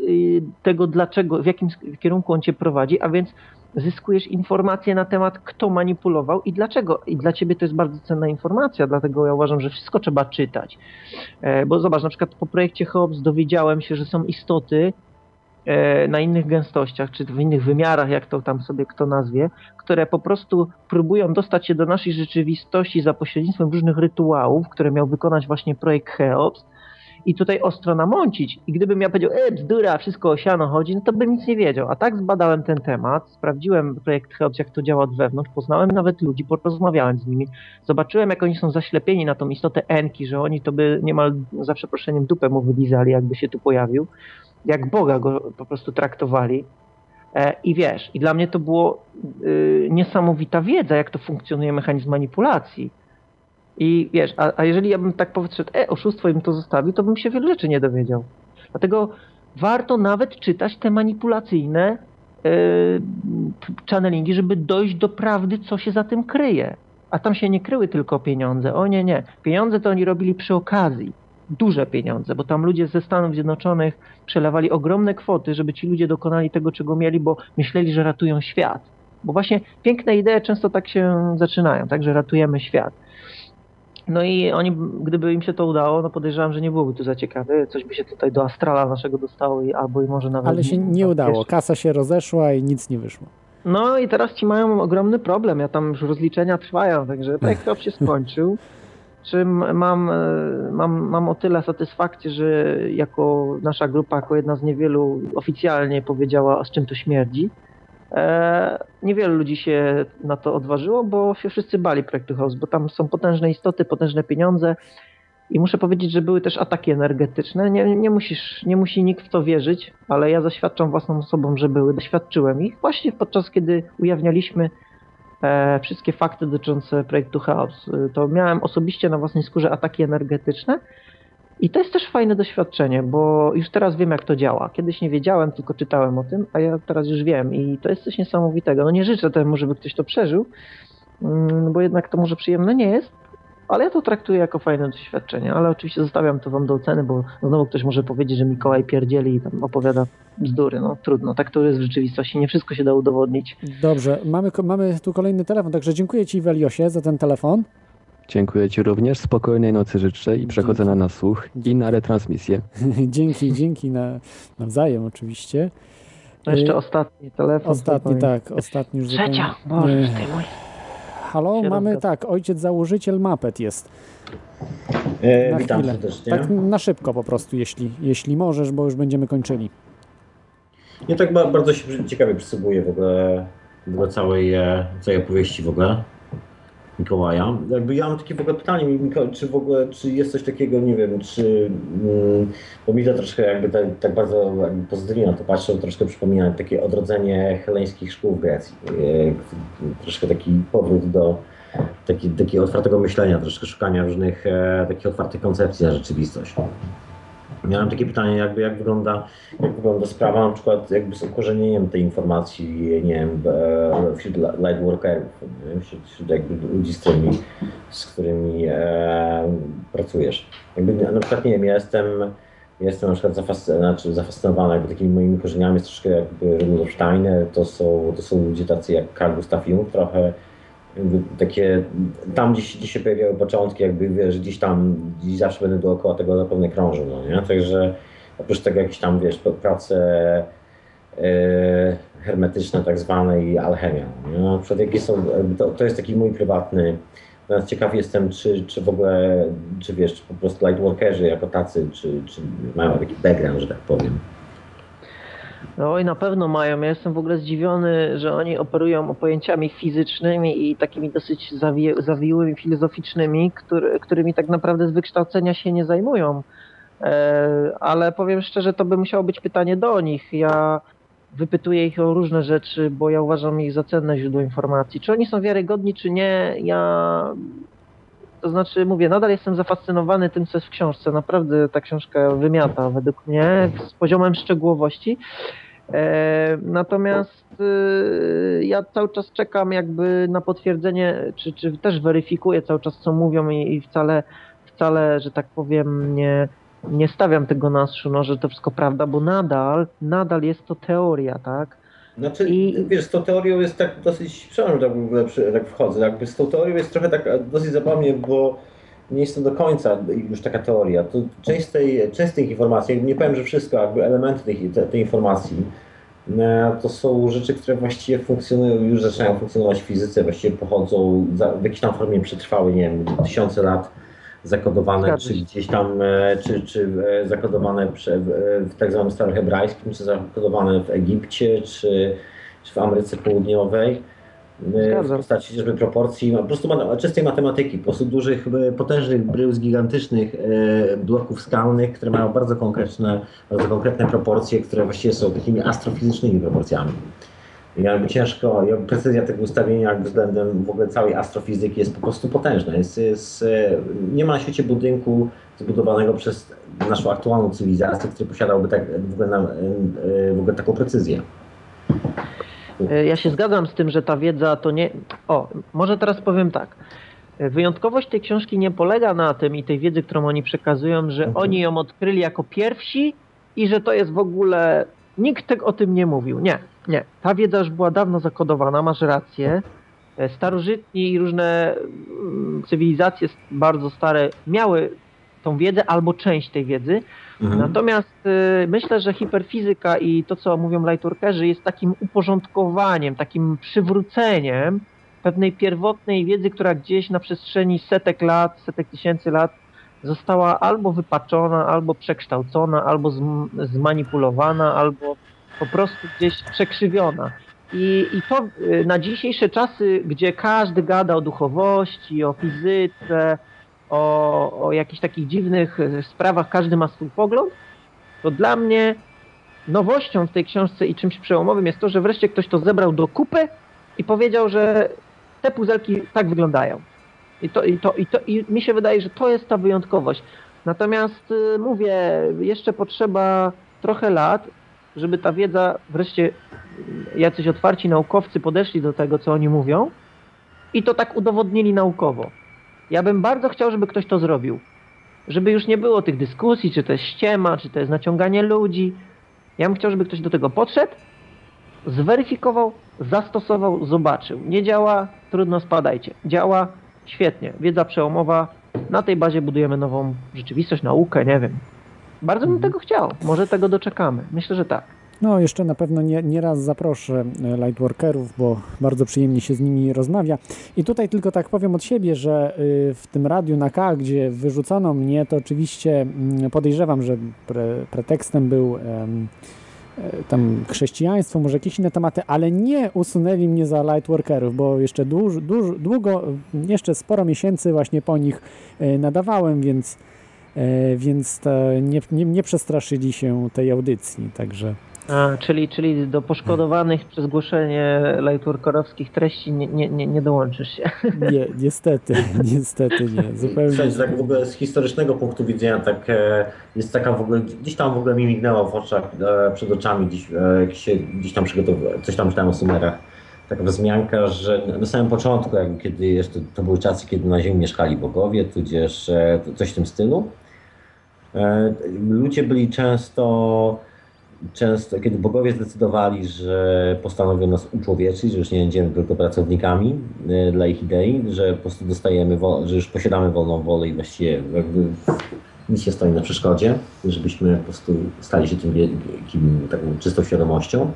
y, tego, dlaczego, w jakim kierunku on cię prowadzi, a więc zyskujesz informacje na temat, kto manipulował i dlaczego. I dla ciebie to jest bardzo cenna informacja, dlatego ja uważam, że wszystko trzeba czytać. E, bo zobacz, na przykład po projekcie Hobbes dowiedziałem się, że są istoty e, na innych gęstościach, czy w innych wymiarach, jak to tam sobie kto nazwie, które po prostu próbują dostać się do naszej rzeczywistości za pośrednictwem różnych rytuałów, które miał wykonać właśnie projekt Cheops i tutaj ostro namącić. I gdybym ja powiedział, e, bzdura, wszystko o siano chodzi, no to bym nic nie wiedział. A tak zbadałem ten temat, sprawdziłem projekt Helps, jak to działa od wewnątrz, poznałem nawet ludzi, porozmawiałem z nimi, zobaczyłem, jak oni są zaślepieni na tą istotę Enki, że oni to by niemal za przeproszeniem dupę mu wylizali, jakby się tu pojawił. Jak Boga go po prostu traktowali. E, I wiesz, i dla mnie to było y, niesamowita wiedza, jak to funkcjonuje mechanizm manipulacji i wiesz, a, a jeżeli ja bym tak powiedział, e, oszustwo im to zostawił, to bym się wiele rzeczy nie dowiedział. Dlatego warto nawet czytać te manipulacyjne yy, channelingi, żeby dojść do prawdy, co się za tym kryje. A tam się nie kryły tylko pieniądze. O nie, nie. Pieniądze to oni robili przy okazji. Duże pieniądze, bo tam ludzie ze Stanów Zjednoczonych przelewali ogromne kwoty, żeby ci ludzie dokonali tego, czego mieli, bo myśleli, że ratują świat. Bo właśnie piękne idee często tak się zaczynają, tak, że ratujemy świat. No i oni, gdyby im się to udało, no podejrzewam, że nie byłoby tu za ciekawe. Coś by się tutaj do Astrala naszego dostało i albo i może nawet... Ale się nie udało. Kasa się rozeszła i nic nie wyszło. No i teraz ci mają ogromny problem. Ja tam już rozliczenia trwają, także (laughs) projekt się skończył. Czym mam, e, mam, mam o tyle satysfakcję, że jako nasza grupa, jako jedna z niewielu oficjalnie powiedziała, z czym to śmierdzi. E, niewielu ludzi się na to odważyło, bo się wszyscy bali projektu House, bo tam są potężne istoty, potężne pieniądze i muszę powiedzieć, że były też ataki energetyczne. Nie, nie, musisz, nie musi nikt w to wierzyć, ale ja zaświadczam własną osobą, że były. Doświadczyłem ich właśnie podczas, kiedy ujawnialiśmy e, wszystkie fakty dotyczące projektu Chaos. E, to miałem osobiście na własnej skórze ataki energetyczne i to jest też fajne doświadczenie, bo już teraz wiem, jak to działa. Kiedyś nie wiedziałem, tylko czytałem o tym, a ja teraz już wiem i to jest coś niesamowitego. No nie życzę temu, żeby ktoś to przeżył, mm, bo jednak to może przyjemne nie jest, ale ja to traktuję jako fajne doświadczenie, ale oczywiście zostawiam to wam do oceny, bo znowu ktoś może powiedzieć, że Mikołaj pierdzieli i tam opowiada bzdury. No trudno, tak to jest w rzeczywistości, nie wszystko się da udowodnić. Dobrze, mamy, mamy tu kolejny telefon, także dziękuję Ci Weliosie za ten telefon. Dziękuję Ci również, spokojnej nocy życzę i przechodzę na nasłuch i na retransmisję. (laughs) dzięki, dzięki na, nawzajem oczywiście. No jeszcze ostatni telefon. Ostatni, tak, ostatni już Trzecia, Boże, ty mój. Halo, mamy tak, ojciec założyciel Mapet jest. E, na witam chwilę. serdecznie. Tak na szybko po prostu, jeśli, jeśli możesz, bo już będziemy kończyli. Nie tak ba- bardzo się ciekawie przysługuję w ogóle, w ogóle całej, e, całej opowieści w ogóle Mikołaja. Jakby ja mam takie w ogóle pytanie, czy w ogóle, czy jest coś takiego, nie wiem, czy, mm, bo mi to troszkę jakby tak, tak bardzo jakby pozytywnie na to patrzę, troszkę przypomina takie odrodzenie heleńskich szkół w Grecji. E, troszkę taki powrót do taki, takiego otwartego myślenia, troszkę szukania różnych e, takich otwartych koncepcji na rzeczywistość. Miałem takie pytanie, jakby jak wygląda, jak wygląda sprawa na przykład jakby z ukorzenieniem tej informacji, nie wiem, wśród lightworkerów, wśród, wśród jakby ludzi, z którymi, z którymi e, pracujesz. Jakby na przykład, nie wiem, ja jestem, jestem na przykład znaczy zafascynowany jakby takimi moimi korzeniami, jest troszkę jakby Rudolf Steiner, to są, to są ludzie tacy jak Carl Gustav Jung, trochę takie, tam gdzieś, gdzieś się pojawiały początki, jakby wiesz, gdzieś tam, gdzieś zawsze będę dookoła tego zapewne krążył, no nie? Także oprócz tego jakieś tam, wiesz, prace e, hermetyczne tak zwane i alchemia, nie? Na przykład jakie są, to, to jest taki mój prywatny, nawet ciekaw jestem, czy, czy w ogóle, czy wiesz, czy po prostu lightworkerzy jako tacy, czy, czy mają taki background, że tak powiem. Oj, na pewno mają. Ja jestem w ogóle zdziwiony, że oni operują pojęciami fizycznymi i takimi dosyć zawi zawiłymi, filozoficznymi, który, którymi tak naprawdę z wykształcenia się nie zajmują. E, ale powiem szczerze, to by musiało być pytanie do nich. Ja wypytuję ich o różne rzeczy, bo ja uważam ich za cenne źródło informacji. Czy oni są wiarygodni, czy nie, ja to znaczy, mówię, nadal jestem zafascynowany tym, co jest w książce. Naprawdę ta książka wymiata według mnie z poziomem szczegółowości. E, natomiast e, ja cały czas czekam jakby na potwierdzenie, czy, czy też weryfikuję cały czas, co mówią i, i wcale, wcale, że tak powiem, nie, nie stawiam tego na no, że to wszystko prawda, bo nadal, nadal jest to teoria, tak? Znaczy, wiesz, z tą teorią jest tak dosyć, przepraszam, że tak w ogóle przy, tak wchodzę, jakby z tą teorią jest trochę tak dosyć zabawnie, bo nie jest to do końca już taka teoria. To część, tej, część tych informacji, nie powiem, że wszystko, jakby elementy tej, tej, tej informacji, e, to są rzeczy, które właściwie funkcjonują, już zaczynają funkcjonować w fizyce, właściwie pochodzą, w jakiejś tam formie przetrwały, nie wiem, tysiące lat zakodowane, czy gdzieś tam, e, czy, czy e, zakodowane w tak zwanym starohebrajskim, czy zakodowane w Egipcie, czy, czy w Ameryce Południowej. W postaci chociażby proporcji, no, po prostu czystej matematyki, po prostu dużych, potężnych brył gigantycznych e, bloków skalnych, które mają bardzo konkretne, bardzo konkretne proporcje, które właściwie są takimi astrofizycznymi proporcjami. Jakby ciężko, jakby precyzja tego ustawienia jakby względem w ogóle całej astrofizyki jest po prostu potężna. Jest, jest, nie ma na świecie budynku zbudowanego przez naszą aktualną cywilizację, który posiadałby tak, w, ogóle w ogóle taką precyzję. Ja się zgadzam z tym, że ta wiedza to nie. O, może teraz powiem tak. Wyjątkowość tej książki nie polega na tym i tej wiedzy, którą oni przekazują, że Mhm. oni ją odkryli jako pierwsi i że to jest w ogóle. Nikt tego o tym nie mówił. Nie, nie. Ta wiedza już była dawno zakodowana, masz rację. E, Starożytni i różne mm, cywilizacje bardzo stare miały tą wiedzę albo część tej wiedzy. Mhm. Natomiast y, myślę, że hiperfizyka i to, co mówią lightworkerzy, jest takim uporządkowaniem, takim przywróceniem pewnej pierwotnej wiedzy, która gdzieś na przestrzeni setek lat, setek tysięcy lat została albo wypaczona, albo przekształcona, albo zm- zmanipulowana, albo po prostu gdzieś przekrzywiona. I, I to y, na dzisiejsze czasy, gdzie każdy gada o duchowości, o fizyce, o, o jakichś takich dziwnych y, sprawach, każdy ma swój pogląd, to dla mnie nowością w tej książce i czymś przełomowym jest to, że wreszcie ktoś to zebrał do kupy i powiedział, że te puzelki tak wyglądają. I, to, i, to, i, to, I mi się wydaje, że to jest ta wyjątkowość. Natomiast y, mówię, jeszcze potrzeba trochę lat, żeby ta wiedza wreszcie y, jacyś otwarci naukowcy podeszli do tego, co oni mówią i to tak udowodnili naukowo. Ja bym bardzo chciał, żeby ktoś to zrobił. Żeby już nie było tych dyskusji, czy to jest ściema, czy to jest naciąganie ludzi. Ja bym chciał, żeby ktoś do tego podszedł, zweryfikował, zastosował, zobaczył. Nie działa, trudno spadajcie. Działa, świetnie. Wiedza przełomowa. Na tej bazie budujemy nową rzeczywistość, naukę, nie wiem. Bardzo bym tego chciał. Może tego doczekamy. Myślę, że tak. No, jeszcze na pewno nie, nie raz zaproszę e, lightworkerów, bo bardzo przyjemnie się z nimi rozmawia. I tutaj tylko tak powiem od siebie, że y, w tym radiu na K, gdzie wyrzucono mnie, to oczywiście mm, podejrzewam, że pre, pretekstem był e, tam chrześcijaństwo, może jakieś inne tematy, ale nie usunęli mnie za lightworkerów, bo jeszcze dłuż, dłuż, długo, jeszcze sporo miesięcy właśnie po nich e, nadawałem, więc, e, więc nie, nie, nie przestraszyli się tej audycji, także... A, czyli, czyli do poszkodowanych przez głoszenie lightworkerowskich treści nie, nie, nie, nie dołączysz się. (laughs) Nie, niestety, niestety nie, (laughs) zupełnie. Tak w ogóle z historycznego punktu widzenia, tak e, jest taka w ogóle, gdzieś tam w ogóle mi mignęło w oczach, e, przed oczami, gdzieś, e, się, gdzieś tam przygotowywałem, coś tam czytałem o sumerach, taka wzmianka, że na samym początku, jakby kiedy jeszcze to były czasy, kiedy na ziemi mieszkali bogowie, tudzież e, coś w tym stylu, e, ludzie byli często często, kiedy bogowie zdecydowali, że postanowią nas uczłowieczyć, że już nie będziemy tylko pracownikami e, dla ich idei, że po prostu dostajemy, że już posiadamy wolną wolę i właściwie jakby nic nie stoi na przeszkodzie, żebyśmy po prostu stali się tym wielkim, taką czystą świadomością.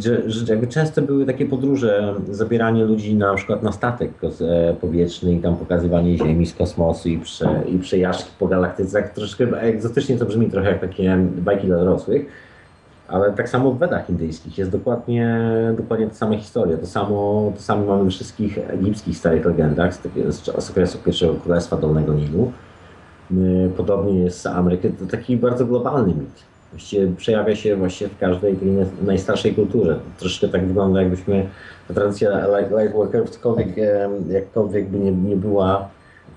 Że, że jakby często były takie podróże, zabieranie ludzi na przykład na statek e, powietrzny i tam pokazywanie Ziemi z kosmosu i, prze, i przejażdżki po galaktyce. Tak egzotycznie to brzmi trochę jak takie bajki dla dorosłych, ale tak samo w Wedach indyjskich jest dokładnie, dokładnie ta sama historia. To samo, to samo mamy we wszystkich egipskich starych legendach z, z, okresu pierwszego królestwa Dolnego Nilu. Podobnie jest z Ameryki. To taki bardzo globalny mit. Właściwie przejawia się właśnie w każdej tej naj- najstarszej kulturze. Troszkę tak wygląda, jakbyśmy ta tradycja light- lightworkerów, cokolwiek, jakkolwiek by nie, nie była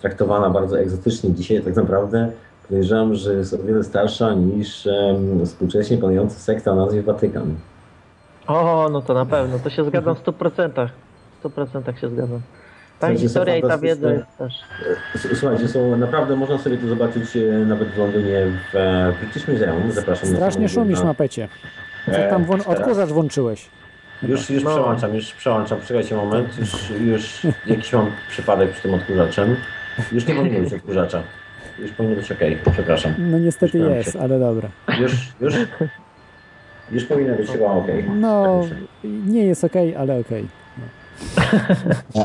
traktowana bardzo egzotycznie dzisiaj, tak naprawdę podejrzewam, że jest o wiele starsza niż em, współcześnie panująca sekta o nazwie Watykan. O, no to na pewno, to się zgadzam w 100%. W 100% się zgadzam. Ta historia i ta wiedza jest też. Słuchajcie, są naprawdę, można sobie to zobaczyć e, nawet w Londynie w e, British Museum. Zapraszam Strasznie szumisz na pecie. Co E, tam teraz. odkurzacz włączyłeś? Już, już No. przełączam, już przełączam. Czekajcie moment. Już, już jakiś mam przypadek przy tym odkurzaczem. Już nie powinno być odkurzacza. Już powinno być ok, przepraszam. No niestety jest, się. ale dobra. Już, już, już powinno być chyba ok. No, nie jest okej, ale okej.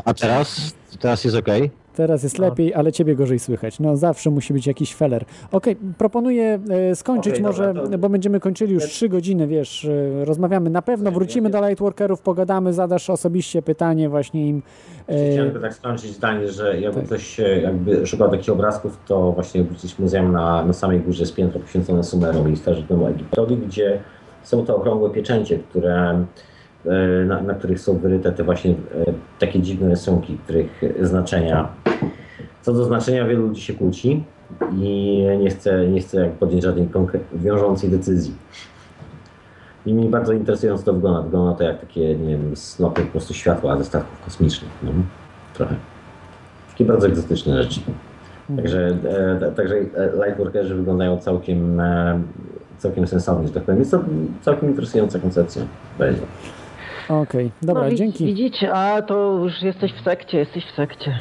A teraz? Teraz jest ok? Teraz jest lepiej, ale ciebie gorzej słychać. No zawsze musi być jakiś feller. Okej, proponuję e, skończyć Okej, może, dobra, to- bo będziemy kończyli już trzy godziny, wiesz, e, rozmawiamy. Na pewno wrócimy do lightworkerów, pogadamy, zadasz osobiście pytanie właśnie im. e, Chciałem tylko tak skończyć zdanie, że jakby ktoś e, jakby szukał takich obrazków, to właśnie British Museum na, na samej górze jest piętro poświęcone Sumerom i starożytnemu Egiptowi, gdzie są te okrągłe pieczęcie, które, na, na których są wyryte te właśnie e, takie dziwne rysunki, których znaczenia, co do znaczenia wielu ludzi się kłóci i nie chce, nie chce jak podjąć żadnej wiążącej decyzji. Niemniej bardzo interesująco to wygląda. Wygląda to jak takie, nie wiem, snopy po prostu światła ze statków kosmicznych. No, trochę. Takie bardzo egzotyczne rzeczy. Także, e, także e, lightworkerzy wyglądają całkiem, e, całkiem sensownie, że tak powiem. Jest to całkiem interesująca koncepcja. Będzie. Okej, dobra, no, wi- dzięki. Widzicie, a to już jesteś w sekcie, jesteś w sekcie.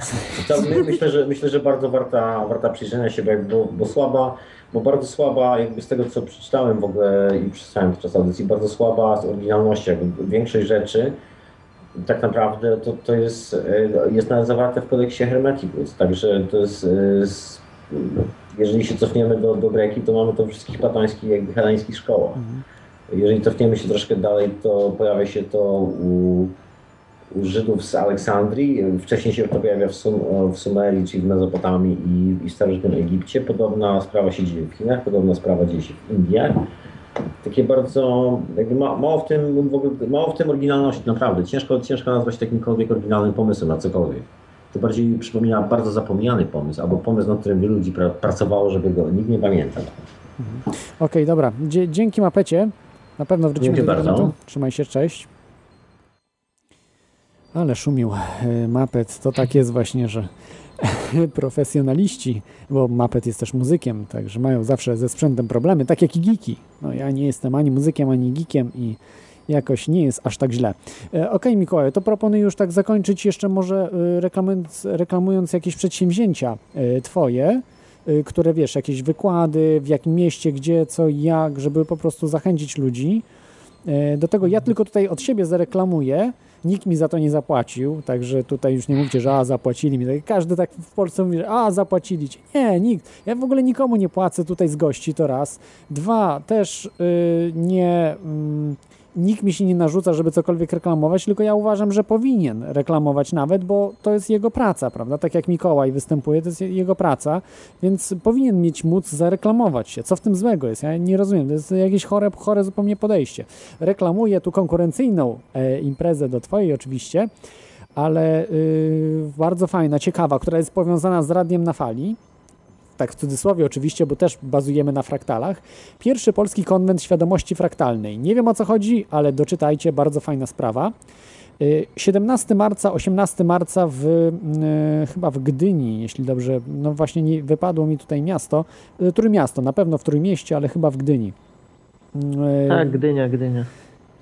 To my, myślę, że, myślę, że bardzo warta, warta przyjrzenia się, bo, bo, bo słaba, bo bardzo słaba, jakby z tego co przeczytałem w ogóle i przeczytałem podczas audycji, bardzo słaba z oryginalności, jakby większość rzeczy tak naprawdę to, to jest, e, jest nawet zawarte w kodeksie Hermeticus, także to jest, z, jeżeli się cofniemy do, do Greki, to mamy to w wszystkich platońskich, jakby heleńskich szkołach. Jeżeli cofniemy się troszkę dalej, to pojawia się to u, Żydów z Aleksandrii. Wcześniej się to pojawia w, Sum, w Sumerii, czyli w Mezopotamii i, w starożytnym Egipcie. Podobna sprawa się dzieje w Chinach, podobna sprawa dzieje się w Indiach. Takie bardzo, jakby ma, mało, w tym, w ogóle, mało w tym oryginalności, naprawdę. Ciężko, ciężko nazwać takimkolwiek oryginalnym pomysłem na cokolwiek. To bardziej przypomina bardzo zapomniany pomysł, albo pomysł, nad którym wielu ludzi pra, pracowało, żeby go nikt nie pamiętał. Okej, dobra. Dzie- dzięki mapecie. Na pewno wrócimy do bardzo. Trzymaj się, cześć. Ale szumił e, Mapet. To tak jest właśnie, że (laughs) profesjonaliści, bo Mapet jest też muzykiem, także mają zawsze ze sprzętem problemy, tak jak i geeki. No ja nie jestem ani muzykiem, ani geekiem i jakoś nie jest aż tak źle. E, Okej, Mikołaju, to proponuję już tak zakończyć jeszcze może e, reklamując, reklamując jakieś przedsięwzięcia e, twoje, które wiesz, jakieś wykłady, w jakim mieście, gdzie, co, jak, żeby po prostu zachęcić ludzi. E, Do tego ja tylko tutaj od siebie zareklamuję. Nikt mi za to nie zapłacił, także tutaj już nie mówcie, że a, zapłacili mi. Tak, Każdy tak w Polsce mówi, że a, zapłacili ci. Nie, nikt. Ja w ogóle nikomu nie płacę tutaj z gości, to raz. Dwa, też y, nie... mm, nikt mi się nie narzuca, żeby cokolwiek reklamować, tylko ja uważam, że powinien reklamować nawet, bo to jest jego praca, prawda? Tak jak Mikołaj występuje, to jest je- jego praca, więc powinien mieć móc zareklamować się. Co w tym złego jest? Ja nie rozumiem, to jest jakieś chore, chore zupełnie podejście. Reklamuję tu konkurencyjną e, imprezę do twojej oczywiście, ale y, bardzo fajna, ciekawa, która jest powiązana z radiem na fali tak w cudzysłowie oczywiście, bo też bazujemy na fraktalach. Pierwszy polski konwent świadomości fraktalnej. Nie wiem o co chodzi, ale doczytajcie, bardzo fajna sprawa. Y, 17 marca, 18 marca w, y, chyba w Gdyni, jeśli dobrze, no właśnie nie, wypadło mi tutaj miasto, y, Trójmiasto, na pewno w Trójmieście, ale chyba w Gdyni. Y, Tak, Gdynia, Gdynia.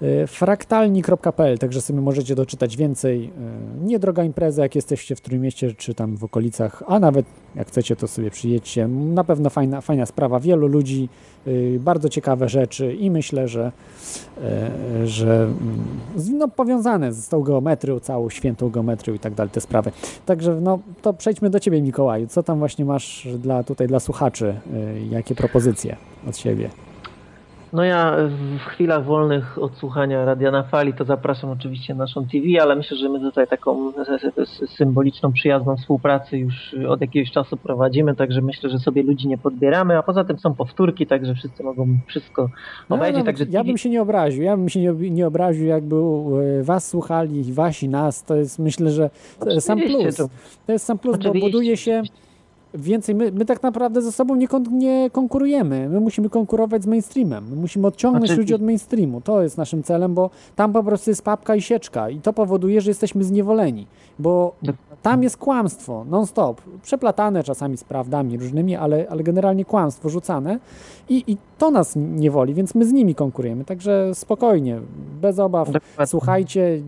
Y, fraktalni.pl, także sobie możecie doczytać więcej. Y, Niedroga impreza, jak jesteście w Trójmieście, czy tam w okolicach, a nawet jak chcecie, to sobie przyjedźcie. Na pewno fajna, fajna sprawa, wielu ludzi, y, bardzo ciekawe rzeczy i myślę, że, że mm, no, powiązane z tą geometrią, całą świętą geometrią i tak dalej, te sprawy. Także no, to przejdźmy do Ciebie, Mikołaju. Co tam właśnie masz dla, tutaj dla słuchaczy? Jakie propozycje od siebie? No ja w chwilach wolnych od słuchania Radia na Fali to zapraszam oczywiście na naszą TV, ale myślę, że my tutaj taką s- s- symboliczną, przyjazną współpracę już od jakiegoś czasu prowadzimy, także myślę, że sobie ludzi nie podbieramy, a poza tym są powtórki, także wszyscy mogą wszystko No, obejrzeć. Także ja bym się nie obraził. Ja bym się nie, nie obraził, jakby e, was słuchali, wasi nas. To jest myślę, że e, sam plus. to- To jest sam plus, bo buduje się więcej. My, my tak naprawdę ze sobą nie, kon, nie konkurujemy. My musimy konkurować z mainstreamem. My musimy odciągnąć Oczywiście. ludzi od mainstreamu. To jest naszym celem, bo tam po prostu jest papka i sieczka i to powoduje, że jesteśmy zniewoleni, bo tam jest kłamstwo non-stop, przeplatane czasami z prawdami różnymi, ale, ale generalnie kłamstwo rzucane i, i to nas niewoli, więc my z nimi konkurujemy. Także spokojnie, bez obaw, słuchajcie.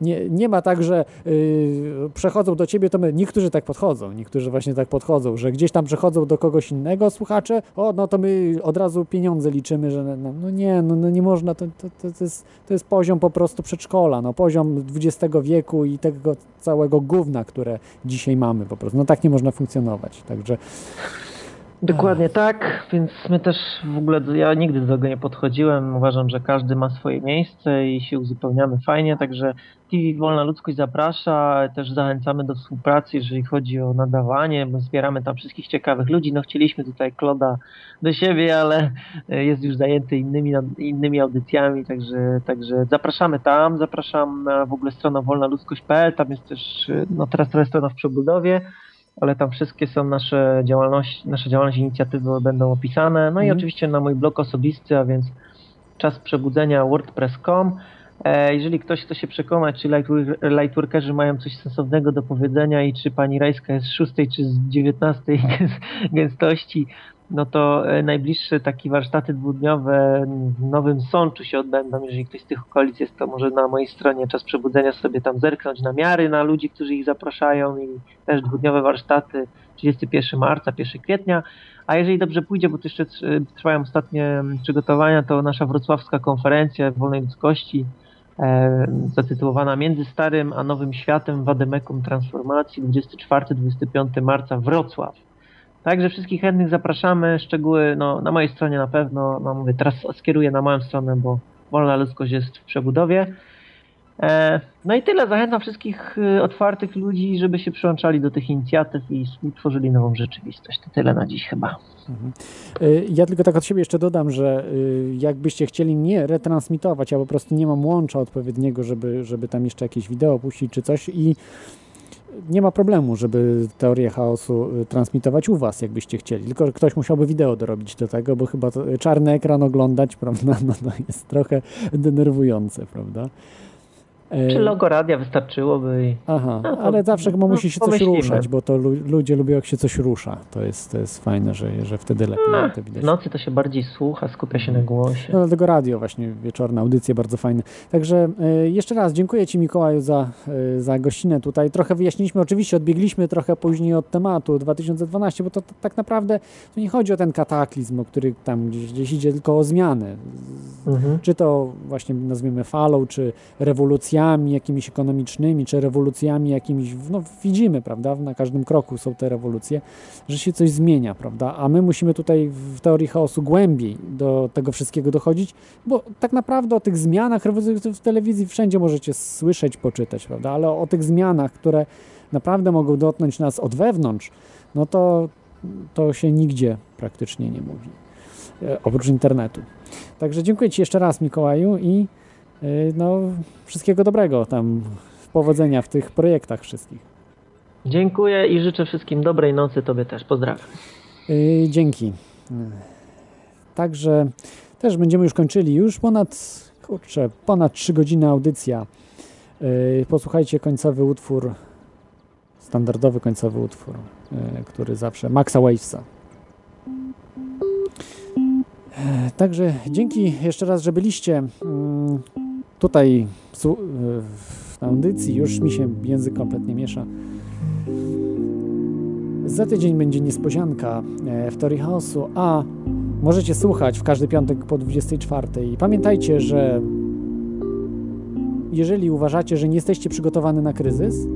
Nie, nie ma tak, że yy, przechodzą do ciebie, to my, niektórzy tak podchodzą, niektórzy właśnie tak podchodzą, że gdzieś tam przechodzą do kogoś innego, słuchacze, o, no to my od razu pieniądze liczymy, że no, no nie, no, no nie można, to, to, to, jest, to jest poziom po prostu przedszkola, no poziom XX wieku i tego całego gówna, które dzisiaj mamy po prostu. No tak nie można funkcjonować, także Dokładnie tak, więc my też w ogóle, ja nigdy do tego nie podchodziłem. Uważam, że każdy ma swoje miejsce i się uzupełniamy fajnie, także TV Wolna Ludzkość zaprasza, też zachęcamy do współpracy, jeżeli chodzi o nadawanie, bo zbieramy tam wszystkich ciekawych ludzi. No chcieliśmy tutaj Kloda do siebie, ale e, jest już zajęty innymi, innymi audycjami, także, także zapraszamy tam, zapraszam na w ogóle stronę wolnaludzkość.pl, tam jest też, e, no teraz trochę strona w przebudowie, ale tam wszystkie są nasze działalności, nasze działalności, inicjatywy będą opisane. No i Mhm. oczywiście na mój blog osobisty, a więc czas przebudzenia wordpress.com. E, Jeżeli ktoś chce się przekonać, czy lightwork- lightworkerzy mają coś sensownego do powiedzenia i czy pani Rajska jest z szóstej czy z dziewiętnastej (laughs) gęstości, no to e, najbliższe takie warsztaty dwudniowe w Nowym Sączu się odbędą. Jeżeli ktoś z tych okolic jest, to może na mojej stronie Czas Przebudzenia sobie tam zerknąć na miary na ludzi, którzy ich zapraszają i też dwudniowe warsztaty 31 marca, 1 kwietnia. A jeżeli dobrze pójdzie, bo to jeszcze trwają ostatnie przygotowania, to nasza wrocławska konferencja wolnej ludzkości e, zatytułowana Między Starym a Nowym Światem Wademekum Transformacji 24-25 marca Wrocław. Także wszystkich chętnych zapraszamy. Szczegóły no, na mojej stronie na pewno. No, mówię, teraz skieruję na moją stronę, bo wolna ludzkość jest w przebudowie. E, no i tyle. Zachęcam wszystkich y, otwartych ludzi, żeby się przyłączali do tych inicjatyw i tworzyli nową rzeczywistość. To tyle na dziś chyba. Mhm. Y, ja tylko tak od siebie jeszcze dodam, że y, jakbyście chcieli nie retransmitować, ja po prostu nie mam łącza odpowiedniego, żeby, żeby tam jeszcze jakieś wideo puścić czy coś i nie ma problemu, żeby teorię chaosu transmitować u Was, jakbyście chcieli. Tylko ktoś musiałby wideo dorobić do tego, bo chyba czarny ekran oglądać, (laughs) prawda, no, no jest trochę denerwujące, prawda? Czy e, logo radia wystarczyłoby? I... Aha, no, ale zawsze chyba no, musi się coś ruszać, bo to ludzie lubią jak się coś rusza. To jest, to jest fajne, że, że wtedy lepiej no, to widać. W nocy to się bardziej słucha, skupia się na głosie. No dlatego radio właśnie, wieczorne audycje bardzo fajne. Także y, jeszcze raz dziękuję Ci Mikołaju za, y, za gościnę tutaj. Trochę wyjaśniliśmy, oczywiście odbiegliśmy trochę później od tematu 2012, bo to, to tak naprawdę to nie chodzi o ten kataklizm, o który tam gdzieś, gdzieś idzie, tylko o zmiany. Mhm. Czy to właśnie nazwijmy falą, czy rewolucją rewolucjami jakimiś ekonomicznymi, czy rewolucjami jakimiś, no widzimy, prawda, na każdym kroku są te rewolucje, że się coś zmienia, prawda, a my musimy tutaj w teorii chaosu głębiej do tego wszystkiego dochodzić, bo tak naprawdę o tych zmianach w telewizji wszędzie możecie słyszeć, poczytać, prawda, ale o tych zmianach, które naprawdę mogą dotknąć nas od wewnątrz, no to, to się nigdzie praktycznie nie mówi, e, oprócz internetu. Także dziękuję Ci jeszcze raz, Mikołaju, i no, wszystkiego dobrego tam, powodzenia w tych projektach wszystkich. Dziękuję i życzę wszystkim dobrej nocy, Tobie też. Pozdrawiam. Y, dzięki. Także też będziemy już kończyli. Już ponad, kurczę, ponad 3 godziny audycja. Y, posłuchajcie końcowy utwór, standardowy końcowy utwór, który zawsze, Maxa Wavesa. Także dzięki jeszcze raz, że byliście. Tutaj w audycji już mi się język kompletnie miesza. Za tydzień będzie niespodzianka e, w Teorii Chaosu, a możecie słuchać w każdy piątek po 24. I pamiętajcie, że jeżeli uważacie, że nie jesteście przygotowani na kryzys,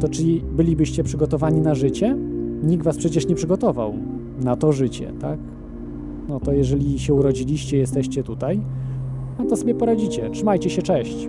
to czy bylibyście przygotowani na życie? Nikt was przecież nie przygotował na to życie, tak? No to jeżeli się urodziliście, jesteście tutaj, no to sobie poradzicie. Trzymajcie się, cześć.